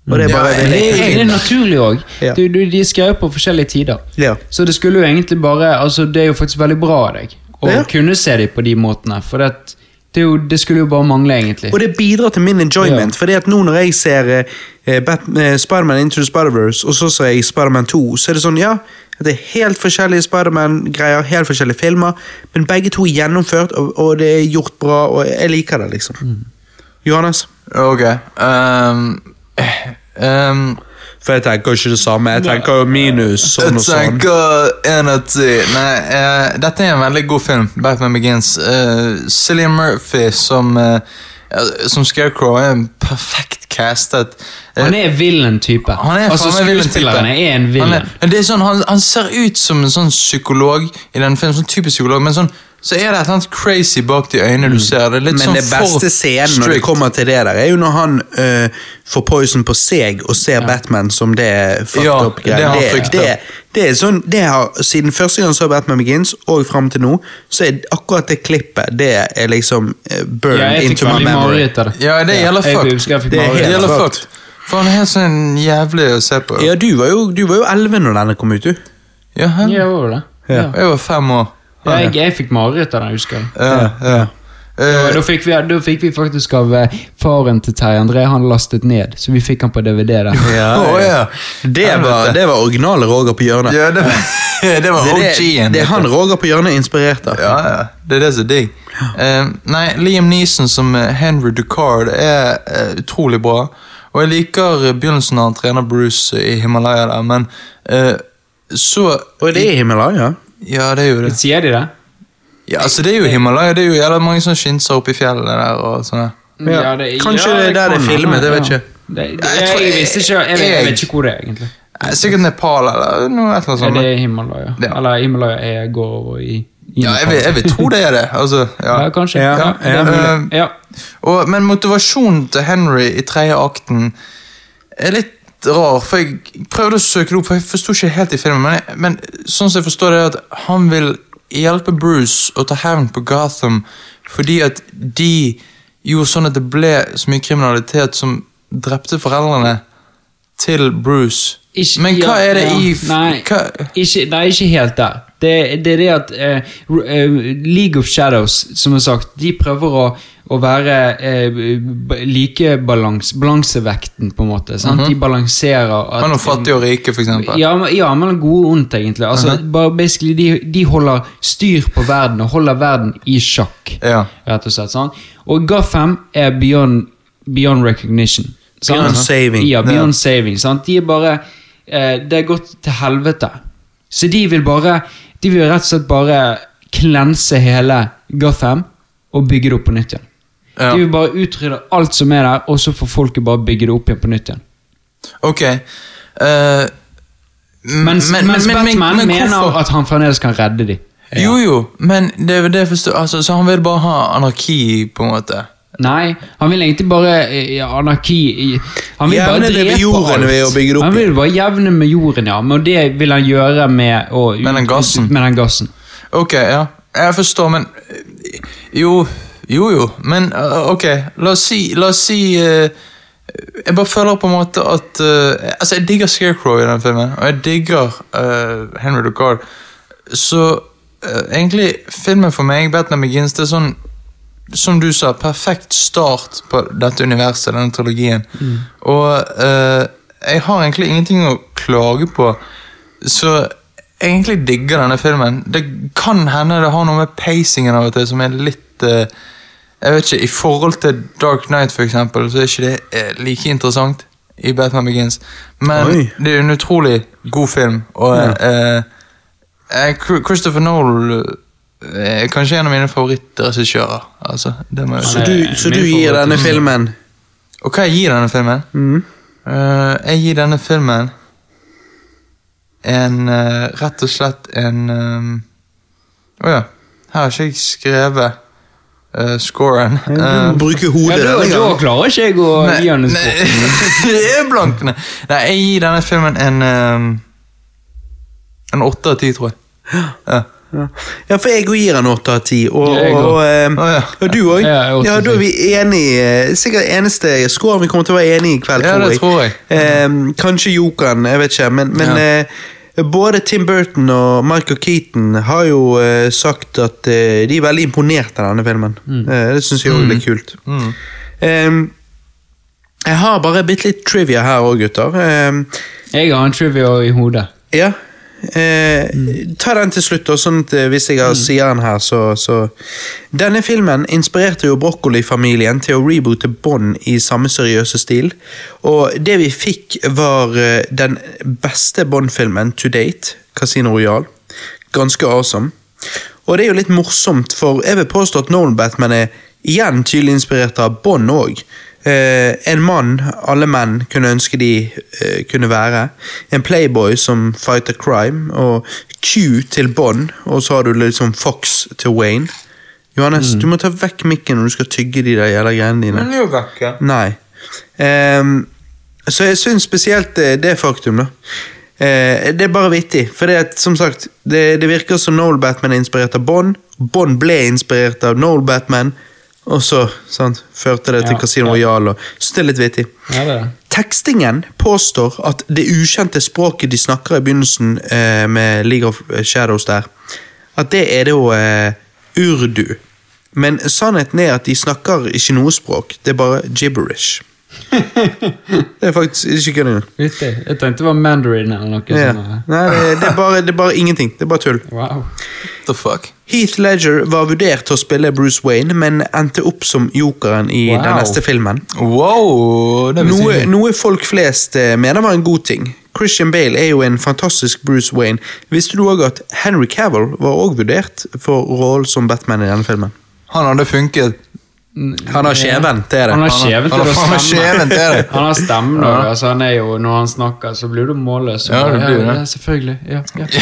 Og det er bare Ja, det, er- det er naturlig òg. Ja. De skrevet på forskjellige tider. Ja. Så det skulle jo egentlig bare Altså, det er jo faktisk veldig bra av deg å kunne se dem på de måtene. For det, det, er jo, det skulle jo bare mangle, egentlig. Og det bidrar til min enjoyment. Fordi at nå når jeg ser eh, eh, Spider-Man Into the Spider-Verse, og så ser jeg Spider-Man 2, så er det sånn, ja Det er helt forskjellige Spider-Man-greier, helt forskjellige filmer, men begge to er gjennomført, og, og det er gjort bra, og jeg liker det, liksom. Johannes? Ok. Um, ehm, For jeg tenker ikke det samme. Jeg tenker minus sånn og sånn. Jeg tenker en av ti. Nei, uh, dette er en veldig god film. Batman Begins. Uh, Cillian Murphy som, uh, som Scarecrow er en perfekt castet. Han er villain-type. Han altså. Skuespilleren er en Han, villain. er, det er sånn, han, han ser ut som en sånn psykolog i den filmen, sånn typisk psykolog, men sånn, så er det et eller annet crazy bak de øynene du ser. Det er litt Mm. Men sånn det beste for scenen når det kommer til det der, er jo når han uh, får poison på seg og ser Batman som det fucked Ja, up det det, det, det er sånn, det har, Siden første gang så så Batman Begins og fram til nå, så er akkurat det klippet det er liksom uh, burn Ja, into my memory. det. Ja, det gjelder ja. fucked. jeg Det gjelder fucked. For han er helt sånn jævlig å se på. Ja, du var jo, elleve 11 når denne kom ut, du. Ja, han, jeg var det? Ja. Ja. Jeg var fem år. Ja, jeg, jeg fikk mareritt av den, husker jeg. Ja, ja. Eh, Da fikk, vi, da fikk vi faktisk av eh, faren til Terje André, han lastet ned, så vi fikk han på DVD der. Å, ja. Det, var, det var originale Roger på hjørnet. ja, det, det var det, er det, OG-en. det er han Roger på hjørnet inspirert av. Ja, ja. Det er det som er digg. Uh, nei, Liam Neeson som Henry Ducard er uh, utrolig bra. Og jeg liker begynnelsen når han trener Bruce i Himalaya der, men eh, så Og det er Himalaya? Ja, det er jo det. Sier de det? Ja, altså Det er jo Himalaya. Det er jo jævla mange som skinser oppe i fjellet der. og sånn. Ja. Kanskje det er der det er filmet, jeg vet ja. ikke. Det, det, Jeg jeg, tror- visste ikke, jeg, vet, jeg vet ikke hvor det er, egentlig. Sikkert Nepal eller noe et eller annet Ja, det er Himalaya. Ja. Eller Himalaya er, går over i, i Ja, jeg vil, jeg vil tro det er det. Altså, ja. Ja, kanskje. Ja, Ja, ja. Ja. Og, men motivasjonen til Henry i tredje akten er litt rar. For jeg prøvde å søke det opp, for jeg forsto ikke helt i filmen. Men, jeg, men sånn som jeg forstår det, er at han vil hjelpe Bruce å ta hevn på Gotham fordi at de gjorde sånn at det ble så mye kriminalitet som drepte foreldrene til Bruce. Ikke- men hva er det ja. i Nei, hva, ikke, nei, ikke helt der. Det, det er det at eh, eh, League of Shadows, som er sagt, de prøver å, å være eh, like balans, balansevekten, på en måte. Sant? De balanserer at Mellom fattige og rike, eksempel. Ja, men- ja, mellom gode og ondt, egentlig. Altså, bare basically, de, de holder styr på verden og holder verden i sjakk. Ja. Rett og slett. Sant? Og Gotham er beyond, beyond recognition. sant? Beyond saving. Ja, beyond saving. Sant? De er bare eh, Det er gått til helvete. Så de vil bare De vil rett og slett bare klense hele Gotham og bygge det opp på nytt igjen. Ja. De vil bare utrydde alt som er der, og så får folket bare bygge det opp igjen på nytt igjen. Ok. Uh, Mens, men- mens men- men- Batman men mener at han fremdeles kan redde dem. Jo, jo, men det er jo det forstår altså, Så han vil bare ha anarki, på en måte? Nei, han vil egentlig bare eh, ja, anarki Han vil Jevne bare drepe jorden alt. ved å bygge det opp Han vil bare jevne med jorden, ja. Men det vil han gjøre med å Med den gassen. Med den gassen. Ok, ja. Jeg forstår, men eh, Jo, jo, jo. Men eh, ok, la oss si, la oss si uh, Jeg bare føler på en måte at uh, Altså, jeg digger Scarecrow i den filmen, og jeg digger uh, Henry Ducard. Så egentlig, filmen for meg, Batman Begins, det er sånn som du sa, perfekt start på dette universet, denne trilogien. Og uh, jeg har egentlig ingenting å klage på, så jeg egentlig digger denne filmen. Det kan hende det har noe med pacingen av og til som er litt uh, Jeg vet ikke, I forhold til Dark Knight, for eksempel, så er ikke det eh, like interessant i Batman Begins. Men Oi. det er en utrolig god film, og Christopher Nolan kanskje en av mine favorittregissører. Altså, Så du, så du gir denne filmen Og hva jeg gir denne filmen? mm. Uh, jeg gir denne filmen en uh, Rett og slett en Å um, oh ja. Her har ikke jeg skrevet uh, scoren. Du Eh, må bruke Ja, hodet da, denne da klarer ikke jeg å nei, gi denne en nei, det er blank. Nei. nei, jeg gir denne filmen en ehm, En åtte av ti, tror jeg. Ja. Ja. for jeg gir han åtte av ti. Og, Jeg og, og, ah, ja. og du òg? Ja, Ja, da er vi enige. Sikkert eneste score vi kommer til å være enige i kveld, Ja, det tror jeg. Eh, kanskje Jokan, jeg vet ikke. Men, men Ja. eh, både Tim Burton og Michael Keaton har jo eh, sagt at eh, de er veldig imponert av denne filmen. Eh, det syns jeg òg er litt kult. Mm. Eh, jeg har bare bitte litt trivia her òg, gutter. Eh, Jeg har en trivia i hodet. ja. Eh, Ta den til slutt, også, sånn at eh, hvis jeg har sier den her, så, så Denne filmen inspirerte jo Broccoli-familien til å reboote Bond i samme seriøse stil. Og det vi fikk, var eh, den beste Bond-filmen to date, Casino Royal. Ganske awesome. Og det er jo litt morsomt, for jeg vil påstå at Nolan Batman er igjen tydelig inspirert av Bond òg. Eh, en mann alle menn kunne ønske de eh, kunne være. En playboy som fighter crime. Og Q til Bond, og så har du liksom Fox til Wayne. Johannes, du må ta vekk mikken når du skal tygge de der jævla greiene dine. Men det er jo vekk, ja. Nei. Um, så jeg syns spesielt det, det faktum, da. Uh, det er bare vittig. For det at, som sagt, det, det virker som Noel Batman er inspirert av Bond. Bond ble inspirert av Noel Batman, og så sant, førte det til Ja, Casino ja. Royale. og- Så det er litt vittig. Ja, det er. Tekstingen påstår at det ukjente språket de snakker i begynnelsen eh, med League of Shadows der, at det er da eh, urdu. Men sannheten er at de snakker ikke noe språk, det er bare gibberish. det er faktisk ikke kødd engang. Jeg tenkte det var mandarin eller noe Ja. sånt. Nei, det, det, er bare, det er bare ingenting. Det er bare tull. Wow. The fuck? Heath Ledger var vurdert til å spille Bruce Wayne, men endte opp som jokeren i Wow. den neste filmen. Wow! Noe, noe folk flest eh, mener var en god ting. Christian Bale er jo en fantastisk Bruce Wayne. Visste du òg at Henry Cavill var også vurdert for rollen som Batman i denne filmen? Han hadde funket. Han har kjeven, det er det. Han har kjeven Han til til det. Han har stemmen Ja. Altså, når han snakker, så blir du målløs. Ja, det blir det. Ja, selvfølgelig. Ja, ja.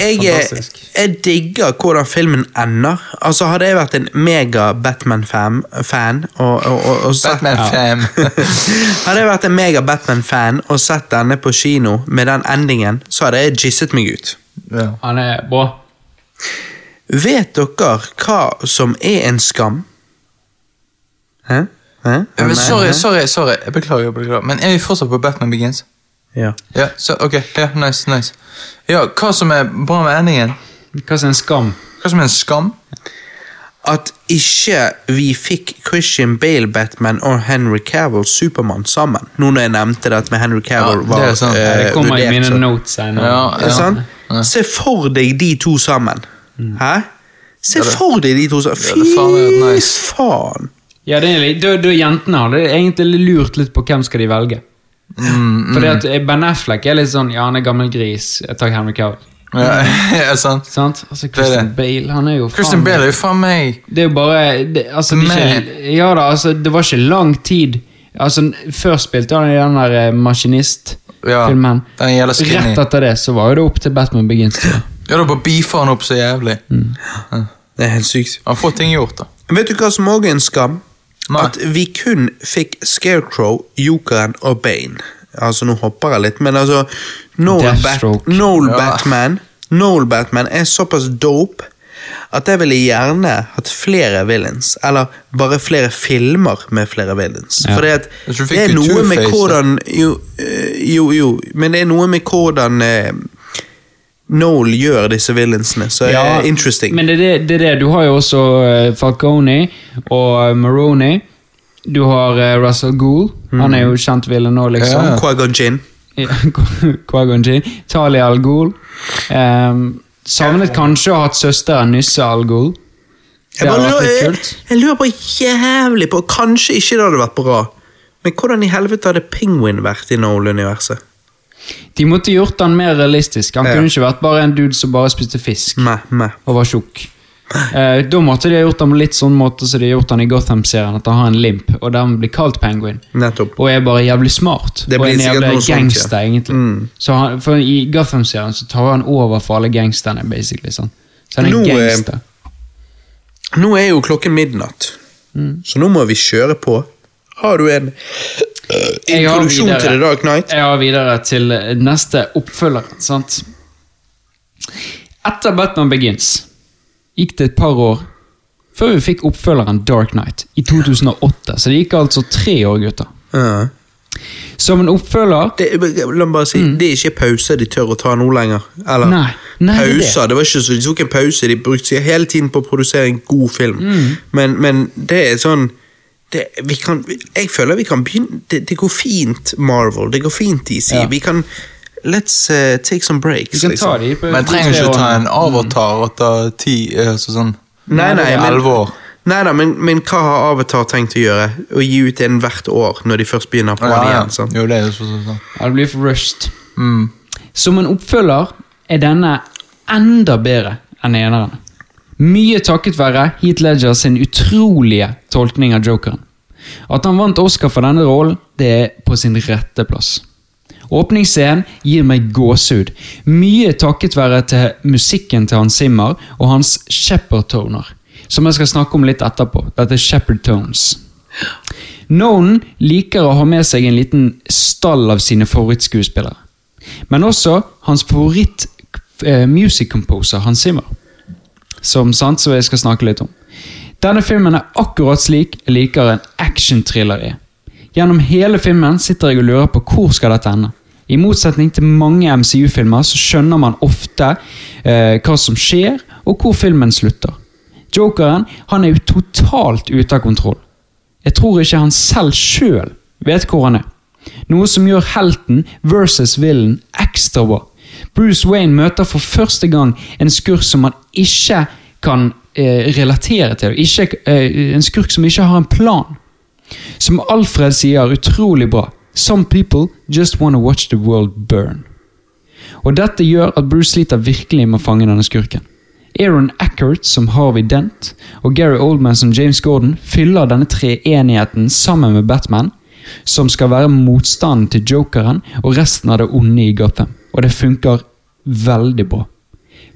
Jeg, jeg, jeg digger hvordan filmen ender. Altså Hadde jeg vært en mega Batman-fan og, og, og, og sett, Batman-fan. Hadde jeg vært en mega Batman-fan og sett denne på kino med den endingen, så hadde jeg gisset meg ut. ja. Han er bra. Vet dere hva som er en skam? Hæ? Hæ? Men sorry, sorry, sorry. Jeg beklager, jeg beklager. Men er vi fortsatt på Batman Begins? Ja. Ja, så, ok. Ja, nice, nice. Ja, hva som er bra med endingen? Hva som er en skam? Hva som er en skam? At ikke vi fikk Christian Bale Batman og Henry Cavill Supermann sammen. Nå når jeg nevnte det at med Henry Cavill Ja, var det er eh, Det kommer i mine notes senere. Ja, Er sant? Se for deg de to sammen. Hæ? Se for deg de to sammen. Ja, Fy faen. Ja, det er da, da Jentene hadde egentlig lurt litt på hvem skal de velge. Mm, Fordi at eh, Ben Affleck er litt sånn Ja, han er gammel gris. Jeg tar Henry Cavill. Ja, ja, sant. Sant? Altså, Christian det. Bale, han er jo Christian faen- Bale er jo faen meg Det er jo bare det, altså, det, er ikke, Ja da, altså, det var ikke lang tid. Altså, Før spilte han i den der eh, ja, Maskinist-filmen. Den. Rett etter det så var jo det opp til Batman Begins. Da. Ja, da bare beefer han opp så jævlig. Det er helt sykt. Han får ting gjort, da. Vet du hva som òg er en skam? Nei. At vi kun fikk Scarecrow, Jokeren og Bane. Altså, nå hopper jeg litt, men altså Noel, Bat Noel Ja. Batman Noel Batman er såpass dope at jeg ville gjerne hatt flere villains. Eller bare flere filmer med flere villains. Ja. For det er noe med hvordan jo, eh, jo, jo, men det er noe med hvordan eh, Noel gjør disse villainsene, så er Ja, interesting. Men det er det, det. Du har jo også eh, Falcone og Maroney. Du har eh, Russell Gould. Han er jo kjent villain nå, liksom. Ja. Qui-Gon Jinn. Qui-Gon Talia Al Ghul. Um, savnet kanskje å ha hatt søsteren Nysse Al Ghul. Det Jeg, lurer, jeg, jeg lurer på jævlig på Kanskje ikke det hadde vært bra, men hvordan i helvete hadde Penguin vært i Noel-universet? De måtte gjort han mer realistisk. Han kunne ikke vært bare en dude som bare spiste fisk Meh, meh. og var tjukk. Eh, da måtte de ha gjort ham på litt sånn måte som de har gjort han i Gotham-serien, at han har en limp, og dermed blir kalt Penguin. Nettopp. Og er bare jævlig smart. Det og blir en sikkert jævlig noe sånt, ja. egentlig. Mm. Så han, for I Gotham-serien så tar han over for alle gangsterne, basically. Sånn. Så han er Nå, eh, gangster. Nå er jo klokken midnatt, Mm. så nå må vi kjøre på. Har du en introduksjon til The Dark Night. Har videre til neste oppfølger. sant? Etter Batman Begins gikk det et par år før vi fikk oppfølgeren Dark Knight i 2008. Så det gikk altså tre år, gutter. Ja. Som en oppfølger Det, la meg bare si, det er ikke pause de tør å ta nå lenger. Eller Mm. Nei, nei, det er det. pauser. Det var ikke så De tok en pause, de brukte seg hele tiden på å produsere en god film. Mm. Men, men det er sånn det, vi kan, Jeg føler vi kan begynne Det, det går fint, Marvel. Det går fint, DC. Ja. Vi kan Let's uh, take some breaks. Vi kan ta liksom. de på Men trenger ikke å ta en avatar etter ti altså sånn Nei, nei, men, elleve år. nei da, men, men hva har Avatar tenkt å gjøre? Å gi ut en hvert år når de først begynner på Ja, den igjen? sant? Jo, det er så, sånn. Ja, det blir for rushed. Mm. Som en oppfølger er denne enda bedre enn eneren. Mye takket være Heath Ledger sin utrolige tolkning av jokeren. At han vant Oscar for denne rollen, det er på sin rette plass. Åpningsscenen gir meg gåsehud, mye takket være til musikken til Hans Zimmer og hans Shepherd-toner, som jeg skal snakke om litt etterpå. Dette er Shepherd Tones. Nolan liker å ha med seg en liten stall av sine favorittskuespillere, men også hans favoritt eh, Hans Zimmer, som sant, så jeg skal snakke litt om. Denne filmen er akkurat slik jeg liker en action-thriller er. Gjennom hele filmen sitter jeg og lurer på hvor skal dette ende. I motsetning til mange MCU-filmer så skjønner man ofte eh, hva som skjer, og hvor filmen slutter. Jokeren han er jo totalt ute av kontroll. Jeg tror ikke han selv sjøl vet hvor han er. Noe som gjør helten versus villen ekstra bra. Bruce Wayne møter for første gang en skurk som han ikke kan eh, relatere til. Ikke, eh, en skurk som ikke har en plan. Som Alfred sier utrolig bra. Some people just wanna watch the world burn. Og Dette gjør at Bruce sliter virkelig med å fange denne skurken. Aaron Eckert som Harvey Dent og Gary Oldman som James Gordon fyller denne treenigheten sammen med Batman, som skal være motstanden til jokeren og resten av det onde i Gotham. Og det funker veldig bra.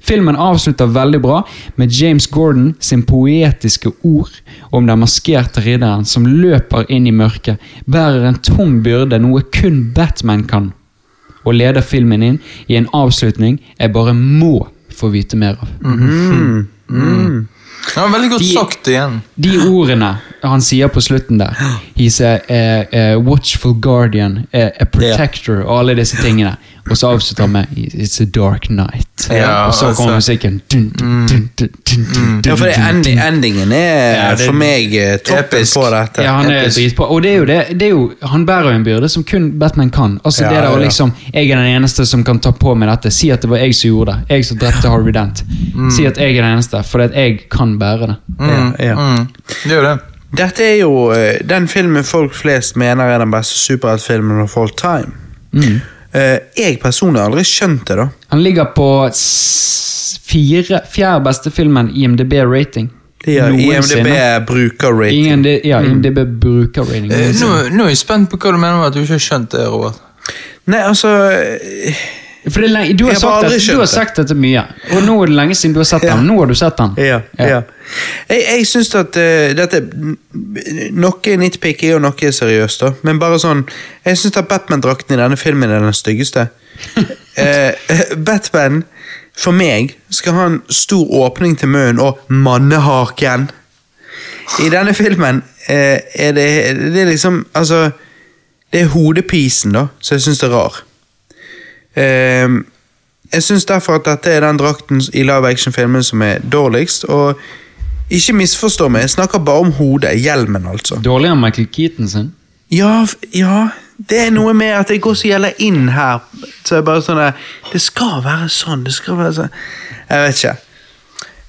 Filmen avslutter veldig bra med James Gordon sin poetiske ord om den maskerte ridderen som løper inn i mørket, bærer en tung byrde, noe kun Batman kan, og leder filmen inn i en avslutning jeg bare må få vite mer av. Ja, veldig godt De- sagt igjen. De ordene han sier på slutten der He's a, a, a watchful guardian, a, a protector og alle disse tingene. Og så avslutter han med It's a dark night. Ja, og så kommer altså. musikken. Dun, dun, dun, dun, dun, dun, Ja, for det, endi, endingen er Ja, det- for meg toppisk. på dette. Ja, han er dritbra. Og det er jo det, det er jo, han bærer jo en byrde som kun Batman kan. Altså Ja, det der å liksom Jeg er den eneste som kan ta på meg dette. Si at det var jeg som gjorde det. Jeg som drepte Harvey Dent. Si at jeg er den eneste, fordi at jeg kan bære det. Ja, ja. Mm. Det er jo det. Dette er jo eh, den filmen folk flest mener er den beste superheltfilmen of all time. Mm. Eh, jeg personlig har aldri skjønt det, da. Han ligger på fire, fjerde beste filmen IMDb-rating. Ja, IMDb brukerrating. Ingen, de- ja, IMDb brukerrating. Uh, Nå, nå er jeg spent på hva du mener med at du ikke har skjønt det, Robert. Nei, altså eh, For det er lenge, du, har sagt at, du har sagt dette mye, og nå er det lenge siden du har sett Ja. den. Nå har du sett den. Ja. Ja. Jeg, jeg syns at uh, dette Noe er nitpicky og noe er seriøst, da. Men bare sånn Jeg syns at Batman-drakten i denne filmen er den styggeste. uh, Batman, for meg, skal ha en stor åpning til munnen og mannehaken. I denne filmen uh, er det, det er liksom Altså Det er hodepisen, da, så jeg syns er rar. Ehm, jeg syns derfor at dette er den drakten i live action-filmen som er dårligst. Og ikke misforstå meg, jeg snakker bare om hodet. Hjelmen, altså. Dårligere enn Michael Keaton sin. Ja, ja Det er noe med at jeg går så gjelder inn her. Så jeg bare sånn der, Det skal være sånn. Det skal være sånn. Jeg vet ikke.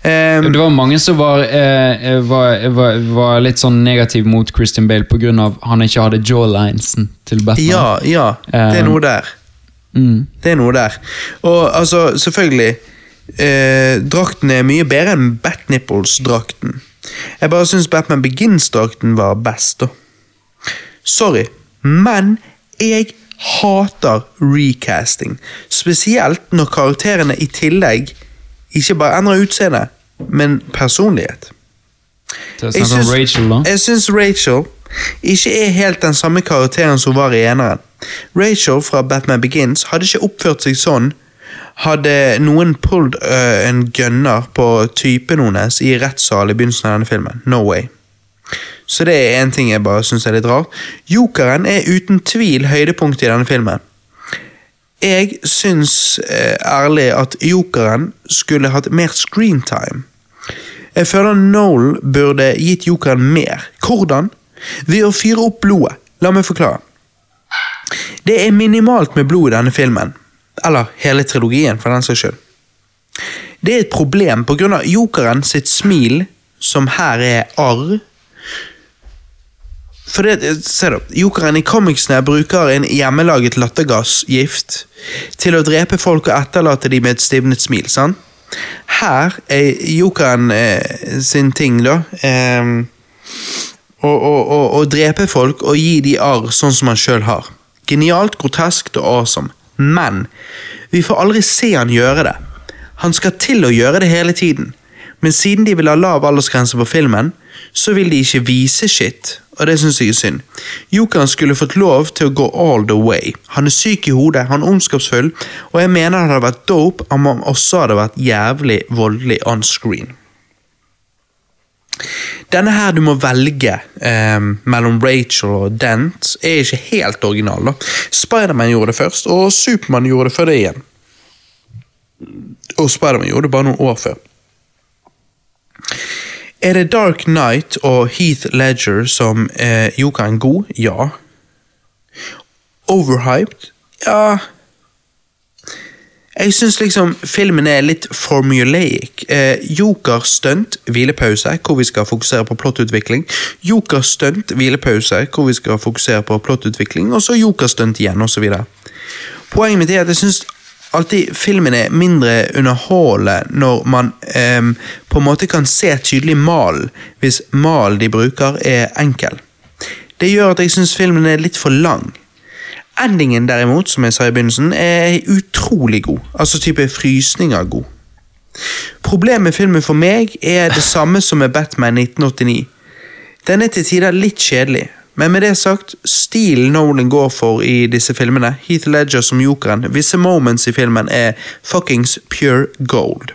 Um, Det var mange som var, eh, var, var, var litt sånn negativ mot Christian Bale pga. han ikke hadde jawlinesen til Batman. ja, ja. Det er noe der. Mm. Det er noe der. Og altså, selvfølgelig eh, Drakten er mye bedre enn Batnipples-drakten. Jeg bare syns Batman Begins-drakten var best, da. Sorry, men jeg hater recasting. Spesielt når karakterene i tillegg ikke bare endrer utseende, men personlighet. Jeg syns Rachel ikke er helt den samme karakteren som var i eneren. Rachel fra Batman Begins hadde ikke oppført seg sånn hadde noen pulled uh, en gunner på typen hennes i rettssal i begynnelsen av denne filmen. No way. Så det er en ting jeg bare syns er litt rart. Jokeren er uten tvil høydepunktet i denne filmen. Jeg syns uh, ærlig at jokeren skulle hatt mer screentime. Jeg føler Noel burde gitt jokeren mer. Hvordan? Ved å fyre opp blodet. La meg forklare. Det er minimalt med blod i denne filmen. Eller hele trilogien, for den saks skyld. Det er et problem av jokeren sitt smil, som her er arr. For det, se da, Jokeren i comicsene bruker en hjemmelaget lattergassgift til å drepe folk og etterlate dem med et stivnet smil. sant? Her er jokeren eh, sin ting, da eh, å, å, å drepe folk og gi dem arr sånn som han sjøl har. Genialt, groteskt og awesome. Men vi får aldri se han gjøre det. Han skal til å gjøre det hele tiden. Men siden de vil ha lav aldersgrense på filmen, så vil de ikke vise shit, og det syns jeg er synd. Jokeren skulle fått lov til å gå all the way. Han er syk i hodet, han er ondskapsfull, og jeg mener det hadde vært dope om han også hadde vært jævlig voldelig on screen. Denne her du må velge eh, mellom Rachel og Dent, er ikke helt original. da. Spiderman gjorde det først, og Supermann gjorde det før det igjen. Og Spiderman gjorde det bare noen år før. Er det Dark Knight og Heath Ledger som eh, jokeren god? Ja. Overhyped? Ja. Jeg syns liksom filmen er litt formulaic. Eh, Joker stunt, hvilepause, hvor vi skal fokusere på plottutvikling. Joker stunt, hvilepause, hvor vi skal fokusere på plottutvikling. Og så Joker stunt igjen, osv. Poenget mitt er at jeg syns alltid filmen er mindre underholdende når man eh, på en måte kan se tydelig malen, hvis malen de bruker er enkel. Det gjør at jeg syns filmen er litt for lang. Endingen derimot, som jeg sa i begynnelsen, er utrolig god. Altså type frysninger god. Problemet med filmen for meg er det samme som med Batman 1989. Den er til tider litt kjedelig, men med det sagt, stilen Nolan går for i disse filmene, Heath Ledger som jokeren, visse moments i filmen er fuckings pure gold.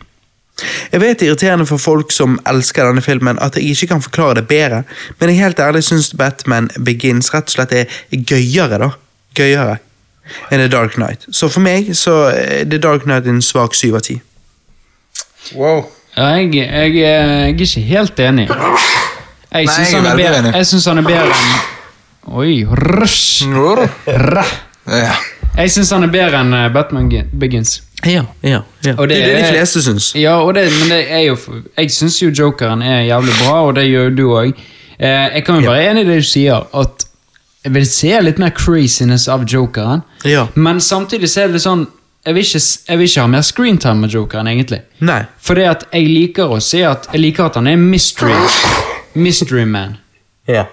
Jeg vet det er irriterende for folk som elsker denne filmen at jeg ikke kan forklare det bedre, men jeg helt ærlig syns Batman Begins rett og slett er gøyere, da. Gøyere enn The Dark Knight. Så for meg så er The Dark Knight en svak syv av ti. Wow. Ja, jeg, jeg, er- jeg er ikke helt enig. Jeg syns han, er bedre- enig. jeg synes han er bedre enn Oi, rush! Jeg syns han er bedre enn eh, Batman Begins. Ja, ja, ja. Og det, det er det de fleste syns. Ja, og det, men det er jo Jeg syns jo jokeren er jævlig bra, og det gjør du òg. Eh, jeg kan jo være enig i det du sier, at jeg vil se litt mer craziness av jokeren. Ja. Men samtidig så er det sånn jeg vil, ikke, jeg vil ikke ha mer screentime med jokeren, egentlig. Nei. Fordi at jeg liker å se at Jeg liker at han er mystery Mystery man. Ja.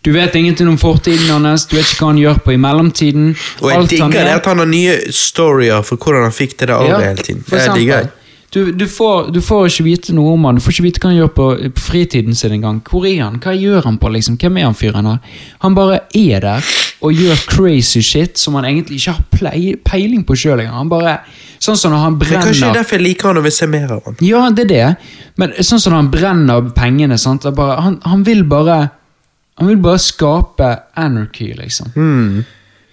Du vet ingenting om fortiden hans, du vet ikke hva han gjør på i mellomtiden. Og jeg digger det at han har nye storyer for hvordan han fikk det der ja. hele tiden. Det digger jeg. eksempel. Du, du, får, du får ikke vite noe om han, du får ikke vite hva han gjør på, på fritiden sin engang. Hvor er han? Hva gjør han på, liksom? Hvem er han fyren her? Han bare er der og gjør crazy shit som han egentlig ikke har peiling på sjøl engang. Han bare Sånn som når han Det er kanskje brenner derfor jeg liker han og vil se mer av han. Ja, det er det. Men sånn som når han brenner pengene, sant? Er bare, han, han vil bare Han vil bare skape anarchy, liksom.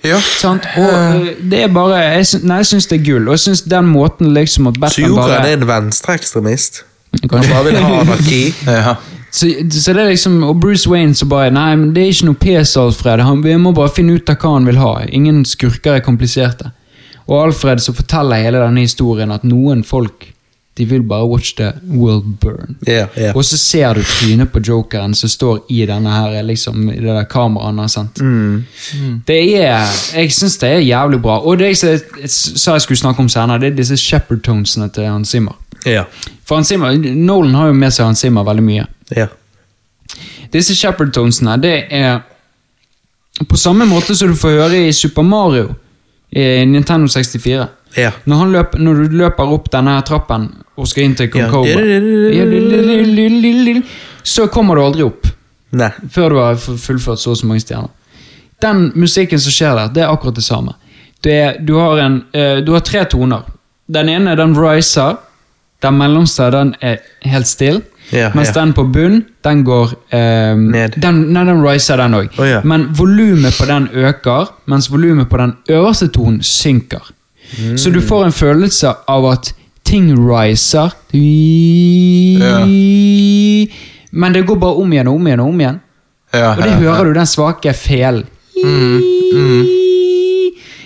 Ja. Sant? Og eh, det er bare Jeg, syns- nei, jeg syns det er gull, og jeg syns den måten liksom at Batman Jokeren bare er en venstreekstremist. Han bare vil ha anarki. ja. så, så det er liksom Og Bruce Wayne så bare Nei, men det er ikke noe pes, Alfred. Han, vi må bare finne ut av hva han vil ha. Ingen skurker er kompliserte. Og Alfred så forteller hele denne historien at noen folk De vil bare watch the world burn. Yeah, yeah. Og så ser du trynet på jokeren som står i denne her, liksom, i det der kameraet. Mm. sendt. Det er Jeg syns det er jævlig bra. Og det jeg sa- jeg jeg skulle snakke om senere, det er disse shepherd tonesene til Hans Zimmer. Yeah. For Hans Zimmer, Nolan har jo med seg Hans Zimmer veldig mye. Yeah. Disse shepherd tonesene, det er på samme måte som du får høre i Super Mario i Nintendo 64. Ja. Når, han løp, når du løper opp denne trappen og skal inn til Ja. Concoba, så kommer du aldri opp Nei. før du har fullført så og så mange stjerner. Den musikken som skjer der, det er akkurat det samme. Det er, du, har en, uh, du har tre toner. Den ene den riser, den mellomste den er helt still, Ja, mens ja. den på bunn, den går eh, Ned. Den, nei, den riser, den òg. Oh, ja. Men volumet på den øker, mens volumet på den øverste tonen synker. Så du får en følelse av at ting riser. Men det går bare om igjen og om igjen og om igjen. Ja, Og det ja, hører du den svake felen.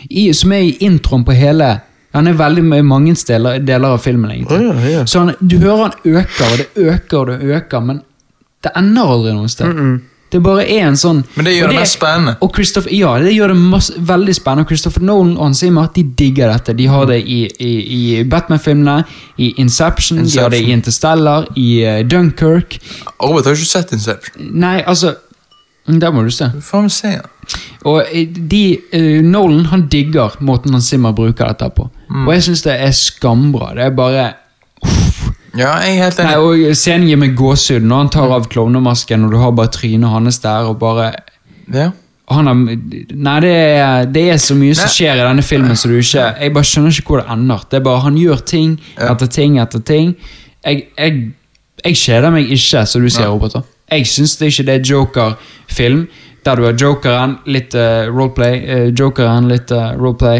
I, som er i introen på hele Han er veldig med mange deler, deler av filmen. egentlig. Ja, ja. Så han, Du hører han øker, og det øker og det øker, men det ender aldri noe sted. Det bare er en sånn Men det gjør og det mest spennende. Og ja, det gjør det masse, veldig spennende. Christopher Nolan og Hans Zimmer de digger dette. De har det i, i, i Batman-filmene, i Inception, de har det i Interstellar, i uh, Dunkirk. Robert har ikke sett Inception. Nei, altså Mm, Der må du se. Faen se ja. Og eh, de, uh, Nolan han digger måten han Zimmer bruker dette på. Og jeg syns det er skambra. Det er bare Ja, jeg er helt enig. Nei, og Scenen gir meg gåsehud når han tar av klovnemasken, og du har bare trynet hans der, og bare Ja. han har, Nei, det er, det er så mye som skjer i denne filmen, så du ikke Jeg bare skjønner ikke hvor det ender. Det er bare Han gjør ting Ja. etter ting etter ting. Jeg, jeg, jeg kjeder meg ikke, som du sier, Robert. Jeg syns det ikke det er Joker-film. Der du har jokeren, litt uh, roleplay, uh, jokeren, litt uh, roleplay.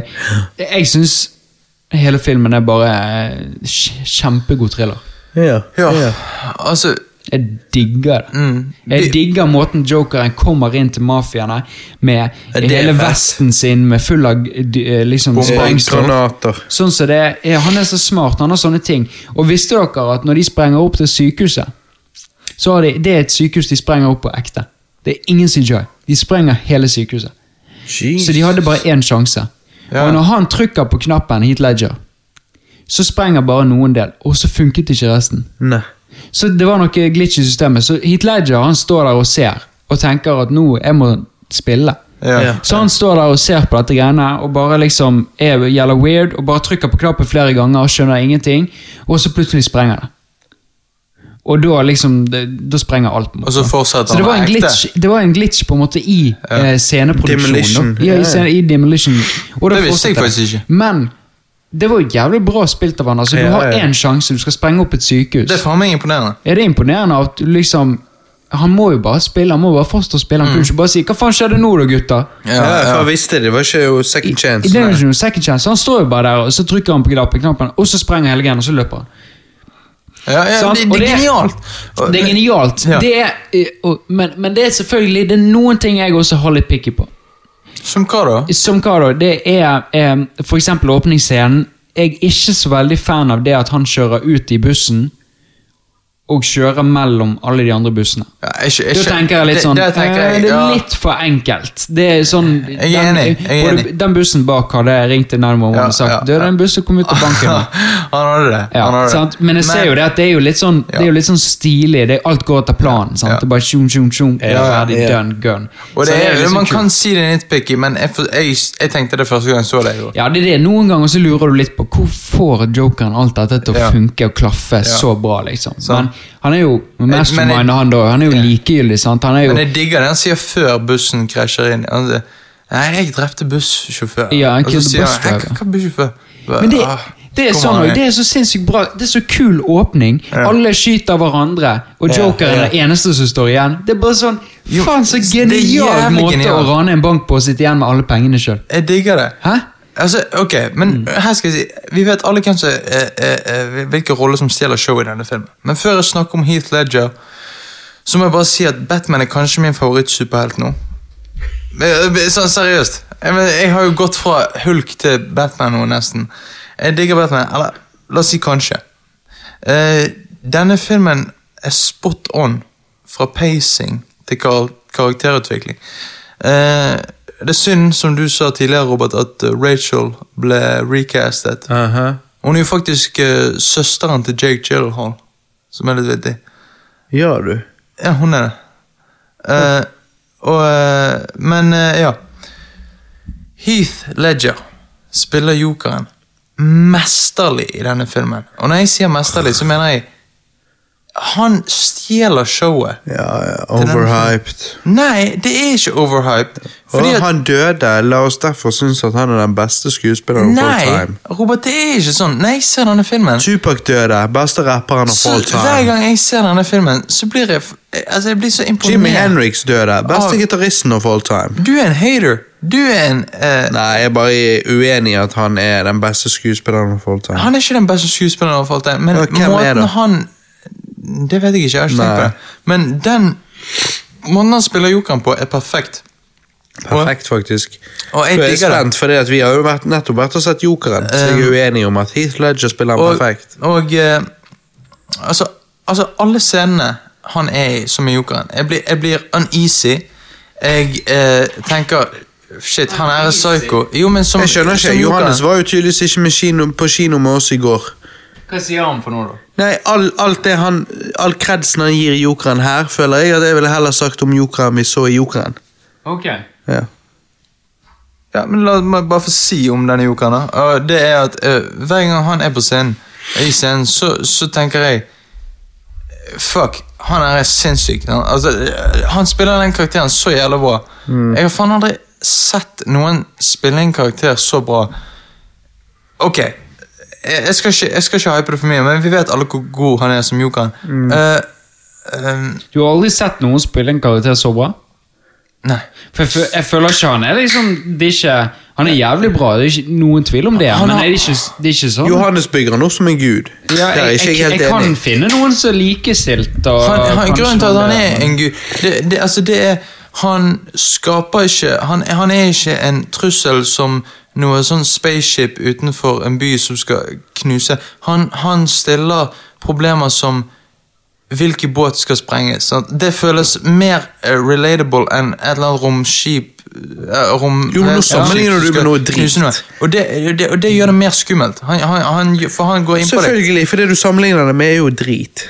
Jeg syns hele filmen er bare eh, kjempegod thriller. Ja. Ja, altså Jeg digger det. mm, Jeg digger måten jokeren kommer inn til mafiaene med Ja, hele vesten sin med full av d- eh, liksom sprengstoff. Sånn som det er, Han er så smart, han har sånne ting. Og visste dere at når de sprenger opp til sykehuset, så har de, det er et sykehus de sprenger opp på ekte. Det er ingen CGI. De sprenger hele sykehuset. Så de hadde bare én sjanse. Ja. Og når han trykker på knappen, Heat Ledger, så sprenger bare noen del, og så funket ikke resten. Nei. Så det var noe glitch i systemet. Så Heat Ledger han står der og ser, og tenker at nå jeg må spille. Ja. Ja. Så han står der og ser på dette greiene, og bare liksom er gjelder weird, og bare trykker på knappen flere ganger og skjønner ingenting, og så plutselig sprenger det. Og da liksom, det, da sprenger alt. på en måte. Og så fortsetter Så det han var, en ekte. glitch, det var en glitch på en måte i eh, sceneproduksjonen. Demolition. da. Ja, Ja, i, scene, i Demolition. Og da Det visste jeg faktisk ikke. Men det var jo jævlig bra spilt av han. Altså, Ja, du har ja. én sjanse, du skal sprenge opp et sykehus. Det er faen meg imponerende. Er det imponerende at liksom Han må jo bare spille, han må bare fortsatt spille. Han kunne ikke bare si 'hva faen skjedde nå, da, gutta'? Ja, Ja, ja. jeg visste det. Det var ikke jo second chance. Det er jo ikke noe second chance. Han står jo bare der, og så trykker han på knappen, og så sprenger hele greia, og så løper han. Ja, ja, det, det er genialt. Det er genialt. Ja. Det er, eh, men, men det er selvfølgelig Det er noen ting jeg også har litt picky på. Som hva da? Som hva da? Det er eh, eksempel åpningsscenen. Jeg er ikke så veldig fan av det at han kjører ut i bussen og kjøre mellom alle de andre bussene. Ja, jeg, jeg, Da tenker jeg litt sånn Det, eh, jeg, Det er ja. litt for enkelt. Det er sånn Jeg er enig, jeg er enig. Den bussen bak hadde ringt til nærmere Ja, og sagt ja, Du, den bussen kom ut av banken. Han hadde det. Ja, han hadde det. Men jeg ser jo det at det er jo litt sånn Det er jo litt sånn stilig. Det, alt går etter planen. Sant? Ja. Det er bare tjum, tjum, tjum, Ja, Ferdig, ja. done, gun. Og Så det er, liksom man kan si det er nitpicky, men jeg, jeg, jeg tenkte det første gang jeg så det. Jo. Ja, det er det. Noen ganger så lurer du litt på hvor får jokeren alt dette til å Ja. funke og klaffe så bra, liksom. Men han er jo mastermind, han da. Han er jo likegyldig, sant. Han er jo Men jeg digger det han sier før bussen krasjer inn. Han sier, Nei, jeg drepte bussjåføren. Ja, han killed the bus «Hæ, driver». Hva bussjåfør? Men det, ah, det er sånn, det er så sinnssykt bra. Det er så kul åpning. Alle skyter hverandre, og Ja, jokeren ja. er den eneste som står igjen. Det er bare sånn Faen, så genial måte genial. å rane en bank på og sitte igjen med alle pengene sjøl. Jeg digger det. Hæ? Altså, ok, men Mm. her skal jeg si Vi vet alle hvem som, eh, eh, eh, hvilke roller som stjeler show i denne filmen. Men før jeg snakker om Heath Ledger, så må jeg bare si at Batman er kanskje min favoritt-superhelt nå. Sånn seriøst. Jeg, men, jeg har jo gått fra Hulk til Batman nå, nesten. Jeg digger Batman. Eller la oss si kanskje. Eh, denne filmen er spot on fra pacing til kar karakterutvikling. Eh, det er synd, som du sa tidligere, Robert, at eh, Rachel ble recastet. Aha. Hun er jo faktisk uh, søsteren til Jake Gyllenhaal, som er litt vittig. Ja, du. Ja, hun er det. Eh, og, men ja. Heath Ledger spiller jokeren mesterlig i denne filmen. Og når jeg sier mesterlig, så mener jeg Han stjeler showet. Ja, ja, overhyped. Nei, det er ikke overhyped. Fordi og han døde. La oss derfor synes at han er den beste skuespilleren of all Nei, time. Robert, det er ikke sånn. Når jeg ser denne filmen Tupac døde. Beste rapperen of all time. Hver gang jeg ser denne filmen, så blir jeg Altså, jeg blir så imponert. Jimmy Henriks døde. Beste Av- gitaristen of all time. Du er en hater. Du er en uh, Nei, jeg er bare uenig i at han er den beste skuespilleren of all time. Han er ikke den beste skuespilleren av all time, men Ja, måten han Det vet jeg ikke, jeg har ikke tenkt på det. Men den måten han spiller jokeren på, er perfekt. Perfekt, faktisk. Og jeg jeg er spent, at vi har jo vært, nettopp vært og sett Jokeren, så jeg er uenig om at Heath Ledger spiller han Og, perfekt. og eh, altså, altså, alle scenene han er i som er jokeren Jeg blir, jeg blir uneasy. Jeg eh, tenker Shit, han er psycho. Jo, men som, Jeg skjønner ikke, Johannes var jo tydeligvis ikke med kino, på kino med oss i går. Hva sier han for noe, da? Nei, all, alt det han All kredsen han gir Jokeren her, føler jeg at jeg ville heller sagt om Jokeren vi så i Jokeren. Ok. Ja. Ja, men La meg bare få si om denne jokeren. da. Det er at uh, Hver gang han er på scenen, i scenen, så, så tenker jeg Fuck, han er sinnssyk. Han, altså, han spiller den karakteren så jævla bra. Jeg har faen aldri sett noen spille en karakter så bra. Ok, jeg skal ikke, jeg skal ikke hype det for mye, men vi vet alle hvor god han er som Jokan. Mm. Uh, um, Du har aldri sett noen spille en karakter så bra? nei. For jeg, jeg føler ikke han er liksom det er ikke, Han er jævlig bra, det er ikke noen tvil om det, Han men er det ikke, det er ikke sånn? Johannes bygger han opp som en gud. ja, jeg, jeg, jeg jeg kan enig. finne noen som er likestilt. Grunnen til at han er en gud det, det, altså det er, Han skaper ikke han, han er ikke en trussel som noe sånn spaceship utenfor en by som skal knuse. Han, han stiller problemer som hvilken båt skal sprenges. Det føles mer eh, relatable enn et eller annet romskip eh, rom, Jo, nå eh, sammenligner du med noe drit. noe. Og det, det, og det gjør det mer skummelt. Han, han, han, for han går inn på det. Selvfølgelig, for det du sammenligner det med, er jo drit.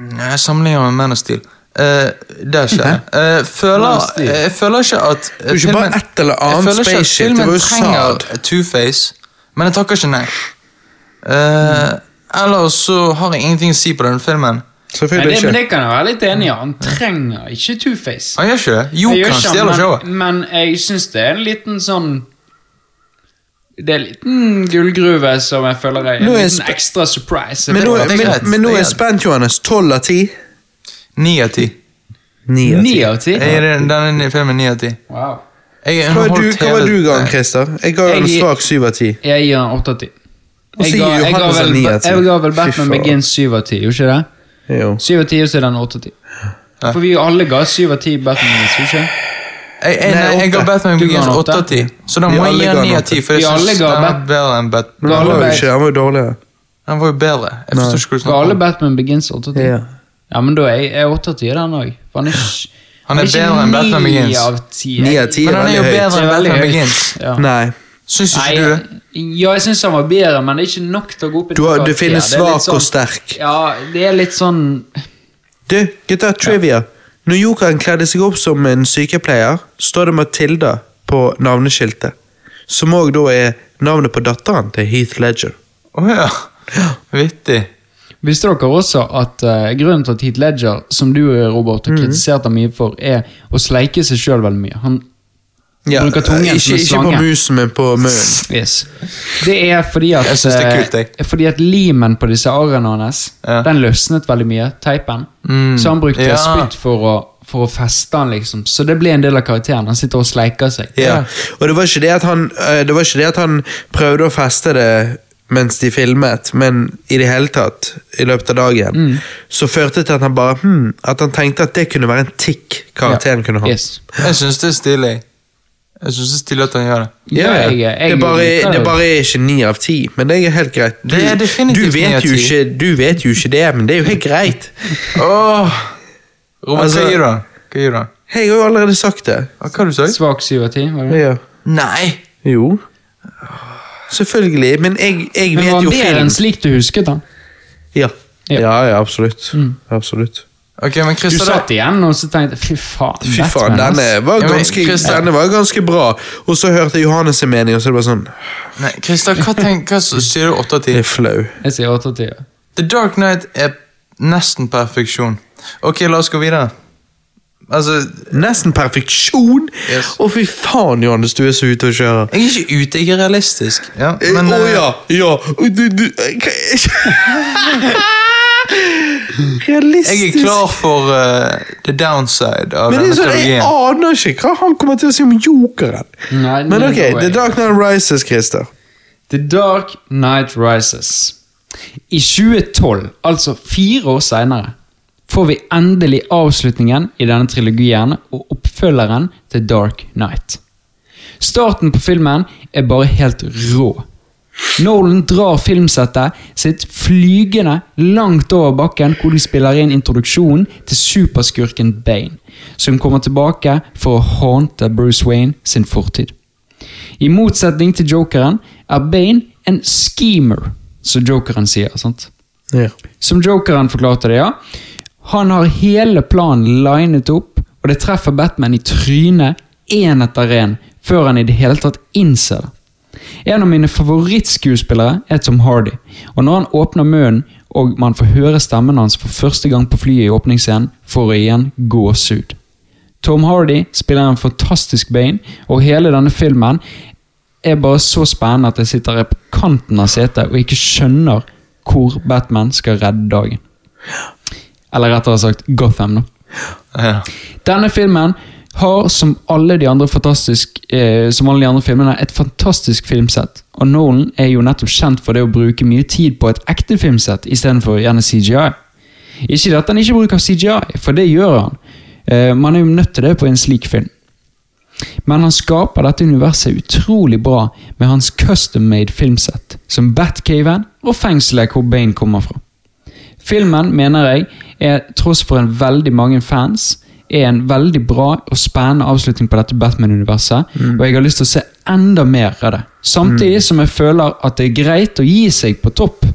Jeg sammenligner med Man of Steel. Eh, det skjer. Uh, føler, of jeg føler ikke at eh, er ikke bare ett eller jeg føler ikke at spaceship, det var filmen jo trenger sad. Two-Face, men jeg takker ikke nei. Uh, Ellers så har jeg ingenting å si på denne filmen. Nei, Selvfølgelig det, men ikke. det kan jeg være litt enig i. Han trenger ikke Two-Face. Han gjør ikke det. Jo, Jeg gjør ikke han, showet. men, men jeg syns det er en liten sånn Det er en liten gullgruve som jeg føler er en Nå er jeg liten spe- ekstra surprise. Men nå, det er men, greit, men nå det er er jeg spent, Johannes. Tolv av ti? Ni av ti. Ni av ti. Denne filmen ni av ti. Wow. Jeg Hva var du, hva var hele- du ga Christer? Jeg ga den en svak syv av ti. Jeg gir den åtte av ti. Jeg ga, jeg ga vel, jeg ga Batman. Begins syv av ti, gjorde ikke det? Jo. Syv av ti, og så er den åtte av ti. For vi alle ga syv av ti Batman Begins, ikke? Jeg, jeg, Nei, jeg ga. Batman Begins han åtte åtte? av ti. Så da må jeg gi den han han ni av åtte. ti, for jeg syns den er bedre enn Batman. Men han var jo ikke, han var jo dårligere. Han var jo bedre. Jeg forstår ikke hvordan Ga alle. Batman Begins åtte av ti? Ja. Ja, men da er jeg- er åtte av ti den òg. Han er ikke Han er bedre enn Batman ni Begins. av ti. Ni av ti Men er han er jo bedre enn er veldig Batman. Begins. Ja. Nei. Syns Nei, ikke du det? ja, jeg syns han var bedre, men det er ikke nok til å gå opp i Du, har, du finner svak sånn, og sterk. Ja, det er litt sånn Du, gutta, trivia. Når Jokeren kledde seg opp som en sykepleier, står det Matilda på navneskiltet. Som òg da er navnet på datteren til Heath Ledger. Å ja. Vittig. Visste dere også at eh, grunnen til at Heath Ledger, som du Robert, Mhm. har kritisert ham mye for, er å sleike seg sjøl veldig mye? Han Ja, Bruker tungen ikke, som en ikke på musen, men på munnen. Yes. Det er fordi at Jeg synes det er kult, jeg. eh, Fordi at limen på disse arrene hans Ja. Den løsnet veldig mye, teipen. Mm, Så han brukte ja. spytt for å, for å feste den, liksom. Så det ble en del av karakteren. Han sitter og sleiker seg. Ja. Og det var ikke det at han eh, Det var ikke det at han prøvde å feste det mens de filmet, men i det hele tatt, i løpet av dagen, Mm. så førte det til at han bare hmm, At han tenkte at det kunne være en tikk karakteren kunne ha. Yes. Jeg syns det er stilig. Jeg syns det er stilig at han gjør det. Ja, Ja, ja. jeg- jeg det, er bare, det bare er ikke ni av ti, men det er helt greit. Du, Det er du, vet jo ikke, du vet jo ikke det, men det er jo helt greit. Robert, Altså- hva gir du da? Hva gir du? Jeg har jo allerede sagt det. Hva har du sagt? Svak syv av ti. Ja. Nei! Jo. Selvfølgelig, men jeg, jeg Men var vet jo bedre film. enn slik du husket da? Ja. Ja. Mm. ja, absolutt. absolutt. Absolutt. Okay, men Du Christer, satt igjen og så tenkte fy faen. Fy faen, denne var, Ja, men ganske, denne var ganske bra. Og så hørte jeg Johannes sin mening, og så er det bare sånn Nei, Christa, hva, tenk, hva s- sier du 8 av 10? Det er flau. Jeg sier åtte av ti. ja. The Dark Knight er nesten perfeksjon. Ok, la oss gå videre. Altså, Nesten perfeksjon! Å, Yes. fy faen, Johannes, du er så ute å kjøre. jeg er ikke ute, jeg er realistisk. Ja, Eh, men, Å eh, ja, ja. Du, du, eh, Realistisk. Jeg er klar for uh, the downside av Men det denne er sånn, jeg aner ikke hva han kommer til å si om jokeren. Nei, Men ok. The Dark Knight Rises, Christer. The Dark Night Rises. I 2012, altså fire år seinere, får vi endelig avslutningen i denne trilogien og oppfølgeren til Dark Night. Starten på filmen er bare helt rå. Nolan drar filmsettet sitt flygende langt over bakken, hvor de spiller inn introduksjonen til superskurken Bane, som kommer tilbake for å haunte Bruce Wayne sin fortid. I motsetning til jokeren er Bane en schemer. som jokeren sier. sant? Ja. Som jokeren forklarte det, ja. Han har hele planen linet opp, og det treffer Batman i trynet én etter én, før han i det hele tatt innser det. En av mine favorittskuespillere er Tom Hardy, og når han åpner munnen og man får høre stemmen hans for første gang på flyet i åpningsscenen, får jeg igjen gåsehud. Tom Hardy spiller en fantastisk Bane, og hele denne filmen er bare så spennende at jeg sitter på kanten av setet og ikke skjønner hvor Batman skal redde dagen. Eller rettere sagt Gotham, da. Denne filmen har, som alle de andre fantastisk, eh, som alle de andre filmene, et fantastisk filmsett. Og Nolan er jo nettopp kjent for det å bruke mye tid på et ekte filmsett istedenfor gjerne CGI. Ikke at han ikke bruker CGI, for det gjør han. Eh, man er jo nødt til det på en slik film. Men han skaper dette universet utrolig bra med hans custom-made filmsett, som Batcaven og fengselet hvor Bane kommer fra. Filmen, mener jeg, er tross for en veldig mange fans, er en veldig bra og spennende avslutning på dette Batman-universet, og jeg har lyst til å se enda mer av det. Samtidig som jeg føler at det er greit å gi seg på topp.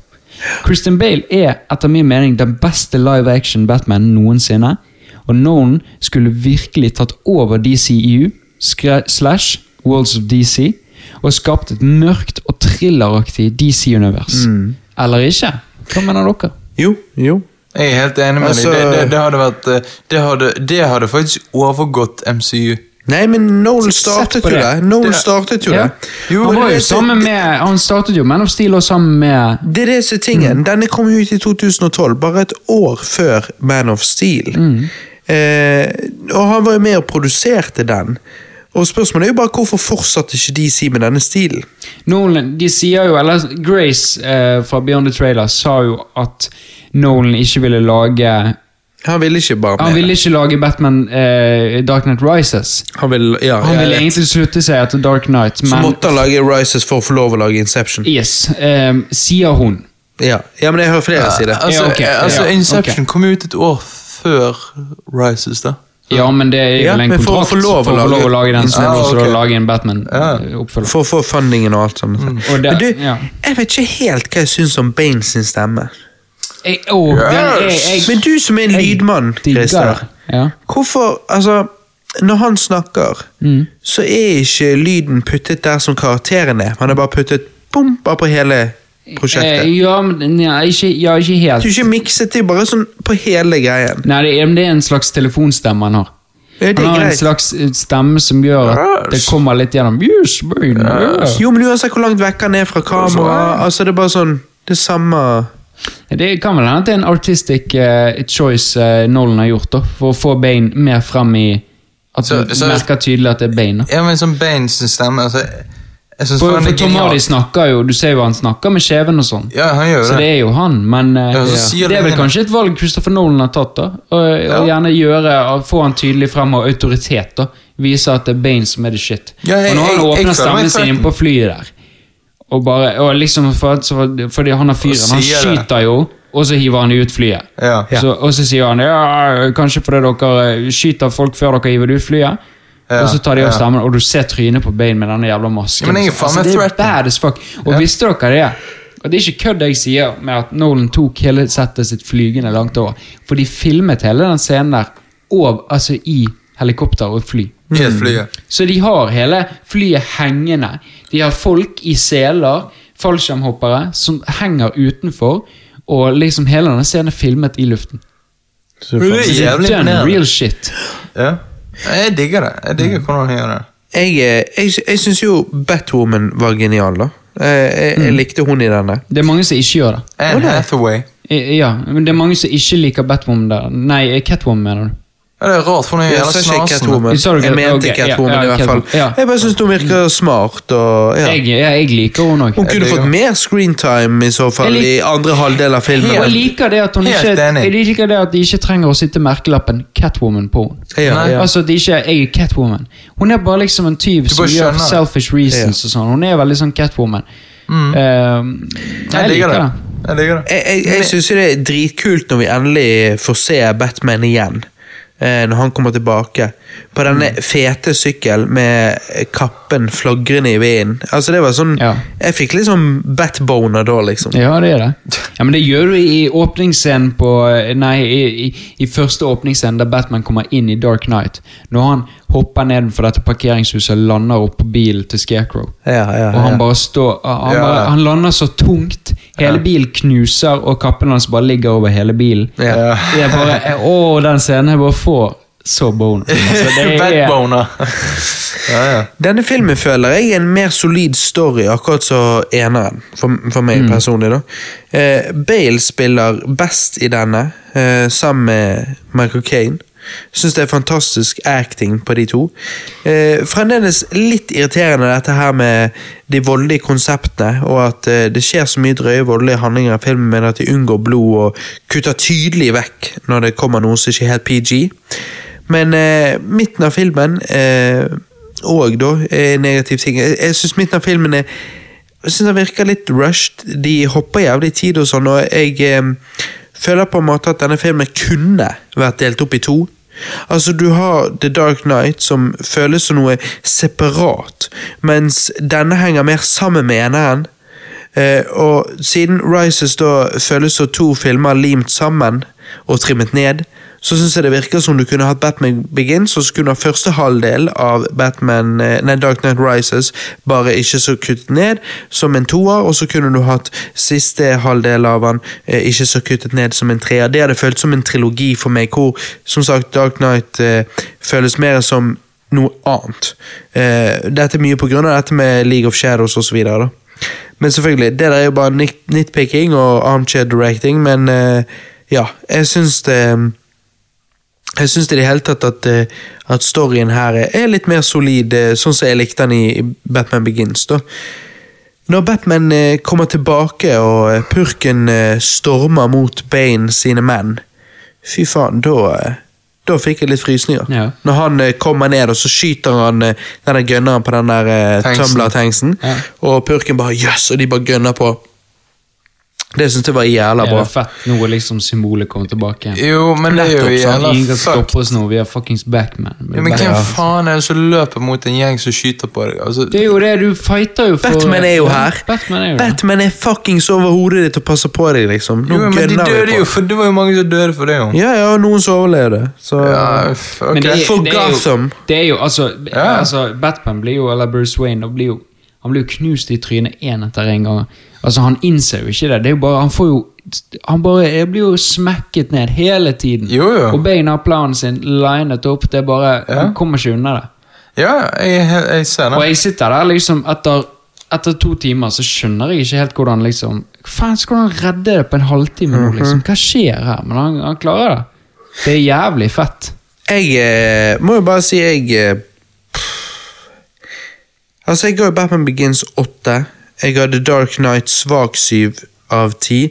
Christian Bale er etter min mening den beste live action Batman noensinne, og Nolan skulle virkelig tatt over DCEU slash Worlds of DC og skapt et mørkt og thrilleraktig DC-univers. Eller ikke? Hva mener dere? Jo, jo. Jeg er helt enig med Altså- deg. Det, det, det hadde vært eh, det hadde, det hadde faktisk overgått MCU. Nei, men Noel startet jo det. Noel startet jo Ja. det. Jo, han var jo det- sammen med Han startet jo Man of Steel og sammen med Det er det som er tingen. Denne kom ut i 2012, bare et år før Man of Steel. Eh, og han var jo med og produserte den. Og spørsmålet er jo bare hvorfor fortsatte ikke DC med denne stilen? Nolan, de sier jo, eller Grace eh, fra Beyond the Trailer sa jo at Nolan ikke ville lage Han ville ikke bare. Han ville ikke lage Batman eh, Dark Knight Rises. Han ville, ja, Han ville egentlig slutte seg etter Dark Knight, Så men måtte han lage Rises for å få lov å lage Inception. Yes, eh, sier hun. Ja, ja men jeg hører flere si det. Altså, Ja, ok, eh, altså ja, Inception ok. kom ut et år før Rises, da. Ja, men det er Ja, vel en å kontrakt å for å få lov å lage- lage den, så Ah, må du også lage en Batman-oppfølger. For å få fundingen og alt sånt. Og det- Men du, ja. jeg vet ikke helt hva jeg syns om Bane sin stemme. Jeg, oh, yes. er, jeg, Men du som er en lydmann, Christer. Ja. Hvorfor, altså Når han snakker, Mm. så er ikke lyden puttet der som karakteren er. Han er bare puttet bom, bare på hele prosjektet. Eh, ja, men ja, ikke, ja, ikke helt. Du er ikke mikset, er bare sånn på hele greien. Nei, det er, det er en slags telefonstemme han har. Ja, Han har har en slags eh, stemme som gjør at det kommer litt gjennom yes, man, yes. Jo, men uansett hvor langt vekk han er fra kamera, altså det er bare sånn Det samme Det kan vel hende at det er en artistic uh, choice uh, Nolan har gjort da, for å få Bane mer frem i At Så- du så- merker tydelig at det er Bane. da. Ja, men som Bane-stemme, altså, Jeg synes For, for Tom. Hardy snakker jo Du ser jo han snakker med kjeven og sånn. Ja, han gjør det. Så det er jo han, men ja, Ja, det er vel kanskje et valg Christopher Nolan har tatt. da Og, og gjerne gjøre Få han tydelig frem og autoritet. da Vise at det er Bane som er the shit. Ja, jeg- og når han jeg- jeg åpner føler stemmen sin inn på flyet der Og bare Og liksom for, så, Fordi han har fyren. Han skyter jo, og så hiver han ut flyet. Ja. Så, og så sier han ja, kanskje fordi dere eh, skyter folk før dere hiver ut flyet. Ja, og så tar de av ja. stemmen, og du ser trynet på Bane med denne jævla masken. Men jeg er faen altså, det er threatened. bad as fuck. Og Ja. visste dere det? Og det er ikke kødd jeg sier med at Nolan tok hele settet sitt flygende langt over. For de filmet hele den scenen der og, altså, i helikopter og fly. I et fly. ja. Så de har hele flyet hengende. De har folk i seler, fallskjermhoppere, som henger utenfor. Og liksom hele denne scenen er filmet i luften. Så det er jævlig imponerende. real shit. Ja. Jeg digger det. Jeg digger hvordan han gjør det. Jeg, eh, jeg, jeg syns jo Batwoman var genial, da. Jeg, Jeg, jeg likte hun i denne. Det er mange som ikke gjør det. Anne Hathaway. Ja, men det er mange som ikke liker Batwoman der. Nei, Catwoman, mener du? Ja, det er rart, for hun er Jeg jævla snasen. Jeg mente ok, ja, Catwoman ja, i hvert fall. Ja. Jeg bare syns hun virker smart. Og, ja. Jeg, ja, jeg liker Hun òg. Hun kunne fått mer screentime i så fall i andre halvdel av filmen. Jeg liker det at hun ikke. Jeg liker det at de ikke trenger å sitte merkelappen Catwoman på henne. Ja, ja. Altså de ikke er jeg er Catwoman. Hun er bare liksom en tyv som gjør det. selfish reasons og sånn. Hun er veldig sånn Catwoman. Mm. Uh, Jeg liker det. Jeg det. Jeg, jeg, jeg syns det er dritkult når vi endelig får se Batman igjen. Eh, når han kommer tilbake. På denne fete sykkelen med kappen flagrende i vinden. Altså, det var sånn Ja. Jeg fikk litt sånn batboner da, liksom. Ja, det er det. Ja, Men det gjør du i åpningsscenen på Nei, i, i, i første åpningsscenen der Batman kommer inn i Dark Knight. Når han hopper ned fra dette parkeringshuset og lander opp på bilen til Scarecrow. Ja, ja, Og han bare står Han, Ja. bare, han lander så tungt. Hele bilen knuser, og kappen hans bare ligger over hele bilen. Ja. Det er bare Å, den scenen jeg bare får så boner. Altså, det er, Backboner. ja, ja. Denne filmen føler jeg er en mer solid story, akkurat som eneren, for, for meg personlig. da. Eh, Bale spiller best i denne, eh, sammen med Michael Caine. Syns det er fantastisk acting på de to. Eh, fremdeles litt irriterende dette her med de voldelige konseptene, og at eh, det skjer så mye drøye voldelige handlinger i filmen, men at de unngår blod og kutter tydelig vekk når det kommer noe som ikke er helt PG. Men eh, midten av filmen eh, og da er negativ ting. Jeg, jeg syns midten av filmen er jeg synes den virker litt rushed. De hopper jævlig tid og sånn, og jeg eh, føler på en måte at denne filmen kunne vært delt opp i to. Altså, du har The Dark Knight, som føles som noe separat, mens denne henger mer sammen med eneren. Eh, og siden Rises da føles som to filmer limt sammen og trimmet ned, så syns jeg det virker som du kunne hatt Batman Begins, og så kunne første halvdel av Batman, eh, nei, Dark Knight Rises bare ikke så kuttet ned, som en toer, og så kunne du hatt siste halvdel av han eh, ikke så kuttet ned som en treer. Det hadde føltes som en trilogi for meg, hvor som sagt Dark Knight eh, føles mer som noe annet. Eh, dette er mye på grunn av dette med League of Shadows osv. Men selvfølgelig, det der er jo bare nit nitpicking og armchair directing, men eh, ja, jeg syns det Jeg syns i det hele tatt at, eh, at storyen her er- litt mer solid, eh, sånn som jeg likte den i, Batman Begins. da. Når Batman eh, kommer tilbake og purken stormer mot Bane sine menn, fy faen, da da fikk jeg litt frysninger. Ja. Når han kommer ned, og så skyter han denne gunneren på den der Tumbler-tanksen, Ja. og purken bare jøss, og de bare gønner på. Det syns jeg var jævla bra. Det er fett nå liksom symbolet kommer tilbake. Jo, men det er jo jævla Ingen kan stoppe oss nå, vi er fuckings Batman. Ja, men hvem faen er det som løper mot en gjeng som skyter på deg? Altså, Det er jo det, du fighter jo for Batman er jo her. Batman er jo. Batman er fuckings over hodet ditt og passer på deg, liksom. Nå jo, men de døde jo, for det var jo mange som døde for det, jo. Ja, ja, noen som overlevde. Så Ja, okay. Men det, er- For det er jo- Det er jo, altså, Ja. altså Batman blir jo, eller Bruce Wayne, og blir jo, han blir jo knust i trynet én etter en gang. Altså Han innser jo ikke det. det er jo bare, Han får jo Han bare blir jo smekket ned hele tiden. Jo, jo. Og Bane har planen sin linet opp. Det er bare, Ja. Han kommer ikke unna det. Ja, jeg, jeg ser Og jeg sitter der liksom etter etter to timer så skjønner jeg ikke helt hvordan liksom faen skal han redde det på en halvtime nå, liksom? Hva skjer her? Men han, han klarer det. Det er jævlig fett. Jeg eh, må jo bare si jeg eh, Altså, jeg ga Batman Begins åtte. Jeg ga The Dark Knight svak syv av ti.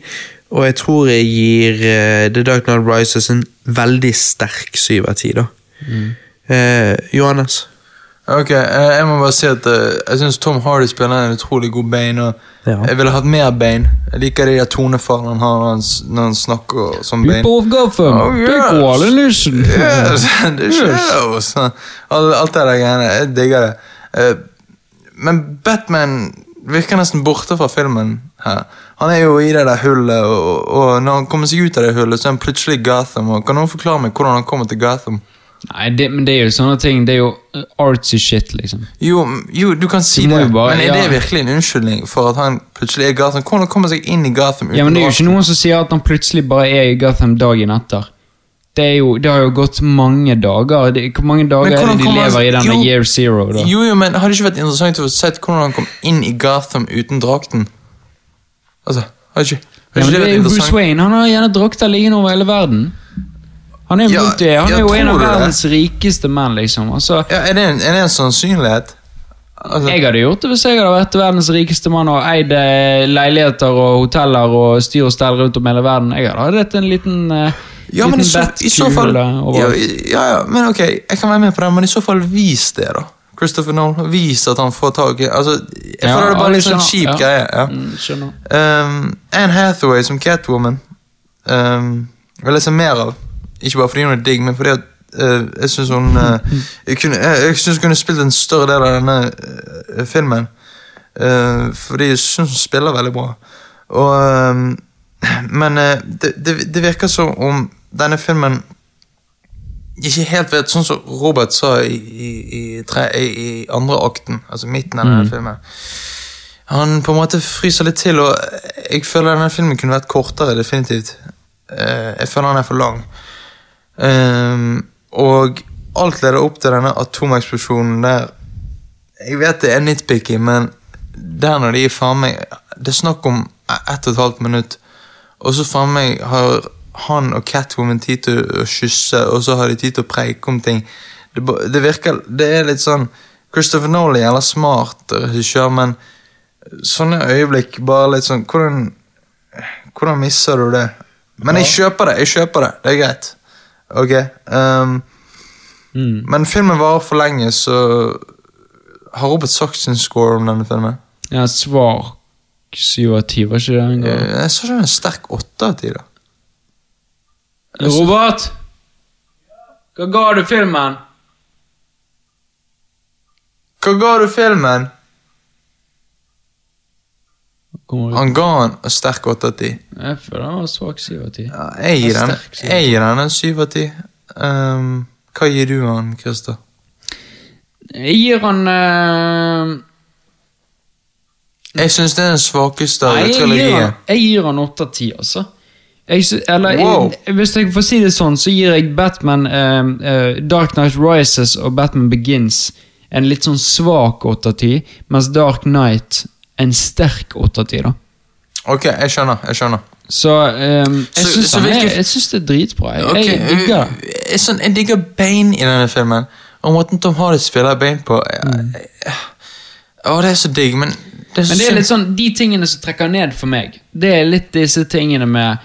Og jeg tror jeg gir uh, The Dark Knight Rises en veldig sterk syv av ti, da. Eh, Johannes? Ok, eh, Jeg må bare si at jeg syns Tom Hardy spiller en utrolig god Bane. Og Ja. Jeg ville hatt mer Bane. Jeg liker de der tonefallene han har når han, når han snakker som Bane. People of Gotham, Oh, yes. take all. Yes, shows. Alt, alt det der greiene. Jeg digger det. Eh, men Batman virker nesten borte fra filmen her. Han er jo i det der hullet, og, og når han kommer seg ut av det hullet, så er han plutselig Gotham. Og kan noen forklare meg hvordan han kommer til Gotham? Nei, det, men det er jo sånne ting. Det er jo uh, artsy shit, liksom. Jo, jo du kan si Du det, bare- men er det ja. virkelig en unnskyldning for at han plutselig er Gotham? Hvordan kommer han seg inn i Gotham Ja, men Det er jo ikke noen som sier at han plutselig bare er i Gotham dagen etter. Det, jo, det har jo gått mange dager. Det, hvor mange dager er det de lever han- i denne jo, year zero? da? Jo, jo, men Har det ikke vært interessant å få sett hvordan han kom inn i Gotham uten drakten? Altså, har det ikke, har Ja, men det er jo Bruce? Wayne. Han har gjerne drakter liggende over hele verden. Han er, Ja, multi, han er jo en av det? verdens rikeste menn, liksom. Altså, Ja, er, det en, er det en sannsynlighet? Altså, jeg hadde gjort det hvis jeg hadde vært verdens rikeste mann og eid eh, leiligheter og hoteller og styr og stell rundt om hele verden. Jeg hadde hatt en liten, uh, ja, men i så, i så fall ja, ja, ja, men ok, jeg kan være med på det, men i så fall vis det, da. Christopher Nolan, vis at han får tak i altså, Jeg Ja, føler det bare er litt sånn kjip ja. greie. Ja. Mm. Um, Anne Hathaway som Catwoman um, vil jeg se mer av. Ikke bare fordi hun er digg, men fordi at uh, jeg syns hun uh, Jeg, kunne, jeg, jeg synes hun kunne spilt en større del av denne uh, filmen. Fordi jeg syns hun spiller veldig bra. Og, eh, men det, det, det virker som om denne filmen ikke helt vet, sånn som Robert sa i, i, i, tre, i, andre akten, altså midten av denne filmen. Han på en måte fryser litt til, og jeg føler denne filmen kunne vært kortere, definitivt. Eh, jeg føler han er for lang. Ehm, og alt leder opp til denne atomeksplosjonen der Jeg vet det er nitpicky, men der når de er faen meg Det er snakk om ett og et halvt minutt, og så faen meg har han og Catwoman tid til å kysse, og så har de tid til å preike om ting. Det, det virker Det er litt sånn Christopher Nolan er jævla smart regissør, men sånne øyeblikk bare litt sånn Hvordan, hvordan misser du det? Men jeg kjøper det. jeg kjøper Det Det er greit. Ok. ehm, Men filmen varer for lenge, så Har Robert sagt sin score om denne filmen? Ja, svar syv av ti, var ikke det? Eh, Jeg sa ikke en sterk åtte av ti, da. Robert! Hva ga du filmen? Hva ga du filmen? Han ga han en sterk åtte av ti. Jeg føler han var svak syv av ti. Ja, jeg gir den jeg gir den en syv av ti. Ehm, hva gir du han, Christer? Jeg gir han uh... Jeg syns det er den svakeste Nei, jeg jeg gir han åtte av ti, altså. Jeg, eller, Wow. hvis jeg får si det sånn, så gir jeg Batman uh, uh, Dark Knight Rises og Batman Begins en litt sånn svak åtte av ti, mens Dark Knight en sterk åtte av ti, da. Ok, jeg skjønner. jeg skjønner Så um, jeg Så- syns hvilke- det er dritbra. Jeg, okay, jeg digger det. jeg, sånn, jeg digger Bane i denne filmen. Og måten Tom Hardy spiller Bane på jeg- jeg- Å, det er så digg, men det er så Men det er litt sånn, de tingene som trekker ned for meg, det er litt disse tingene med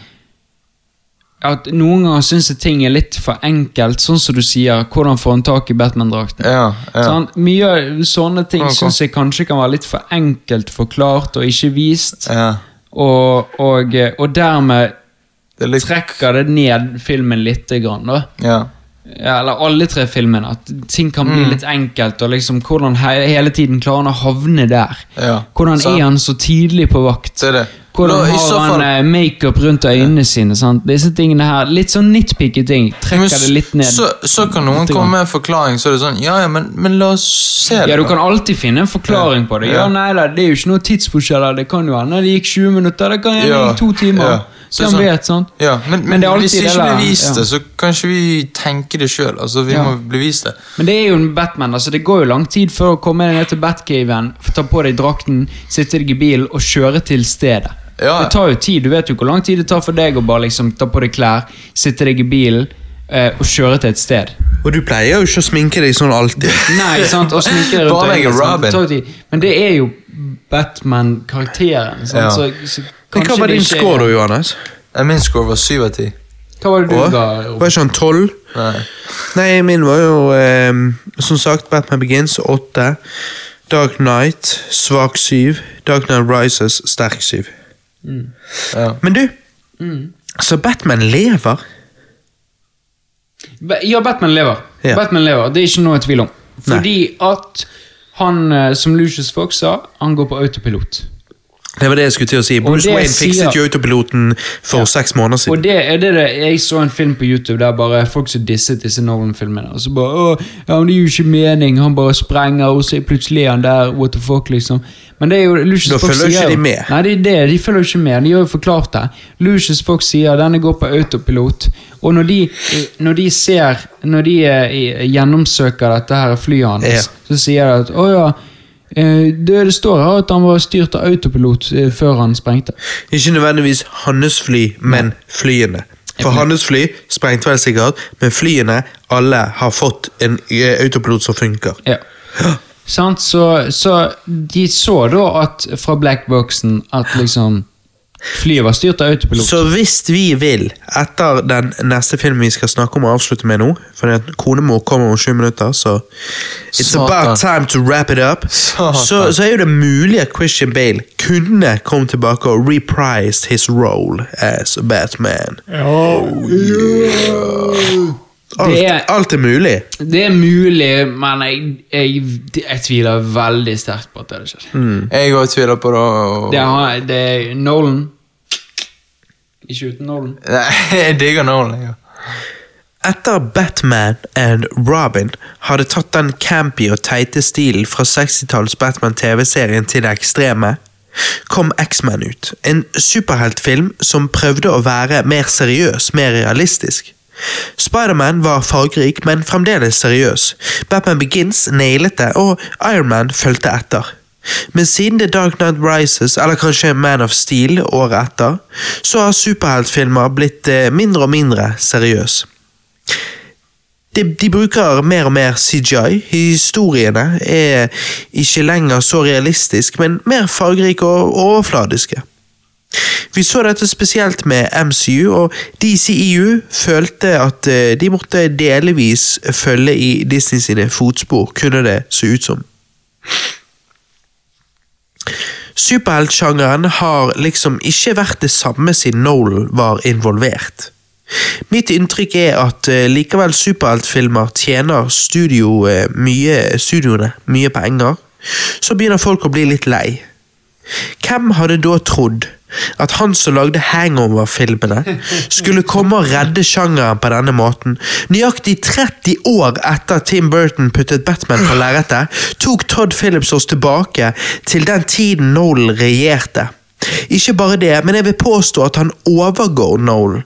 at noen ganger syns jeg ting er litt for enkelt, sånn som du sier, hvordan får han tak i Batman-drakten. Ja, ja. Sånn, mye av sånne ting okay. syns jeg kanskje kan være litt for enkelt forklart og ikke vist, ja. og, og, og dermed Det litt trekker det ned filmen lite grann, da. Ja. Ja, eller alle tre filmene. At ting kan Mm. bli litt enkelt. Og liksom hvordan he hele tiden klarer han å havne der. Ja, Hvordan så. er han så tidlig på vakt? Det det. Hvordan Nå, har han fall- eh, makeup rundt øynene sine? Sant? Disse tingene her, Litt sånn nitpicky ting. Men Trekker det litt ned. Så, så kan noen Litt komme med en forklaring, så er det sånn Ja, ja, men, men la oss se det. Ja, Du kan alltid finne en forklaring på det. Ja, Ja. nei da, Det er jo ikke noe tidsforskjeller. Det kan jo hende det gikk 20 minutter, det kan hende det Ja, gikk to timer. Så Hvem sånn- vet, sant? Ja, men, men, Men det er hvis vi ikke blir vist ja. det, så kan ikke vi tenke det sjøl. Altså, vi Ja. må bli vist det. Men det er jo en Batman. altså Det går jo lang tid før å komme ned til Batcaven, ta på deg drakten, sitte deg i bilen og kjøre til stedet. Ja. Det tar jo tid. Du vet jo hvor lang tid det tar for deg å bare liksom ta på deg klær, sitte deg i bilen eh, og kjøre til et sted. Og du pleier jo ikke å sminke deg sånn alltid. Nei, sant? Og sminke deg rundt Bare øynene. Men det er jo Batman-karakteren. Ja. Så, så Men hva var din ikke score, da, Johannes? Eh, Min score var syv av ti. Hva var det du Å, ga? Var Robert? ikke han tolv? Nei. Nei, min var jo eh, som sagt Batman Begins åtte. Dark Knight svak syv. Dark Knight Rises sterk syv. Ja. Men du, Mm. så Batman lever? Ba- Ja, Batman lever. Ja. Batman lever, Det er ikke noe tvil om. Fordi at han, eh, som Lucius Fox sa, han går på autopilot. Det var det jeg skulle til å si. Bruce Wayne fikset jo autopiloten for seks måneder siden. Og det er det, det Jeg så en film på YouTube der bare folk som disset disse Nolan-filmene. Og så bare Åh, ja, men Det gir jo ikke mening, han bare sprenger, og så er plutselig er han der. What the fuck, liksom. Men det er jo Lucius Da Fox følger sier ikke de med. Nei, det er det, de følger ikke med. De har jo forklart det. Lucius Fox sier denne går på autopilot, og når de, når de ser Når de eh, gjennomsøker dette her flyet hans, Ja. så sier de at å ja det, det står her at han var styrt av autopilot eh, før han sprengte. Ikke nødvendigvis hans fly, men flyene. For hans fly sprengte vel sikkert, men flyene, alle har fått en eh, autopilot som funker. Ja. Sant, så, så de så da at fra blackboxen at liksom flyet var styrt av autopilot. Så hvis vi vil, etter den neste filmen vi skal snakke om og avslutte med nå For konemor kommer om sju minutter, så It's Satan. about time to wrap it up. Så, så er jo det mulig at Christian Bale kunne komme tilbake og reprise his role as Batman. Alt, Det er- alt er mulig. Det er mulig, men jeg, jeg, jeg tviler veldig sterkt på at det hadde skjedd. Jeg òg tviler på det. og- Det, er, det er Nolan Ikke uten Nolan. Jeg digger Nolan. Ja. Etter Batman and Robin hadde tatt den campy og teite stilen fra 60-talls Batman-TV-serien til det ekstreme, kom X-Man ut. En superheltfilm som prøvde å være mer seriøs, mer realistisk. Spiderman var fargerik, men fremdeles seriøs. Batman Begins nailet det, og Ironman fulgte etter. Men siden The Dark Knight Rises, eller kanskje Man of Steel året etter, så har superheltfilmer blitt eh, mindre og mindre seriøse. De, de bruker mer og mer CGI. Historiene er ikke lenger så realistiske, men mer fargerike og overfladiske. Vi så dette spesielt med MCU, og DCEU følte at eh, de måtte delvis følge i Disney sine fotspor, kunne det se ut som. Superheltsjangeren har liksom ikke vært det samme siden Nolan var involvert. Mitt inntrykk er at eh, likevel superheltfilmer tjener studio, eh, mye, studioene mye penger, så begynner folk å bli litt lei. Hvem hadde da trodd at han som lagde Hangover-filmene, skulle komme og redde sjangeren på denne måten? Nøyaktig 30 år etter Tim Burton puttet Batman på lerretet, tok Todd Phillips oss tilbake til den tiden Nolan regjerte. Ikke bare det, men jeg vil påstå at han overgår Nolan.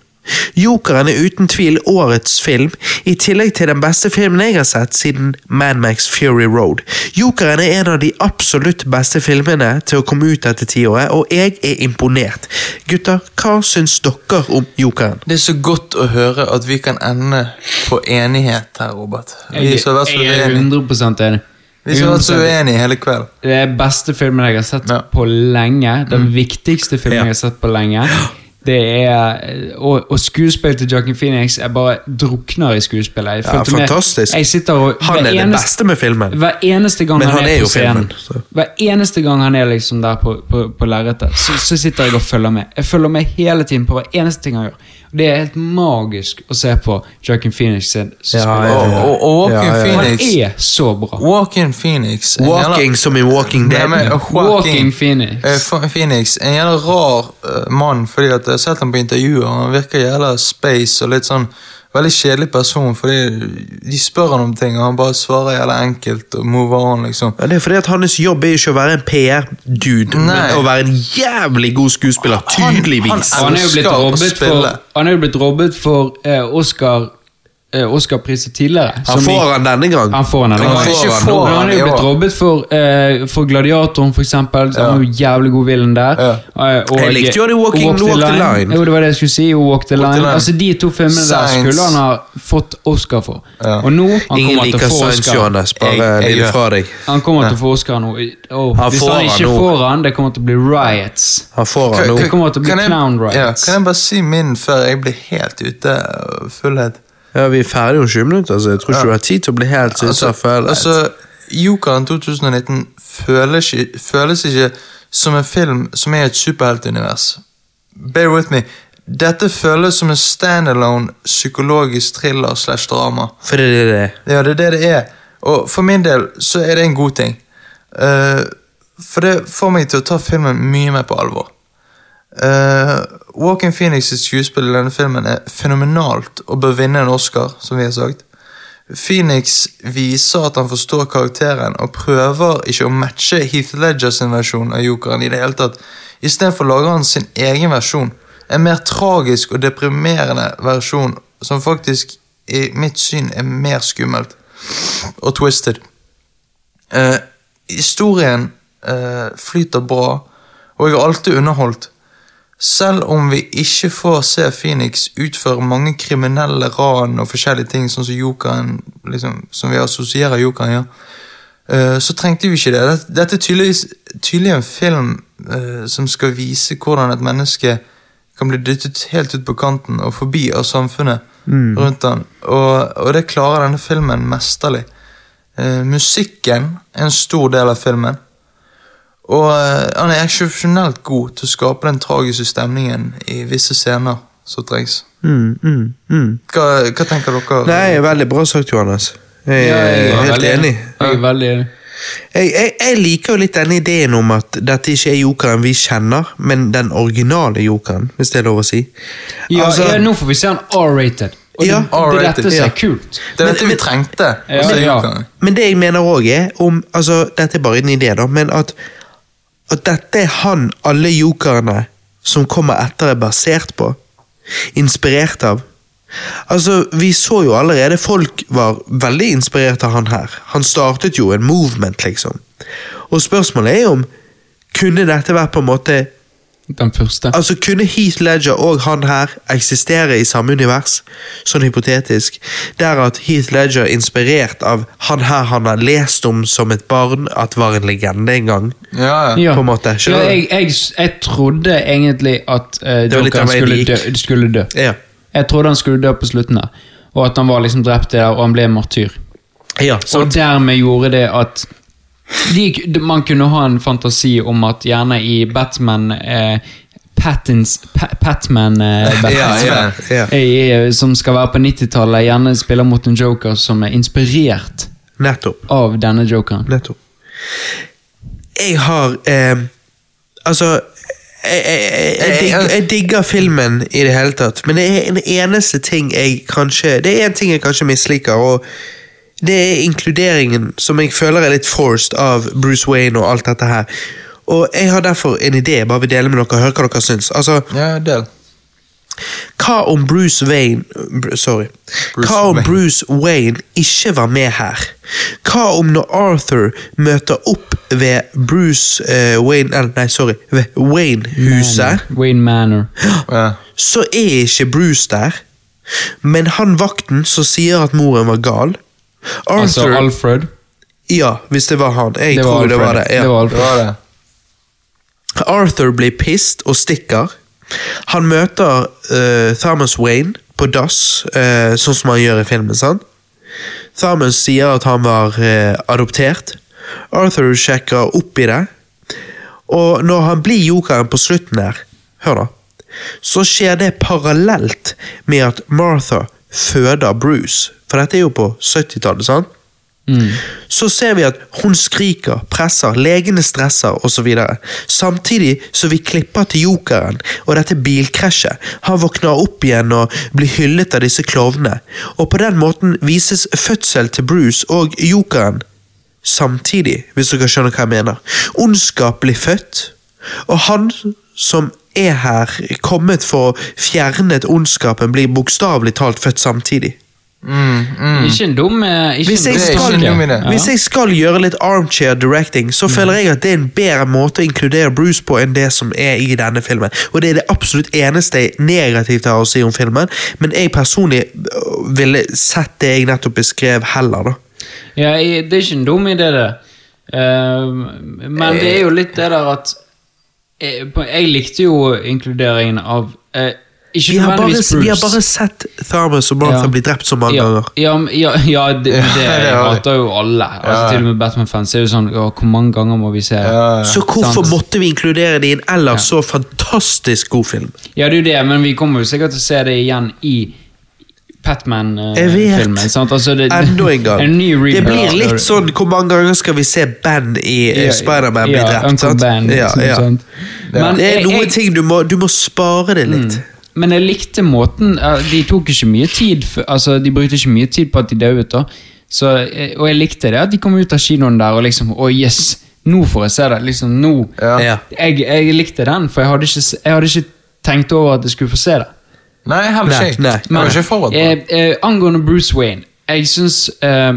Jokeren er uten tvil årets film, i tillegg til den beste filmen jeg har sett siden Mad Max Fury Road. Jokeren er en av de absolutt beste filmene til å komme ut dette tiåret, og jeg er imponert. Gutter, hva syns dere om Jokeren? Det er så godt å høre at vi kan ende på enighet her, Robert. Vi som har vært så jeg er uenige. 100 enig. Vi som har vært så uenige hele kveld. Det er beste filmen jeg har sett Ja. på lenge. Den viktigste filmen Ja. jeg har sett på lenge. Det er, og, og skuespillet til Joaquin Phoenix Jeg bare drukner i skuespillet. Jeg Ja, fantastisk. med- jeg og, Han er det beste med filmen. Hver eneste gang Men han, han er, er på scenen, filmen. Hver eneste gang han er liksom der på, på, på lerretet, så, så sitter jeg og følger med. Jeg følger med hele tiden på hver eneste ting han gjør. Det er helt magisk å se på Joaquin Phoenix sin som Ja, spiller. ja, Og, ja. og, og Walking Ja, ja. Han er så bra. Walking Phoenix en Walking som i Walking Nei, Dead. men, Joaquin, Walking Phoenix. Uh, Phoenix. En jævla rar uh, mann, fordi at jeg har sett ham på intervjuer. Han virker jævla space og litt sånn Veldig kjedelig person, fordi de spør han om ting, og han bare svarer jævlig enkelt og move on, liksom. Ja, det er fordi at hans jobb er ikke å være en PR-dude, men å være en jævlig god skuespiller. Tydeligvis. han han, han er jo blitt robbet for, han er jo blitt robbet for eh, Oscar Oscar-priser tidligere. Han som får han denne gang. Han får han denne ikke han får han. Men han er jo blitt robbet for, uh, for Gladiatoren, for eksempel. Så Han er jo jævlig god villen der. Ja. Eh, og- Jeg likte jo The Walking- Walk the Walk the Line. Jo, det var det jeg skulle si. Walk the Walk the Line. Line. Altså De to filmene der skulle han ha fått Oscar for. Ja. Og nå han Ingen kommer til å få Oscar. Johannes, bare Jeg- jeg fra deg. Han kommer til å få Oscar nå. Oh, Han hvis får han han ikke nå. får han, det kommer til å bli riots. Han får han nå. Det kommer til å bli clown riots. kan jeg bare si min før jeg blir helt ute av fullhet? Ja, Vi er ferdige om 20 minutter, så jeg tror ikke du har tid til å bli helt ute Altså, altså Jokeren 2019 føles ikke, føles ikke som en film som er et superheltunivers. Bear with me. Dette føles som en standalone psykologisk thriller slash drama. For det er det. det er. Ja, det er det det er. Og for min del så er det en god ting. Uh, for det får meg til å ta filmen mye mer på alvor. Uh, Walking Phoenix' skuespill i denne filmen er fenomenalt og bør vinne en Oscar, som vi har sagt. Phoenix viser at han forstår karakteren og prøver ikke å matche Heath Ledgers versjon av Jokeren i det hele tatt. Istedenfor lager han sin egen versjon. En mer tragisk og deprimerende versjon som faktisk i mitt syn er mer skummelt og twisted. Uh, historien uh, flyter bra, og jeg er alltid underholdt. Selv om vi ikke får se Phoenix utføre mange kriminelle ran og forskjellige ting, sånn som Jokeren, liksom, som vi assosierer Jokeren gjør, eh, så trengte vi ikke det. Dette- Dette er tydeligvis tydelig en film uh, som skal vise hvordan et menneske kan bli dyttet helt ut på kanten og forbi av samfunnet rundt den. Og, og det klarer denne filmen mesterlig. Uh, musikken er en stor del av filmen. Og eh, han er eksepsjonelt god til å skape den tragiske stemningen i visse scener som trengs. Mm, mm, mm. Hva, hva tenker dere? Nei, veldig bra sagt, Johannes. Jeg Ja, jeg er er helt enig. Jeg er veldig enig. Jeg, jeg, jeg liker jo litt denne ideen om at dette ikke er jokeren vi kjenner, men den originale jokeren, hvis det er lov å si. Ja, Altså- ja, nå får vi se han R-rated. Og Ja, det, det er dette som ja. er kult. Det er dette vi trengte. Ja, men, ja. Men det jeg mener òg er om altså, Dette er bare en idé, da, men at, at dette er han alle jokerne som kommer etter, er basert på. Inspirert av. Altså, Vi så jo allerede folk var veldig inspirert av han her. Han startet jo en movement, liksom. Og spørsmålet er jo om kunne dette vært på en måte Den første. Altså, Kunne Heath Ledger og han her eksistere i samme univers? Sånn hypotetisk. Der at Heath Ledger, inspirert av han her han har lest om som et barn, at var en legende en gang. Ja, ja. På en måte, Ja, jeg, jeg, jeg trodde egentlig at uh, Joker skulle dø, skulle dø. Ja. Jeg trodde han skulle dø på slutten der. Og at han var liksom drept der, og han ble martyr. ja Og dermed gjorde det at de, man kunne ha en fantasi om at gjerne i Batman eh, Pattins, pa, Patman eh, Batman, Ja, ja, ja. eh, som skal være på 90-tallet, gjerne spiller mot en joker som er inspirert Nettopp. av denne jokeren. Nettopp. Jeg har eh, Altså jeg, jeg, jeg, jeg, digger, jeg digger filmen i det hele tatt, men det er en eneste ting jeg kanskje Det er en ting jeg kanskje misliker, og det er inkluderingen som jeg føler er litt forced av Bruce Wayne og alt dette her. Og jeg har derfor en idé, bare vil dele med dere, høre hva dere syns. Altså, ja del. hva om Bruce Wayne Br- Sorry. Bruce hva om Wayne. Bruce Wayne ikke var med her? Hva om når Arthur møter opp ved Bruce uh, Wayne eller, Nei, sorry. Ved Wayne-huset, Wayne Manor. Så er ikke Bruce der. Men han vakten som sier at moren var gal Altså Alfred. Ja, hvis det var han. Jeg Det var tror Alfred. det var det. Ja. det var Det Alfred. var det. Arthur blir pissed og stikker. Han møter uh, Thomas Wayne på dass, uh, sånn som han gjør i filmen. sant? Thomas sier at han var uh, adoptert. Arthur sjekker opp i det. Og når han blir jokeren på slutten der, hør da, så skjer det parallelt med at Martha føder Bruce. For dette er jo på 70-tallet, sant? Så ser vi at hun skriker, presser, legene stresser osv. Samtidig så vi klipper til jokeren og dette bilkrasjet. Han våkner opp igjen og blir hyllet av disse klovnene. Og på den måten vises fødsel til Bruce og jokeren. Samtidig, hvis dere skjønner hva jeg mener. Ondskap blir født, og han som er her, kommet for å fjerne et ondskapen, blir bokstavelig talt født samtidig. Mm, mm. Ikke en dum eh, ikke Hvis jeg, skal, ikke en hvis jeg skal gjøre litt armchair directing, så føler jeg at det er en bedre måte å inkludere Bruce på enn det som er i denne filmen. Og det er det absolutt eneste negativt jeg har å si om filmen, men jeg personlig øh, ville sett det jeg nettopp beskrev heller, da. Ja, det er ikke en dum idé, det. Ehm, men det er jo litt det der at Jeg, jeg likte jo inkluderingen av eh, Ikke Vi har, bare, Bruce. vi har bare sett Thomas og Martha Ja. bli drept så mange ja, ganger. Ja, ja, ja det, det, hater jo alle. Altså, Ja. Til og med Batman-fans er jo sånn å, Hvor mange ganger må vi se? Ja, ja. Så hvorfor Sant. måtte vi inkludere det i en ellers så fantastisk god film? Ja, det er jo det, men vi kommer jo sikkert til å se det igjen i Jeg vet. Batman-filmen. Altså, Enda en gang. En ny det blir litt sånn Hvor mange ganger skal vi se Ben i eh, Spiderman bli drept? Uncle sant? Ben, Ja, liksom, ja. sant? Men Det er jeg- noen jeg- ting du må, du må spare det litt. Mm. Men jeg likte måten De tok ikke mye tid for- Altså, de brukte ikke mye tid på at de døde. da så, eh, Og jeg likte det at de kom ut av kinoen der og liksom Å, yes! Nå får jeg se det. Liksom, nå Ja. Jeg, jeg likte den, for jeg hadde, ikke, jeg hadde ikke tenkt over at jeg skulle få se det. Nei, heller ikke. nei. jeg. Jeg ikke det. eh, eh, angående Bruce Wayne Jeg syns eh,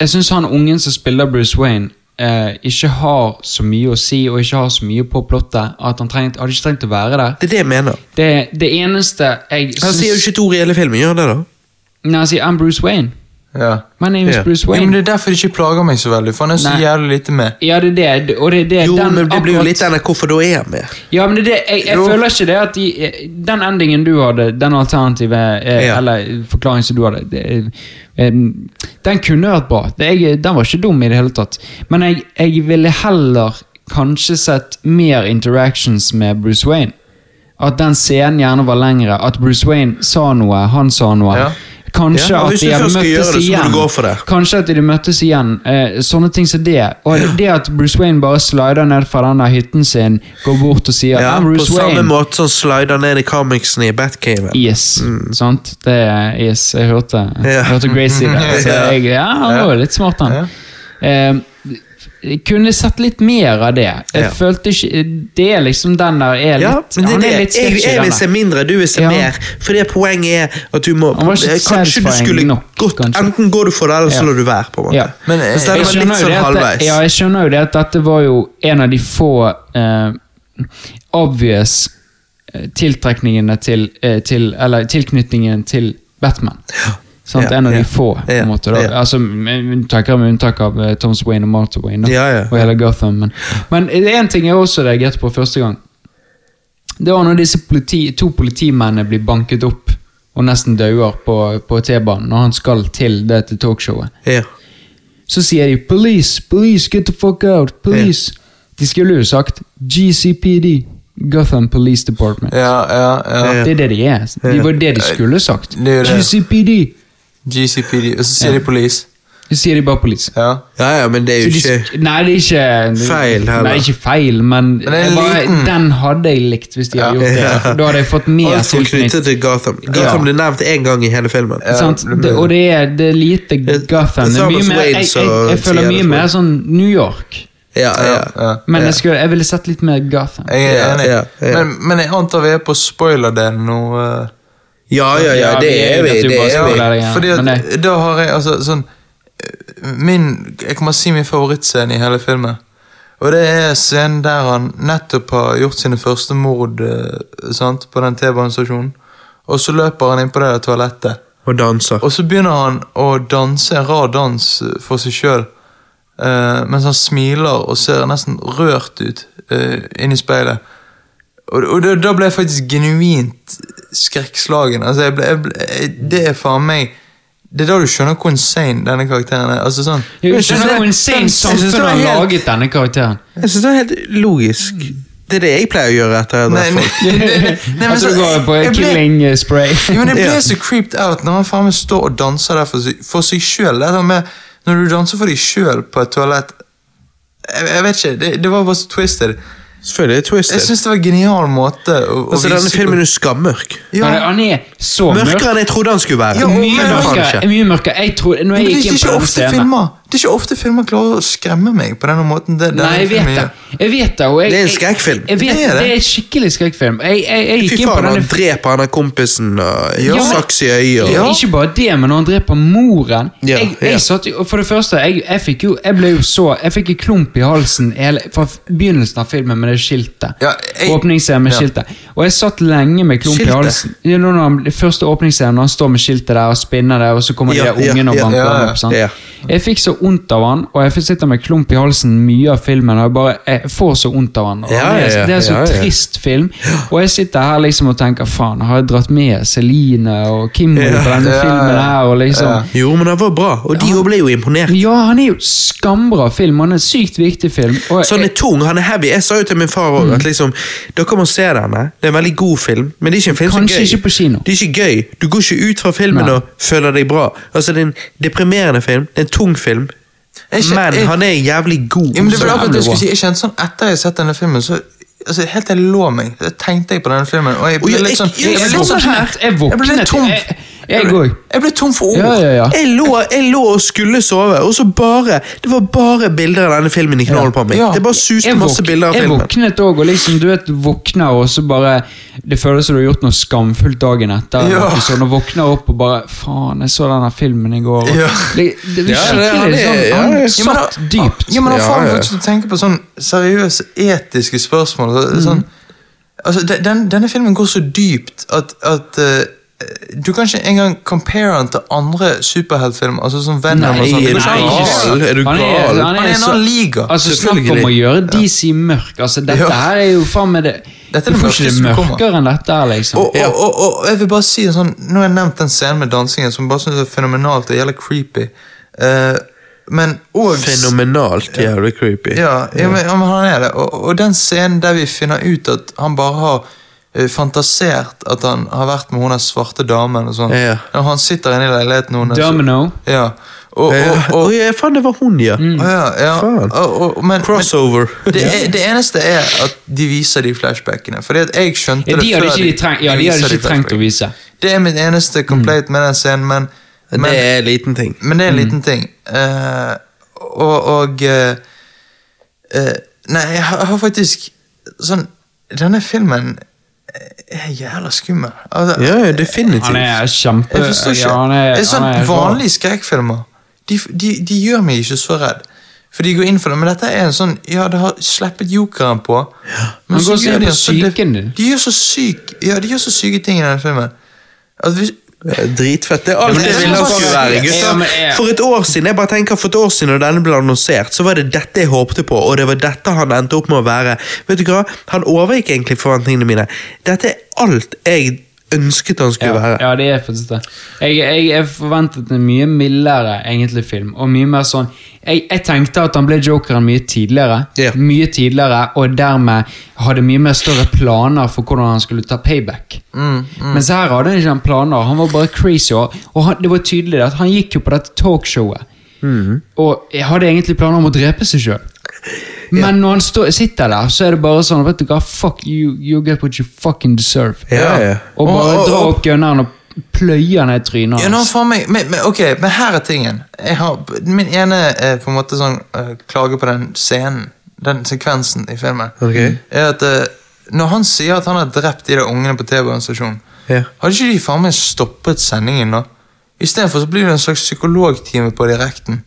Jeg syns han ungen som spiller Bruce Wayne, eh, ikke har så mye å si og ikke har så mye på plottet. At han trengt, hadde ikke trengt å være der. Det er det jeg mener. Det, det eneste jeg Han sier jo ikke et ord i hele filmen, gjør det da? Nei, han sier I'm Bruce Wayne. Ja. My name is Ja. Bruce Ja, men Det er derfor det ikke plager meg så veldig, for han er så Nei. jævlig lite med. Ja, det er det. Og det er det Jo, den men det blir jo akkurat- litt denne hvorfor da er han med. Ja, men det er det. Jeg, jeg føler ikke det at de, eh, Den endingen du hadde, den alternative eh, Ja. Eller forklaringen som du hadde det, eh, Den kunne vært bra. Det, jeg, den var ikke dum i det hele tatt. Men jeg, jeg ville heller kanskje sett mer interactions med Bruce Wayne. At den scenen gjerne var lengre. At Bruce Wayne sa noe, han sa noe. Ja. Kanskje Ja, at de skal møttes det, igjen. Kanskje at de møttes igjen. Eh, sånne ting som det. Og det at Bruce Wayne bare slider ned fra den hytten sin, går bort og sier Ja, «I'm på Wayne. samme måte som slider ned i comicsene i Batcaven. Yes, sant? Det er yes, jeg hørte, Mm. Ja. hørte Grace si det. Så Ja. jeg, ja, han var litt smart, han. Eh, kunne sett litt mer av det. Jeg Ja. følte ikke Det er liksom den der er litt Ja, men det, Han er litt Jeg, jeg vil se mindre, du vil se Ja. mer. For det poenget er at du må Han var ikke Kanskje du skulle nok, gått kanskje. Enten går du for det, eller så lar du være. på en måte Ja. Men, jeg, den Jeg var skjønner, litt sånn det at, ja, jeg skjønner jo det at dette var jo en av de få uh, obvious eh, tiltrekningene til, uh, til Eller tilknytningen til Batman. Sant? Ja, en av de få, på en måte. Da. Altså, med unntak, med unntak av uh, Thomas Wayne og Martha Wayne. Og hele Gotham. Men, men én ting jeg også reagerte på første gang. Det var når disse politi, to politimennene blir banket opp og nesten dauer på, på T-banen når han skal til dette talkshowet. Ja. Så sier de 'police, police, get the fuck out', police. De skulle jo sagt GCPD, Gotham Police Department. Ja, ja, ja. Det er det de er. Det var det de skulle sagt. Det det. GCPD. GCPD, og så sier de police. Så sier de bare police. Ja. ja, ja, men det er jo de, ikke nei, det er ikke Feil heller. Nei, ikke feil, men, det er bare, den hadde jeg likt hvis de hadde gjort det. for Da hadde jeg fått mer tilknytning. knyttet til Gotham. Gotham Ja. blir nevnt én gang i hele filmen. Sant? Det, og det er, det er lite Gotham. Det er mye mer, jeg, jeg, jeg føler mye mer sånn New York. Ja, ja. ja. Men jeg, skulle, jeg ville sett litt mer Gotham. Jeg er enig. ja, ja. Men, men jeg antar vi er på spoiler-delen nå. eh. Ja, ja, ja, det er vi. Det er vi. fordi at da har jeg altså sånn eh, Min Jeg kan bare si min favorittscene i hele filmen. Og det er scenen der han nettopp har gjort sine første mord eh, sant, på den T-banestasjonen. Og så løper han inn på det der toalettet. Og danser. Og så begynner han å danse en rar dans eh, for seg sjøl. mens han smiler og ser nesten rørt ut uh, inn i speilet. Og, og da, da ble jeg faktisk genuint skrekkslagen. Altså, jeg ble, jeg ble, det er faen meg Det er da du skjønner hvor insane denne karakteren er. Altså sånn Jeg skjønner det- hvor insane samfunnet har helt- laget denne karakteren. Jeg synes det er helt logisk. Det er det jeg pleier å gjøre etter at jeg Nei, har nei, drept folk. nei, At du går på killing spray. Jo, men jeg ble så creeped out når han faen meg står og danser der for seg, for seg sjøl. Når du danser for deg sjøl på et toalett Jeg, jeg vet ikke, det, det var bare så twisted. Selvfølgelig er Twisted. Jeg synes syns det var en genial måte å, å Altså, denne filmen er skammørk. ja. Han er- Han er så mørk. Mørkere enn jeg trodde han skulle være. Ja, Mye men- mørkere. Mye mørkere. Jeg tror, når Men jeg det, er gikk inn ikke på ofte filmer Det er ikke ofte filmer klarer å skremme meg på denne måten. Det, Nei, jeg vet det. Jeg vet det, og jeg, Det er en jeg- skrekkfilm. Jeg vet, Det det er det. det. en skikkelig skrekkfilm. Jeg, jeg, jeg Fy faen, inn på faen, han dreper han der kompisen og Ja, saks i øyet. Ja. Ikke bare det, men når han dreper moren Ja, jeg, ja. satt For det første, jeg, jeg, fikk jo, jeg ble jo så Jeg fikk en klump i halsen hele, fra begynnelsen av filmen med det skiltet. Ja, Åpningsscenen med ja. skiltet. Og jeg satt lenge med klump Skiltet? i halsen. Ja, når han, det første åpningsscenen, når han står med skiltet der og spinner det, og så kommer Ja, de ungene og ja, banker ja, ja. opp. Sant? Ja. Jeg fikk så vondt av han, og jeg sitter med klump i halsen mye av filmen. Og jeg bare, jeg får så vondt av han. Ja, ja, ja, det er så ja, ja. trist film. Og jeg sitter her liksom og tenker faen, har jeg dratt med Celine og Kimberly Ja, på denne filmen her? Og liksom. Jo, men den var bra, og de ble jo imponert. Ja, han er jo skambra film. Han er en sykt viktig film. Og Så han er tung, han er heavy. Jeg sa jo til min far også, Mm. at liksom, dere må se denne. Det er en veldig god film, men det er ikke en film som er gøy. ikke på kino. Det er ikke gøy. Du går ikke ut fra filmen Nei. og føler deg bra. Altså, Det er en deprimerende film, det er en tung film, Kjen- men jeg- han er jævlig god. Ja, men det var akkurat det jeg skulle si. Jeg kjente sånn Etter jeg har sett denne filmen, så altså, Helt til jeg lå meg, tenkte jeg på denne filmen. Og jeg ble jeg- litt sånn jeg- jeg- ble jeg litt sånn. Jeg. Jeg- jeg ble- òg. Jeg ble tom for ord. Ja, ja, ja. Jeg lå, jeg lå og skulle sove, og så bare Det var bare bilder av denne filmen i knallen på meg. Ja. Det bare suste Jeg, masse bilder av jeg filmen. våknet òg, og liksom, du vet, våkner og så bare Det føles som du har gjort noe skamfullt dagen etter. Ja. Og Sånn, og våkner opp og bare Faen, jeg så denne filmen i går. og- Ja. Det, det, det, Ja, det- han skikkelig sånn, Han satt dypt. Ja, men da får man faktisk tenke på sånn seriøse etiske spørsmål. Så, sånn, altså, den, denne filmen går så dypt at, at eh, du kan ikke engang compare han til andre superheltfilmer. Altså som Venom og sånn. Nei, Det ikke nei, Er du Han er, gal? han Han er en annen liga. Altså, Snakk om å gjøre DC mørk. Altså, Dette Ja. her er jo faen meg det Dette er Du det får ikke det mørkeste som mørkere enn dette her, liksom. Og, og, og, og jeg vil bare si en sånn Nå har jeg nevnt den scenen med dansingen, som bare synes er fenomenalt og jævlig creepy. Uh, men òg Fenomenalt jævlig creepy. Ja, ja, men, ja, men han er det. Og, og den scenen der vi finner ut at han bare har fantasert at han har vært med hun der svarte damen. og sånn. Ja. Og han sitter inne i leiligheten hennes. Domino. Ja. Og, og, Ja, og, ja, faen, det var hun, ja. Å ja. Og, og, men, men det, er, det eneste er at de viser de flashbackene. Fordi at jeg skjønte Ja, de det før ikke, de treng, ja, de hadde ikke ikke trengt å vise. Det er mitt eneste complaint med den scenen, men, men, det er en liten ting. men det er en liten ting. Uh, og og uh, eh, Nei, jeg har, jeg har faktisk sånn Denne filmen er jævla skummel. Altså, Ja, ja, definitivt. Han er kjempe... jeg forstår ikke. Ja, han er, det er sånn er Vanlige skrekkfilmer de, de, de gjør meg ikke så redd. For de går inn for det, men dette er en sånn Ja, det har sluppet jokeren på. Men Han går så gjør de på syken, så- psyken. De gjør så syk Ja, de gjør så syke ting i denne filmen. Altså, hvis, Dritfett. Det er alt jeg det er ville sånn skulle være. Gutter. For et år siden jeg bare tenker for et år siden når denne ble annonsert, så var det dette jeg håpte på, og det var dette han endte opp med å være. Vet du hva? Han overgikk egentlig forventningene mine. Dette er alt jeg ønsket han skulle Ja, være. ja, det er faktisk det. Jeg, jeg, jeg forventet en mye mildere egentlig film. Og mye mer sånn Jeg, jeg tenkte at han ble jokeren mye tidligere. yeah. Mye tidligere, Og dermed hadde mye mer større planer for hvordan han skulle ta payback. mm, Mens her hadde han ikke planer. Han var bare crazy. Og, og han, det var tydelig at han gikk jo på dette talkshowet. Og hadde egentlig planer om å drepe seg sjøl. Men når han stå, sitter der, så er det bare sånn Vet du hva, fuck you, you get what you fucking deserve. Ja, ja. Og bare oh, dra opp gunneren og pløye ned trynet Ja, nå hans. faen meg, men, men, ok, men her er tingen. Jeg har, min ene er på en måte sånn uh, klage på den scenen, den sekvensen i filmen, okay. er at uh, når han sier at han har drept de der ungene på T-banestasjonen, Ja. hadde ikke de faen meg stoppet sendingen da? Istedenfor så blir det en slags psykologtime på direkten.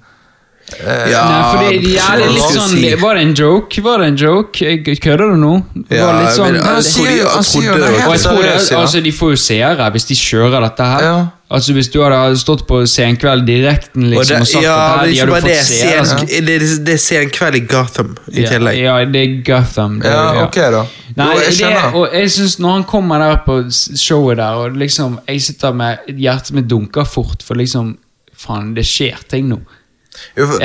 Ja, Nei, for det, de er litt sånn? Var det en joke? Var det en joke? Jeg- Kødder du nå? Ja, var litt sånn, men- Han sier jo- det helt og jeg tror det, seriøst, altså De får jo seere hvis de kjører dette her. Ja. Altså Hvis du hadde stått på Senkveld direkten Og liksom, det, og sagt ja, at her, de hadde bare det. fått seere. Sen, altså. det, er Senkveld i Gotham i Ja, tillegg. Ja, det er Gotham. Det, Ja, ok da. Nei, Jo, jeg det, og jeg synes Når han kommer der på showet der, og liksom jeg sitter med hjertet mitt dunker fort, for liksom Faen, det skjer ting nå.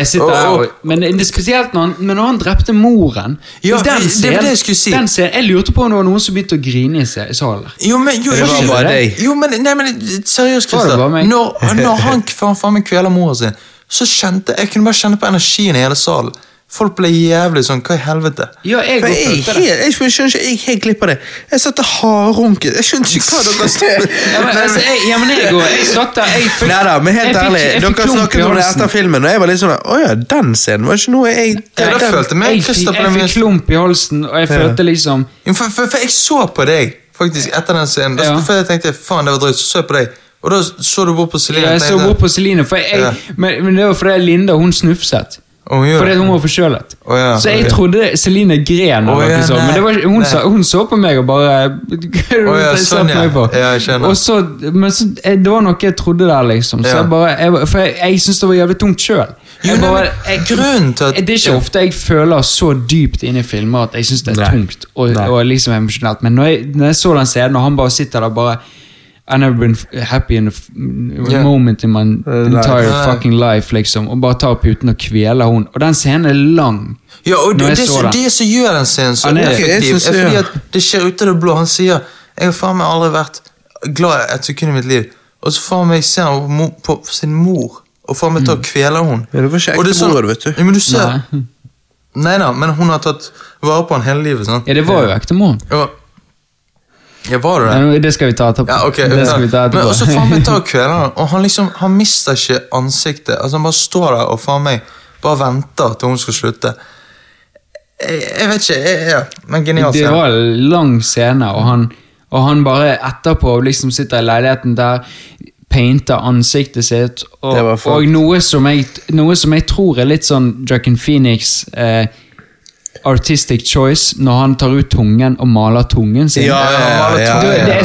Sitter og- og- Men spesielt når han, men når han drepte moren Ja, den det- det var det jeg skulle si. Den scenen, jeg lurte på om det var noen som begynte å grine i salen. Jo, men, jo, Det var bare deg. Jo, men, nei, men seriøst, Christer. Når, når han faen meg kveler moren sin, så kjente jeg kunne bare kjenne på energien i hele salen. Folk ble jævlig sånn Hva i helvete? Ja, jeg jeg, jeg, helt, det. jeg skjønner ikke, jeg helt glipp av det. Jeg satt og hardrunket. Jeg skjønner ikke hva dere snakker Ja, men, altså, jeg, ja, men jeg, går- jeg satt der jeg fikk, Neida, men helt fikk- ærlig, dere snakket om det etter filmen, og jeg var litt sånn Å ja, den scenen var ikke noe jeg Ja, da følte meg Jeg, fikk- jeg fikk klump i halsen, og jeg følte liksom for, for, for jeg så på deg faktisk etter den scenen. Da, Ja. For jeg tenkte faen, det var drøyt. Så så jeg på deg, og da så du bort på Celine. Ja, Jeg så bort på Celine, for jeg, Ja. men, men det var fordi Linda hun snufset. Å, hun Fordi hun var forkjølet. Oh, ja, så jeg trodde Celine gren. Oh, ja, nei, men det var, hun, så, hun så på meg og bare ja, sånn, meg for? Ja, jeg. Og så, men så, eh, Det var noe jeg trodde der, liksom. Så Ja. jeg bare, jeg, for jeg, jeg syns det var jævlig tungt sjøl. At- Det er ikke ja. ofte jeg føler så dypt inn i filmer at jeg syns det er Nei. tungt og, og liksom emosjonelt. Men når jeg, når jeg så den scenen, og han bare sitter der bare I never been happy in a Ja. moment in my entire Nei. fucking life, liksom. Og bare tar puten og kveler hun. Og den scenen er lang. Ja, og det, det, så det som gjør den scenen så er- effektiv, synes- er fordi at det skjer ut av det blå. Han sier 'Jeg har faen meg aldri vært glad i et sekund i mitt liv', og så faen meg ser han på, sin mor, og faen meg tar og kveler hun. Ja, det var ikke er sånn- ekte mor, vet du. Ja, men du ser Nei. Nei da, men hun har tatt vare på han hele livet. sant? Ja, det var jo ektemoren. Ja, ja var det det? Ja, Det skal vi ta etterpå. Ja, okay, det skal vi ta Men også faen meg etterpå. kvelden og han liksom, han mister ikke ansiktet. Altså Han bare står der og faen meg bare venter til hun skal slutte. Jeg, jeg vet ikke, jeg, ja, men genialt. Det var en lang scene, og han, og han bare etterpå liksom sitter i leiligheten der, painter ansiktet sitt, og, og noe, som jeg, noe som jeg tror er litt sånn Joaquin Phoenix eh, artistic choice, når han tar ut tungen og maler tungen sin. Ja, ja, ja, ja, Det, ja. det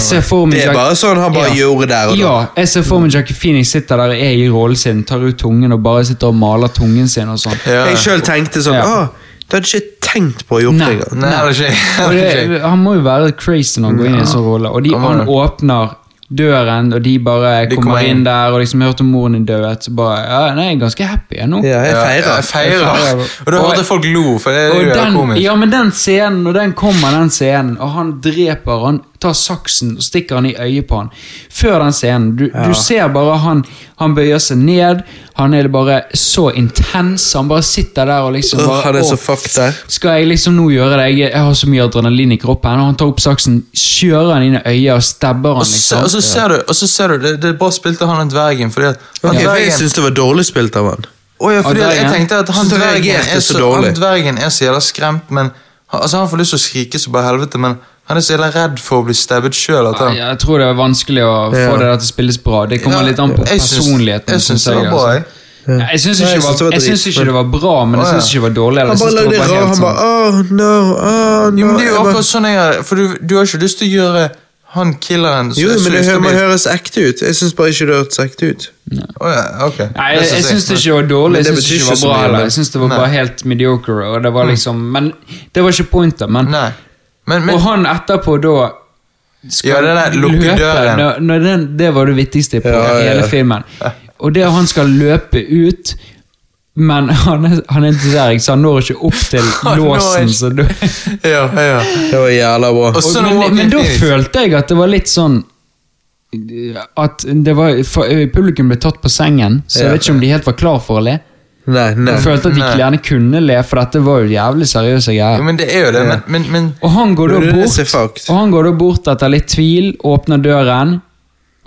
Det er bare sånn han bare gjorde der og da. Ja, jeg ser for meg Jackie Phoenix sitter der er i rollen sin, tar ut tungen og bare sitter og maler tungen sin og sånn. Ja. Jeg sjøl tenkte sånn Ja. Å, det hadde ikke tenkt på å gjøre det engang. Han må jo være crazy når han går inn i en sånn rolle. Og de, Han åpner døren, og de bare De kommer, inn inn. der og liksom hørte moren din dø. Så bare, ja, nei, jeg er ganske happy jeg nå. Ja, jeg Ja, feirer. jeg feirer. Jeg feirer. Og da hørte folk lo, for det er jo den, komisk. ja, men den scenen, når den kommer, den scenen, og han dreper, han tar saksen og stikker han i øyet på han. Før den scenen. Du, du ser bare han Han bøyer seg ned. Han er bare så intens. Han bare sitter der og liksom bare, han er så fucked. Skal jeg liksom nå gjøre det? Jeg, jeg har så mye adrenalin i kroppen. Og han tar opp saksen, kjører han inn i øyet og stabber han. Og så, liksom. og så ser du, og så ser du det, det er bra spilt av han en dvergen, fordi at han okay, for jeg dvergen, syns det var dårlig spilt av han. Oh, ja, fordi jeg tenkte at han dvergen, er så han dvergen er så jævla skremt, men altså, han får lyst til å skrike så bare helvete, men han er så jævla redd for å bli stabbet sjøl. Ja, Jeg tror det er vanskelig å få Ja. det der til å spilles bra. Det kommer Ja, litt an på personligheten. jeg syns det var bra, altså. jeg. Ja, Jeg syns Nei, ikke, jeg synes det var- var jeg syns ikke det var bra, men jeg syns ikke det var dårlig. eller Han bare synes det lagde rar. Han bare sånn- oh no, oh no. Jo, men det er jo akkurat sånn jeg er, for du, du har ikke lyst til å gjøre han killeren så- Jo, men det hø- må høres ekte ut. Jeg syns bare ikke det hørtes ekte ut. Å ja, ok. Nei, jeg, jeg synes syns det ikke var dårlig, jeg syns det, ikke ikke det var bra Jeg synes det var bare helt mediocre, og det var liksom Men det var ikke pointet. Men, Nei. Men, men og han etterpå da skal Ja, det der, lukke løpe, døren. når- når den, Det var det viktigste på Ja, ja. hele filmen. Og det at han skal løpe ut men han er, han er ikke der, så han når ikke opp til låsen. Så du, Ja, ja. Det var jævla bra. Og så men, men da følte jeg at det var litt sånn At det var for, publikum ble tatt på sengen, så jeg vet ikke om de helt var klar for å le. Nei, nei. Jeg følte at de gjerne kunne le, for dette var jo jævlig seriøse greier. men det er jo det, men, men, men Og han går da bort. Og han går da bort etter litt tvil, åpner døren,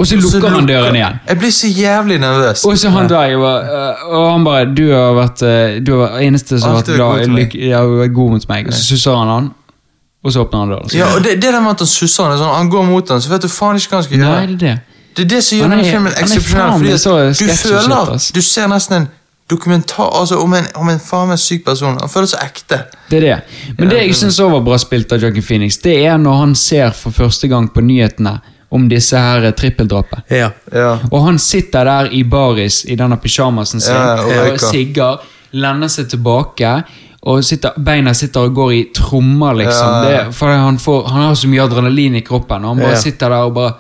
og så lukker han døren igjen. Jeg blir så jævlig nervøs. Og så han der, øh, Og han bare 'Du har vært øh, Du har vært eneste som har vært glad god mot meg. vært god mot meg.' Og så susser han han, og så åpner han døren. Så, Ja, og det, det der med at han susser han, sånn, han går mot han, så vet du faen ikke hva han skal Nei, gjøre. det er det. Det er det som gjør denne filmen eksepsjonell. at så du føler shit. Du ser nesten en dokumentar altså, om en, om en faen meg syk person. Han føles så ekte. Det er det. Men det jeg syns også var bra spilt av Joaquin Phoenix, det er når han ser for første gang på nyhetene om disse her trippeldrapene. Ja. Ja. Og han sitter der i baris i denne pysjamasen sin Ja, og og sigger, lener seg tilbake, og sitter, beina sitter og går i trommer, liksom. Det, for han, får, han har så mye adrenalin i kroppen, og han bare Ja. sitter der og bare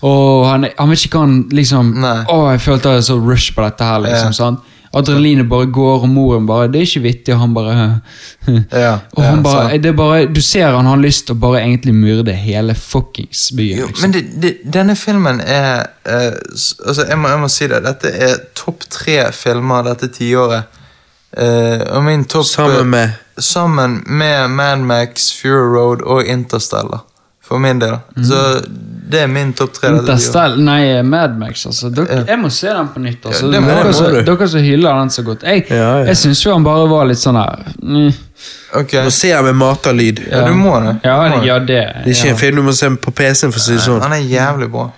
Åh, han, han vet ikke hva han liksom Nei. Åh, jeg følte så rush på dette her, liksom. Ja. sant? Adrenalinet bare går, og moren bare Det er ikke vittig, og han bare Ja, Og han ja, bare, sant. det er bare Du ser han har lyst til å bare egentlig myrde hele fuckings byen. Jo, liksom. men det, det, denne filmen er eh, altså jeg må, jeg må si det. Dette er topp tre filmer dette tiåret. Eh, og min topp Sammen med Sammen med Mad Max, Fury Road og Interstellar. For min del. Så det er min topp tre. Interstell Nei, Mad Max, altså. Dere, Jeg må se den på nytt. Altså. Ja, det må- dere, må som, du. dere som hyller den så godt. Jeg, Ja, ja. jeg syns jo han bare var litt sånn her mm, okay. Må se han med matalyd. Ja, du må det. Ja, Du må det. ja, det. Det er ikke ja. en film du må se på PC-en, for å si det sånn. Han er jævlig bra.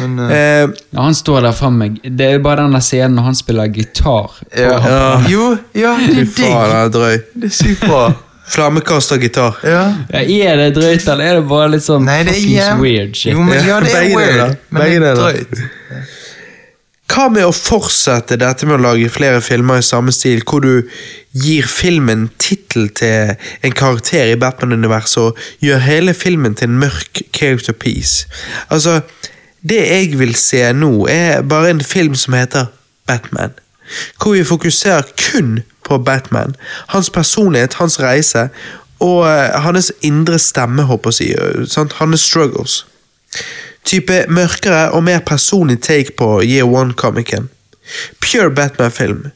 Men uh, uh, han står der framme. Det er bare den scenen når han spiller gitar. ja. Ja. Jo, ja, det er digg. Det er sykt bra. Flammekastergitar. Ja. Ja, er det drøyt, eller er det bare litt sånn Nei, det er weird shit? Jo, men, ja, det er Begge weird, deler. men Begge det er drøyt. Hva med å fortsette dette med å lage flere filmer i samme stil, hvor du gir filmen tittel til en karakter i Batman-universet og gjør hele filmen til en mørk character piece? Altså, det jeg vil se nå, er bare en film som heter Batman. Hvor vi fokuserer kun på Batman, hans personlighet, hans reise og eh, hans indre stemme, håper jeg å eh. Hans struggles type mørkere og mer personlig take på Year One-komikken. Pure Batman-film.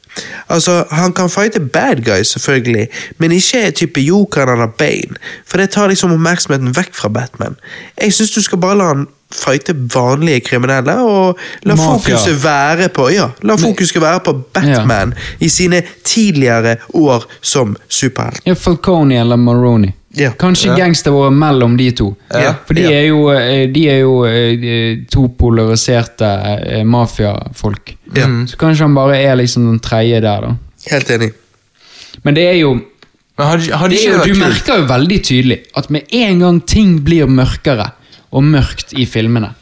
Altså, Han kan fighte bad guys, selvfølgelig, men ikke type Jokeren eller Bane, for det tar liksom oppmerksomheten vekk fra Batman. Jeg syns du skal bare la han fighte vanlige kriminelle, og la Mafia. fokuset være på ja, la fokuset være på Batman i sine tidligere år som superhelt. Ja, Falcone eller Maroni. Ja. Kanskje yeah. gangstervåret mellom de to. Yeah. For de er jo, eh, de er jo eh, to polariserte eh, mafiafolk. Ja. Så kanskje han bare er liksom den tredje der, da. Helt enig. Men det er jo, Men har de det er jo Du merker jo veldig tydelig at med en gang ting blir mørkere og mørkt i filmene,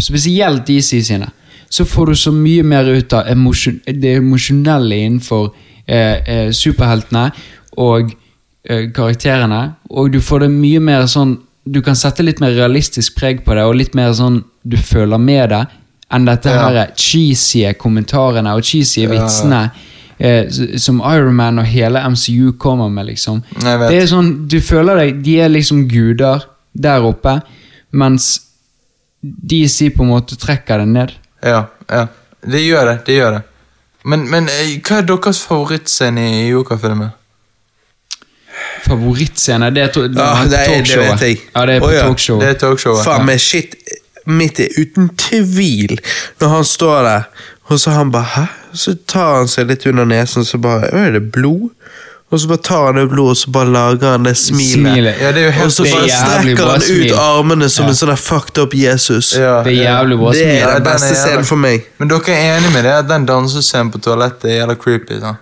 spesielt DC sine, så får du så mye mer ut av emosjon, det emosjonelle innenfor eh, eh, superheltene og eh, karakterene, og du får det mye mer sånn Du kan sette litt mer realistisk preg på det, og litt mer sånn du føler med det, enn dette Ja. her cheesy kommentarene og cheesy vitsene eh, som Iron Man og hele MCU kommer med, liksom. Det er sånn, Du føler deg De er liksom guder der oppe, mens DC på en måte trekker det ned. Ja, ja. Det gjør det. det gjør det. Men, men eh, hva er deres favorittscene i Joker-filmen? Favorittscene, det er, to, det Ja, det er- det vet jeg. Ja, det er på oh, ja. talkshowet. Det er talkshowet. Faen meg shit. mitt er uten tvil når han står der, og så han bare Hæ? Så tar han seg litt under nesen, så bare «Å, Er det blod? Og så bare tar han det blodet, og så bare lager han det smilet. Smilet. Ja, det er jo helt og så bare strekker han ut smil. armene som Ja. en sånn fucked up Jesus. Ja, Det er jævlig bra smil. Det er den beste scenen for meg. Men dere er enige med det at den dansescenen på toalettet er jævla creepy? sant?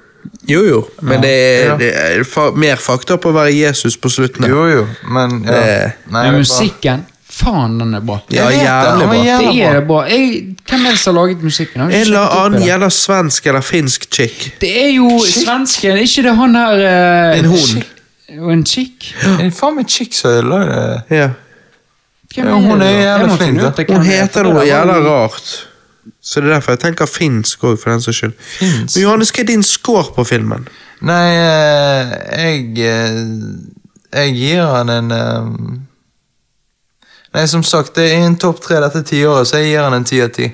Jo, jo, men det er, Ja. det er fa mer fakta på å være Jesus på slutten. her. Jo, jo, men ja. Det- Nei, Men musikken, faen den er bra. Ja, Jeg vet det, jævlig var bra. jævla Det er bra. Jeg, hvem er det som har laget musikken? Har En eller opp i annen det. gjelder svensk eller finsk chick. Det er jo svensken, er ikke det han her eh, En hund. Og en chick? Det er faen meg chick som ødela det. Hvem Ja, hun det er da? jævlig Jeg må flink, finne ut av Hun hvem er, heter noe jævlig der jævla rart. Så det er derfor jeg tenker finsk òg, for den saks skyld. Finsk? Men Johannes, hva er din score på filmen? Nei, eh, jeg eh, Jeg gir han en eh, Nei, som sagt, det er en topp tre dette tiåret, så jeg gir han en ti av ti.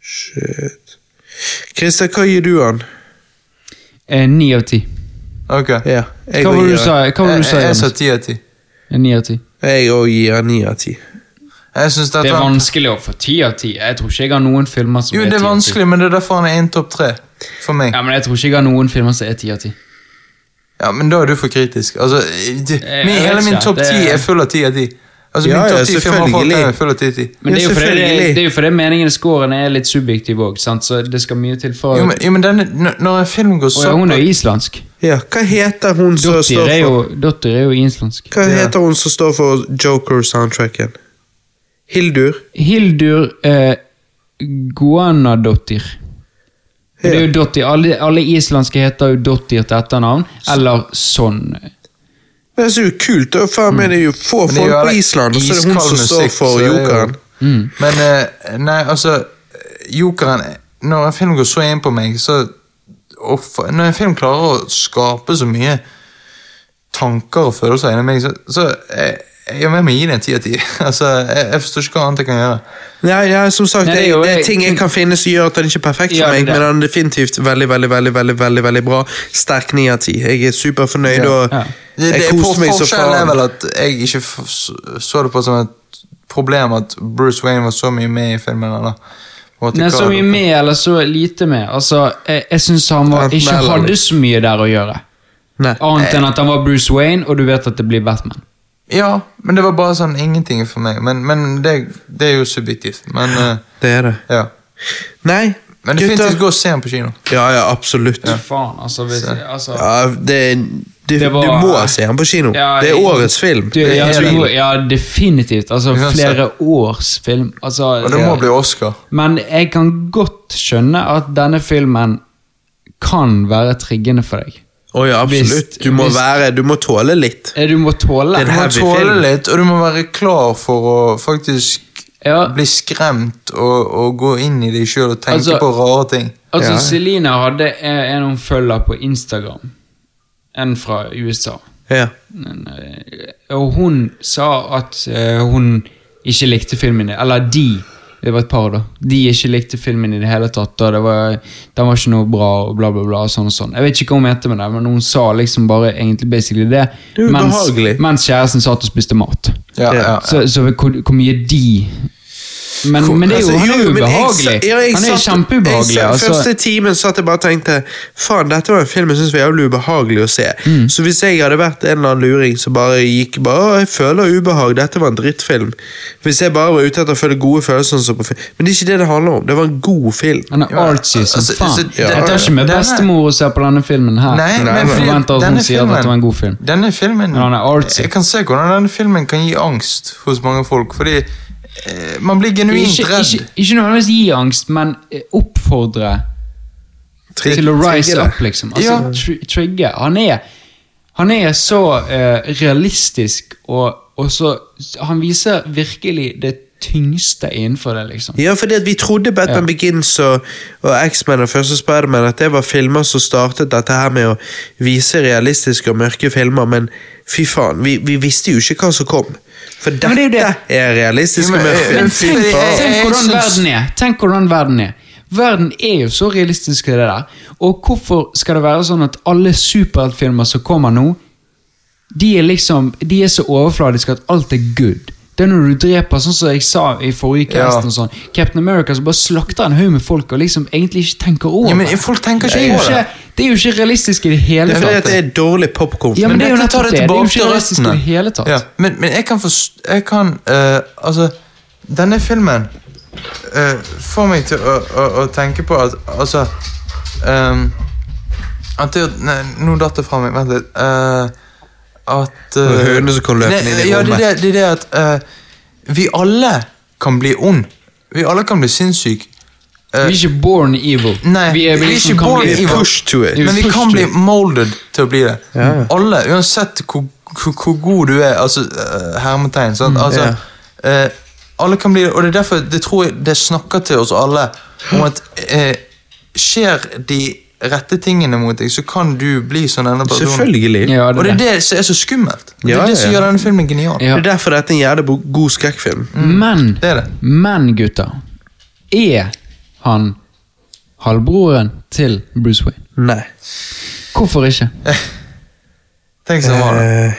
Shit. Christer, hva gir du han? Ni av ti. Ok. Ja, Hva var det du sa? Hva var det Jeg, du sa? jeg, jeg sa Jonas? ti av ti. En Ni av ti. Jeg òg gir han ni av ti. Jeg synes Det det er vanskelig å få ti av ti. Jeg tror ikke jeg har noen filmer som Jo, er ti av ti det er vanskelig, men det er derfor han er en topp tre. For meg. Ja, men jeg tror ikke jeg har noen filmer som er ti av ti. Ja, men da er du for kritisk. Altså, det, Jeg min, hele min topp det- ti er full av ti av ti. Altså, Ja, min ja, topp filmer folk er full av ti av ti. Men det er, jo fordi det, det er jo fordi meningen scoren er litt subjektiv òg, så det skal mye til for Jo, men, jo, men denne, når- en film går sånn hun er islandsk. Ja, hva heter hun som står er, for Dotter er jo islandsk. Hva heter hun som står for Joker-soundtracken? Hildur? Hildur eh, Guanadottir. Det er jo Dottir. Alle, alle islandske heter jo Dottir til etternavn, eller sånn. Det er så jo kult. da. Faen meg, det er jo få er folk jo på Island, og så er det hun som står for jokeren. er jo- Mm. Men eh, nei, altså Jokeren Når en film går så inn på meg, så offer, Når en film klarer å skape så mye tanker og følelser inni meg, så, så jeg, jeg må gi det en ti av ti. Altså, jeg, jeg forstår ikke hva annet jeg kan gjøre. Ja, ja, som sagt, Nei, det, er jo- det er ting jeg kan finne som gjør at den ikke er perfekt for Ja, meg, det. men den er definitivt veldig, veldig, veldig veldig, veldig, veldig bra. Sterk ni av ti. Jeg er superfornøyd, Ja. og Ja. Det, det, koste meg så forskjellen er vel at jeg ikke så- det på som et problem at Bruce Wayne var så mye med i filmen. Eller, Nei, så mye med, eller så lite med. Altså, jeg, jeg syns han var, ikke hadde så mye der å gjøre. Nei. Annet enn at han var Bruce Wayne, og du vet at det blir Batman. Ja, men det var bare sånn ingenting for meg. Men, men det, det er jo subjektivt. Men uh, Det er det. ja. Nei, Men definitivt gutter. gå og se den på kino. Ja, ja, absolutt. Ja. Faen, altså, hvis, altså det, det, Det var- du må se den på kino. Ja, det er årets film. du, ja, du, ja, definitivt. Altså, flere års film. Altså, Og det må bli Oscar. Men jeg kan godt skjønne at denne filmen kan være triggende for deg. Å ja, absolutt. Du må, være, du må tåle litt. Eh, Du må tåle Du må tåle litt, og du må være klar for å faktisk Ja. bli skremt og, og gå inn i deg sjøl og tenke Altså- på rare ting. Altså, Ja. Celine hadde en hun følger på Instagram. En fra USA. Ja. Men, eh, og hun sa at eh, hun ikke likte filmen. Eller de. Det var et par, da. De ikke likte filmen i det hele tatt. Og det var, den var ikke noe bra, og bla, bla, bla. og sånn og sånn. Jeg vet ikke hva hun mente med det, men hun sa liksom bare egentlig basically det. Det mens, mens kjæresten satt og spiste mat. Ja, Ja. ja. Så, så hvor, hvor mye de men, men det er jo, Altså, han er jo ubehagelig. jeg ja, jeg han er satt- kjempeubehagelig. jeg Altså. Første timen satt jeg bare og tenkte Faen, dette var en film jeg syntes var jævlig ubehagelig å se. Mm. Så hvis jeg hadde vært en eller annen luring som bare gikk bare, «Å, Jeg føler ubehag, dette var en drittfilm. Hvis jeg bare var ute etter å føle gode følelser som på film. Men det er ikke det det handler om. Det var en god film. Han er artsy som altså, faen. så- jeg tar ikke med bestemor og ser på denne filmen her. Nei, Nei, men nei. Forventer at hun denne sier at det var en god film. Denne filmen Men han er artsy. Jeg kan se hvordan denne filmen kan gi angst hos mange folk. Fordi man blir genuint Ikke, redd. ikke, ikke nødvendigvis gi angst, men eh, oppfordre Trig, til å rise trigger up, liksom. Altså, Ja. tr trigge. Han er, han er så eh, realistisk, og, og så Han viser virkelig det tyngste innenfor det, liksom. Ja, fordi at vi trodde Batman Ja. Begins og, og X-Men og første Spiderman at det var filmer som startet dette her med å vise realistiske og mørke filmer, men fy faen, vi, vi visste jo ikke hva som kom. For dette det er det. er, realistisk og men, mørk eh. Men tenk, tenk hvordan verden er. Tenk hvordan verden er. Verden er jo så realistisk det der. Og hvorfor skal det være sånn at alle superheltfilmer som kommer nå, de er liksom De er så overfladiske at alt er good. Det er når du dreper, sånn som jeg sa i forrige Ja. cast, og sånn, Captain America som bare slakter en haug med folk og liksom egentlig ikke tenker over. Ja, men folk tenker er ikke jo det. ikke, det er jo ikke realistisk i det hele tatt. at det er dårlig popkorn. Ja, men det er jo nettopp det. Det er jo ikke realistisk i det hele tatt. Ja, men, men jeg kan forstå Jeg kan uh, Altså, denne filmen uh, får meg til å, å, å tenke på at Altså um, At det Nei, nå datt det fra meg. Vent litt. eh, at uh, eh, høne som kan løpe ned i ja, det, rommet. er det, det er det at uh, vi alle kan bli ond. Vi alle kan bli sinnssyke. Vi er ikke born evil. Nei, vi er, vi er liksom ikke kan born evil. Push to it. Men vi kan bli molded til å bli det. Ja. Alle, uansett hvor, hvor, hvor god du er, altså uh, hermetegn. Sant? Altså, eh, alle kan bli det, og det er derfor det tror jeg det snakker til oss alle om at eh, skjer de rette tingene mot deg, så kan du bli sånn denne personen. Selvfølgelig. Ja, Og det det er det. det som er så skummelt. Det Ja, er det som gjør denne filmen genial. Ja. Det er derfor dette er en jævlig god skrekkfilm. Men, Det er det. men gutter, er han halvbroren til Bruce Wayne? Nei. Hvorfor ikke? Tenk så var det. Eh,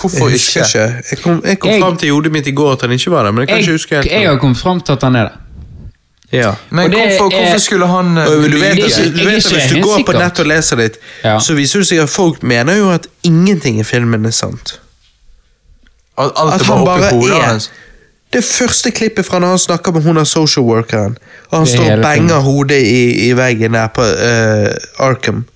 Hvorfor jeg ikke? ikke. Jeg kom, jeg kom Jeg- fram til i hodet mitt i går at han ikke var der, men jeg kan Jeg, ikke huske helt. jeg har kommet fram til at han er det. Ja. Men Og det hvorfor, er- hvorfor skulle han eh, du vet, Det altså, du vet Hvis du går på nett og leser litt, Ja. så viser det seg at folk mener jo at ingenting i filmen er sant. At alt At han bare er hans? Det første klippet fra når han snakker med hun av social workeren, og han står og banger hodet i, i veggen der på uh, Arkham.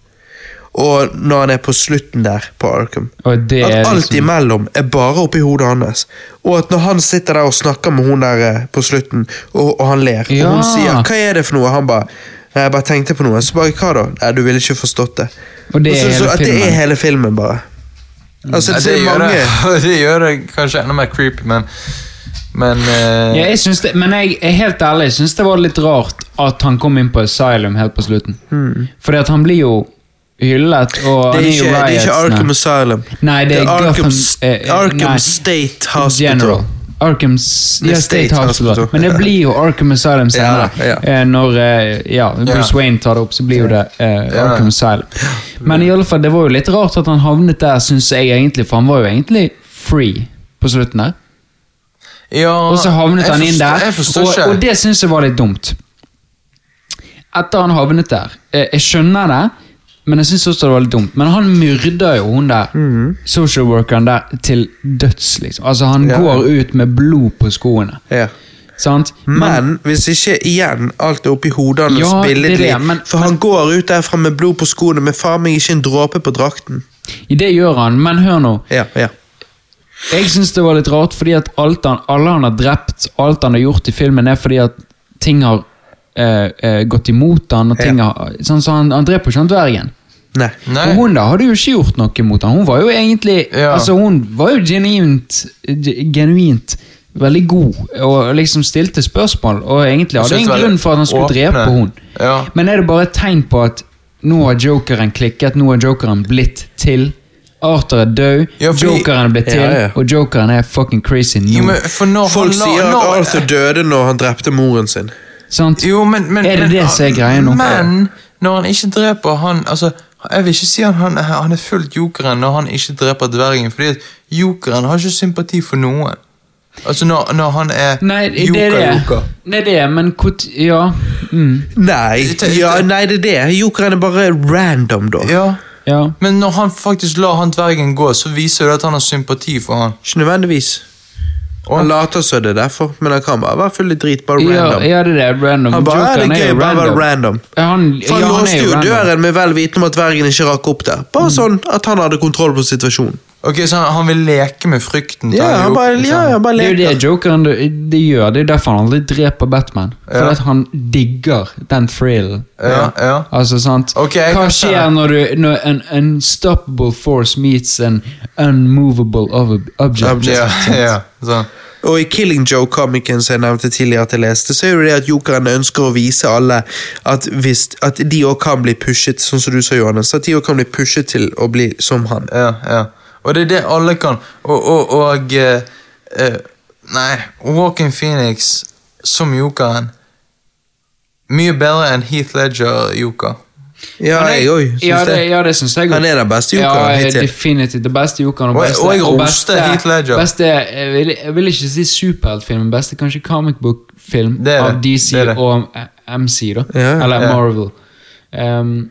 Og når han er på slutten der på Arkham. Og det At alt liksom, imellom er bare oppi hodet hans. Og at når han sitter der og snakker med hun der eh, på slutten, og, og han ler, Ja. og hun sier 'hva er det for noe', han bare 'jeg bare tenkte på noe', så bare 'hva da'? Nei, du ville ikke forstått det. Og det er så, så hele at det er hele filmen, bare. Altså, Ja, det, det, gjør mange det, det gjør det kanskje enda mer creepy, men Men uh... Ja, jeg men jeg er helt ærlig, jeg syns det var litt rart at han kom inn på Asylum helt på slutten. Fordi at han blir jo hyllet, og. Det er ikke, det er ikke. Arkham Asylum. Nei, det er Arkham, Gotham eh, Arkham nei, State Hospital. General. Arkham's er ja, State, State Hospital. Hospital. Men det blir jo Arkham Asylum senere. Ja, ja. Eh, Når eh, ja, Bruce. Wayne tar det opp, så blir jo det eh, Ja. Arkham Asylum. Men i alle fall, det var jo litt rart at han havnet der, syns jeg egentlig, for han var jo egentlig free på slutten der. Og så havnet han inn der, og, og det syns jeg var litt dumt. Etter han havnet der eh, Jeg skjønner det, men jeg syns også det var litt dumt. Men han myrder jo hun der social workeren der til døds, liksom. Altså, han Ja. går ut med blod på skoene. Ja. Sant? Men hvis ikke igjen alt er oppi hodet hans Ja, billedlig det, men- For han går ut derfra med blod på skoene, med faen meg ikke en dråpe på drakten. Det gjør han, men hør nå. Ja, ja. Jeg syns det var litt rart, fordi at alt han, alle han har drept, alt han har gjort i filmen, er fordi at ting har eh, eh, gått imot han, og ting Ja. Sånn så han, han dreper ikke han dvergen. Nei. Nei. Og hun da hadde jo ikke gjort noe mot han. Hun var jo egentlig Ja. Altså hun var jo genuint, genuint veldig god, og liksom stilte spørsmål, og egentlig hadde synes en grunn for at han skulle åpne. drepe hun. Ja. Men er det bare et tegn på at nå har jokeren klikket, nå har jokeren blitt til? Arthur er død, Ja, fordi- jokeren er blitt til, Ja, ja. og jokeren er fucking crazy nå. Jo, men for når Folk han la- sier at når- Arthur døde når han drepte moren sin. Sant? Jo, men, men, Er det men, det som er greia nå? Men når han ikke dreper han altså, Jeg vil ikke si at han, han er fullt jokeren når han ikke dreper dvergen, fordi at jokeren har ikke sympati for noen. Altså når, når han er Nei, det er det. joker-joker. Det det, men hvor Ja. Mm, Nei, ja, nei, det er det. Jokeren er bare random, da. Ja, ja. men når han faktisk lar han dvergen gå, så viser det at han har sympati for han. Ikke nødvendigvis. Og- Han later som det er derfor, men han kan bare være full i drit. Bare random. ja, det er. Random. Han bare er det gøy, bare random. random. Han, For han ja, låste jo døren med vel vitende om at dvergen ikke rakk opp der. Bare sånn at han hadde kontroll på situasjonen. Ok, Så han, han vil leke med frykten? Ja, han han bare, ja, han bare Det er jo det jokeren det, det gjør. Det er derfor han aldri dreper Batman. For Ja. at han digger den thrillen. Ja, ja. Altså, sant? Ok, Hva skjer når, du, når en unstoppable force meets an unmovable object? Object. Ja, ja, sånn. Og i Killing Joe-komikken som jeg nevnte tidligere at jeg leste, så er jo det at jokeren ønsker å vise alle at, hvis, at de òg kan bli pushet, sånn som du sa, Johannes. At de òg kan bli pushet til å bli som han. Ja, ja. Og det er det alle kan. Og, og, og eh, eh, Nei, Walking Phoenix som jokeren Mye bedre enn Heath Ledger-joker. Ja, jeg òg syns ja, det. Ja, det syns jeg Han er den beste jokeren ja, hittil. definitivt. Beste jokeren. Og- beste- og jeg roste Heath Ledger. Beste, jeg, vil, jeg vil ikke si superheltfilm, beste kanskje comic book-film av DC det det. og MC, da. Ja, Eller ja. Marvel. Um,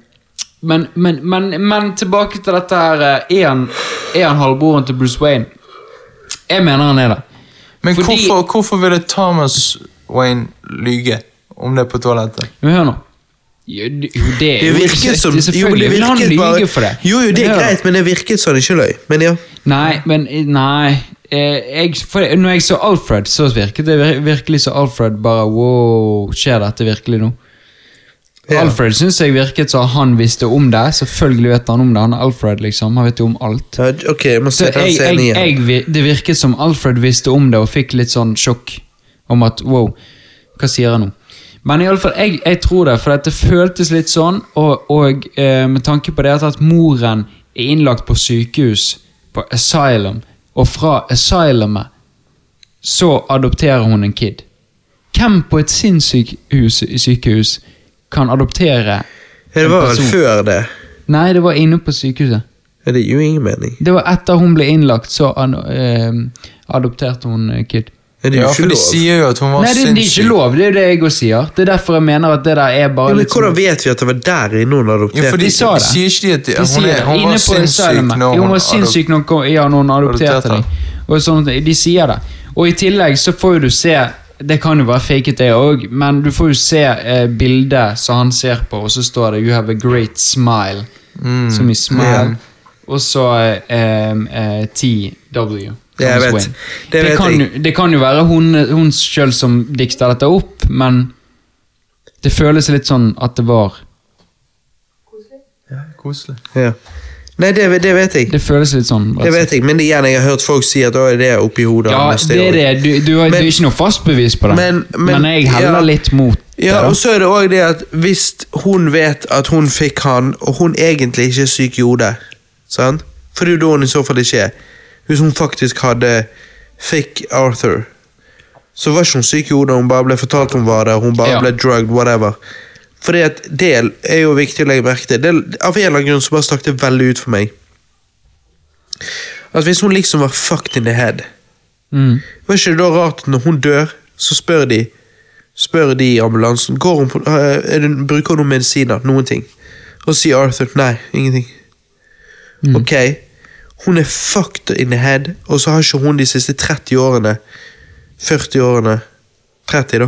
men, men, men, men tilbake til dette her eh, Er han, er han halvbroren til Bruce Wayne? Jeg mener han er det. Men Fordi- hvorfor, hvorfor ville Thomas Wayne lyge om det på toalettet? Men hør nå. Jo, det, det Det virket som jo, det vil han lyge bare- for det. Jo, jo, det er greit, men det virket som han ikke løy. Men ja. Nei, men Nei. Eh, jeg, for når jeg så Alfred, så virket det virkelig som Alfred bare Wow, skjer dette virkelig nå? Ja. Alfred syns jeg virket som han visste om det. Selvfølgelig vet han om det. Han er Alfred, liksom. Han vet jo om alt. Ok, må Så jeg, jeg, jeg, det virket som Alfred visste om det og fikk litt sånn sjokk. Om at wow, hva sier jeg nå? Men i alle fall, jeg, jeg tror det, for at det føltes litt sånn. Og, og eh, med tanke på det at, at moren er innlagt på sykehus, på asylum, og fra asylumet så adopterer hun en kid. Hvem på et sinnssykehus sykehus kan adoptere Ja, det var vel før det. Nei, det var inne på sykehuset. Det gir jo ingen mening. Det var etter hun ble innlagt, så an, eh, adopterte hun eh, kid. Ja, det er Ja, ikke for de lov. sier jo at hun var Nei, det, det er ikke sinnssyk. lov, det er jo det jeg også sier. Det er derfor jeg mener at det der er bare Ja, men litt hvordan sånn vet vi at det var der inne hun Ja, adopterte? for de, De sa det. sier ikke de at de, De hun, sier er, hun inne var på sinnssyk når hun hun var sinnssyk når hun kom- ja, når hun adopterte Adopterte. dem. Og sånn, de sier det. Og i tillegg så får jo du se Det kan jo være faket, det òg, men du får jo se eh, bildet som han ser på, og så står det 'You have a great smile'. Mm. Som i smile. Ja. Og så eh, eh, TW. Det jeg vet. Det Det, vet kan, jeg. det kan jo være hun, hun sjøl som dikter dette opp, men det føles litt sånn at det var Koselig. Ja. Nei, det, det vet jeg. Det føles litt sånn. Det vet jeg, men igjen, jeg har hørt folk si at det er oppi hodet Ja, det er det. Du, du, har, Men- du, er ikke noe fast bevis på det. Men- men- jeg heller ja. litt mot Ja, og så er det også det at hvis hun vet at hun fikk han, og hun egentlig ikke er syk i hodet, sant? For det er jo da hun i så fall ikke er. Hvis hun faktisk hadde fikk Arthur, så var ikke hun syk i hodet, hun bare ble fortalt hun var det, hun bare Ja. ble drugged, whatever. Fordi at det er jo viktig å legge merke til. Det, av en eller annen grunn så bare stakk det veldig ut for meg. At hvis hun liksom var fucked in the head, Mm. var ikke det da rart at når hun dør, så spør de Spør de i ambulansen Går hun på, er det, Bruker hun noen medisiner? Noen ting? Og sier Arthur nei, ingenting. Ok, hun er fucked in the head, og så har ikke hun de siste 30 årene 40 årene 30 da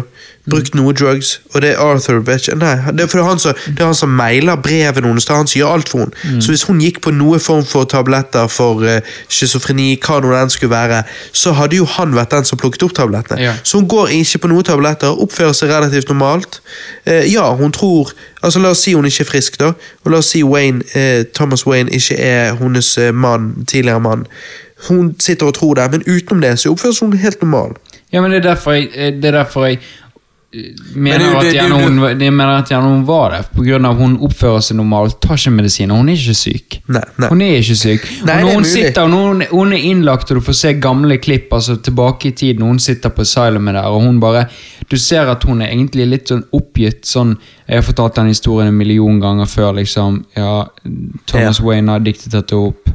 brukt noe drugs, og det er Arthur Bitch Nei, det er, det, er han som, det er han som mailer brevene hennes, han som gjør alt for henne. Så hvis hun gikk på noe form for tabletter for uh, schizofreni, hva nå den skulle være, så hadde jo han vært den som plukket opp tablettene. Ja. Så hun går ikke på noe tabletter, oppfører seg relativt normalt. Uh, ja, hun tror Altså La oss si hun ikke er frisk, da. Og la oss si Wayne, uh, Thomas Wayne ikke er hennes eh, mann, tidligere mann. Hun sitter og tror det, men utenom det så oppfører hun helt normal. Ja, men det er derfor jeg, eh, det er derfor jeg eh, mener, det er at er gjerne hun, jeg mener at gjerne hun var det. På grunn av hun oppfører seg normalt, tar ikke medisiner. Hun er ikke syk. Nei, nei. Hun er ikke syk. Nei, og når hun sitter, når hun, hun er innlagt, og du får se gamle klipp altså tilbake i tid, når hun sitter på asylumet der, og hun bare Du ser at hun er egentlig litt sånn oppgitt. sånn Jeg har fortalt den historien en million ganger før, liksom. Ja, Thomas Ja. Wayne har diktet dette opp.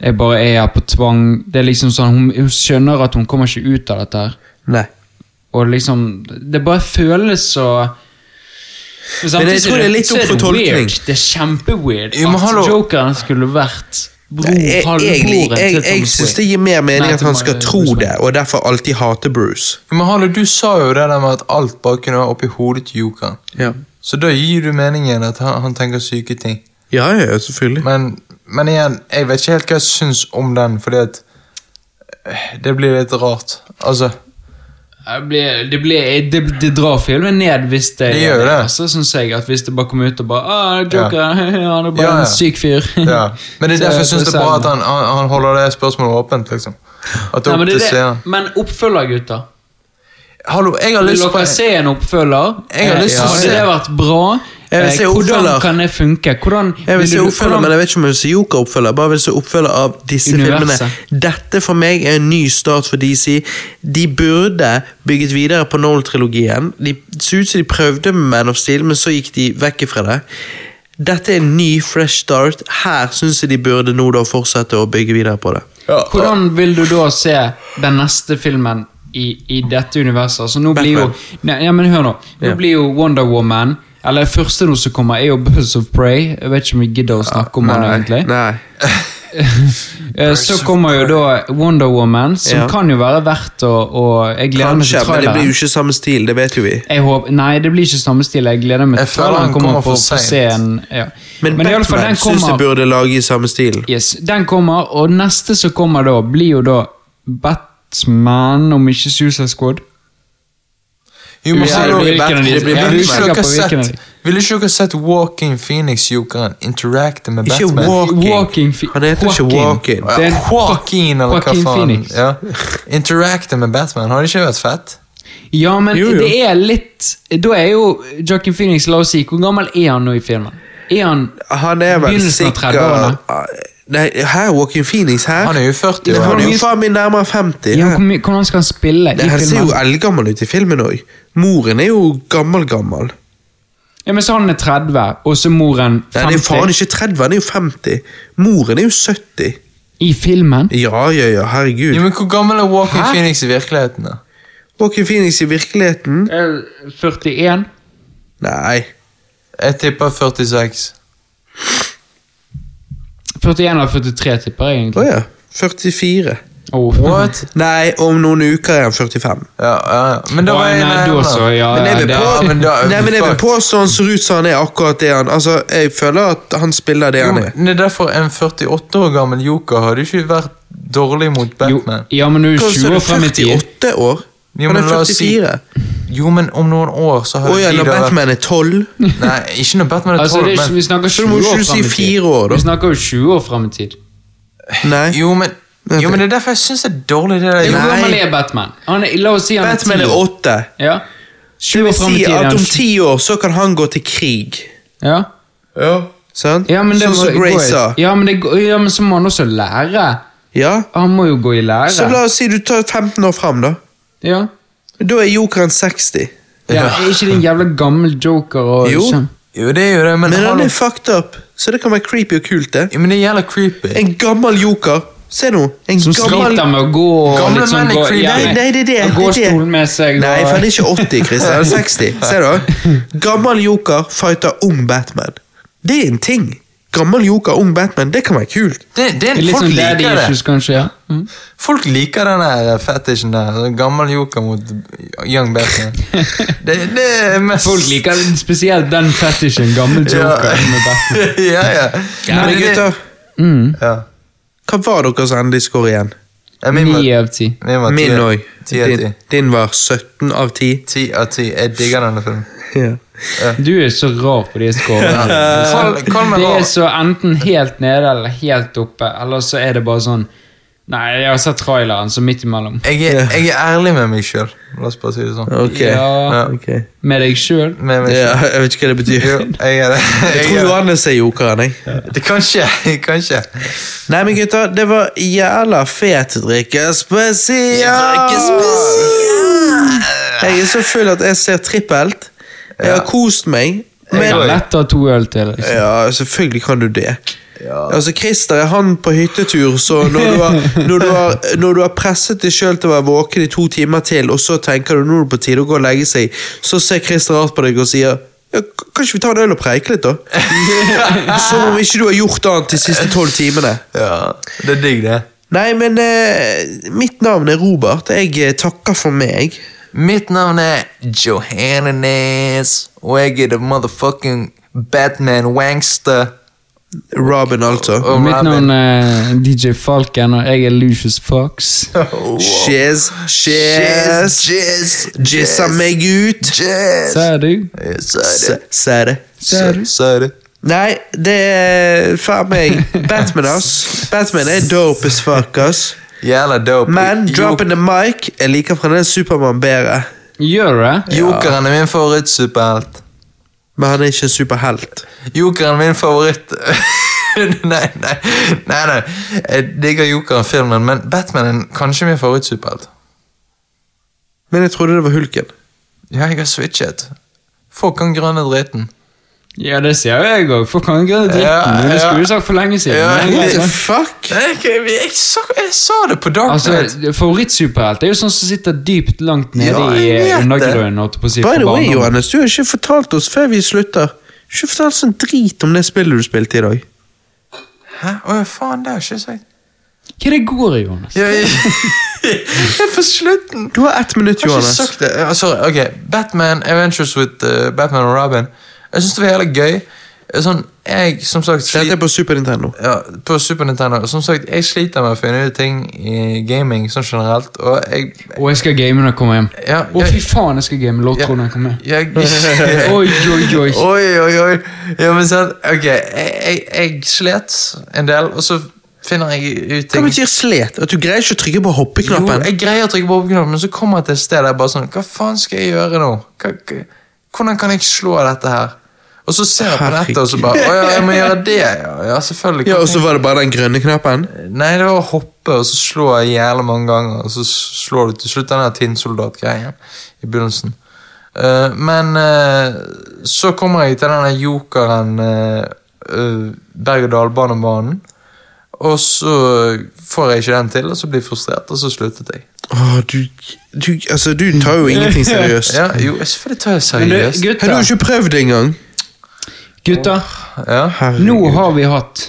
Jeg bare er her på tvang. Det er liksom sånn, Hun, hun skjønner at hun kommer ikke ut av dette. her Nei. Og liksom Det bare føles så Men Men jeg tror det er litt opp for tolkning. weird. Det er kjempeweird Jo, at hallo. jokeren skulle vært bror, Jeg, jeg, halvbroren jeg, til jeg, syns det gir mer mening Nei, at han skal Bruce tro det, og derfor alltid hate Bruce. Men Hallo, du sa jo det der med at alt bare kunne være oppi hodet til jokeren. Ja, Så da gir du meningen at han, han tenker syke ting. ja, ja selvfølgelig. Men, men igjen, jeg vet ikke helt hva jeg syns om den, fordi at eh, Det blir litt rart. Altså Det, blir, det, blir, det, det drar filmen ned hvis det, Det gjør det. Altså, synes jeg, at Hvis det bare kommer ut og bare ah, Joker, han er bare Ja, ja. en syk fyr. Ja. Men det er derfor jeg syns det er bra at han, han, han holder det spørsmålet åpent. liksom. At det Nei, men, det er men oppfølger, gutter. Hallo, jeg har Vil lyst på dere se en oppfølger? Jeg har lyst til å Hadde se- det vært bra? Jeg vil Eh, se Hvordan kan det funke? Hvordan Jeg vil se oppfølger, hvordan- men jeg vet ikke om jeg vil se Joker-oppfølger. Bare vil se oppfølger av disse Universet. filmene. Dette for meg er en ny start for DC. De burde bygget videre på Noel-trilogien. De så ut som de prøvde med Man of Steel, men så gikk de vekk fra det. Dette er en ny, fresh start. Her syns jeg de burde nå da fortsette å bygge videre på det. Hvordan vil du da se den neste filmen i, i dette universet? Altså nå blir jo Nei, ja, men hør nå. Nå Ja. blir jo Wonder Woman Eller første nå som kommer, er jo Buzz of Prey. Jeg vet ikke om vi gidder å snakke om den egentlig. Nei. Eh, Så kommer jo da Wonder Woman, som Ja. kan jo være verdt å, Jeg gleder meg til Kanskje, men det blir jo ikke samme stil. Det vet jo vi. Jeg håper, nei, det blir ikke samme stil. Jeg gleder meg til traileren kommer kommer for for scenen. ja. Men, Men i alle fall, Batman den syns jeg burde lage i samme stil. Yes, den kommer, og neste som kommer da, blir jo da Batman, om ikke Suicide Squad. Jo, men så- blir det blir er Vil Batman. ikke dere sett ikke dere sett Walking Phoenix-jokeren interacte med Ikke Batman? Walking. Walking Han heter ikke Walking. Ja, Det er Joaquin, eller hva faen. Phoenix. Ja. Interacte med Batman, har det ikke vært fett? Ja, men Jo, jo. det er litt Da er jo Joaquin Phoenix, la oss si, hvor gammel er han nå i filmen? Er han Han er vel Begynnelsen av 30-årene. Nei, her, Walking Phoenix her. Han er jo 40 Han er jo faen meg nærmere 50. ja, her. Hvordan skal han spille Det i Han ser jo eldgammel ut i filmen òg. Moren er jo gammel-gammel. Ja, men så han er 30, og så moren 50? Nei, det er faen ikke 30, han er jo 50. Moren er jo 70. i filmen. Ja, ja, ja, herregud. Ja, men Hvor gammel er Walking Hæ? Phoenix i virkeligheten? da? Walking Phoenix i virkeligheten? Eh, 41. Nei. Jeg tipper 46. 41 eller 43, tipper jeg Å egentlig. ja. 44. Oh. What? Nei, om noen uker er han 45. Ja, ja. Men da Å, var jeg nei, du også, ja, Men jeg vil, på, ja, men da- nei, men jeg vil påstå han ser ut som han er akkurat det han Altså, Jeg føler at han spiller det Jo, han men er. det er derfor en 48 år gammel joker hadde ikke vært dårlig mot Jo, Batman. ja, men du er Hva sa 20 du, år frem i tid. 48 år? Jo, Han men er la oss si- 44. Jo, men om noen år så Å hadde ja, de når da vært Batman er 12? Nei, ikke når Batman er Altså, 12, det er, ikke- vi men snakker Så 20 må år ikke frem i tid. fire år, da. Vi snakker jo 20 år frem i tid. Nei. Jo, men Jo, men det er derfor jeg syns det er dårlig, det der. Hvor Nei. gammel er Batman? Han er, la oss si han er 10 Batman er år. 8. Ja. Det 20 vil frem i si tid. er at han om ti 10 år så kan han gå til krig. Ja. Ja. Sant? Ja, men det sånn må- som Grace går- sa. Ja, men, det, går- ja, men så må han også lære. Ja. Han må jo gå i lære. Så la oss si du tar 15 år fram, da. Ja. Da er jokeren 60. ja. Er ikke det en jævla gammel joker? Og, Jo. Jo, det er jo det, men, Men han er fucked up, så det kan være creepy og kult, det. Jo, men det gjelder creepy. En gammel joker. Se nå. En Som gammel sliter med å gå og Gamle liksom menn er gå creepy. Nei, nei, det er det. det er det. med seg. Nei, for han er ikke 80, Christian. Han er 60. Ser du? Gammel joker fighter ung Batman. Det er en ting. Gammel joker, ung Batman, det kan være kult. Det, det, Det er litt folk sånn daddy liker det. issues, kanskje. ja. Mm. Folk liker den der fetisjen der. Gammel joker mot young Batman. Det, det er mest Folk liker spesielt den fetishen. Gammel joker med Batman. ja, ja. Men gutter, Mm. ja. hva var deres endelige score igjen? Ja, min var- Ni av ti. Min var Min 10 òg. ti av Din, ti. din var 17 av 10. Ti av ti. Jeg digger denne filmen. Ja. Du er så rar på de scorene. Kall, kall meg Det er så enten helt nede eller helt oppe, eller så er det bare sånn Nei, jeg har sett traileren, så midt imellom. Jeg er, jeg er ærlig med meg sjøl. La oss bare si det sånn. Ok. Ja, ok. Med deg sjøl. Med meg Ja, selv. jeg vet ikke hva det betyr. Jo, jeg er det. Jeg tror. Johannes er jokeren, jeg. det. Kanskje. Kanskje. Nei, men gutter, det var jævla fet drikke spesial! Jeg er så full at jeg ser trippelt. Jeg har kost meg. Jeg Men kan lett ha to øl til. Liksom. Ja, selvfølgelig kan du det. Altså, Christer er han på hyttetur, så når du har, når du har, når du har presset deg sjøl til å være våken i to timer til, og så tenker du nå er det på tide å gå og legge seg, så ser Christer rart på deg og sier ja, Kanskje vi ta en øl og preike litt, da? Som om ikke du har gjort annet de siste tolv timene. Ja, det er digg, det. Nei, men eh, mitt navn er Robert. Jeg eh, takker for meg. Mitt navn er Johannes, og jeg er the motherfucking Batman Wangster. Robin, altså. Og Mitt Robin. navn er DJ Falken, og jeg er Lucius Fox. Shiz, shiz, Jizz, jizza meg ut. Jizz. Sa du? Sa det. Sa det. Du? Nei, det er faen meg Batman, ass. Batman er dope as fuck, ass. Jævla dope. Men dropping the mic, jeg liker fremdeles Supermann bedre. Gjør du det? Jokeren er min favorittsuperhelt. Men han er ikke en superhelt. Jokeren er min favoritt... nei, nei, nei, nei. Jeg digger Jokeren-filmen, men Batman er kanskje min favorittsuperhelt. Men jeg trodde det var Hulken. Ja, jeg har switchet. Folk kan grønne driten. Ja, det sier jo jeg òg. For kan ikke dritten. Ja, ja. Det skulle du sagt for lenge siden. Ja, greit, fuck? Jeg, jeg, jeg, sa, jeg sa det på Dark Knight. Altså, Favorittsuperhelt er jo sånn som sitter dypt langt nede Ja, i jeg eh, undergrunnen. jeg si, By for the way. Johannes, du har ikke fortalt oss før vi slutter. Du har ikke fortalt sånn drit om det spillet du spilte i dag. Hæ? Å ja, faen, det har jeg ikke sagt. Hva er det går i, Johannes? Ja, jeg, jeg er på slutten. Du har ett minutt, Jeg har ikke sagt det. Uh, sorry, ok. Batman, Adventures with uh, Batman og Robin. Jeg syns det var jævlig gøy. Sånn, jeg, som sagt Dette er på Super Nintendo. ja, På Super Nintendo. Som sagt, jeg sliter med å finne ut ting i gaming sånn generelt, og jeg Og jeg skal game når jeg kommer hjem. Ja, Å, jeg- fy faen, jeg skal game Lotro når jeg kommer hjem. Oi, oi, oi. Oi, oi, oi. Ja, men sånn, ok, jeg, jeg, jeg slet en del, og så finner jeg ut ting. Hva betyr slet? At du greier ikke å trykke på Jo, hoppeknappen? jeg greier å trykke på hoppeknappen, men så kommer jeg til et sted der jeg bare sånn Hva faen skal jeg gjøre nå? Hva, hvordan kan jeg slå dette her? Og så ser jeg på nettet, og så bare Å ja, jeg må gjøre det, ja. Ja, selvfølgelig. Ja, Og så var det bare den grønne knappen? Nei, det var å hoppe, og så slå jævlig mange ganger, og så slår du til slutt den der tinnsoldat-greien i begynnelsen. Uh, men uh, så kommer jeg til denne jokeren uh, berg-og-dal-banebanen. Og så får jeg ikke den til, og så blir jeg frustrert, og så sluttet jeg. Åh, du, du, altså, du tar jo ingenting seriøst. Ja, jo, selvfølgelig tar jeg Men du, seriøst. Har du ikke prøvd det engang? Gutter Ja. Nå har vi hatt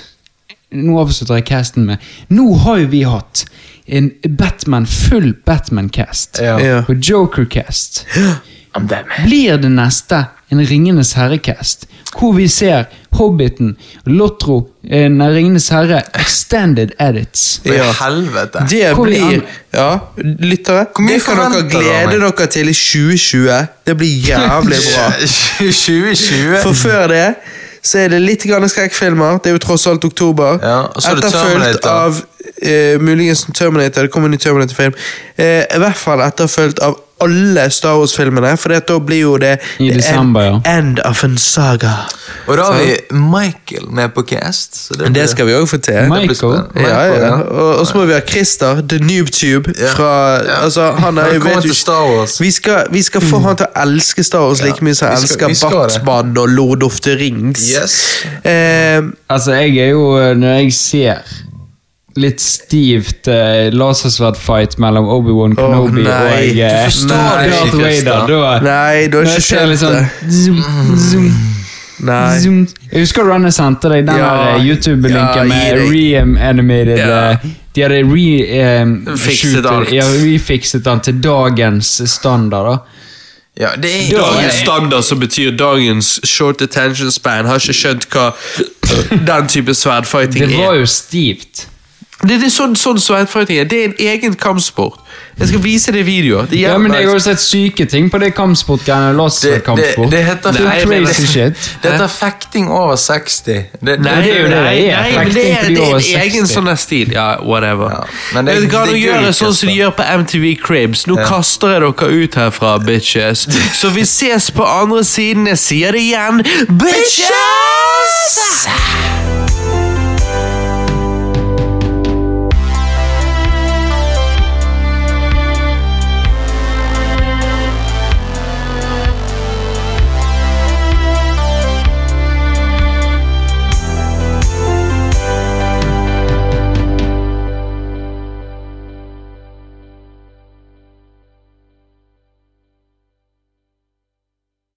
Nå avslutter jeg casten med Nå har jo vi hatt en Batman, full Batman-cast. Ja. Ja. Og Joker-cast. Blir det neste en Ringenes herre-cast, hvor vi ser Hobbiten, Lotro, eh, Ringenes herre, extended edits. Ja. helvete. Det Hvor blir Ja, lyttere. Hvor mye Det kan dere glede dere til i 2020. Det blir jævlig bra. 2020. For før det så er det litt grann skrekkfilmer. Det er jo tross alt oktober. Ja, og så er det etterfulgt av eh, muligens Terminator. Det kommer en ny Terminator-film. Eh, I hvert fall etterfulgt av alle Star Wars-filmene, for da blir jo det I the ja. end, end of an saga. Og da har vi Michael med på cast. Så det, Det skal vi òg få til. det Michael? Ja, ja. Og, så må vi ha Christer, The NoobTube. Ja. Fra, Ja. altså, han er, jo- Velkommen vet til Star Wars. Vi skal, vi skal få han til å elske Star Wars like mye som han elsker. Batman og Lord of the Rings. Yes. Eh, Altså, jeg er jo eh, Når jeg ser litt stivt uh, lasersverdfight mellom Obi-Wan Kenobi nei. og uh, Du Darth Vader, da nei, du har ikke sett ser sånn det. zoom, zoom, Nei. zoom. Jeg husker Ronny sendte deg den Ja, eh, YouTube-linken ja, med reanimated Ja. eh, De hadde re, Fikset shooter- alt. Ja, refikset den til dagens standard. da Ja, det er Dagens standard, som betyr dagens short attention span, har ikke skjønt hva den type sverdfighting Det er. var jo stivt. Det, det er sånn, sånn sverdfighting er. Det er en egen kampsport. Jeg skal vise deg videoer. Det Ja, men Jeg har jo sett syke ting på det kampsportgreiene. det, det, det heter Det er Nei, crazy shit. Det heter fekting over 60. Det, det, Nei, det er jo det det er. nei, men det er, det er en egen sånn stil. Ja, whatever. Ja, men det- men hva det du er Sånn som de gjør på MTV Cribs. Nå kaster jeg dere ut herfra, bitches. Så vi ses på andre siden. Jeg sier det igjen, bitches!